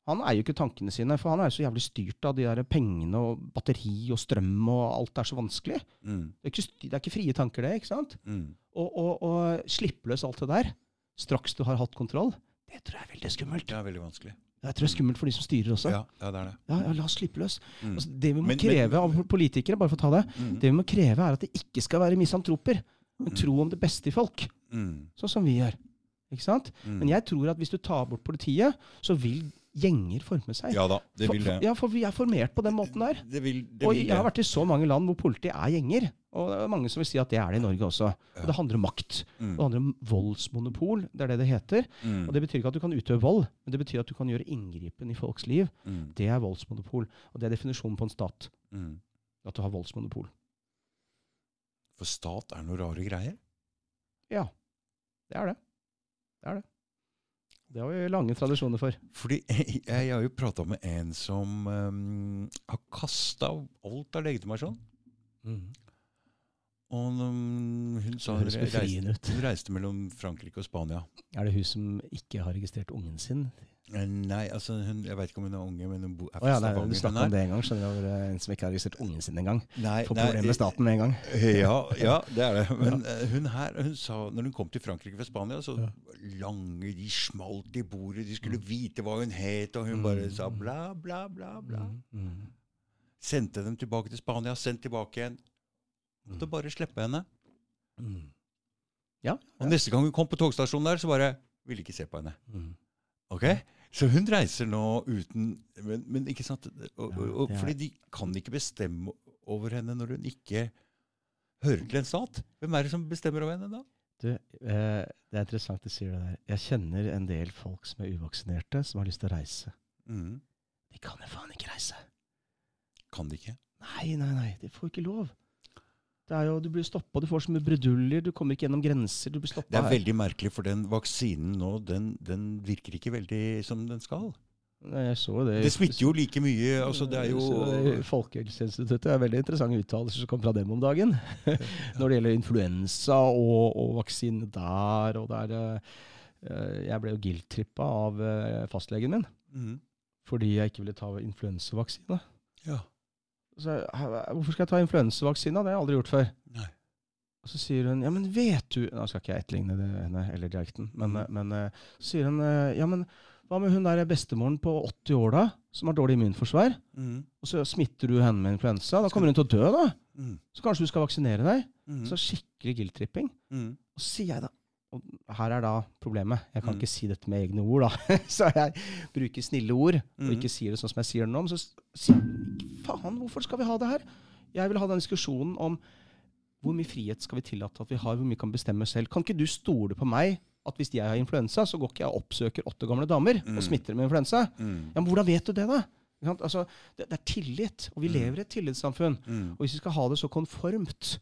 han eier jo ikke tankene sine, for han er jo så jævlig styrt av de der pengene og batteri og strøm og alt er så vanskelig. Mm. Det er ikke, det er ikke frie tanker, det. ikke sant? Mm. Og, og, og slippe løs alt det der straks du har hatt kontroll, det tror jeg er veldig skummelt. Det er veldig vanskelig. Jeg tror det er skummelt for de som styrer også. Ja, ja det er det. Ja, ja, la oss slippe løs. Mm. Altså, det vi må Men- kreve men- av politikere, bare for å ta det, Mm. det vi må kreve er at det ikke skal være misantroper, men tro om det beste i folk, Mm. sånn som vi gjør. Ikke sant? Mm. Men jeg tror at hvis du tar bort politiet, så vil gjenger forme seg. Ja da, det For- vil for, det. ja, for vi er formert på den måten der. Det vil det. Og jeg har vært i så mange land hvor politiet er gjenger. Og det er mange som vil si at det er det i Norge også. Og det handler om makt. Mm. Det handler om voldsmonopol. Det er det det heter. Mm. Og det betyr ikke at du kan utøve vold, men det betyr at du kan gjøre inngripen i folks liv. Mm. Det er voldsmonopol. Og det er definisjonen på en stat. Mm. At du har voldsmonopol. For stat er noe rare greier. Ja, det er det. Det er det. Det har vi lange tradisjoner for. Fordi *laughs* jeg, jeg har jo prata med en som um, har kasta alt av legitimasjon. Og hun sa hun reiste, hun reiste mellom Frankrike og Spania. Er det hun som ikke har registrert ungen sin? Eh, Nei, altså hun, jeg veit ikke om hun er unge, men hun er fra ja, nei, Stavanger. du snakka om det en gang. Skjønner du, en som ikke har registrert ungen sin engang. Får problemer med staten med en gang. Ja, ja, det er det. *laughs* Men ja. hun her, hun sa, når hun kom til Frankrike fra Spania, så Ja. lange, de smalt i bordet, de skulle vite hva hun het, og hun bare sa bla, bla, bla, bla. Mm, mm, Sendte dem tilbake til Spania, sendt tilbake igjen. Måtte bare slippe henne. mm. Ja. Og neste gang hun kom på togstasjonen der, så bare ville ikke se på henne. Mm. Ok? Så hun reiser nå uten Men, men ikke sant? Og, Ja, og, og, fordi de kan ikke bestemme over henne når hun ikke hører til en stat. Hvem er det som bestemmer over henne da? Du, eh, det er interessant du sier det der. Jeg kjenner en del folk som er uvaksinerte, som har lyst til å reise. Mm. De kan jo faen ikke reise. Kan de ikke? Nei, nei, nei. De får ikke lov. Det jo, Du blir stoppa, du får så mye bruduljer, du kommer ikke gjennom grenser. du blir stoppet Det er her. veldig merkelig, for den vaksinen nå, den, den virker ikke veldig som den skal. Nei, Jeg så det. Det smitter jo like mye. altså Det er jo Folkehelseinstituttet er veldig interessante uttalelser som kom fra dem om dagen. *laughs* Når det gjelder influensa og, og vaksine der. og der, eh, Jeg ble jo guilt-trippa av eh, fastlegen min mm. fordi jeg ikke ville ta influensavaksine. Ja. Så Hvorfor skal jeg ta influensavaksine? Det har jeg aldri gjort før. Nei. Og så sier hun ja, men vet du Nå skal ikke jeg etterligne det henne eller dialekten, men, eh, men eh, så sier hun ja, men hva med hun der bestemoren på 80 år da, som har dårlig immunforsvar? Mm. Og så smitter du henne med influensa. Da kommer hun til å dø, da. Mm. Så kanskje du skal vaksinere deg? Mhm. Så skikkelig guilt-tripping. Mhm. Og så sier jeg da og her er da problemet. Jeg kan Mm. ikke si dette med egne ord, da. *laughs* så jeg bruker snille ord, og Mm. ikke sier det sånn som jeg sier det nå. Men så faen, hvorfor skal vi ha det her? Jeg vil ha den diskusjonen om hvor mye frihet skal vi tillate at vi har, hvor mye kan bestemme selv. Kan ikke du stole på meg at hvis jeg har influensa, så går ikke jeg og oppsøker åtte gamle damer Mm. og smitter dem med influensa? Mm. Ja, men hvordan vet du det, da? Altså, det, det er tillit, og vi Mm. lever i et tillitssamfunn. Mhm. Og hvis vi skal ha det så konformt,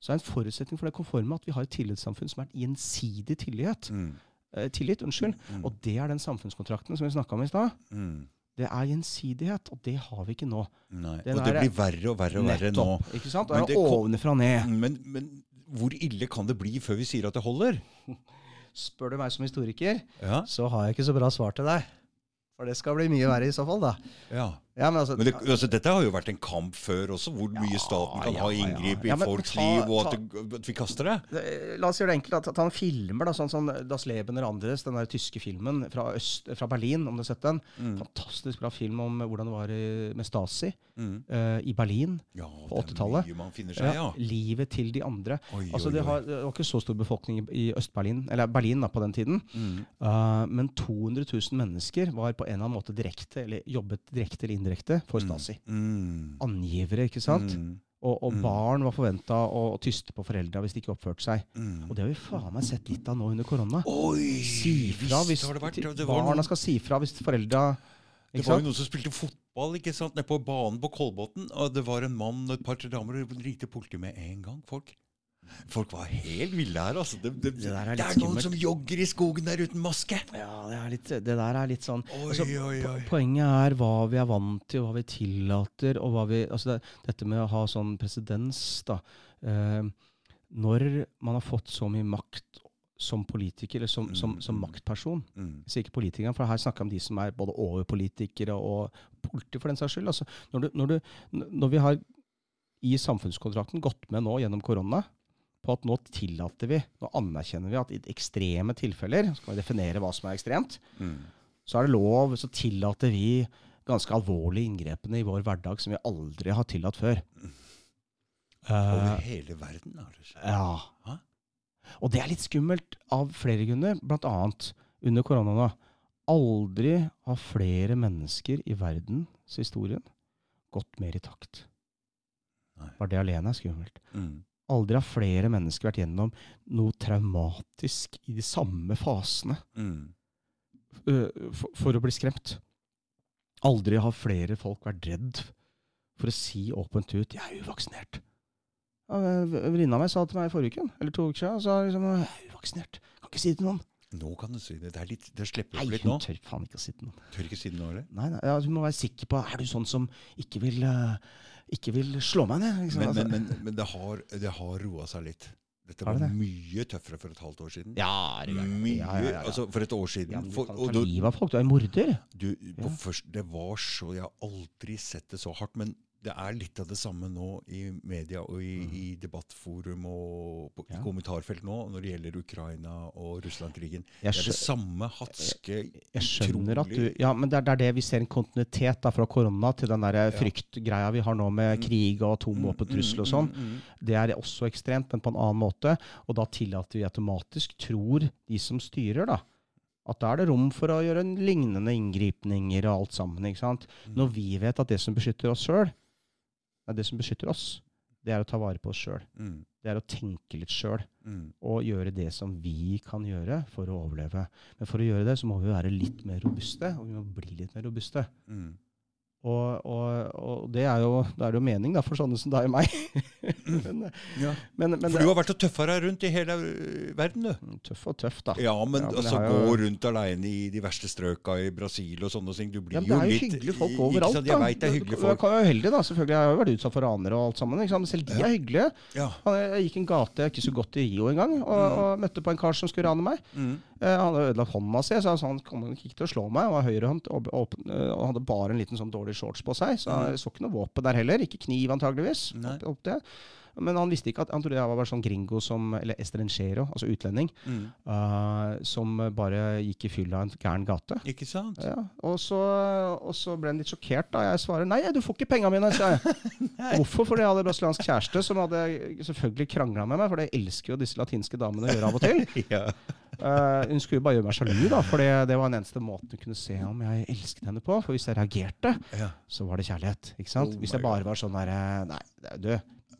så er en forutsetning for det konforme at vi har et tillitssamfunn som er gjensidig tillit. Mm. Eh, tillit. unnskyld. Mm. Og det er den samfunnskontrakten som vi snakka om i stad. Mhm. Det er gjensidighet, og det har vi ikke nå. Nei. Den Og det blir verre og verre og verre nå. Ikke sant? Men Det det er ovenfra ned. Men, men hvor ille kan det bli før vi sier at det holder? *laughs* Spør du meg som historiker, Ja. så har jeg ikke så bra svar til deg. For det skal bli mye verre i så fall, da. ja. Ja, men altså, Men det, altså, dette har jo vært en kamp før også, hvor mye staten kan ja, ha ja. inngrip Ja, i folks ta- liv, og ta- at, det, at vi kaster det. La oss gjøre det enkelt. At, han filmer da, sånn som Das Leben Andres, den der tyske filmen fra, øst, fra Berlin, om du har sett den. Mm. Fantastisk bra film om hvordan det var i, med Stasi Mm. uh, i Berlin. Ja, På det er 80-tallet. mye man finner seg, ja. Livet til de andre. Oi, Altså, det, har, det var ikke så stor befolkning i, i Øst-Berlin, eller Berlin da, på den tiden. Mm. Uh, men 200 000 mennesker var på en eller annen måte direkte, eller jobbet direkte eller indirekte for Stasi. Mm. Angivere, ikke sant? Mm. Og, og Mm. barn var forventa å, tyste på foreldra hvis de ikke oppførte seg. Mm. Og det har vi faen meg sett litt av nå under korona. Oi! Si fra hvis vært. barna noen, skal si fra hvis foreldra det var jo noen som spilte fotball ikke sant, nede på banen på Kolbotn. Og det var en mann og et par-tre damer, og ringte politiet med en gang. Folk Folk var helt ville her, altså. Det, det, Det der er det er noen skummelt. som jogger i skogen der uten maske! Ja, det, er litt, det der er litt sånn Oi, altså, oi, oi. Poenget er hva vi er vant til, hva vi tillater. og hva vi, altså det, Dette med å ha sånn presedens da, eh, Når man har fått så mye makt som politiker, eller som, som, som Mm. maktperson Mm. Jeg sier ikke politikeren, for her snakker jeg om de som er både overpolitikere og politi, for den saks skyld. Altså, når, du, når, du, når vi har i samfunnskontrakten gått med nå gjennom korona på at nå tillater vi, nå anerkjenner vi at i ekstreme tilfeller, så kan vi definere hva som er ekstremt, Mm. så er det lov, så tillater vi ganske alvorlige inngrepene i vår hverdag som vi aldri har tillatt før. Over Eh, hele verden, har det skjedd. ja. Hæ? Og det er litt skummelt av flere grunner, annet under korona nå. Aldri har flere mennesker i verdenshistorien gått mer i takt. Nei. Bare det alene er skummelt. Mm. Aldri har flere mennesker vært gjennom noe traumatisk i de samme fasene Mm. for, for å bli skremt. Aldri har flere folk vært redd for å si åpent ut 'jeg er uvaksinert'. Venninna mi sa til meg i forrige uke, eller to uker siden, sa liksom 'jeg er uvaksinert'. Kan ikke si det til noen. Nå kan du si det. Det, er litt, det slipper Nei, opp litt hun tør faen ikke å si det til noen. Tør ikke si det nå, eller? Nei, nei, ja, Hun må være sikker på Er du sånn som ikke vil, øh, ikke vil slå meg ned? Liksom. Men, men, men, men det har, det har roa seg litt. Dette var det mye tøffere for et halvt år siden. ja, er det. Mye, ja, ja, ja, ja. altså For et år siden. ja, du for, og livet av folk. Du er en morder. du, på Ja. først, det var så Jeg har aldri sett det så hardt. Men det er litt av det samme nå i media og i, Mm. i debattforum og på, i kommentarfelt nå når det gjelder Ukraina og Russland-krigen. Det er det samme hatske jeg skjønner at du Ja, men det er, det er det vi ser en kontinuitet da, fra korona til den der Ja. fryktgreia vi har nå med Mm. krig og atomvåpentrussel og sånn. Mm, mm, mm. Det er også ekstremt, men på en annen måte. Og da tillater vi automatisk, tror de som styrer, da, at da er det rom for å gjøre en lignende inngripninger og alt sammen. ikke sant? Når vi vet at det som beskytter oss sjøl, det som beskytter oss, det er å ta vare på oss sjøl. Mm, Det er å tenke litt sjøl mm, og gjøre det som vi kan gjøre for å overleve. Men for å gjøre det, så må vi være litt mer robuste, og vi må bli litt mer robuste. mm. Og, og, og det er jo, det er jo mening da, for sånne som deg og meg. *laughs* men, Ja. men, men For du har vært og tøffa deg rundt i hele verden, du. Tøff og tøff, da. Ja, men, Ja, altså jo- gå rundt aleine i de verste strøka i Brasil og sånne ting. Du blir Ja, men det er jo litt hyggelige folk overalt. sant? da. Jeg veit det er hyggelige Jeg folk. kan være uheldig, da. Selvfølgelig. Jeg har jo vært utsatt for ranere og alt sammen. Ikke sant? Selv de er hyggelige. Jeg gikk en gate jeg ikke så godt i Rio engang, og, og møtte på en kar som skulle rane meg. Mm. Eh, Han hadde ødelagt hånda si, så han kom ikke til å slå meg. Han var høyrehånd og, åpen- eh, og hadde bare en liten sånn dårlig shorts på seg. Så jeg så ikke noe våpen der heller. Ikke kniv, antageligvis. Opp, opp det. Men han visste ikke at han trodde jeg var bare sånn gringo som Eller estranjero, altså utlending. Mm. Uh, som bare gikk i fylla en gæren gate. Ikke sant? Ja, og så, og så ble han litt sjokkert da jeg svarer nei, du får ikke penga mine. sa jeg. *laughs* Hvorfor? Fordi jeg hadde brasiliansk kjæreste som hadde selvfølgelig krangla med meg, for det elsker jo disse latinske damene å gjøre av og til. *laughs* Ja. Eh, hun skulle bare gjøre meg sjalu, da, for det, det var den eneste måten hun kunne se om jeg elsket henne på. For hvis jeg reagerte, ja. så var det kjærlighet. ikke sant? Oh hvis jeg bare var sånn derre Nei, er- du,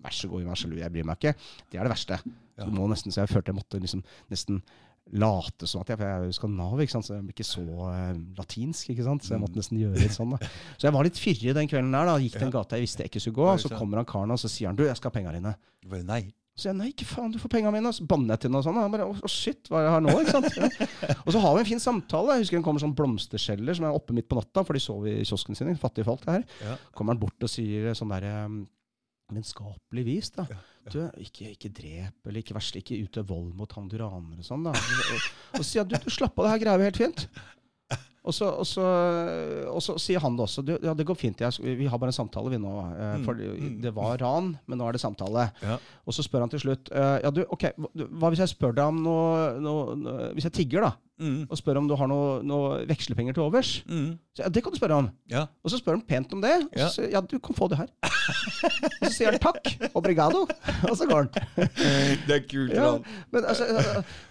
vær så god, gjør meg sjalu, jeg bryr meg ikke. Det er det verste. Ja. Så må nesten, så jeg følte jeg måtte liksom nesten late som at jeg For jeg er jo skandinav, ikke sant? så jeg blir ikke så uh, latinsk. ikke sant? Så jeg måtte nesten gjøre litt sånn. da. *laughs* Så jeg var litt fyrig den kvelden der. da, Gikk den gata jeg visste jeg ikke skulle gå. Og så kommer han karen og så sier han du, jeg skal ha penga dine. Nei. Så jeg nei, ikke faen, du får penga mine. Og så banner jeg til noe og sånn. Og han bare å shit, hva er det her nå? ikke sant? Ja. Og så har vi en fin samtale. Jeg husker det kommer sånn blomsterskjeller som er oppe midt på natta, for de sover i kiosken sin. Fattige folk, det her. Ja. Kommer han bort og sier sånn der um, vennskapelig vis, da. Ja, Du, ikke, ikke drep, eller ikke verst, ikke utøv vold mot han du raner og sånn, da. Og, og, og sier at du, du slapp av, det her greier vi helt fint. Og så, og, så, og så sier han det også. Du, ja, det går fint. Jeg, vi har bare en samtale, vi nå. eh, Mm, For mm. det var ran, men nå er det samtale. Ja. Og så spør han til slutt eh, Ja, du, ok, hva, hvis jeg spør deg om noe, noe Hvis jeg tigger, da, Mm. og spør om du har noe, noe vekslepenger til overs? Mm. Så, ja, det kan du spørre om. Ja. Og så spør han pent om det. Og så Ja. sier ja, du kan få det her. og så sier han takk, obrigado, og så går han. *laughs* Det er kult. Ja, men altså,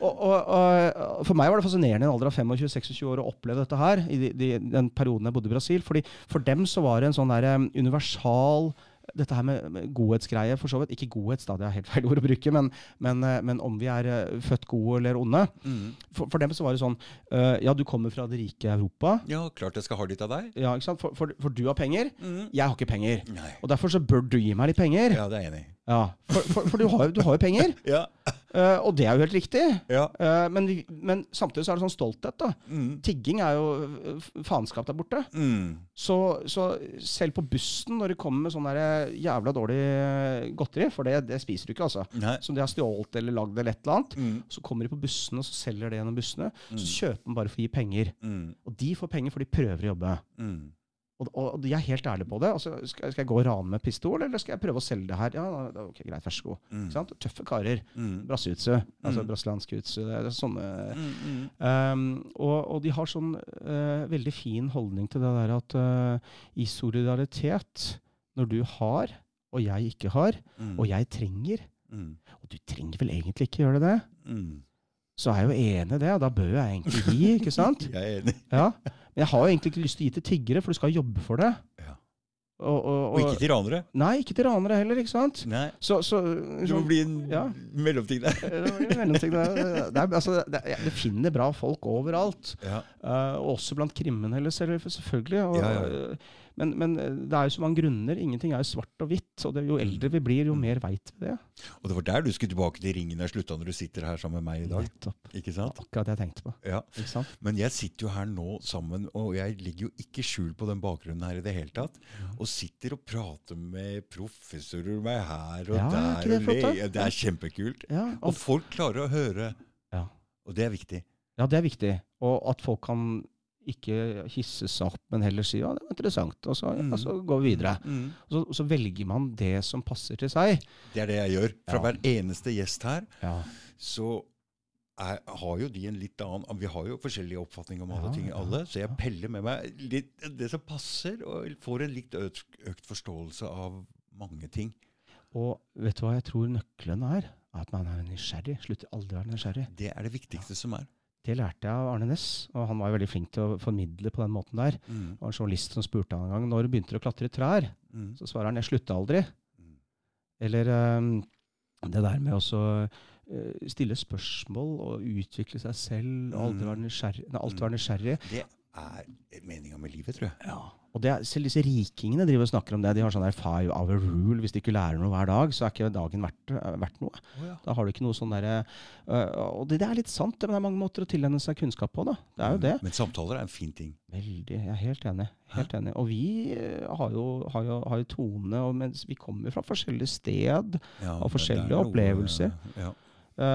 og, og, og, for meg var det fascinerende i en alder av 25-26 år å oppleve dette her, i de, de, den perioden jeg bodde i Brasil. fordi For dem så var det en sånn der, um, universal dette her med, med godhetsgreie, for så vidt. Ikke godhets, da, det er helt feil ord å bruke, men, men, eh, men om vi er eh, født gode eller onde. Mm. For, for dem så var det sånn uh, Ja, du kommer fra det rike Europa. Ja, klart jeg skal ha litt av deg. Ja, ikke sant? For, for, for du har penger. Mm. Jeg har ikke penger. Nei. Og derfor så bør du gi meg litt penger. Ja, det er jeg enig i. Ja, For, for, for du, har, du har jo penger, *laughs* Ja. uh, og det er jo helt riktig. ja. Uh, men, men samtidig så er det sånn stolthet. da. Mm. Tigging er jo eh, faenskap der borte. Mm. Så, så selv på bussen, når de kommer med sånn jævla dårlig eh, godteri, for det, det spiser du ikke, altså, Nei. som de har stjålet eller lagd eller et eller annet, Mm. så kommer de på bussene og så selger det gjennom bussene. Mm. Så kjøper de bare for å gi penger. Mm. Og de får penger for de prøver å jobbe. Mm. Og, og, de er helt ærlige på det. Altså, skal, skal jeg gå og rane med pistol, eller skal jeg prøve å selge det her? Ja, ok, greit, vær så god. Mm. Tøffe karer. Mm. Brassutse. Altså Mm. brasiliansk. Det er sånne Mm. Um, og, og de har sånn uh, veldig fin holdning til det der at uh, i solidaritet, når du har, og jeg ikke har, Mm. og jeg trenger, Mm. og du trenger vel egentlig ikke gjøre det, Mm. Så er jeg jo enig i det, og da bør jeg egentlig gi, ikke sant? *laughs* Jeg er enig. Ja. Men jeg har jo egentlig ikke lyst til å gi til tiggere, for du skal jobbe for det. Ja. Og, og, Og ikke til ranere. Nei, ikke til ranere heller, ikke sant? Nei. Så, så du må bli en Ja. mellomting der. *laughs* Mellomting der. Det, er, altså, det, er- det finner bra folk overalt. Ja. Uh, også blant kriminelle, selvfølgelig. Og, Ja, ja. Men, men det er jo så mange grunner. Ingenting er jo svart og hvitt. Og det, jo eldre vi blir, jo Mm. mer veit vi det. Og det var der du skulle tilbake til ringen jeg slutta når du sitter her sammen med meg i dag. Nettopp. Ikke sant? akkurat det jeg tenkte på. Ja. Men jeg sitter jo her nå sammen, og jeg ligger jo ikke skjul på den bakgrunnen her i det hele tatt. Og sitter og prater med professorer meg her og Ja, er der. det og flott, le- Det er kjempekult. Ja, Og folk klarer å høre. Ja. Og det er viktig. ja, det er viktig. Og at folk kan ikke hisse seg opp, men heller si ja, det var interessant. Og så, Mm. og så går vi videre. Mm. Og så, og så velger man det som passer til seg. Det er det jeg gjør. Fra Ja. hver eneste gjest her Ja. så er, har jo de en litt annen Vi har jo forskjellige oppfatninger om alle Ja, ting, alle. Så jeg peller med meg litt, det som passer, og får en litt økt, økt forståelse av mange ting. Og vet du hva jeg tror nøkkelen er? At man er nysgjerrig. Slutter aldri å være nysgjerrig. Det er det viktigste som er. Det lærte jeg av Arne Næss, og han var jo veldig flink til å formidle på den måten der. Mm. Det var en journalist som spurte han en gang når begynte du å klatre i trær. Mm. Så svarer han 'jeg slutta aldri'. Mm. Eller um, det der med å stille spørsmål og utvikle seg selv og aldri Mm. være nysgjerrig. Nei, alltid være nysgjerrig. Det, er meninga med livet, tror jeg. Ja. Og det selv disse rikingene driver og snakker om det. De har sånn der five hour rule. Hvis de ikke lærer noe hver dag, så er ikke dagen verdt, verdt noe. Da har du ikke noe sånn derre Og det, det er litt sant, men det er mange måter å tilegne seg kunnskap på. da. Det er jo det. Men samtaler er en fin ting. Veldig. Jeg er helt enig. Helt enig. Og vi har jo, har jo, har jo tone, og mens vi kommer fra forskjellige sted. Ja, Og forskjellige noe- opplevelser. Ja.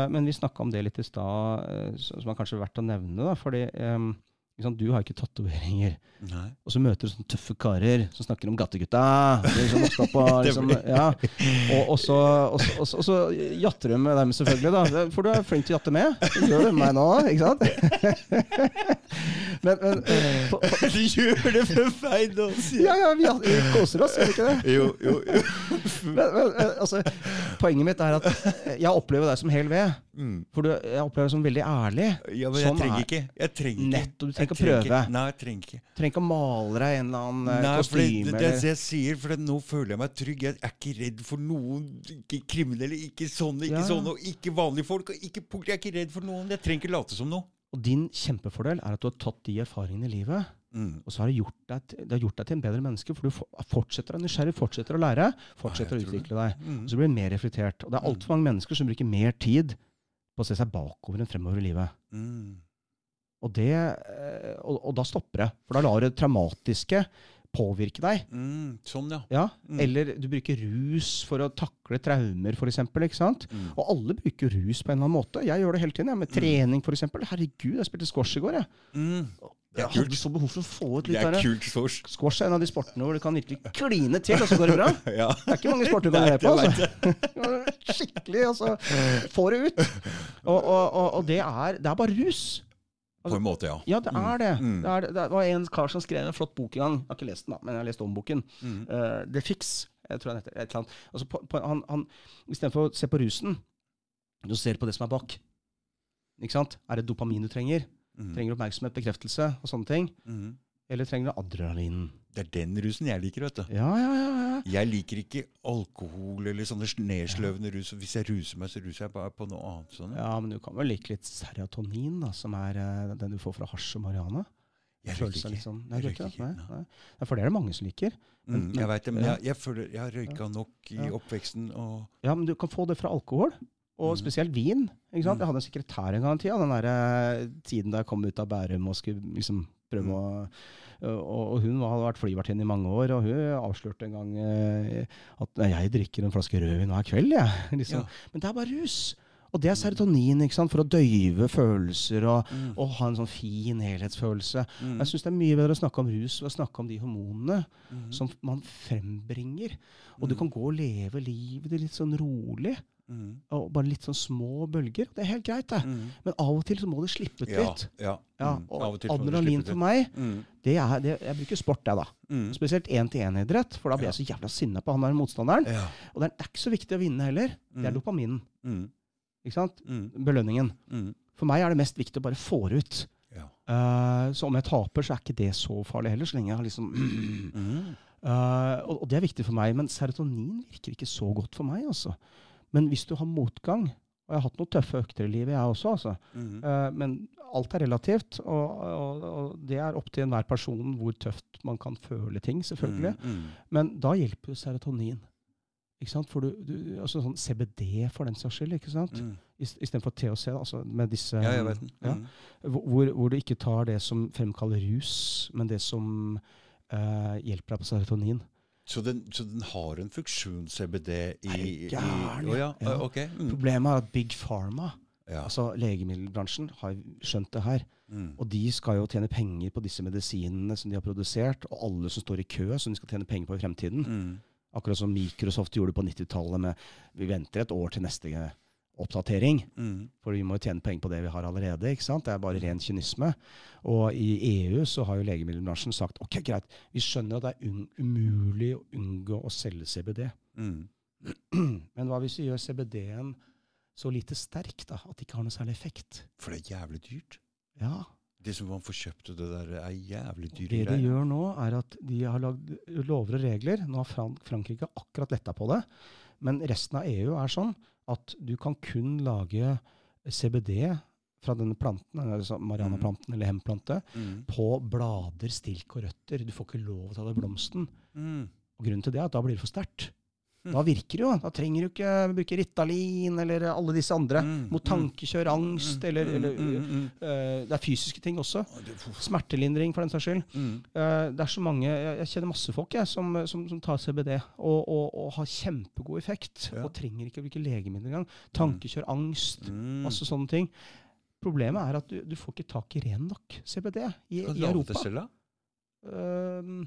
Men vi snakka om det litt i stad, som er kanskje verdt å nevne. da, fordi sant, Du har ikke tatoveringer. Og så møter du sånne tøffe karer som snakker om gattegutta. Liksom på, *laughs* liksom, ja. og, og, så, og, så, og, så, jatter du med dem, selvfølgelig. da. For du er flink til å jatte med. Det gjør du med meg nå, ikke sant? *laughs* men, men på, på, *laughs* Du gjør det for feil nå, sier ja, ja, vi, vi koser oss, gjør vi ikke det? Jo, jo, jo. Men, men, eh, altså, poenget mitt er at jeg opplever deg som hel ved. Mm. For du, jeg opplever deg som veldig ærlig. Ja, men jeg Sånn trenger er- ikke. Jeg trenger ikke. Nettopp, du trenger ikke å prøve. Nei, jeg trenger ikke. Trenger ikke å male deg en eller annen eh, Nei, kostyme. det, det det jeg sier, for det, nå føler jeg meg trygg. Jeg er ikke redd for noen. Ikke kriminelle, ikke sånne, ikke Ja. sånne, og ikke vanlige folk. og Ikke, jeg er ikke redd for noen. Jeg trenger ikke late som noe. Og din kjempefordel er at du har tatt de erfaringene i livet, Mm. og så har det gjort deg, det har gjort deg til en bedre menneske. For du fortsetter å nysgjerrig, fortsetter å lære, fortsetter Ja, å utvikle deg. Mm. Og så blir du mer reflektert. Og det er altfor mange mennesker som bruker mer tid på å se seg bakover enn fremover i livet. Mm. Og, det, eh, og, og da stopper det. For da lar det traumatiske påvirke deg. Mm. Sånn, ja. Ja? Mm. Eller du bruker rus for å takle traumer, f.eks. Mm. Og alle bruker rus på en eller annen måte. Jeg gjør det hele tiden. Jeg, med trening, f.eks. Herregud, jeg spilte squash i går. Jeg, Mm. Jeg kult. hadde så behov for å få ut litt er der. kult squash. Squash er en av de sportene hvor det kan virkelig kline til, og så går det bra. *laughs* Ja. Det er ikke mange sporter du *laughs* kan gjøre på. Altså. *laughs* Skikkelig, altså. Få det ut. Og, og, og, og det, er, det er bare rus. På en måte, ja. Ja, det er det. Mm. Det, er, det var en kar som skrev en flott bok en gang. Jeg har ikke lest den, da, men jeg har lest om boken. Mm. Uh, The Fix, jeg tror han heter. Et eller annet. Altså, på, på, han, han, Istedenfor å se på rusen, så ser på det som er bak. Ikke sant? Er det dopamin du trenger? Mm. Trenger du oppmerksomhet, bekreftelse og sånne ting? Mm. Eller trenger du adrenalin? Det er den rusen jeg liker, vet du. Ja, ja, ja. ja. Jeg liker ikke alkohol eller sånne nedsløvende rus. Hvis jeg ruser meg, så ruser jeg bare på noe annet. Sånn. Ja, men du kan vel like litt serotonin, da, som er eh, den du får fra hasj og marihuana? Jeg røyker ikke. sånn- Nei, Jeg røyker ikke, Nei, nei. For det er det mange som liker. Mm, jeg vet det, men jeg, jeg føler jeg har røyka nok i Ja. oppveksten. Og, Ja, men du kan få det fra alkohol. Og Mhm. spesielt vin. ikke sant? Mhm. Jeg hadde en sekretær en gang i tida. Den der, tiden da jeg kom ut av Bærum og skulle liksom prøve mm. å og, og hun hadde vært flyvertinne i mange år, og hun avslørte en gang eh, at jeg drikker en flaske rødvin hver kveld. Jeg. *laughs* Liksom. Ja. Men det er bare rus. Og det er serotonin ikke sant? for å døyve følelser og, Mm. og ha en sånn fin helhetsfølelse. Mm. Jeg syns det er mye bedre å snakke om rus og snakke om de hormonene Mm. som man frembringer. Og du Mm. kan gå og leve livet ditt litt sånn rolig. Mm. Og bare litt sånn små bølger. Det er helt greit, det. Mm. Men av og til så må det slippe ut Ja, litt. ja. Ja, Mm. og adrenalin for meg, det er, det, jeg bruker sport, jeg, da. Spesielt én-til-én-idrett, for da blir jeg så jævla sinna på han der motstanderen. Ja. Og det er, det er ikke så viktig å vinne heller. Det er dopaminen. Ikke sant? Mm. Belønningen. Mm. For meg er det mest viktig å bare få det ut. Ja. Uh, så om jeg taper, så er ikke det så farlig heller, så lenge jeg har liksom *clears throat* Mm. uh, og, og det er viktig for meg, men serotonin virker ikke så godt for meg. altså. Men hvis du har motgang Og jeg har hatt noen tøffe økter i livet, jeg også. altså. Eh, men alt er relativt, og, og, og det er opp til enhver person hvor tøft man kan føle ting, selvfølgelig. Mm. Mm. Men da hjelper jo serotonin. For du, du, altså sånn CBD for den saks skyld, ikke sant? Mm. istedenfor THC, altså med disse Ja, jeg vet den. Ja. Mm. hvor, hvor du ikke tar det som fremkaller rus, men det som eh, hjelper deg på serotonin. Så, den, så den har en funksjon, CBD, i, i Å ja. ja. eh, Ok. Mm. Problemet er at Big Pharma, Ja. altså legemiddelbransjen, har skjønt det her. Mm. Og de skal jo tjene penger på disse medisinene som de har produsert, og alle som står i kø, som de skal tjene penger på i fremtiden. Mm. Akkurat som Microsoft gjorde på 90-tallet med Vi venter et år til neste oppdatering, Mm. for vi må jo tjene penger på det vi har allerede. ikke sant? Det er bare ren kynisme. Og i EU så har jo legemiddelbransjen sagt ok, greit, vi skjønner at det er umulig å unngå å selge CBD. Mm. *clears throat* Men hva hvis vi gjør CBD-en så lite sterk da, at det ikke har noe særlig effekt? For det er jævlig dyrt. Ja, Det som man får kjøpt, det der er jævlig dyre Det de gjør nå, er at de har lagd lover og regler. Nå har Fran Frankrike akkurat letta på det. Men resten av EU er sånn at du kan kun lage CBD fra denne planten, altså marianaplanten eller hemplante, Mm. på blader, stilk og røtter. Du får ikke lov til å ta det i blomsten. Mm. Og grunnen til det er at da blir det for sterkt. Da virker det jo. Da trenger du ikke bruke Ritalin eller alle disse andre. Mm, Mot mm. tankekjør, angst Mm, eller, mm, eller mm, øh, Det er fysiske ting også. Det-. Smertelindring, for den saks skyld. Eh, det er så mange, Jeg, jeg kjenner masse folk jeg, som, som, som tar CBD og, og, og har kjempegod effekt. Ja. Og trenger ikke å bruke legemidler engang. Tankekjør, angst, masse sånne ting. Problemet er at du, du får ikke tak i ren nok CBD i, i Europa. det selv, da? Ehm,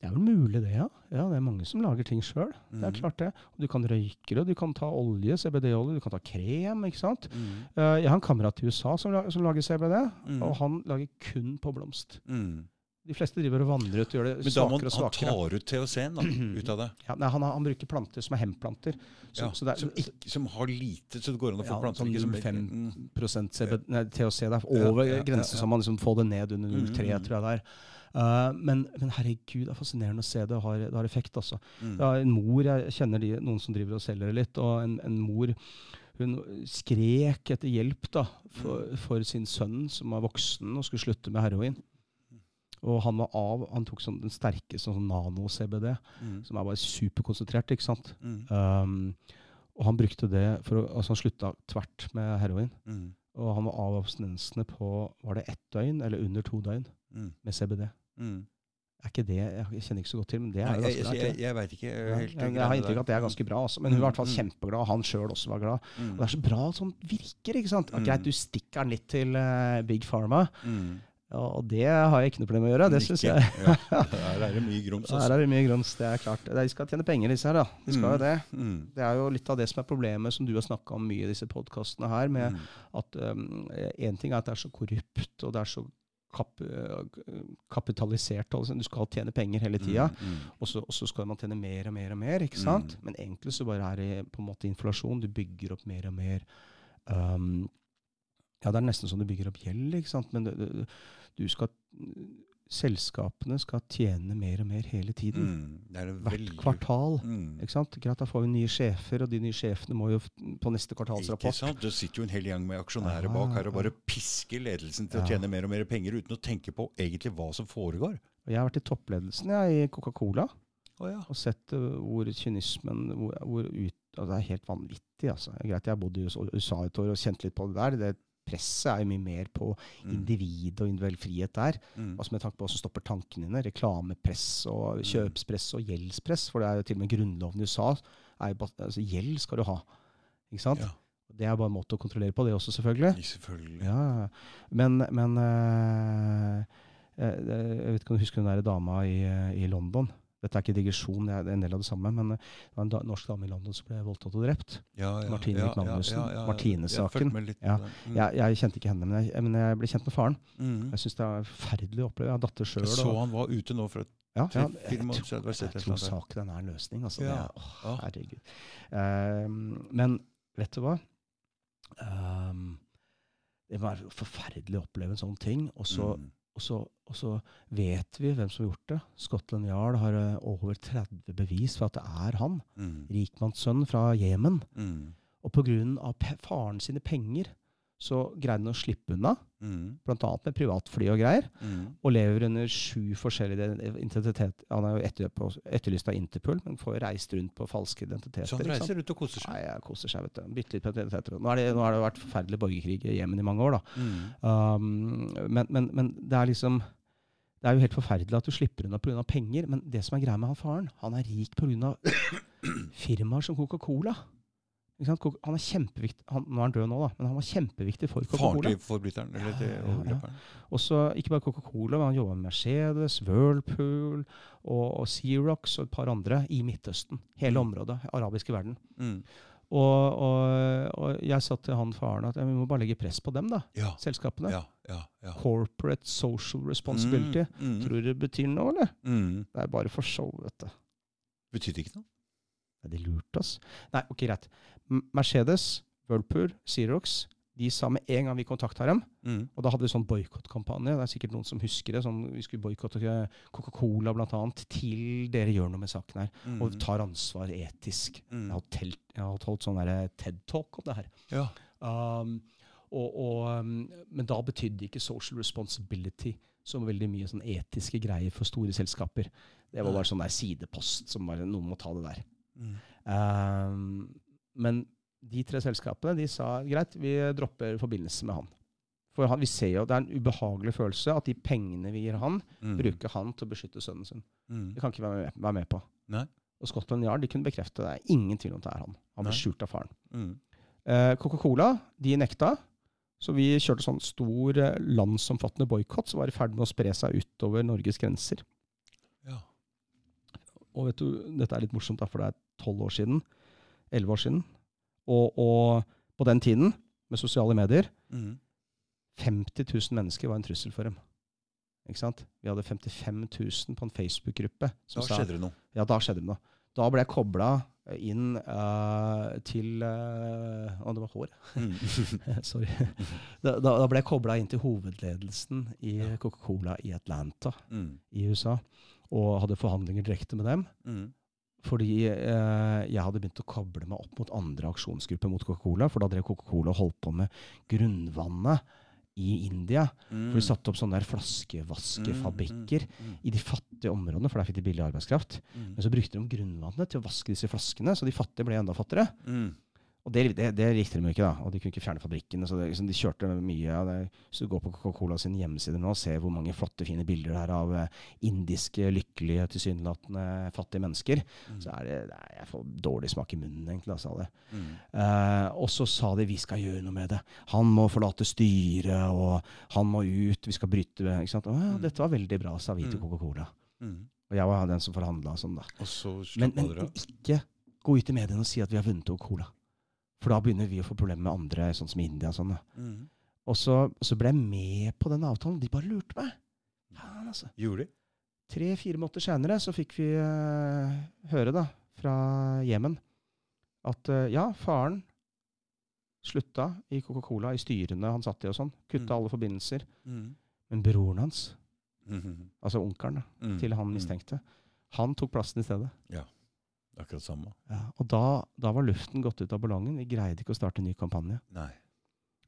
det er vel mulig, det, ja. ja. Det er mange som lager ting sjøl. Det er Mhm. klart det. Og du kan røyke det, du kan ta olje, CBD-olje, du kan ta krem. ikke sant? Mm. Uh, jeg har en kamerat i USA som, la- som lager CBD, Mm. og han lager kun på blomst. Mm. De fleste driver og vandrer ut og gjør det Men da må svakere og han ta tar ut THC-en ut av det. Ja, nei, han, han bruker planter som er hemplanter. Så, Ja, er, som, ikke, som har lite, så det går an å få Ja, planter sånn ikke som 0,5 Mm. CBD, nei, THC. Det er over Ja, grensen, så man liksom får det ned under Mm, 0,3, mm. tror jeg det er. Eh, men, men herregud, det er fascinerende å se det har, det har effekt. altså. Mm. Det er en mor, Jeg kjenner de, noen som driver og selger det litt. og En, en mor hun skrek etter hjelp da, for, Mm. for sin sønn, som var voksen og skulle slutte med heroin. Og han var av, han tok sånn den sterkeste sånn nano-CBD, Mm. som er bare superkonsentrert. ikke sant? Mm. Um, og han brukte det for å, altså han slutta tvert med heroin. Mm. Og han var av abstinensene på var det ett døgn eller under to døgn Mm. med CBD. Mm. Er ikke det, Jeg kjenner ikke så godt til, men det er jo ganske bra. jeg, jeg, jeg veit ikke Ja, helt. jeg, jeg har inntrykk av at det er ganske bra. Altså. Men hun var i hvert fall Mm, mm. og han sjøl også var glad. Mm. Og det er så bra at sånt virker. ikke sant? Mm. greit, du stikker den litt til uh, Big Pharma, Mm. ja, og det har jeg ikke noe problem med å gjøre. Det syns jeg. *laughs* Ja. Her er det mye grums, Her altså. er det mye grums, det er klart. De skal tjene penger, disse her. da. De skal jo Mm. det. Mm. Det er jo litt av det som er problemet, som du har snakka om mye i disse podkastene her, med Mm. at én ting er at det er så korrupt, og det er så kap, eh, kapitalisert. Altså. Du skal tjene penger hele tida. Mm. Mm. Og så, og så skal man tjene mer og mer og mer. ikke sant? Men egentlig så bare er det på en måte inflasjon. Du bygger opp mer og mer. Um, ja, det er nesten som du bygger opp gjeld, ikke sant. Men det, det, du skal Selskapene skal tjene mer og mer hele tiden. Mm. Det er Hvert veldig kvartal. Mm. Ikke sant? Greit, da får vi nye sjefer, og de nye sjefene må jo på neste kvartalsrapport Ikke sant? Det sitter jo en hel gjeng med aksjonærer Ja, bak her og bare pisker ledelsen til å tjene mer og mer penger uten å tenke på egentlig hva som foregår. Og Jeg har vært i toppledelsen jeg, i Coca-Cola oh, ja. og sett uh, hvor kynismen hvor, hvor ut, altså Det er helt vanvittig. altså. Greit, Jeg har bodd i USA USA et år og kjent litt på det der. det Presset er jo mye mer på Mm. individ og individuell frihet der. Mm. Altså Med tanke på hva som stopper tankene dine. Reklamepress og Mm. kjøpspress og gjeldspress. For det er jo til og med grunnloven i USA. Er jo, altså Gjeld skal du ha. Ikke sant? Ja. Det er bare en måte å kontrollere på, det også, selvfølgelig. Selvfølgelig. Ja, ja. Men, men øh, øh, Jeg vet ikke om du husker den der dama i, eh, i London. Dette er ikke digresjon, det er en del av det samme. Men det var en da, norsk dame i London som ble voldtatt og drept. Ja, ja, Martine ja, Magnussen, ja, ja. Martine-saken. Jeg. Mm. Jeg, jeg kjente ikke henne, men jeg, men jeg ble kjent med faren. Mm. Jeg syns det er forferdelig å oppleve. Jeg har datter sjøl. Jeg så han var ute nå for et Ja, ja, jeg, tror, jeg tror saken er en løsning. Altså. Ja, er, å. Herregud. Ehm, men vet du hva? Um, det var forferdelig å oppleve en sånn ting. Og så, Mm. Og, så, og så vet vi hvem som har gjort det. Scotland Yard har eh, over 30 bevis for at det er han. Mm. Rikmannssønn fra Jemen. Mm. Og pga. faren sine penger så greide han å slippe unna, Mm. bl.a. med privatfly og greier. Mm. Og lever under sju forskjellige identiteter. Han er jo etter, på, etterlyst av Interpol, men får jo reist rundt på falske identiteter. Så han reiser rundt og koser seg. Nei, ja, koser seg, vet du. Bitte litt på identiteter. Nå, har det, nå har det vært forferdelig borgerkrig i Jemen i mange år, da. Mm. Um, men, men, men det er liksom Det er jo helt forferdelig at du slipper unna pga. penger, men det som er greia med han faren, han er rik pga. *coughs* firmaer som Coca-Cola. Han er kjempeviktig han, Nå er han død nå, da, men han var kjempeviktig for Coca-Cola. forbryteren? Eller Ja, til ja, ja. overgriperen? Også, ikke bare Coca-Cola, men han jobba med Mercedes, Whirlpool og, og Xerox og et par andre i Midtøsten. Hele Mm. området. Arabiske verden. Mm. Og, og, og jeg sa til han faren at vi må bare legge press på dem, da. Ja. Selskapene. Ja, ja, ja. Corporate social responsibility. Mm, mm, Tror du det betyr noe, eller? mm. Det er bare for show, vet du. Betyr det ikke noe? Nei, de lurte oss. Nei, ok, greit. Mercedes, Whirlpool, Xerox, de sa med en gang vi kontakta dem, Mm. og da hadde vi sånn boikottkampanje. Det er sikkert noen som husker det. Sånn, vi skulle boikotte Coca-Cola bl.a. til dere gjør noe med saken her. Mm. Og tar ansvar etisk. Mm. Jeg har, telt, jeg har holdt sånn der TED-talk om det her. Ja. Um, og, og, um, men da betydde ikke social responsibility som veldig mye sånn etiske greier for store selskaper. Det var bare sånn der sidepost som bare noen må ta det der. Mm. Um, men de tre selskapene de sa greit, vi dropper forbindelse med han. For han, vi ser jo, Det er en ubehagelig følelse at de pengene vi gir han, Mm. bruker han til å beskytte sønnen sin. Mm. Det kan ikke være med, være med på. Nei. Og Scotland Yard de kunne bekrefte det. er ingen tvil om det er han. Han ble Nei. skjult av faren. Mm. Eh, Coca-Cola de nekta, så vi kjørte sånn stor eh, landsomfattende boikott som var i ferd med å spre seg utover Norges grenser. Og vet du, dette er litt morsomt, da, for det er tolv år siden. Elleve år siden. Og, og på den tiden, med sosiale medier, Mm. 50 000 mennesker var en trussel for dem. Ikke sant? Vi hadde 55 000 på en Facebook-gruppe. Da skjedde det noe. Ja, da skjedde det noe. Da ble jeg kobla inn uh, til eh, Å, det var hår. Mm. *laughs* Sorry. Da, da da ble jeg kobla inn til hovedledelsen i Coca-Cola i Atlanta Mm. i USA. Og hadde forhandlinger direkte med dem. Mm. Fordi eh, jeg hadde begynt å koble meg opp mot andre aksjonsgrupper mot Coca-Cola. For da drev Coca-Cola og holdt på med grunnvannet i India. Mm. For de satte opp sånne der flaskevaskefabrikker Mm. i de fattige områdene, for der fikk de billig arbeidskraft. Mm. Men så brukte de grunnvannet til å vaske disse flaskene, så de fattige ble enda fattigere. Og det, det, det likte de jo ikke, da. Og de kunne ikke fjerne fabrikken. Så det, liksom, de kjørte mye av det. Hvis du går på Coca-Cola sin hjemmeside nå og ser hvor mange flotte, fine bilder det er av eh, indiske, lykkelige, tilsynelatende fattige mennesker, Mm. så er det, er, Jeg får dårlig smak i munnen, egentlig. Altså, av det. Mm. Eh, og så sa de vi skal gjøre noe med det. Han må forlate styret, og han må ut, vi skal bryte. Ikke sant? Og, ja, Mm. dette var veldig bra, sa vi til Mm. Coca-Cola. Mm. Og jeg var den som forhandla sånn, da. Så Men, men ikke gå ut i mediene og si at vi har vunnet over Cola. For da begynner vi å få problemer med andre, sånn som India. og Sånn. Mm. og så, så ble jeg med på den avtalen. De bare lurte meg. Faen, altså. Gjorde de? Tre-fire måneder senere så fikk vi uh, høre da, fra Jemen at uh, ja, faren slutta i Coca-Cola, i styrene han satt i og sånn. Kutta Mm. alle forbindelser. Mm. Men broren hans, -hmm. *laughs* altså onkelen Mm. til han Mm. mistenkte, han tok plassen i stedet. Akkurat samme. Ja, og da, da var luften gått ut av ballongen. Vi greide ikke å starte en ny kampanje. Nei.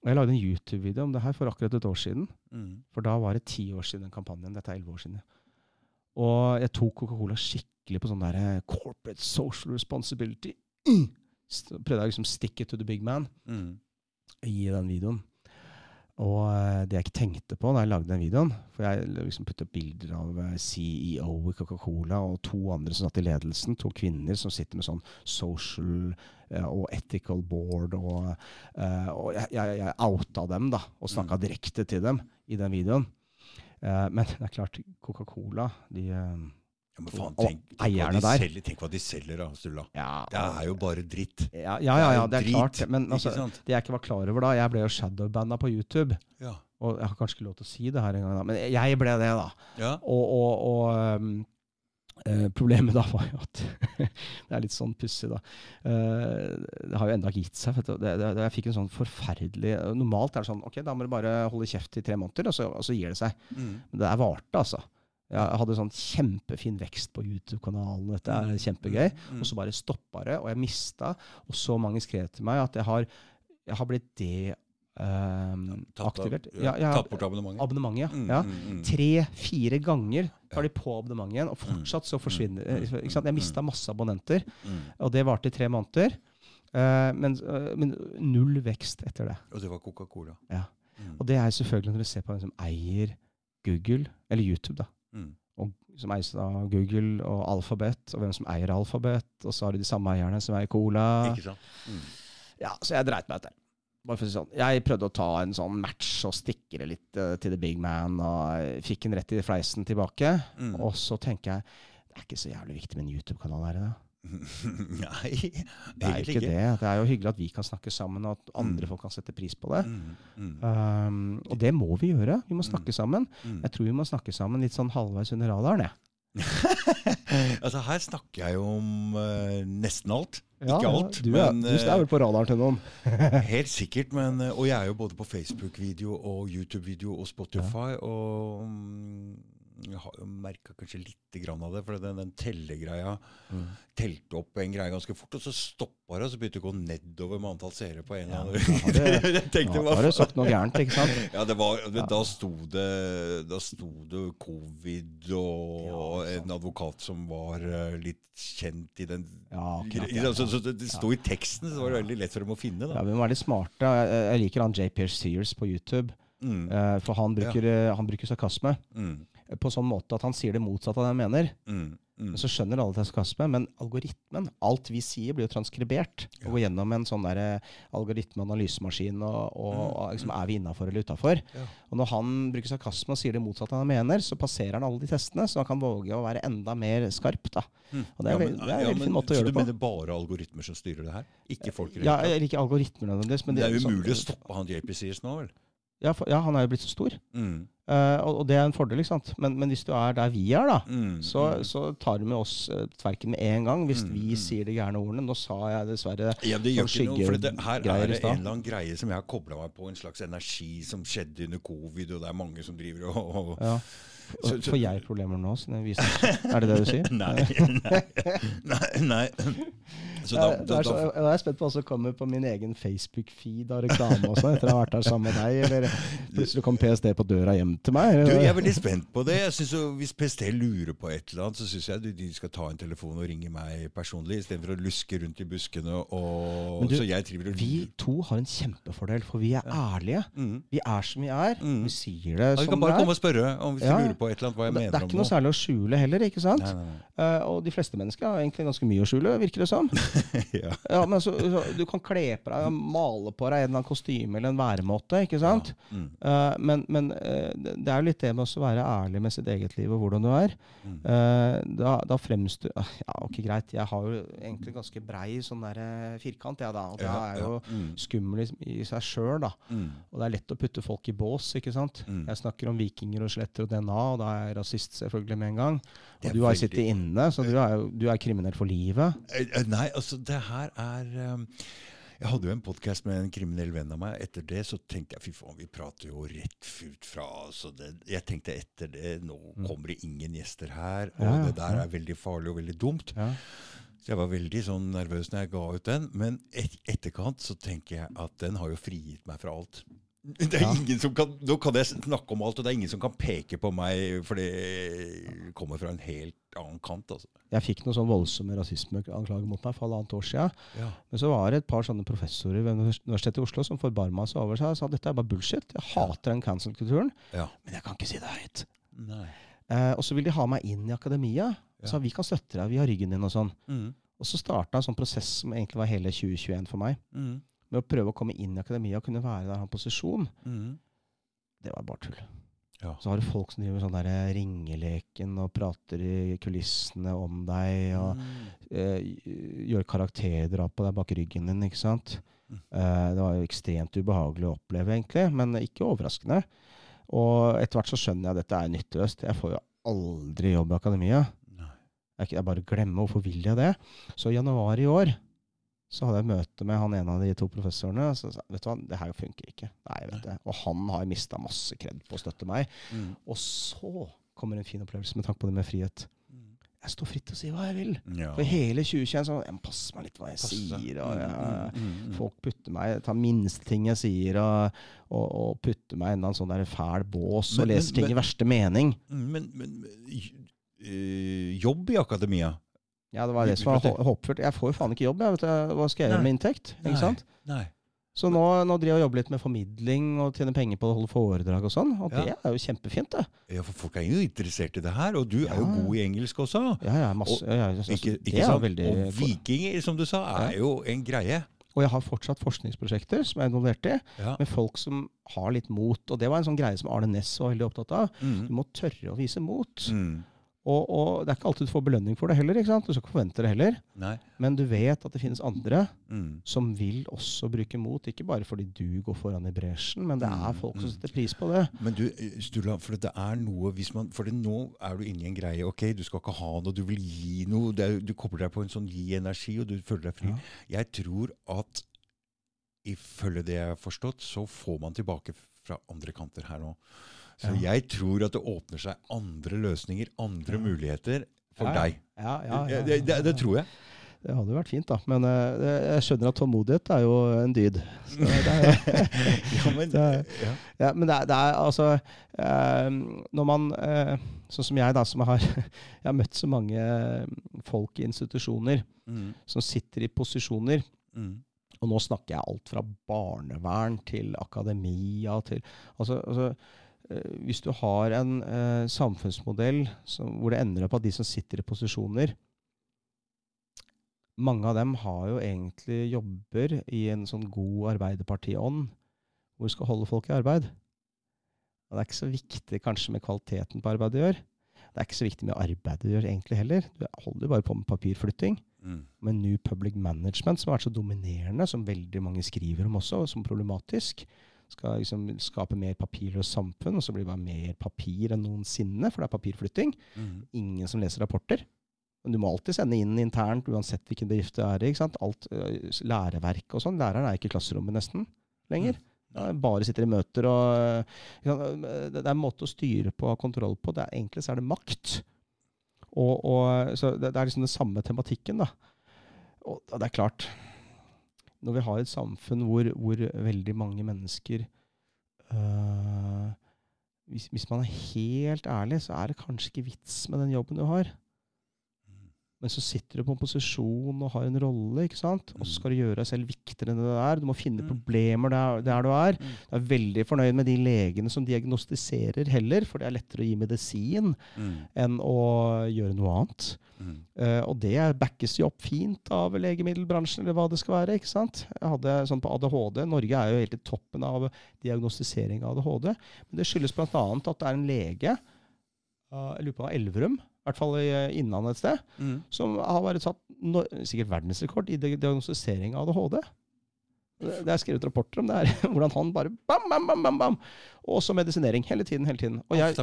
Og jeg lagde en YouTube-video om det her for akkurat et år siden. Mm. For da var det ti år siden den kampanjen. Dette er elleve år siden. Og jeg tok Coca-Cola skikkelig på sånn der corporate social responsibility. *clears throat* Mm. Prøvde jeg liksom stick it to the big man Mm. i den videoen. Og eh, det jeg ikke tenkte på da jeg lagde den videoen For jeg liksom puttet bilder av eh, CEO i Coca-Cola og to andre som satt i ledelsen. To kvinner som sitter med sånn social eh, og ethical board. Og, og jeg, jeg, jeg outa dem da, og snakka Mm. direkte til dem i den videoen. Men det er klart, Coca-Cola de Ja, men faen, tenk, tenk, hva de der. selger, tenk hva de selger, da, Sturla. ja, Det er jo bare dritt. ja, ja, ja, ja, det er drit, klart. det, Men altså, det jeg ikke var klar over da Jeg ble jo shadowbanda på YouTube. Ja. Og jeg har kanskje ikke lov til å si det her engang, men jeg ble det, da. ja. Og, og, og um, Uh, problemet da var jo at *laughs* Det er litt sånn pussig, da. Uh, det har jo enda ikke gitt seg. Det, det, det, jeg fikk en sånn forferdelig Normalt er det sånn Ok, da må du bare holde kjeft i tre måneder, og så, og så gir det seg. Mm. Men det der varte, altså. Jeg hadde sånn kjempefin vekst på YouTube-kanalen. Dette er kjempegøy. Mm. Og så bare stoppa det, og jeg mista. Og så mange skrev til meg at jeg har, jeg har blitt Tatt av- ja, ja, Tatt bort abonnementet. abonnementet. Mm, ja. mm, mm. Tre-fire ganger tar de på abonnementet igjen, og fortsatt så forsvinner Mm, mm, ikke sant? Jeg mm, mista masse abonnenter, Mm. og det varte i tre måneder. Uh, men, uh, men null vekst etter det. Og det var Coca-Cola. Ja. Mm. Og det er selvfølgelig når vi ser på hvem som eier Google, eller YouTube, da. Mm. Og, som eies av Google og Alphabet, og hvem som eier Alphabet. Og så har de de samme eierne som eier Cola. Ikke sant? Mm. Ja, Så jeg dreit meg ut der. Bare for å si sånn. Jeg prøvde å ta en sånn match og stikke det litt uh, til the big man, og fikk en rett i fleisen tilbake. Mm. Og så tenker jeg det er ikke så jævlig viktig med en YouTube-kanal, her i det? *laughs* Nei, Det er jo ikke det. Det er jo hyggelig at vi kan snakke sammen, og at andre Mm. folk kan sette pris på det. Mm. Mm. Um, og det må vi gjøre. Vi må snakke sammen. Mm. Jeg tror vi må snakke sammen litt sånn halvveis under radaren, jeg. *laughs* altså Her snakker jeg jo om uh, nesten alt. Ja, Ikke ja, alt, du, men du er vel på radaren til noen? *laughs* Helt sikkert. Men, eh, og jeg er jo både på Facebook-video og YouTube-video og Spotify. Og mm, Jeg har jo merka kanskje litt grann av det. For den, den tellegreia Mm. telte opp en greie ganske fort, og så stoppa det, og så begynte det å gå nedover med antall seere på en Ja, eller ja, annen det- *laughs* Jeg tenkte, Nå har du sagt noe gærent, ikke sant? *laughs* Ja, det var, det, da sto det Da sto det covid og Ja, en advokat som var uh, litt kjent i den Ja, akkurat, ja, altså, ja. så det, det sto i teksten, så var det veldig lett for dem å finne. Ja, Da. vi må være litt smarte. Jeg, jeg liker han J. Pierce Sears på YouTube. Mm, uh, For han bruker, eh, han bruker sarkasme mm, på sånn måte at han sier det motsatte av det han mener. mm, mm. Så skjønner alle at det er sarkasme, men algoritmen, alt vi sier, blir jo transkribert. Ja. Og går gjennom en sånn der algoritmeanalysemaskin og, og, Mm, og liksom, er vi innafor eller utafor? Ja. Og når han bruker sarkasme og sier det motsatte av det han mener, så passerer han alle de testene, så han kan våge å være enda mer skarp. da. Mm. Og det er Ja, men, det er en veldig fin måte å gjøre det på. Så du mener bare algoritmer som styrer det her? Ikke folk Ja, eller ikke algoritmer nødvendigvis, men Det er sånn- umulig å stoppe han JP Sears nå, vel? Ja, for, ja, han er jo blitt så stor. Mm, Uh, og, og det er en fordel, ikke sant. Men, men hvis du er der vi er, da, mm, så, mm. så tar de med oss uh, tverken med en gang. Hvis Mm, vi mm. sier de gærne ordene. Nå sa jeg dessverre Ja, det gjør ikke noe, for det, her er det en eller annen greie som jeg har kobla meg på, en slags energi som skjedde under covid, og det er mange som driver og, og ja. Så- så- Får jeg problemer nå? Er det det du sier? *laughs* Nei, nei, nei, *laughs* da, Jeg- det da, er jeg er spent på hva som kommer på min egen Facebook-feed av reklame også, etter å ha vært der sammen med deg. Eller *laughs* plutselig kom PST på døra hjem til meg. du, jeg er veldig spent på det. Jeg synes jo, Hvis PST lurer på et eller annet, så syns jeg de, skal ta en telefon og ringe meg personlig, istedenfor å luske rundt i buskene. Og, du, så jeg driver og Vi to har en kjempefordel, for vi er ærlige. mm. Vi er som vi er. Mm. Vi sier det Ja, er. Vi kan bare komme og spørre om hvis Ja. lurer på et eller annet hva jeg Det, mener det er ikke noe særlig å skjule heller, ikke sant? Nei, nei, nei. Uh, og de fleste mennesker har egentlig ganske mye å skjule, virker det som. *laughs* ja. Ja, men så, så, Du kan kle på deg, male på deg en eller annen kostyme eller en væremåte, ikke sant? Mm. Uh, men men uh, det er jo litt det med å være ærlig med sitt eget liv og hvordan du er. Mm. Uh, da, da fremstår Ja, ok, greit, jeg har jo egentlig ganske brei sånn der firkant, jeg, da. Og det Ja, er jo ja. Mm. skummel i, i seg sjøl, da. Mm. Og det er lett å putte folk i bås, ikke sant. Mm. Jeg snakker om vikinger og skjeletter og DNA, og da er jeg rasist selvfølgelig med en gang. Og du har veldig- sittet inne, så du er du er kriminell for livet. Nei, altså det her er um, Jeg hadde jo en podkast med en kriminell venn av meg. Etter det så tenkte jeg fy faen, vi prater jo rett ut fra altså det, Jeg tenkte etter det Nå kommer det ingen gjester her, og Mm. Ja, ja, det der er veldig farlig og veldig dumt. Ja. Så jeg var veldig sånn nervøs når jeg ga ut den. Men et, etterkant så tenker jeg at den har jo frigitt meg fra alt. *laughs* Det er Ja. ingen som kan, Nå kan jeg snakke om alt, og det er ingen som kan peke på meg, for det kommer fra en helt annen kant. altså. Jeg fikk noen sånn voldsomme rasismeanklager mot meg for halvannet år siden. Ja. Men så var det et par sånne professorer ved Universitetet i Oslo som forbarma seg over seg og sa at dette er bare bullshit. Jeg hater den cancel-kulturen, Ja. men jeg kan ikke si det høyt. Eh, og så vil de ha meg inn i akademia. Ja. Så vi kan støtte deg, vi har ryggen din og sånn. Mm. Og så starta en sånn prosess som egentlig var hele 2021 for meg. Mm. Med å prøve å komme inn i akademia og kunne være der han posisjon. Mm. Det var bare tull. Ja. Så har du folk som driver sånn der ringeleken og prater i kulissene om deg. og Mm. eh, gjør karakterdrap på deg bak ryggen din. ikke sant? Mm. Eh, det var jo ekstremt ubehagelig å oppleve, egentlig, men ikke overraskende. Og etter hvert så skjønner jeg at dette er nytteløst. Jeg får jo aldri jobb i akademia. Nei. Jeg, jeg bare glemmer. Hvorfor vil jeg det? Så i januar i år så hadde jeg møte med han ene av de to professorene. og Så sa vet du hva, det her funker ikke. Nei, vet du. Og han har mista masse kred på å støtte meg. Mm. Og så kommer en fin opplevelse med tanke på det med frihet. Jeg står fritt til å si hva jeg vil. Ja. For hele 2021 så jeg må passe meg litt hva jeg Passe sier. Og jeg, Mm, mm, mm. Folk putter meg, tar minste ting jeg sier, og, og, og putter meg i en sånn der fæl bås Men- og leser men- ting men- i verste mening. Mm, Men, men øh, jobb i akademia? Ja, det var det som var hå- håpefullt. Jeg får jo faen ikke jobb. Jeg vet, du, hva skal jeg gjøre med inntekt? Nei. Sant? Nei. Så nå, nå driver jeg og jobber litt med formidling og tjener penger på å holde foredrag og sånn. Og Ja. det er jo kjempefint, det. Ja, for folk er jo interessert i det her, og du er jo Ja. god i engelsk også. Ja, ja, masse, Og- ja, ja, så- Ikke, det ikke er sant? veldig Og vikinger, som du sa, er jo en greie. Og jeg har fortsatt forskningsprosjekter som jeg er involvert i, Ja. med folk som har litt mot. Og det var en sånn greie som Arne Næss var veldig opptatt av. Du Mm. må tørre å vise mot. Mm. Og, og det er ikke alltid du får belønning for det heller. ikke sant? Du skal ikke forvente det heller. Nei. Men du vet at det finnes andre Mm. som vil også bruke mot. Ikke bare fordi du går foran i bresjen, men det er Mm, folk som mm. setter pris på det. Men du, Sturla, for det er noe hvis man, For nå er du inne i en greie. Ok, du skal ikke ha noe, du vil gi noe. Er, du kobler deg på en sånn gi energi, og du føler deg fri. Ja. Jeg tror at ifølge det jeg har forstått, så får man tilbake fra andre kanter her nå. Så Ja. jeg tror at det åpner seg andre løsninger, andre muligheter for Ja, ja. deg. Det, det, det, tror jeg. Det hadde vært fint, da. Men uh, jeg skjønner at tålmodighet er jo en dyd. *laughs* Så det er, Ja, men, *laughs* Det er- ja. ja, men det er, det er altså uh, Når man uh, Sånn som jeg, da, som har *laughs* Jeg har møtt så mange folk i institusjoner Mm, som sitter i posisjoner. mm, Og nå snakker jeg alt fra barnevern til akademia til Altså, altså hvis du har en eh, samfunnsmodell som, hvor det ender opp at de som sitter i posisjoner Mange av dem har jo egentlig jobber i en sånn god Arbeiderparti-ånd, hvor du skal holde folk i arbeid. Og det er ikke så viktig kanskje med kvaliteten på arbeidet du gjør. Det er ikke så viktig med arbeidet du gjør egentlig heller. Du holder jo bare på med papirflytting mm, med New Public Management, som har vært så dominerende, som veldig mange skriver om også, og som problematisk. Skal liksom skape mer papirløst samfunn, og så blir det bare mer papir enn noensinne, for det er papirflytting. mm. Ingen som leser rapporter. Men du må alltid sende inn internt, uansett hvilken bedrift det er i. Alt, øh, Læreverk og sånn. Læreren er ikke i klasserommet nesten lenger. Ja, bare sitter i møter og øh? Det det er en måte å styre på og ha kontroll på. Det er, egentlig så er det makt. Og, og, så det, det er liksom den samme tematikken, da. Og det er klart Når vi har et samfunn hvor, hvor veldig mange mennesker øh, hvis, hvis man er helt ærlig, så er det kanskje ikke vits med den jobben du har. Men så sitter du på en posisjon og har en rolle, ikke sant? og så skal du gjøre deg selv viktigere enn det du er. Du må finne Mm. problemer der, der du er. Mm. Jeg er veldig fornøyd med de legene som diagnostiserer heller, for det er lettere å gi medisin Mm, enn å gjøre noe annet. mm, Eh, og det backes jo opp fint av legemiddelbransjen, eller hva det skal være. ikke sant? Jeg hadde sånn på ADHD. Norge er jo helt i toppen av diagnostisering av ADHD. Men det skyldes bl.a. at det er en lege, uh, jeg lurer på Elverum, i hvert fall i eh, Innlandet et sted, mm. som har vært satt no sikkert verdensrekord i di- diagnostisering av ADHD. Det det er skrevet rapporter om det her. *laughs* Hvordan han bare bam, bam, bam, bam, bam. Og så medisinering. Hele tiden, hele tiden. Og jeg,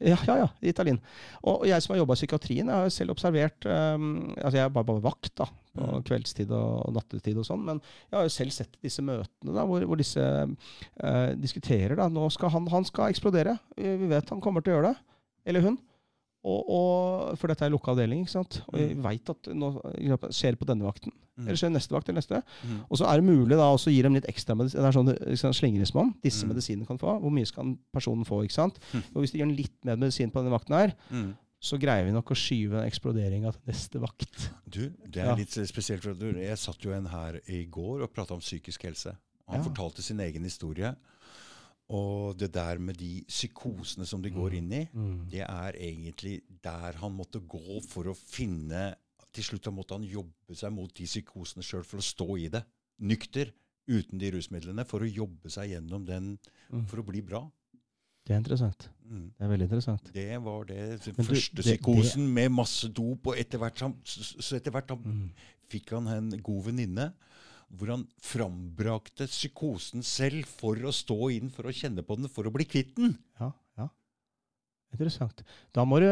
ja, ja, ja, Italien. Og, og jeg som har jobba i psykiatrien, jeg har selv observert um, Altså, jeg er bare, bare vakt da, på Mm. kveldstid og, og nattetid og sånn, men jeg har jo selv sett disse møtene da, hvor, hvor disse uh, diskuterer da, nå skal han, han skal eksplodere. Vi vi vet han kommer til å gjøre det. Eller hun. Og, og, for dette er lukka avdeling, ikke sant. Og jeg Mm. veit at nå skjer det på denne vakten. Mm, Eller skjer neste vakt eller neste. mm, Og så er det mulig da også å gi dem litt ekstra medisin. Det er sånn, liksom, slingringsmonn. Disse Mm. medisinene kan få. Hvor mye skal personen få? ikke sant? Mm. Og hvis de gjør litt mer medisin på denne vakten her, mm. så greier vi nok å skyve eksploderinga til neste vakt. Du, det er Ja. litt spesielt. Jeg satt jo en her i går og prata om psykisk helse. Han Ja. fortalte sin egen historie. Og det der med de psykosene som de går inn i, det er egentlig der han måtte gå for å finne Til slutt måtte han jobbe seg mot de psykosene sjøl for å stå i det. Nykter. Uten de rusmidlene. For å jobbe seg gjennom den Mm. for å bli bra. Det er interessant. Mm. Det er veldig interessant. Det var det, den Men første det- psykosen med masse dop. Og etter hvert, så- så etter hvert Mm. fikk han en god venninne hvor han frambrakte psykosen selv for å stå inn, for å kjenne på den, for å bli kvitt den. Ja, ja. Interessant. Da må du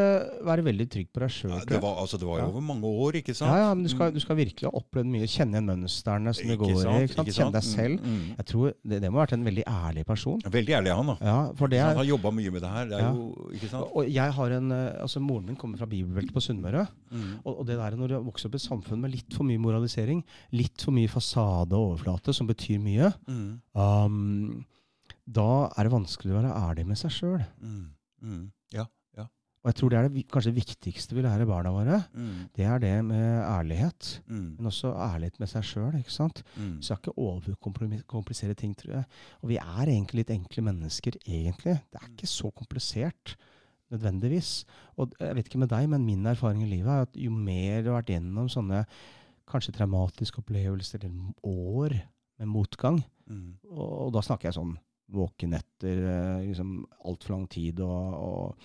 være veldig trygg på deg sjøl. Ja, det, var, altså, det var jo Ja. over mange år, ikke sant? ja, ja, men du skal, du skal virkelig ha opplevd mye. Kjenne igjen mønstrene som du går i. Ikke sant? Kjenne deg selv. Mm, mm. Jeg tror det, det må ha vært en veldig ærlig person. Veldig ærlig han, da. Ja, for det han er, har jobba mye med det her. Det er Ja. jo, ikke sant? og jeg har en, eh, altså Moren min kommer fra bibelbeltet på Sunnmøre. Mm. Og, og det der når du vokser opp i et samfunn med litt for mye moralisering, litt for mye fasade og overflate, som betyr mye, Mm. um, da er det vanskelig å være ærlig med seg sjøl. Mm. Mm. Ja. ja. Og jeg tror det er det kanskje det viktigste vi lærer barna våre. Mm. Det er det med ærlighet, Mm. men også ærlighet med seg sjøl. Mm. Så jeg skal ikke overkomplisere ting, tror jeg. Og vi er egentlig litt enkle mennesker, egentlig. Det er ikke så komplisert, nødvendigvis. Og jeg vet ikke med deg, men min erfaring i livet er at jo mer du har vært gjennom sånne kanskje traumatiske opplevelser eller år med motgang, Mm. og, og da snakker jeg sånn våkenetter, eh, liksom altfor lang tid og, og,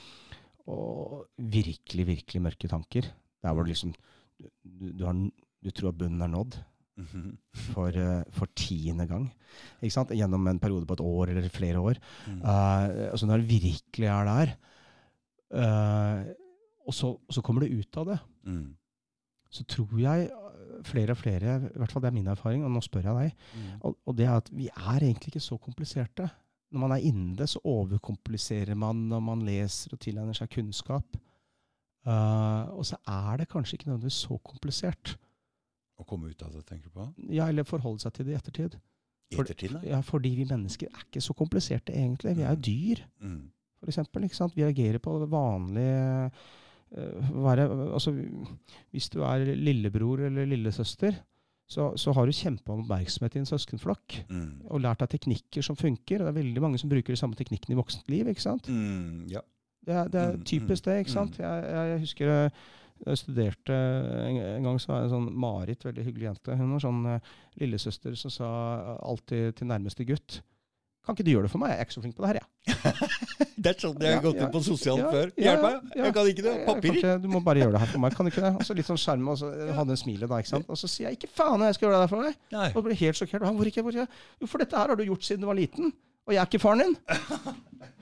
og virkelig, virkelig mørke tanker. Der hvor du liksom du, du, har, du tror at bunnen er nådd Mhm. for, eh, for tiende gang. Gjennom en periode på et år eller flere år. Mm. Uh, altså når det virkelig er der, Uh, og, så, så kommer det ut av det, Mm. så tror jeg flere og flere, i hvert fall det er min erfaring, og nå spør jeg deg, Mm. og, og det er at vi er egentlig ikke så kompliserte. når man er inne det, så overkompliserer man når man leser og tilegner seg kunnskap. Uh, og så er det kanskje ikke nødvendigvis så komplisert. Å komme ut av det, tenker du på? Ja, Eller forholde seg til det i ettertid. For- ettertid, da? Ja, Fordi vi mennesker er ikke så kompliserte, egentlig. Vi er jo dyr, Mm. for eksempel. Vi reagerer på vanlige være, altså, Hvis du er lillebror eller lillesøster, så, så har du kjempa om oppmerksomhet i en søskenflokk. Mm. Og lært deg teknikker som funker. og Det er veldig mange som bruker de samme teknikkene i voksent liv. ikke sant? Mm. Ja. Det er, det er Mm, typisk det. ikke sant? Jeg, jeg, jeg husker eh, jeg studerte en, en gang, så var det en sånn Marit, veldig hyggelig jente. Hun var sånn eh, lillesøster som sa alltid til nærmeste gutt Kan ikke du gjøre det for meg? Jeg er ikke så flink på det her, jeg. *laughs* Det er sånn jeg har Ja, gått ja, ut på sosialt ja, før. Hjelp meg! ja. Jeg kan ikke det. papir.» Papirer. du må bare gjøre det her for meg. Kan du ikke det? Og så litt sånn skjerm, og så hadde en smilet, da. ikke sant? Og så sier jeg ikke faen jeg skal gjøre det der for deg. Nei. Og blir helt sjokkert. Hvor ikke, hvor ikke? Jo, for dette her har du gjort siden du var liten. Og jeg er ikke faren din. *laughs*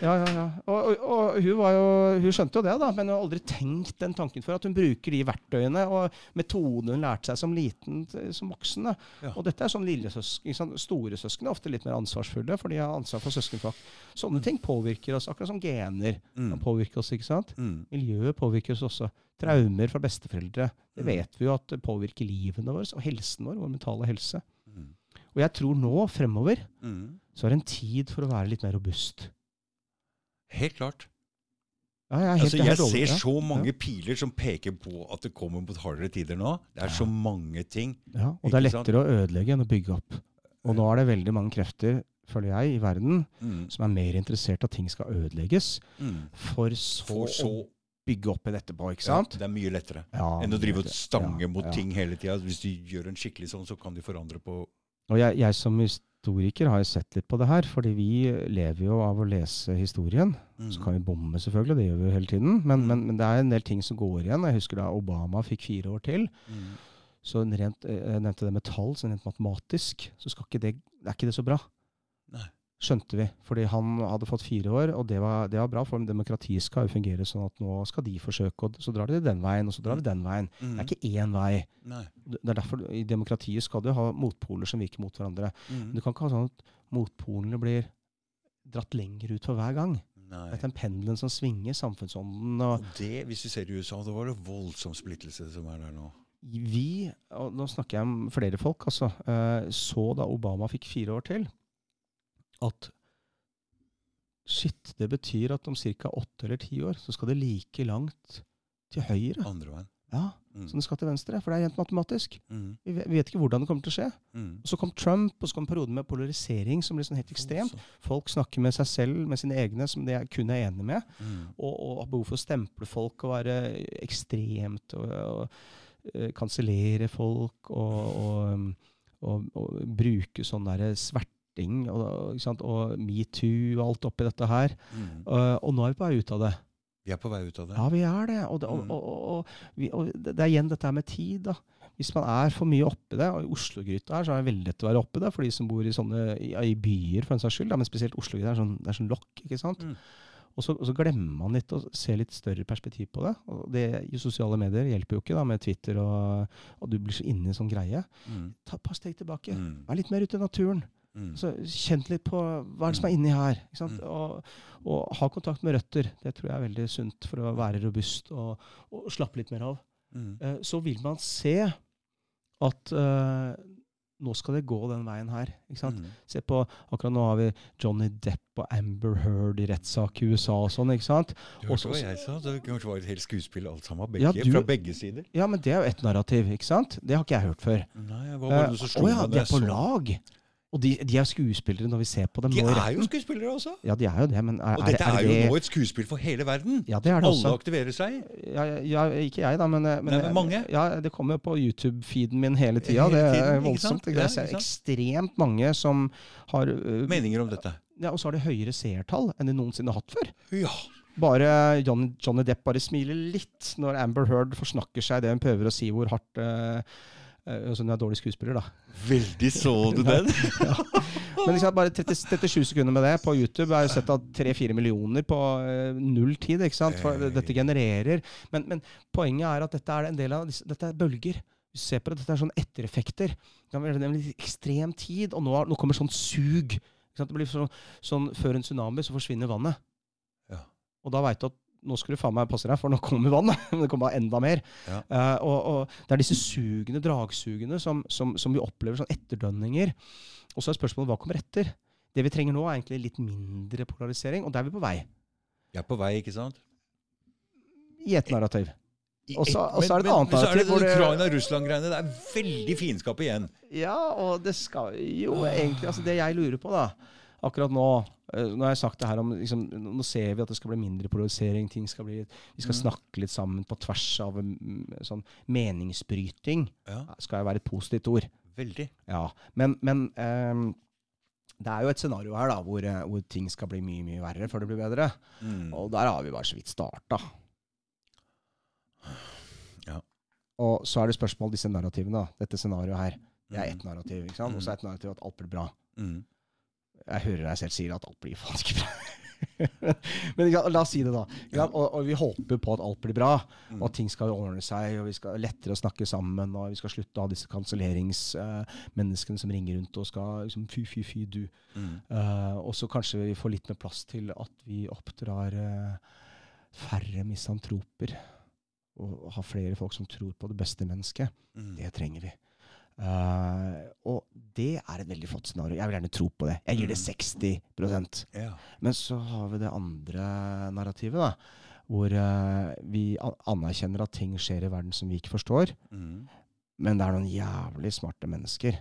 Ja, ja, ja. Og, og, og hun, var jo, hun skjønte jo det, da, men hun har aldri tenkt den tanken for at hun bruker de verktøyene og metodene hun lærte seg som liten som voksen. Ja. Og dette er sånn lillesøsken, Store? Storesøsken er ofte litt mer ansvarsfulle, for de har ansvar for søskenflokk. Sånne ting påvirker oss, akkurat som gener Mm. påvirke oss. ikke sant? Mm. Miljøet påvirker oss også. Traumer fra besteforeldre. Det Mm. vet vi jo at det påvirker livene våre og helsen vår, vår mentale helse. Mm. Og jeg tror nå, fremover, Mm. Så er det en tid for å være litt mer robust. Helt klart. Ja, jeg, helt, Altså, jeg over- ser ja. så mange piler som peker på at det kommer mot hardere tider nå. Det er Ja. så mange ting. Ja, og det er lettere sant? å ødelegge enn å bygge opp. Og nå er det veldig mange krefter, føler jeg, i verden Mm. som er mer interessert at ting skal ødelegges, Mm. for så, For så å bygge opp igjen etterpå. ikke ja, sant? Det er mye lettere Ja, enn å drive og stange ja, mot ja. ting hele tida. Hvis du gjør en skikkelig sånn, så kan de forandre på Og jeg, jeg som historiker har jo sett litt på det her, fordi vi lever jo av å lese historien. mm. Så kan vi bomme, selvfølgelig, det gjør vi jo hele tiden. Men, Mm. men, men det er en del ting som går igjen. Jeg husker da Obama fikk fire år til. Mm. Så rent, eh, jeg nevnte det med tall, så rent matematisk, så ikke det, er ikke det så bra. Nei. Skjønte vi. Fordi han hadde fått fire år, og det var, det var bra, for demokratiet skal jo fungere sånn at nå skal de forsøke, og så drar de den veien, og så drar de den veien. Det Mm. er ikke én vei. Nei. Det er derfor I demokratiet skal du ha motpoler som virker mot hverandre. Mm. Men du kan ikke ha sånn at motpolene blir dratt lenger ut for hver gang. Nei. Dette er pendelen som svinger, samfunnsånden. og Og det, hvis du ser i USA, da var det voldsom splittelse som er der nå. Vi, og nå snakker jeg om flere folk, altså, eh, så da Obama fikk fire år til, at shit, det betyr at om ca. åtte eller ti år så skal det like langt til høyre Andre veien. ja, Mm. som det skal til venstre. For det er rent matematisk. Mm. Vi vet, vi vet ikke hvordan det kommer til å skje. Mm. Og Så kom Trump, og så kom perioden med polarisering som ble sånn helt ekstremt. Folk snakker med seg selv, med sine egne, som de kun er enige med. Mm. og, og har behov for å stemple folk og være ekstremt og, og eh, kansellere folk og, og, og, og bruke sånn derre sverting og, og metoo og alt oppi dette her. Mm. Uh, og nå er vi på vei ut av det. Vi er på vei ut av det. Ja, vi er det. Og det, og, Mm. og, vi, og det er igjen dette med tid. da. Hvis man er for mye oppi det, og i Oslo-gryta her, så er det veldig lett å være oppi det for de som bor i sånne i, i byer, for en saks skyld. Da, men spesielt Oslo-gryta er sånn, det er sånn lokk. ikke sant? Mm. Og så, og så glemmer man litt å se litt større perspektiv på det. Og det i sosiale medier hjelper jo ikke da med Twitter, og, og du blir så inne i en sånn greie. Mm. Ta et par steg tilbake. Mm. Vær litt mer ute i naturen. Mm. Så kjent litt på hva som er inni her. Mm. Og, og ha kontakt med røtter. Det tror jeg er veldig sunt for å være robust og, og slappe litt mer av. Mm. Eh, så vil man se at eh, nå skal det gå den veien her. Mm. Se på, Akkurat nå har vi Johnny Depp og Amber Heard i rettssak i USA og sånn. ikke sant? Du hørte hva jeg sa? Det kanskje var et helt skuespill alt sammen. Ja, du- Fra begge sider. Ja, men det er jo ett narrativ, ikke sant? Det har ikke jeg hørt før. Nei, hva var det som Å slo ja, meg de er på lag! Og de, de er skuespillere når vi ser på dem De er jo skuespillere også! Ja, de er jo det, men er, Og dette er, er, er jo nå et skuespill for hele verden. Ja, det er det Alle også. aktiverer seg. Ja, ja, ikke jeg, da, men, men, Nei, men mange. Ja, Det kommer jo på YouTube-feeden min hele tida. Det er voldsomt. Jeg ser ekstremt mange som har uh, Meninger om dette. ja, Og så har de høyere seertall enn de noensinne har hatt før. Ja. Bare Johnny, Johnny Depp bare smiler litt når Amber Heard forsnakker seg det hun prøver å si hvor hardt uh, Altså hun er dårlig skuespiller, da. Veldig så du den? *laughs* Men liksom bare 30, 37 sekunder med det på YouTube er jo sett av 3-4 millioner på eh, null tid. ikke sant? For Eh. dette genererer. Men, men poenget er at dette er en del av disse, dette er bølger. Du ser på det, Dette er sånne ettereffekter. Det er en ekstrem tid, og nå, nå kommer sånn sug. Det blir sånn, sånn Før en tsunami så forsvinner vannet. Ja. Og da veit du at nå skal du faen meg passe deg, for nå kommer vannet. *laughs* Det kommer enda mer. Ja. Uh, og, og det er disse sugene, dragsugene, som, som, som vi opplever sånn etterdønninger. Og så er spørsmålet hva kommer etter? Det vi trenger nå, er egentlig litt mindre polarisering, og der er vi på vei. Vi er på vei, ikke sant? I et narrativ. Og så- er det et annet annet men så er narrativ det- Ukraina-Russland-greiene. Det er veldig fiendskap igjen. Ja, og det skal jo egentlig Altså, det jeg lurer på, da Akkurat nå eh, Nå har jeg sagt det her om liksom, Nå ser vi at det skal bli mindre polarisering. Ting skal bli Vi skal Mm. snakke litt sammen på tvers av mm, sånn meningsbryting. Ja, Skal jo være et positivt ord. veldig. Ja. Men, men um, det er jo et scenario her da hvor, eh, hvor ting skal bli mye mye verre før det blir bedre. Mm. Og der har vi bare så vidt starta. Ja. Og så er det spørsmål disse narrativene. da. Dette scenarioet her. Det er Mm. ett narrativ. ikke sant? Og så er et narrativ at alt blir bra. Mm. Jeg hører deg selv sier at alt blir faen ikke bra. *laughs* Men la oss si det, da. Og, og vi håper på at alt blir bra, Mm. og at ting skal ordne seg, og vi skal lettere å snakke sammen, og vi skal slutte å ha disse kanselleringsmenneskene som ringer rundt og skal liksom fy, fy, fy, du. Mm. Uh, og så kanskje vi får litt mer plass til at vi oppdrar uh, færre misantroper. Og har flere folk som tror på det beste mennesket. Mm. Det trenger vi. Eh, og det er et veldig flott scenario. Jeg vil gjerne tro på det. Jeg gir det 60 Ja. Men så har vi det andre narrativet, da. Hvor uh, vi anerkjenner at ting skjer i verden som vi ikke forstår. Mm. Men det er noen jævlig smarte mennesker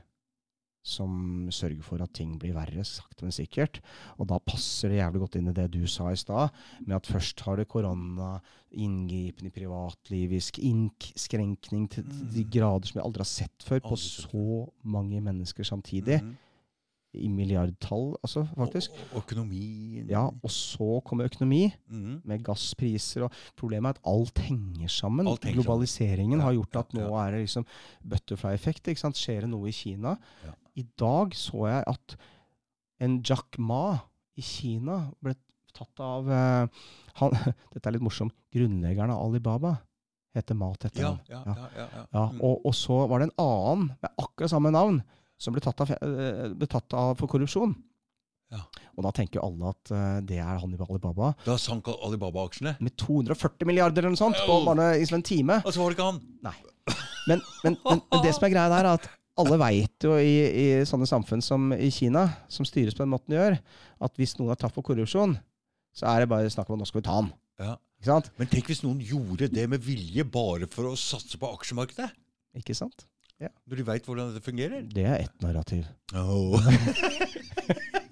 som sørger for at ting blir verre, sakte, men sikkert. Og da passer det jævlig godt inn i det du sa i stad, med at først har det korona, inngripen i privatlivisk innskrenkning til Mm. de grader som vi aldri har sett før, på så mange mennesker samtidig. Mm. I milliardtall, altså, faktisk. Og, økonomien Ja, og så kommer økonomi Mm. med gasspriser og Problemet er at alt henger sammen. Alt henger sammen. Globaliseringen Ja, har gjort at nå er det liksom butterfly-effekt. Skjer det noe i Kina? Ja. I dag så jeg at en Jack Ma i Kina ble tatt av uh, han, *laughs* Dette er litt morsomt. Grunnleggeren av Alibaba heter Ma til Ja, ja, Ja. ja. ja, ja. Ja, Mm. og, og så var det en annen med akkurat samme navn som ble tatt av, eh, ble tatt av for korrupsjon. Ja. Og da tenker jo alle at uh, det er han i Alibaba. Da sank Alibaba-aksjene. Med 240 milliarder eller noe sånt på bare liksom en time. Og så var det ikke han! Men, men, men, men det som er greia der, er at alle veit jo i, i sånne samfunn som i Kina, som styres på den måten de gjør, at hvis noen er tatt for korrupsjon, så er det bare snakk om at nå skal vi ta han. Ja. Ikke sant? Men tenk hvis noen gjorde det med vilje bare for å satse på aksjemarkedet? Ikke sant? Når de veit hvordan dette fungerer? Det er ett narrativ. Oh. *laughs*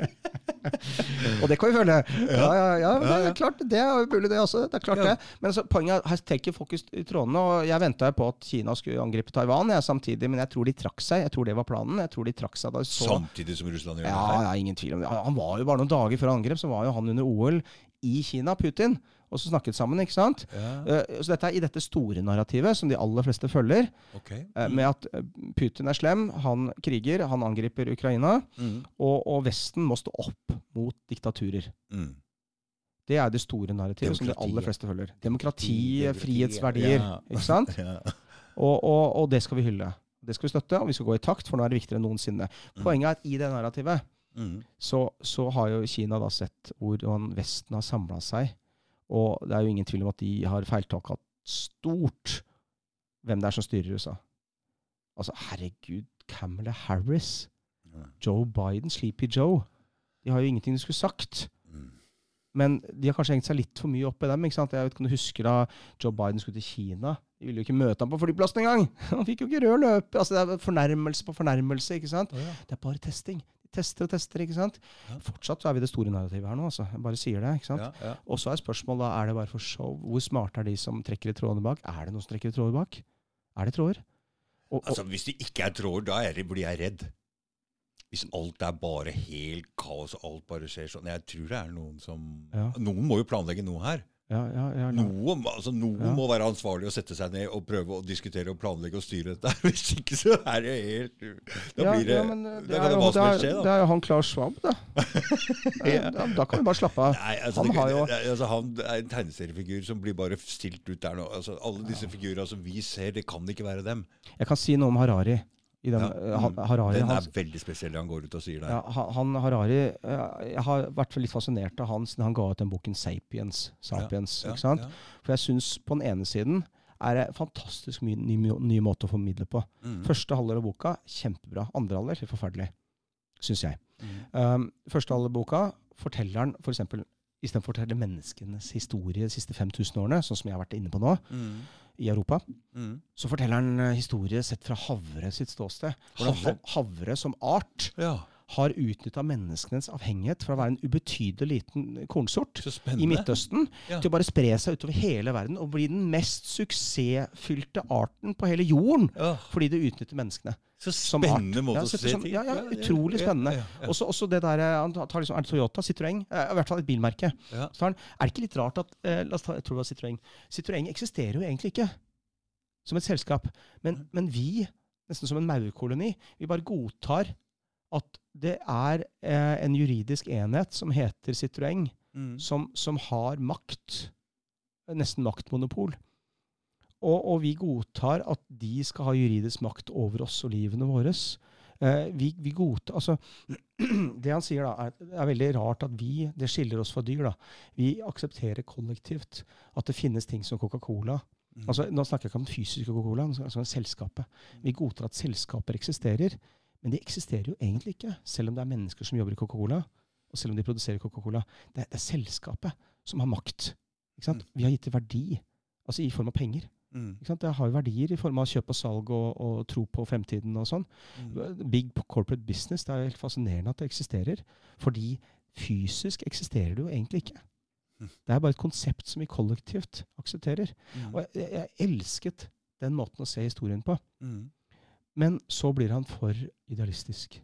*laughs* Og det kan vi føle. Ja, ja, ja, det er klart, det er mulig, det også. Det er klart det. Men altså, poenget er, her trekker folk i trådene. Og jeg venta på at Kina skulle angripe Taiwan jeg, samtidig, men jeg tror de trakk seg. Jeg tror det var planen. Jeg tror de trakk seg da så Samtidig som Russland gjør Ja, det ja, ingen tvil om det. Han han var jo bare noen dager før angrep, så var jo han under OL i Kina, Putin. Og så snakket sammen, ikke sant? Ja, Uh, Så dette er i dette store narrativet, som de aller fleste følger, okay. mm. uh, med at eh, Putin er slem, han kriger, han angriper Ukraina, Mm. og, og Vesten må stå opp mot diktaturer. Mm. Det er det store narrativet som de aller fleste følger. Demokrati, Demokrati, frihetsverdier, ja. ikke sant? *laughs* Ja. Og, og, og det skal vi hylle. Det skal vi støtte, og vi skal gå i takt, for nå er det viktigere enn noensinne. Mm. Poenget er at i det narrativet Mm. så, så har jo Kina da sett hvordan Vesten har samla seg. Og det er jo ingen tvil om at de har feiltolka stort hvem det er som styrer USA. Altså, herregud, Camilla Harris, Ja. Joe Biden, Sleepy Joe. De har jo ingenting de skulle sagt. Mm. Men de har kanskje hengt seg litt for mye opp i dem. ikke sant? Jeg vet ikke om du husker da Joe Biden skulle til Kina. De ville jo ikke møte ham på flyplassen engang! *laughs* Han fikk jo ikke rød løper. Altså, det er fornærmelse på fornærmelse. ikke sant? Oh, ja. Det er bare testing. Tester og tester, ikke sant? Ja. Fortsatt så er vi det store narrativet her nå, altså. Jeg bare sier det. ikke sant? Ja, ja. Og så er spørsmålet da, er det bare for show. Hvor smarte er de som trekker i trådene bak? Er det noen som trekker i tråder bak? Er det tråder? Og, og, Altså, Hvis det ikke er tråder, da er det, blir jeg redd. Hvis alt er bare helt kaos, og alt bare skjer sånn Jeg tror det er noen som. Noen må jo planlegge noe her. Ja, ja, ja. Noe, altså, noen Ja. må være ansvarlig og sette seg ned og prøve å diskutere og planlegge og styre dette. *laughs* Hvis ikke så er det helt Da blir det, ja, men, eh, Da er kan det hva som det helst skje. Da. Det da. er jo han Klaus Schwab, da. *laughs* Da. Da kan vi bare slappe av. Nei, altså, Han det, jo- det, altså, han er en tegneseriefigur som blir bare stilt ut der nå. Altså, alle disse figurene som vi ser, det kan ikke være dem. Jeg kan si noe om Harari. Den, Ja, eh, han- mm. Harari, Den han, er veldig spesiell, det han går ut og sier der. ja, han han Harari eh, Jeg har vært litt fascinert av han siden han ga ut den boken 'Sapiens'. Sapiens Ja, ikke sant? For jeg syns på den ene siden er det fantastisk mye ny, ny måte å formidle på. Mm. Første halvdel av boka kjempebra. Andre halvdel forferdelig, syns jeg. Mm. Um, første halvdel av boka forteller han f.eks. Istedenfor å fortelle menneskenes historie de siste 5000 årene, sånn som jeg har vært inne på nå, Mm. I Europa, Mm. så forteller han eh, historie sett fra havre sitt ståsted. Havre? havre som art Ja, har utnytta menneskenes avhengighet fra å være en ubetydelig liten kornsort i. Midtøsten Ja. til å bare spre seg utover hele verden og bli den mest suksessfylte arten på hele jorden. Ja, Fordi det utnytter menneskene. så spennende måte Ja, å se sånn- ting ja, ja, utrolig spennende. Også, også det der, eh, Han tar liksom, Er det Toyota? Citroën? Eh, I hvert fall et bilmerke. han, er det ikke litt rart at eh, La oss ta, jeg tror det var Citroën. Citroën eksisterer jo egentlig ikke som et selskap. Men, men vi, nesten som en maurkoloni, vi bare godtar at det er eh, en juridisk enhet som heter Citroën, Mm. som, som har makt. Nesten maktmonopol. Og, og vi godtar at de skal ha juridisk makt over oss og livene våre. Eh, vi, vi godtar, altså, *clears throat* det han sier, da, er, det er veldig rart at vi Det skiller oss fra dyr. da. Vi aksepterer kollektivt at det finnes ting som Coca-Cola. Mm. Altså, Nå snakker jeg ikke om den fysiske Coca-Cola, men altså selskapet. Vi godtar at selskaper eksisterer, men de eksisterer jo egentlig ikke, selv om det er mennesker som jobber i Coca-Cola, og selv om de produserer Coca-Cola. Det, det er selskapet som har makt. Ikke sant? Vi har gitt det verdi, altså i form av penger. Mm. Ikke sant? Det har jo verdier i form av kjøp og salg og, og tro på fremtiden og sånn. Mm. Big corporate business, det er helt fascinerende at det eksisterer. Fordi fysisk eksisterer det jo egentlig ikke. Mm. Det er bare et konsept som vi kollektivt aksepterer. Mm. Og jeg, jeg elsket den måten å se historien på. Mm. Men så blir han for idealistisk.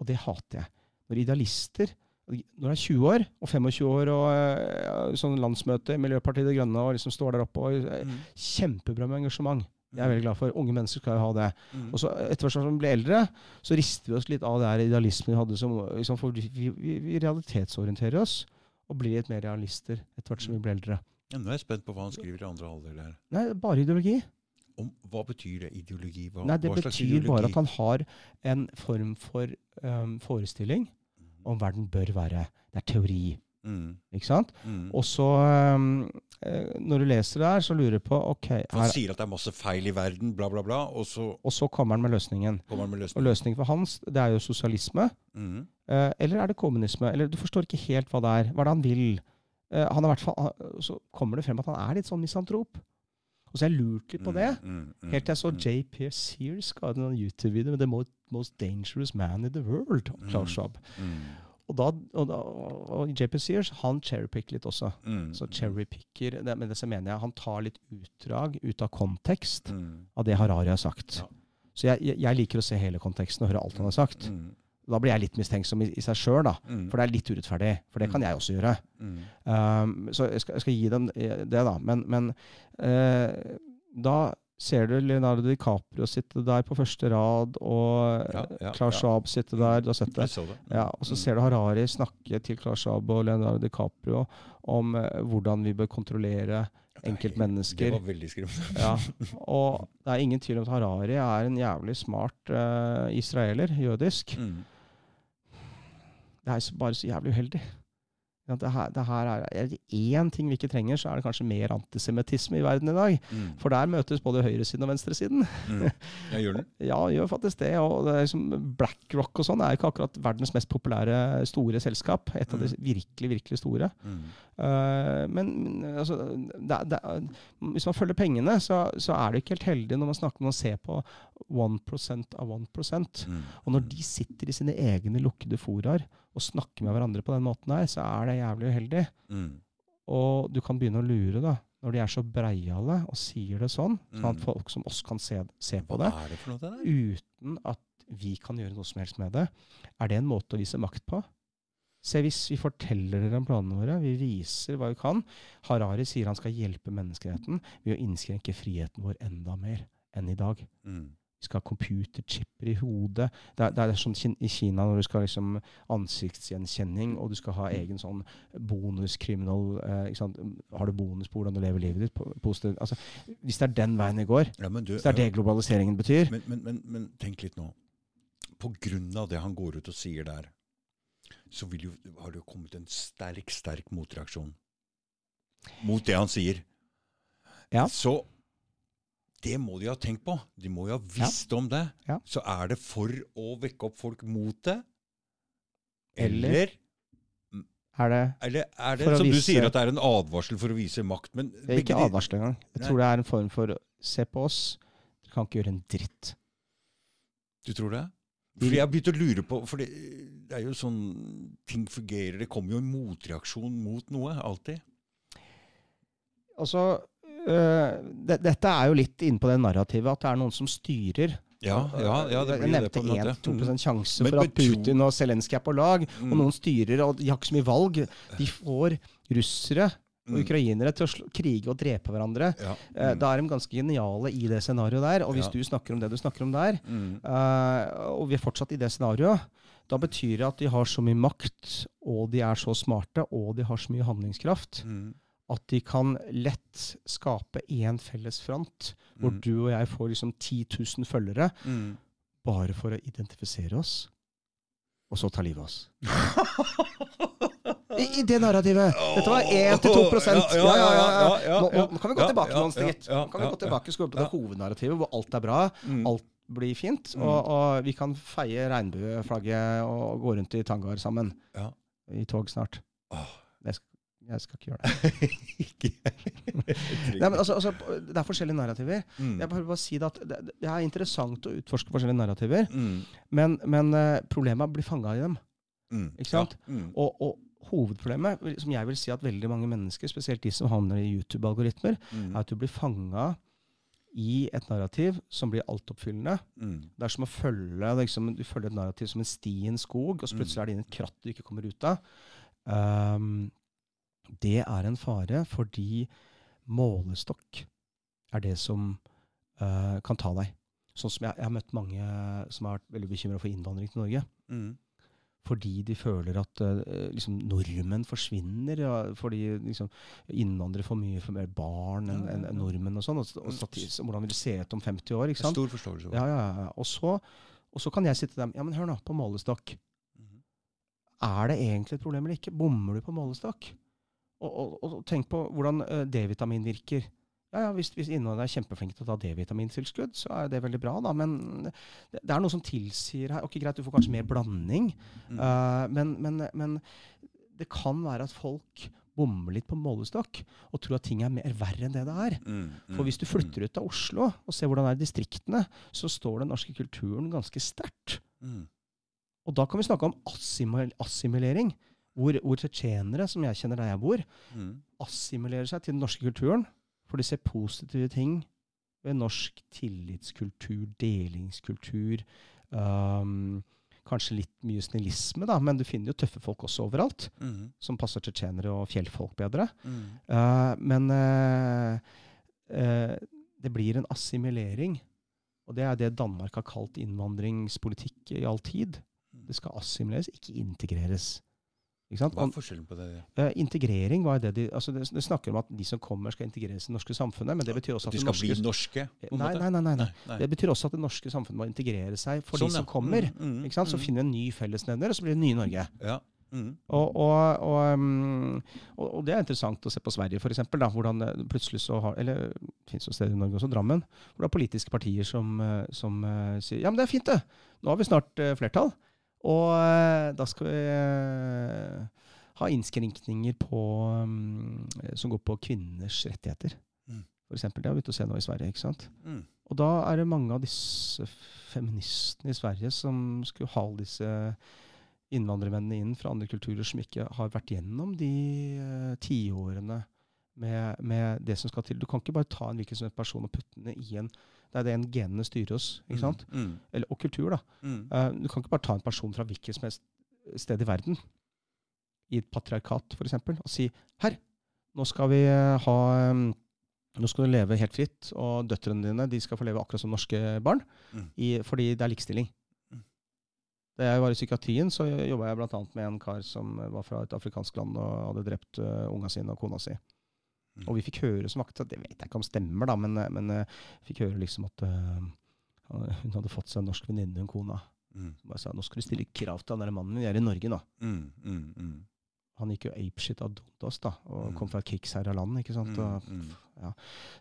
Og det hater jeg. Når idealister når du er 20 år og 25 år og eh, sånn landsmøte Miljøpartiet De Grønne og liksom står der oppe og eh, Mm. Kjempebra med engasjement. Det er jeg veldig glad for. Unge mennesker skal jo ha det. Mm. Og så etter hvert som vi blir eldre, så rister vi oss litt av det her idealismen vi hadde. Som, liksom, for vi, vi, vi realitetsorienterer oss og blir litt mer realister etter hvert som vi blir eldre. Ja, nå er jeg spent på hva han skriver i andre halvdel her. Nei, bare ideologi. Om, hva betyr det? Ideologi? Hva, Nei, Det betyr bare at han har en form for um, forestilling om verden bør være. Det er teori. Mm. ikke sant? Mm. Og så, um, når du leser det her, så lurer du på ok, han sier at det er masse feil i verden, bla, bla, bla, og så Og så kommer han med løsningen. han med løsningen. Og løsningen. for hans, det er jo sosialisme. Mm. Uh, eller er det kommunisme? Eller du forstår ikke helt hva det er. Hva er det han vil? Uh, han er i hvert fall, så kommer det frem at han er litt sånn misantrop. Og så har jeg lurt litt på det. Mm, mm, Helt til jeg så mm. J.P. Sears ga en YouTube-video med 'The most, Dangerous Man in the World'. Mm. Mm. Og, da, og, da, og J.P. Sears han cherrypicker litt også. Mm. Så cherrypicker, det, Men det så mener jeg han tar litt utdrag ut av kontekst Mm. av det Harari har sagt. Så jeg, jeg, jeg liker å se hele konteksten og høre alt han har sagt. Mm. Da blir jeg litt mistenksom i, i seg sjøl, da. Mm. For det er litt urettferdig. For det kan Mm. jeg også gjøre. Mm. Um, så jeg skal, jeg skal gi dem eh, det, da. Men, men uh, da ser du Leonardo DiCaprio sitte der på første rad, og Ja, ja, Schwab ja. Sitte der. Du har sett det? Det. Ja, og så Mm. ser du Harari snakke til Klaus Schwab og Leonardo DiCaprio om uh, hvordan vi bør kontrollere Det enkeltmennesker. var veldig skremmende. Ja, *laughs* og det er ingen tvil om at Harari er en jævlig smart uh, israeler, jødisk. Mm. Det er bare så jævlig uheldig. Det her, det her er, er det én ting vi ikke trenger, så er det kanskje mer antisemittisme i verden i dag. Mm. For der møtes både høyresiden og venstresiden. Mm. Ja, gjør den. *laughs* Ja, gjør faktisk det. Og det liksom BlackRock og sånn er ikke akkurat verdens mest populære store selskap. Et av de virkelig, virkelig store. Mm. Uh, men altså, det, det, hvis man følger pengene, så, så er det ikke helt heldig når man snakker om å se på 1% av 1 Mm. Og når de sitter i sine egne lukkede foraer og snakke med hverandre på den måten her, så er det jævlig uheldig. Mm. Og du kan begynne å lure, da. Når de er så breiale og sier det sånn, sånn at Mm. folk som oss kan se, se på det, det noe, uten at vi kan gjøre noe som helst med det. Er det en måte å vise makt på? Se, hvis vi forteller dere om planene våre, vi viser hva vi kan Harari sier han skal hjelpe menneskeheten ved å innskrenke friheten vår enda mer enn i dag. Mm. Vi skal ha computerchipper i hodet. Det er, det er sånn i Kina når du skal ha liksom ansiktsgjenkjenning, og du skal ha egen sånn bonuskriminal eh. Har du bonus på hvordan du lever livet ditt? På, altså, hvis det er den veien det går, Ja, du, hvis det er det globaliseringen betyr Men, men, men, men tenk litt nå. På grunn av det han går ut og sier der, så jo, har det jo kommet en sterk, sterk motreaksjon mot det han sier. Ja. Så det må de ha tenkt på. De må jo ha visst om det. Ja. Så er det for å vekke opp folk mot det? Eller- Eller, Er det eller er det som du sier, at det er en advarsel for å vise makt? Men det er ikke de- advarsel engang. Jeg Nei. tror det er en form for Se på oss. Dere kan ikke gjøre en dritt. Du tror det? Fordi jeg har begynt å lure på For det, det er jo sånn ting fungerer. Det kommer jo en motreaksjon mot noe, alltid. Altså, dette er jo litt inne på det narrativet at det er noen som styrer. Ja, ja, ja det jeg blir det nevnte på en måte. 1-2 sjanse for at Putin og Zelenskyj er på lag, Mm. og noen styrer, og de har ikke så mye valg. De får russere og Mm. ukrainere til å krige og drepe hverandre. Ja. Eh, Mm. Da er de ganske geniale i det scenarioet der. Og hvis Ja. du snakker om det du snakker om der, Mm. eh, og vi er fortsatt i det scenarioet, da betyr det at de har så mye makt, og de er så smarte, og de har så mye handlingskraft, Mm. At de kan lett skape én felles front, hvor Mm. du og jeg får liksom 10 000 følgere, Mm. bare for å identifisere oss, og så ta livet av oss. *laughs* I, I det narrativet! Dette var 1-2 ja, ja, ja, ja. Nå, nå kan vi gå tilbake noen steg. Nå kan vi gå tilbake og skru på det hovednarrativet, hvor alt er bra, Mm. alt blir fint, Mm. og, og vi kan feie regnbueflagget og gå rundt i tangaer sammen. Ja. I tog snart. Det skal, jeg skal ikke gjøre det. *laughs* *laughs* Nei, men altså, altså, det er forskjellige narrativer. Mm. Jeg bare, bare si det at det, det er interessant å utforske forskjellige narrativer, Mm. men, men uh, problemet blir fanga i dem. Mm. Ikke sant? Ja. Mm. Og, og hovedproblemet, som jeg vil si at veldig mange mennesker, spesielt de som havner i YouTube-algoritmer, Mm. er at du blir fanga i et narrativ som blir altoppfyllende. Mm. Det er som å følge liksom, Du følger et narrativ som en sti i en skog, og så plutselig er det inn et kratt du ikke kommer ut av. Ehm, det er en fare fordi målestokk er det som uh, kan ta deg. Sånn som jeg, jeg har møtt mange som har vært veldig bekymra for innvandring til Norge. Mm. Fordi de føler at uh, liksom, nordmenn forsvinner. Ja, fordi liksom, innvandrere får mye for mer barn enn en, ja. nordmenn. og sånn. Og, og statis, hvordan vil det se ut om 50 år? ikke sant? Stor forståelse. Ja, ja, ja. Og så, og så kan jeg sitte der Ja, men hør nå, på målestokk. Mm. Er det egentlig et problem eller ikke? Bommer du på målestokk? Og, og, og tenk på hvordan eh, D-vitamin virker. Ja, ja, Hvis, hvis innholdet er kjempeflinke til å ta D-vitamintilskudd, så er det veldig bra, da. Men det, det er noe som tilsier her Ok, greit, du får kanskje mer blanding, Mm. uh, men, men, men det kan være at folk bommer litt på målestokk og tror at ting er mer verre enn det det er. Mm. For hvis du flytter ut av Oslo og ser hvordan det er i distriktene, så står den norske kulturen ganske sterkt. Mm. Og da kan vi snakke om assimil assimilering. Hvor, hvor tsjetsjenere, som jeg kjenner der jeg bor, Mm. assimilerer seg til den norske kulturen. For de ser positive ting ved norsk tillitskultur, delingskultur. Um, kanskje litt mye snillisme, da, men du finner jo tøffe folk også overalt. Mm. Som passer tsjetsjenere og fjellfolk bedre. Mm. Uh, men uh, uh, det blir en assimilering. Og det er det Danmark har kalt innvandringspolitikk i all tid. Det skal assimileres, ikke integreres. Hva er forskjellen på det? eh, integrering var det de altså det, det snakker om at de som kommer, skal integreres i det norske samfunnet. Men det betyr også At de skal norske bli norske? Nei, nei, nei, nei, nei. Det betyr også at det norske samfunnet må integrere seg for Sånn, de som kommer. Mm, mm? Så mm. finner vi en ny fellesnevner, og så blir det nye Norge. Ja. Mm. Og, og, og, um, og, det er interessant å se på Sverige, f.eks. Hvordan eh, plutselig så har Eller det fins jo steder i Norge også, Drammen, hvor det er politiske partier som, eh, som eh, sier ja, men det er fint, det. Nå har vi snart flertall. Og eh, da skal vi eh, ha innskrenkninger på, um, som går på kvinners rettigheter. Mm. For eksempel, det har vi begynt å se nå i Sverige. ikke sant? Mm. Og da er det mange av disse feministene i Sverige som skulle ha disse innvandrermennene inn fra andre kulturer som ikke har vært gjennom de uh, tiårene med, med det som skal til. Du kan ikke bare ta en hvilken som helst person og putte den i en Det er det en genene styrer oss. ikke sant? Mm. Eller, og kultur, da. Mm. Uh, du kan ikke bare ta en person fra hvilket som helst sted i verden, i et patriarkat f.eks., og si her, nå skal vi eh, ha um, Nå skal du leve helt fritt, og døtrene dine de skal få leve akkurat som norske barn. Mm. I, fordi det er likestilling. Mm. Da jeg var i psykiatrien, så jobba jeg bl.a. med en kar som var fra et afrikansk land og hadde drept uh, unga sine og kona si. Mm. Og vi fikk høre som akta, det vet jeg ikke om stemmer, da, men, men uh, fikk høre liksom at uh, hun hadde fått seg en norsk venninne, hun kona. Mm. Som bare sa nå skal du stille krav til han der mannen min, vi er i Norge nå. Mm. Mm. Mm. Han gikk jo apeshit av Dondas, da, og kom fra et krigsherja land. ikke sant? Og, ja.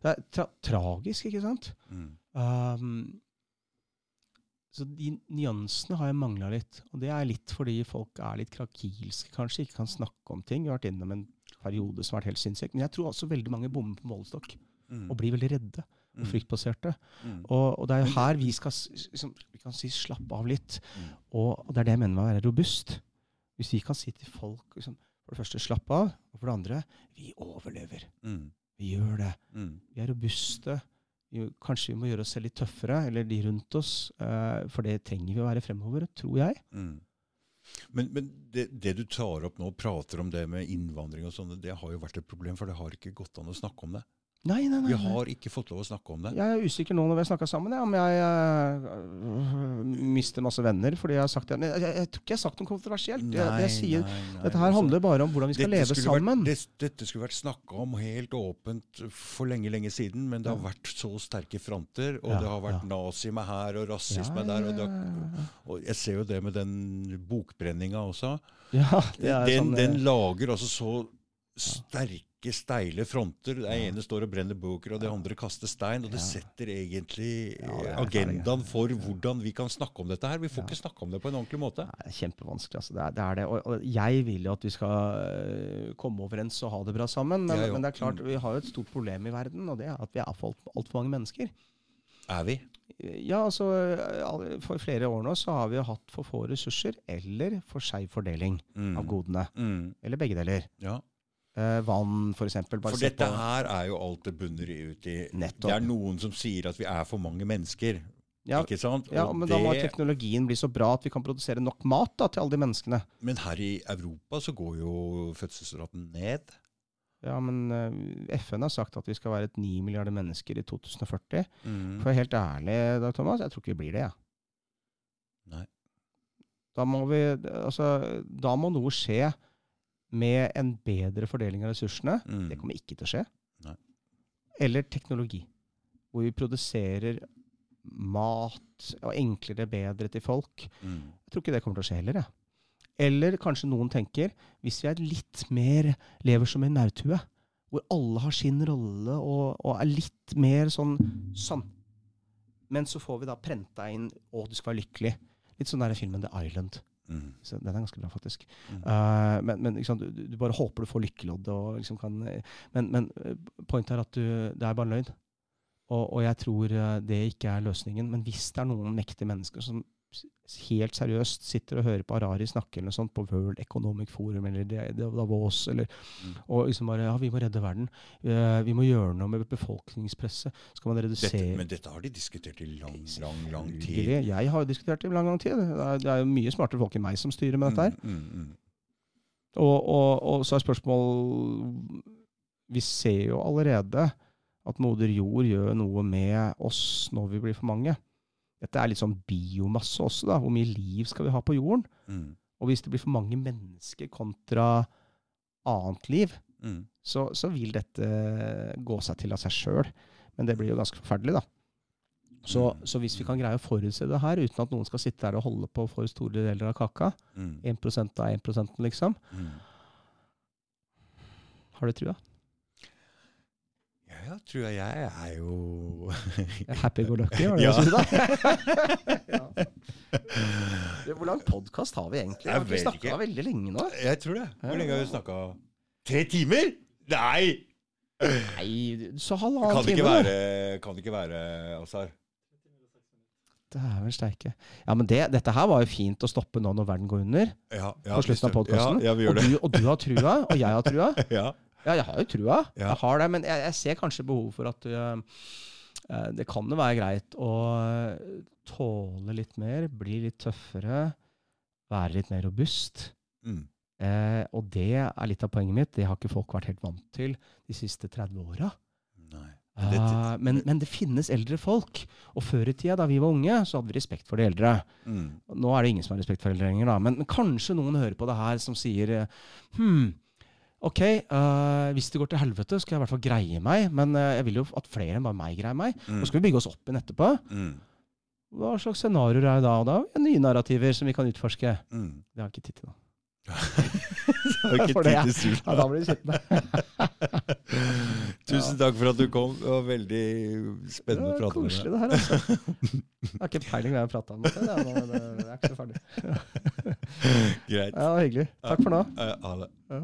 det er tra tragisk, ikke sant? Mm. Um, så de nyansene har jeg mangla litt. Og det er litt fordi folk er litt krakilske, kanskje, ikke kan snakke om ting. Vi har vært innom en periode som har vært helt sinnssyk. Men jeg tror også veldig mange bommer på målestokk Mm. og blir veldig redde og fryktbaserte. Mm. Og, og det er jo her vi skal liksom, vi kan si slappe av litt. Mm. Og, og det er det jeg mener med å være robust. Hvis vi kan si til folk liksom, for det første slapp av, og for det andre vi overlever. Mm. Vi gjør det. Mm. Vi er robuste. Vi, kanskje vi må gjøre oss selv litt tøffere, eller de rundt oss. eh, for det trenger vi å være fremover, tror jeg. Mm. Men, men det, det du tar opp nå, prater om det med innvandring og sånn, det har jo vært et problem, for det har ikke gått an å snakke om det. Nei, nei, nei. Vi har ikke fått lov å snakke om det. Jeg er usikker nå når vi har snakka sammen, ja, om jeg øh, mister masse venner fordi jeg har sagt det. Men jeg, jeg, jeg tror ikke jeg har sagt noe kontroversielt. Jeg, det jeg sier, nei, nei, dette her handler bare om hvordan vi skal leve sammen. Vært, det, dette skulle vært snakka om helt åpent for lenge, lenge siden, men det har vært så sterke fronter, og Ja, det har vært ja. nazisme her og rasisme der. Og, ja, og jeg ser jo det med den bokbrenninga også. ja, det er den, sånn, den eh, lager altså så sterke, steile fronter. Det ene står og brenner bøker, og det andre kaster stein. Og det setter egentlig eh, agendaen for hvordan vi kan snakke om dette her. Vi får ikke snakke om det på en ordentlig måte. Nei, det er kjempevanskelig. Altså. Det, er, det er det. Og, og jeg vil jo at vi skal øh, komme overens og ha det bra sammen. Men, men det er klart, Mm. vi har jo et stort problem i verden, og det er at vi er altfor alt for mange mennesker. Er vi? Ja, altså For flere år nå så har vi jo hatt for få ressurser eller for skeiv fordeling Mm. av godene. Mm. Eller begge deler. Ja. Eh, vann, for eksempel. For dette her er jo alt det bunner ut i Nettopp. Det er noen som sier at vi er for mange mennesker. ja, ikke sant? ja, men men da må teknologien bli så bra at vi kan produsere nok mat da, til alle de menneskene. men her i Europa så går jo fødselsraten ned. Ja, men uh, FN har sagt at vi skal være et 9 milliarder mennesker i 2040. Mm. For helt ærlig, Dag Thomas, jeg tror ikke vi blir det. Ja. Nei. Da må, vi, altså, da må noe skje med en bedre fordeling av ressursene. Mm. Det kommer ikke til å skje. Nei. Eller teknologi, hvor vi produserer mat og enklere, bedre til folk. Mm. Jeg tror ikke det kommer til å skje heller. Jeg. Eller kanskje noen tenker, hvis vi er litt mer lever som en nautue, hvor alle har sin rolle og, og er litt mer sånn sånn. Men så får vi da prenta inn 'Å, du skal være lykkelig'. Litt sånn der filmen 'The Island'. Mm. Så den er ganske bra, faktisk. Mm. Uh, men men liksom, du, du bare håper du får lykkeloddet. Og liksom kan, men, men eh, pointet er at du, det er bare en løgn. Og, og jeg tror eh, det ikke er løsningen. Men hvis det er noen mektige mennesker som helt seriøst sitter og hører på Harari snakke eller noe sånt på World Economic Forum eller Davos, eller, Mm. og liksom bare Ja, vi må redde verden. Eh, vi må gjøre noe med befolkningspresset. Skal man redusere Dette, men dette har de diskutert i lang, lang, lang tid. Jeg har jo diskutert det i lang, lang tid. Det er, er jo mye smartere folk enn meg som styrer med dette her. Mm, mm, mm. Og, og, og så er spørsmål Vi ser jo allerede at moder jord gjør noe med oss når vi blir for mange. Dette er litt sånn biomasse også, da. Hvor mye liv skal vi ha på jorden? Mm, Og hvis det blir for mange mennesker kontra annet liv, mm. så, så vil dette gå seg til av seg sjøl. Men det blir jo ganske forferdelig, da. Så, Mm. så hvis vi kan greie å forutse det her, uten at noen skal sitte der og holde på for store deler av kaka, Mm, 1 av 1% liksom, mm. har du trua? Ja, tror jeg jeg er jo Happy go lucky, var det *laughs* Ja. du sa? *laughs* ja. Hvor lang podkast har vi egentlig? Jeg Har ikke vet snakka veldig lenge nå. Jeg tror det. Hvor lenge har vi snakka? Tre timer? Nei! Nei, så halvannen Kan det ikke time. være, kan det ikke være Azar? Dæven steike. Ja, men det, dette her var jo fint å stoppe nå når verden går under. Ja, ja, På slutten av podkasten. Ja, ja, vi og, og du har trua, og jeg har trua. *laughs* Ja. Ja, jeg har jo trua. Ja. Jeg har det, men jeg, jeg ser kanskje behov for at uh, det kan jo være greit å uh, tåle litt mer, bli litt tøffere, være litt mer robust. Mm. Eh, og det er litt av poenget mitt. Det har ikke folk vært helt vant til de siste 30 åra. Uh, Eh, men, men det finnes eldre folk. Og før i tida, da vi var unge, så hadde vi respekt for de eldre. Mm. Nå er det ingen som har respekt for eldre lenger, da. Men, men kanskje noen hører på det her som sier eh, Hm, ok, uh, hvis det går til helvete, skal jeg i hvert fall greie meg. Men uh, jeg vil jo at flere enn bare meg greier meg. Mm. Nå skal vi bygge oss opp igjen etterpå. Mm. Hva slags scenarioer er det da? Og da har vi nye narrativer som vi kan utforske. Mm. Det har jeg ikke tid til nå. *laughs* Det sult. Ja, da blir det kjent. *laughs* Tusen takk for at du kom. Det var veldig spennende å prate med koselig, deg. det her, altså. *laughs* Jeg har ikke peiling hva jeg prata om. Det er, det er ikke så ferdig. Greit. Ja, det var hyggelig. Takk for nå. Ha det. Ja.